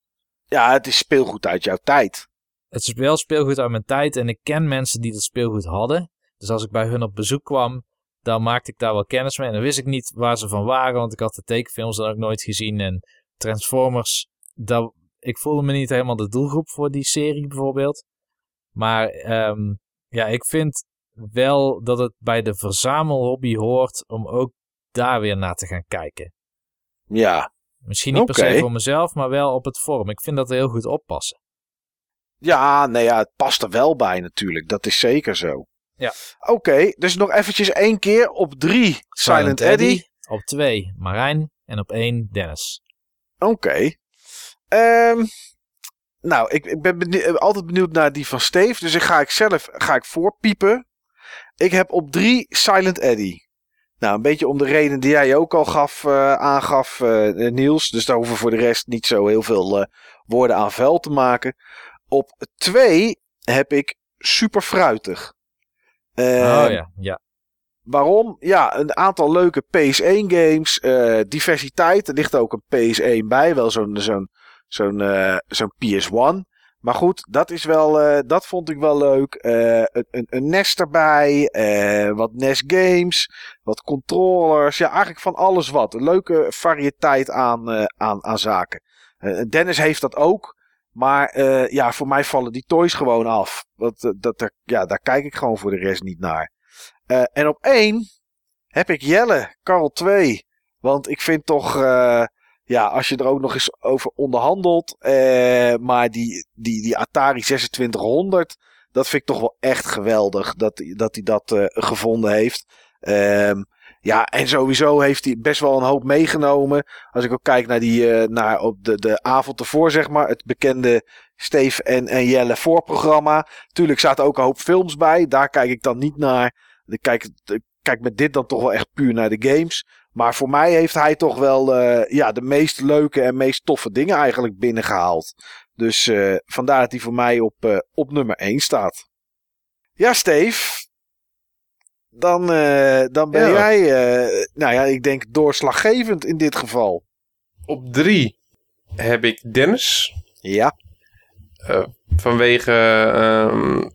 ja, het is speelgoed uit jouw tijd. Het is wel speelgoed uit mijn tijd. En ik ken mensen die dat speelgoed hadden. Dus als ik bij hun op bezoek kwam, dan maakte ik daar wel kennis mee. En dan wist ik niet waar ze van waren, want ik had de tekenfilms dan ook nooit gezien. En Transformers, dat, ik voelde me niet helemaal de doelgroep voor die serie bijvoorbeeld. Maar ehm, ja, ik vind wel dat het bij de verzamelhobby hoort om ook daar weer naar te gaan kijken. Ja, Misschien niet per se voor mezelf, maar wel op het forum. Ik vind dat er heel goed oppassen. ja, nee, ja, het past er wel bij natuurlijk. Dat is zeker zo. Ja. Oké, dus nog eventjes één keer op drie Silent, Eddie. Op twee Marijn en op één Dennis. Oké. Ehm, nou, ik, ik ben eh, altijd benieuwd naar die van Steve. Dus ik ga ik zelf ga ik voorpiepen. Ik heb op drie Silent Eddie. Nou, een beetje om de reden die jij ook al gaf, eh, aangaf, eh, Niels. Dus daar hoeven we voor de rest niet zo heel veel eh, woorden aan vuil te maken. Op twee heb ik super fruitig. oh Ehm, ja, ja. Waarom? Ja, een aantal leuke PS1 games. eh, diversiteit. Er ligt ook een PS1 bij. Wel zo'n zo'n zo'n eh, zo'n PS1. Maar goed, dat is wel, eh, dat vond ik wel leuk. Eh, een, een, NES erbij. eh, wat NES games. Wat controllers. Ja, eigenlijk van alles wat. Een leuke variëteit aan, aan, aan zaken. Dennis heeft dat ook. Maar ja, voor mij vallen die toys gewoon af. Want, dat, ja, daar kijk ik gewoon voor de rest niet naar. En op één heb ik Jelle, Karl 2. Want ik vind toch, ja, als je er ook nog eens over onderhandelt. eh, maar die, die, die Atari 2600, dat vind ik toch wel echt geweldig dat, hij- dat hij dat eh, gevonden heeft. Ehm, ja, en sowieso heeft hij best wel een hoop meegenomen. Als ik ook kijk naar, die, eh, naar op de, de avond ervoor, zeg maar. Het bekende Steve en, en Jelle voorprogramma. Tuurlijk zaten ook een hoop films bij. Daar kijk ik dan niet naar. Ik kijk, ik kijk met dit dan toch wel echt puur naar de games. Maar voor mij heeft hij toch wel eh, ja, de meest leuke en meest toffe dingen eigenlijk binnengehaald. Dus eh, vandaar dat hij voor mij op, eh, op nummer 1 staat. Ja, Steve. Dan, dan ben Ja. jij, nou ja, ik denk doorslaggevend in dit geval. Op drie heb ik Dennis. Ja, Vanwege, ehm,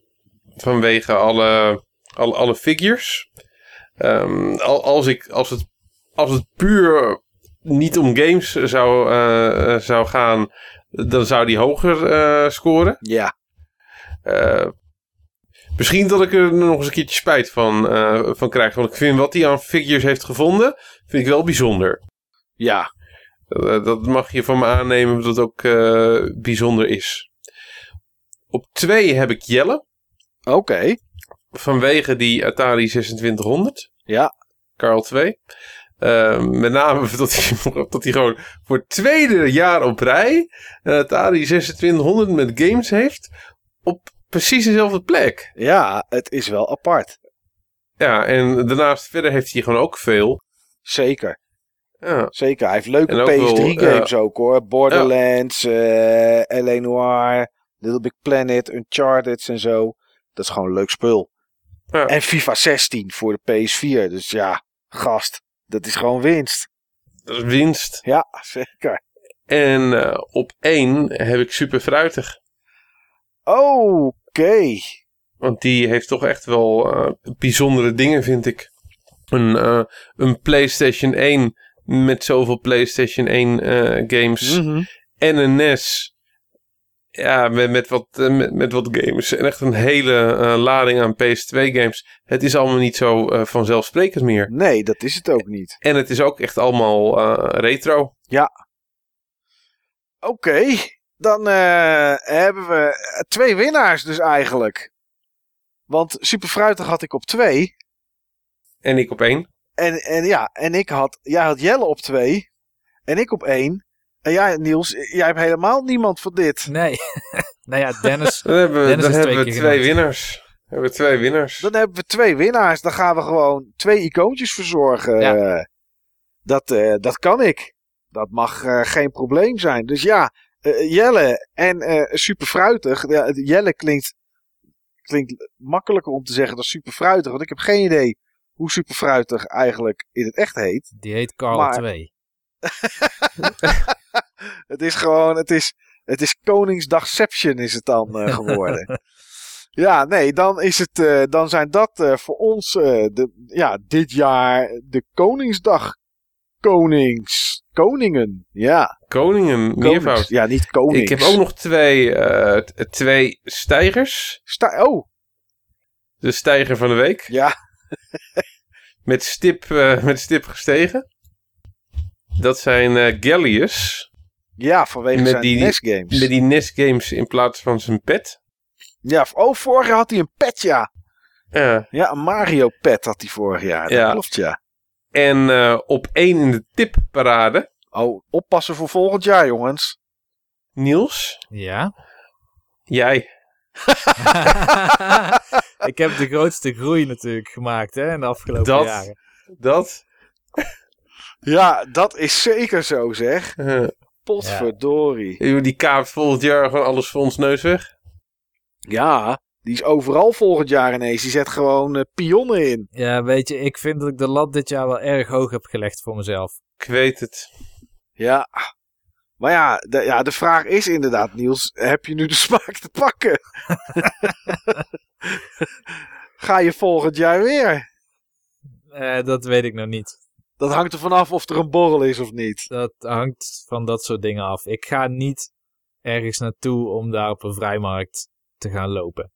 vanwege alle, alle, alle figures. Ehm, al, als, ik, als, het, als het puur niet om games zou, eh, eh, zou gaan, dan zou die hoger eh, scoren. ja, misschien dat ik er nog eens een keertje spijt van, van krijg. Want ik vind wat hij aan figures heeft gevonden, vind ik wel bijzonder. ja. Dat mag je van me aannemen dat het ook bijzonder is. Op twee heb ik Jelle. Oké. Vanwege die Atari 2600. Ja. Carl 2. Eh, met name dat hij, dat hij gewoon voor het tweede jaar op rij een Atari 2600 met games heeft. Op precies dezelfde plek. Ja, het is wel apart. Ja, en daarnaast verder heeft hij gewoon ook veel. Zeker. Ja, Zeker, hij heeft leuke En ook wel, PS3-games ook hoor. Borderlands, eh L.A. Noir, Little Big Planet, Uncharted en zo. Dat is gewoon een leuk spul. Ja. En FIFA 16 voor de PS4. Dus ja, gast, dat is gewoon winst. dat is winst. Ja, zeker. En eh, op één heb ik super fruitig. Oké. Want die heeft toch echt wel eh, bijzondere dingen, vind ik. Een, eh, een PlayStation 1 met zoveel PlayStation 1 eh, games. Mhm. En een NES. Ja, met, met, wat, eh, met, met wat games. En echt een hele eh, lading aan PS2 games. Het is allemaal niet zo eh, vanzelfsprekend meer. Nee, dat is het ook niet. En het is ook echt allemaal retro. Oké, dan hebben we twee winnaars dus eigenlijk. Want Super Fruitig had ik op twee. En ik op één. En, en ja, en ik had, jij had Jelle op twee. En ik op één. En jij, Niels, jij hebt helemaal niemand voor dit. Nee. nou ja, Dennis. Dan hebben we, Dennis dan is twee we twee winnaars. Dan hebben we twee winnaars. Dan hebben we twee winnaars. Dan gaan we gewoon twee icoontjes verzorgen. Ja. Dat, eh, dat kan ik. Dat mag eh, geen probleem zijn. Dus ja, eh, Jelle en eh, super fruitig. Ja, Jelle klinkt, klinkt makkelijker om te zeggen dan super fruitig. Want ik heb geen idee hoe super fruitig eigenlijk in het echt heet. Die heet Carl Maar- 2. Het is gewoon, het is, het is Koningsdagception is het dan eh, geworden. ja, nee, dan is het, eh, dan zijn dat eh, voor ons eh, de, ja, dit jaar de Koningsdag konings, koningen. Ja, Koningen, konings. meervoud. Ja, niet konings. Ik heb ook nog twee, eh, twee stijgers. Sta oh, De stijger van de week. ja, Met stip, eh, met stip gestegen. Dat zijn eh Gallius. ja, vanwege Met zijn die- NES games. Met die NES games in plaats van zijn pet. Ja, oh, vorig jaar had hij een pet, ja. Ja. Ja, een Mario pet had hij vorig jaar. Dat Ja. klopt, ja. En eh, op één in de tipparade. Oh, oppassen voor volgend jaar, jongens. Niels. Ja? Jij. ik heb de grootste groei natuurlijk gemaakt hè, in de afgelopen Dat- jaren. Dat. Ja, dat is zeker zo, zeg. eh, Potverdorie. die kaapt volgend jaar gewoon alles voor ons neus weg. Ja, die is overal volgend jaar ineens. Die zet gewoon eh, pionnen in. Ja, weet je, ik vind dat ik de lat dit jaar wel erg hoog heb gelegd voor mezelf. Ik weet het. Ja. Maar ja de, ja, de vraag is inderdaad, Niels, heb je nu de smaak te pakken? Ga je volgend jaar weer? Eh, dat weet ik nog niet. Dat hangt er vanaf of er een borrel is of niet. Dat hangt van dat soort dingen af. Ik ga niet ergens naartoe om daar op een vrijmarkt te gaan lopen.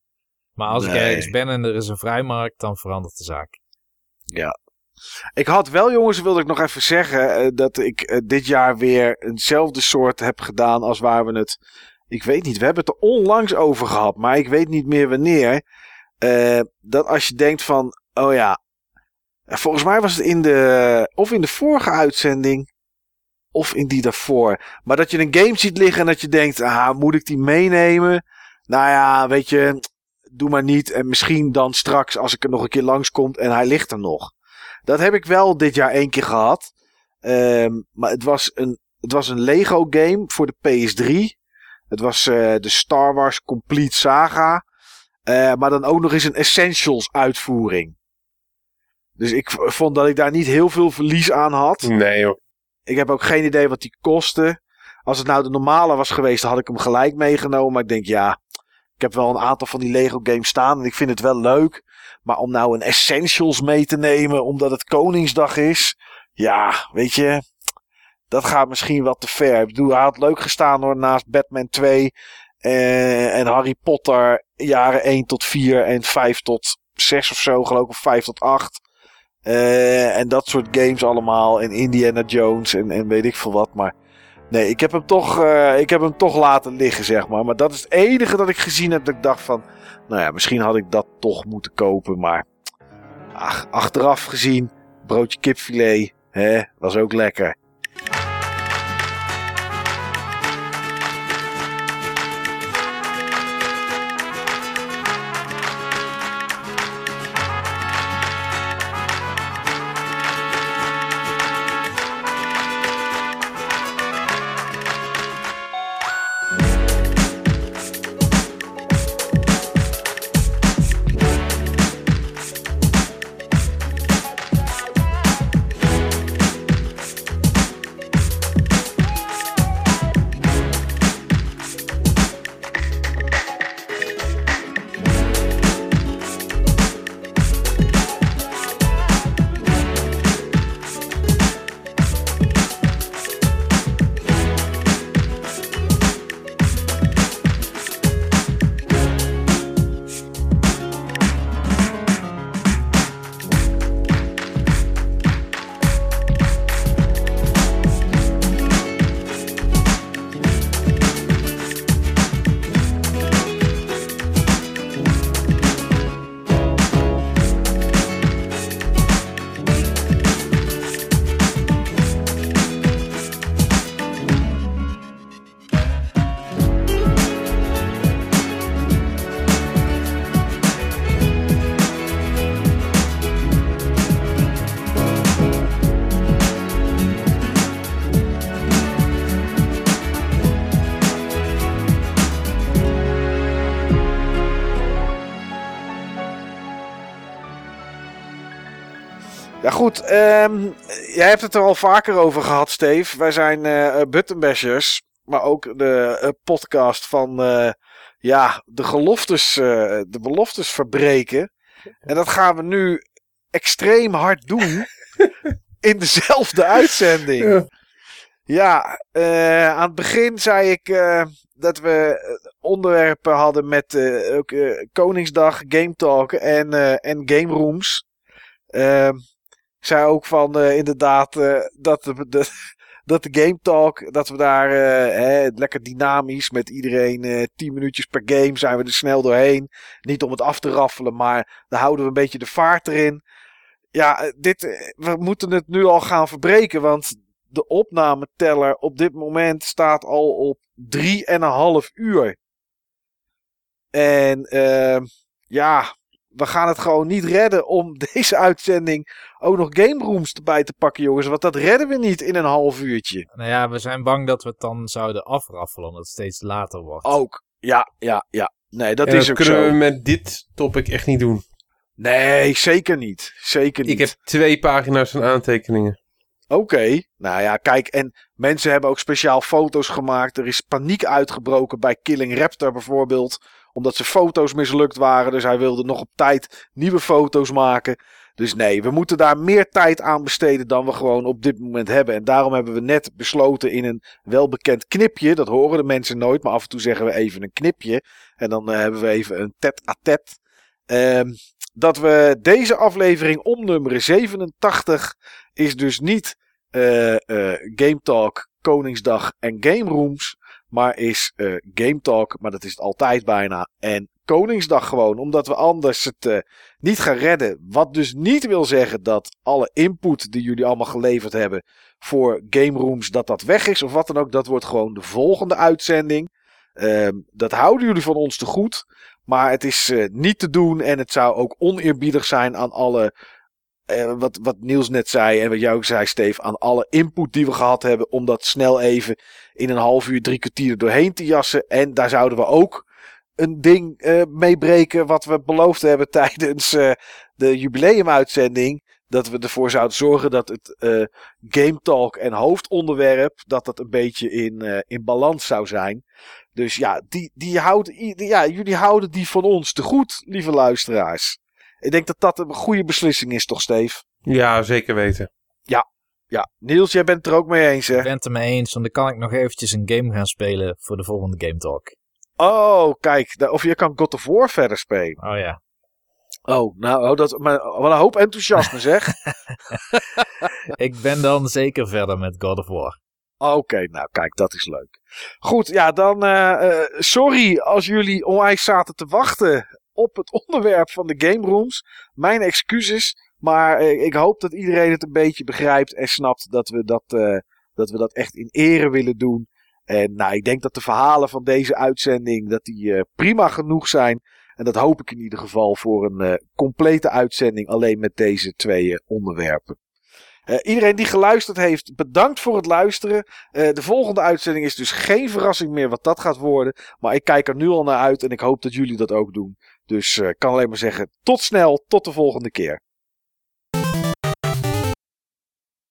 Maar als ik ergens ben en er is een vrijmarkt, dan verandert de zaak. Ja. Ik had wel, jongens, wilde ik nog even zeggen, eh, dat ik eh, dit jaar weer eenzelfde soort heb gedaan als waar we het. Ik weet niet, we hebben het er onlangs over gehad, maar ik weet niet meer wanneer. Eh, dat als je denkt van, oh ja, eh, volgens mij was het in de, of in de vorige uitzending, of in die daarvoor. Maar dat je een game ziet liggen en dat je denkt, ah, moet ik die meenemen? Nou ja, weet je, doe maar niet. En misschien dan straks als ik er nog een keer langskomt en hij ligt er nog. Dat heb ik wel dit jaar één keer gehad. Ehm, maar het was, een, het was een Lego game voor de PS3. Het was eh, de Star Wars Complete Saga. Eh, maar dan ook nog eens een Essentials uitvoering. Dus ik vond dat ik daar niet heel veel verlies aan had. Nee joh. Ik heb ook geen idee wat die kostte. Als het nou de normale was geweest, dan had ik hem gelijk meegenomen. Maar ik denk, ja, ik heb wel een aantal van die Lego games staan. En ik vind het wel leuk. Maar om nou een Essentials mee te nemen, omdat het Koningsdag is. Ja, weet je. Dat gaat misschien wat te ver. Ik bedoel, hij had leuk gestaan hoor, naast Batman 2. eh, en Harry Potter jaren 1 tot 4 en 5 tot 6 of zo, geloof ik. Of 5 tot 8. Eh, en dat soort games allemaal. En Indiana Jones en, en weet ik veel wat. Maar nee, ik heb, hem toch, eh, ik heb hem toch laten liggen, zeg maar. Maar dat is het enige dat ik gezien heb dat ik dacht van... Nou ja, misschien had ik dat toch moeten kopen. Maar ach, achteraf gezien, broodje kipfilet, hè, was ook lekker. Ehm, jij hebt het er al vaker over gehad, Steve. Wij zijn eh buttonbashers, maar ook de eh, podcast van ja, de geloftes, de beloftes verbreken. En dat gaan we nu extreem hard doen in dezelfde uitzending. Ja. Ja, aan het begin zei ik dat we onderwerpen hadden met ook, Koningsdag, Game Talk en, en Game Rooms. Ik zei ook van eh, inderdaad eh, dat, de, de, dat de Game Talk, dat we daar eh, hè, lekker dynamisch met iedereen eh 10 minuutjes per game zijn we er snel doorheen. Niet om het af te raffelen, maar daar houden we een beetje de vaart erin. Ja, dit, we moeten het nu al gaan verbreken, want de opnameteller op dit moment staat al op 3,5 uur. En ehm, ja, we gaan het gewoon niet redden om deze uitzending ook nog game rooms erbij te pakken, jongens. Want dat redden we niet in een half uurtje. Nou ja, we zijn bang dat we het dan zouden afraffelen, omdat het steeds later wordt. Ook. Ja, ja, ja. Nee, dat en is dat ook kunnen zo. we met dit topic echt niet doen. Nee, zeker niet. Zeker niet. Ik heb twee pagina's aan aantekeningen. Oké, nou ja, kijk, en mensen hebben ook speciaal foto's gemaakt. Er is paniek uitgebroken bij Killing Raptor bijvoorbeeld, omdat zijn foto's mislukt waren. Dus hij wilde nog op tijd nieuwe foto's maken. Dus nee, we moeten daar meer tijd aan besteden dan we gewoon op dit moment hebben. En daarom hebben we net besloten in een welbekend knipje. Dat horen de mensen nooit, maar af en toe zeggen we even een knipje. En dan eh, hebben we even een tet-a-tet. Ehm, dat we deze aflevering omnummeren 87 is dus niet eh, eh, Game Talk, Koningsdag en Game Rooms. Maar is Game Talk, maar dat is het altijd bijna. En Koningsdag gewoon, omdat we anders het eh, niet gaan redden. Wat dus niet wil zeggen dat alle input die jullie allemaal geleverd hebben voor Game Rooms, dat dat weg is of wat dan ook. Dat wordt gewoon de volgende uitzending. Ehm, dat houden jullie van ons te goed. Maar het is eh, niet te doen en het zou ook oneerbiedig zijn aan alle eh, wat, wat Niels net zei en wat jij ook zei, Steve, aan alle input die we gehad hebben, om dat snel even in een half uur, drie kwartier er doorheen te jassen. En daar zouden we ook een ding eh meebreken wat we beloofd hebben tijdens eh, de jubileumuitzending. Dat we ervoor zouden zorgen dat het eh, Game Talk en hoofdonderwerp, dat dat een beetje in, eh, in balans zou zijn. Dus ja, die, die houden, die- ja, jullie houden die van ons te goed, lieve luisteraars. Ik denk dat dat een goede beslissing is, toch, Steve? Ja, zeker weten. Ja, Niels, jij bent het er ook mee eens, hè? Ik ben het er mee eens, want dan kan ik nog eventjes een game gaan spelen voor de volgende Game Talk. Oh, kijk, of je kan God of War verder spelen. Oh ja. Oh, nou, oh, dat, maar, wat een hoop enthousiasme, zeg. Ik ben dan zeker verder met God of War. Oké, nou, kijk, dat is leuk. Goed, ja, dan eh, eh, sorry als jullie onwijs zaten te wachten op het onderwerp van de Game Rooms. Mijn excuses, maar eh, ik hoop dat iedereen het een beetje begrijpt en snapt dat we dat, dat, we dat echt in ere willen doen. En nou, ik denk dat de verhalen van deze uitzending dat die, eh, prima genoeg zijn. En dat hoop ik in ieder geval voor een eh, complete uitzending alleen met deze twee eh, onderwerpen. Iedereen die geluisterd heeft, bedankt voor het luisteren. De volgende uitzending is dus geen verrassing meer wat dat gaat worden. Maar ik kijk er nu al naar uit en ik hoop dat jullie dat ook doen. Dus ik kan alleen maar zeggen, tot snel, tot de volgende keer.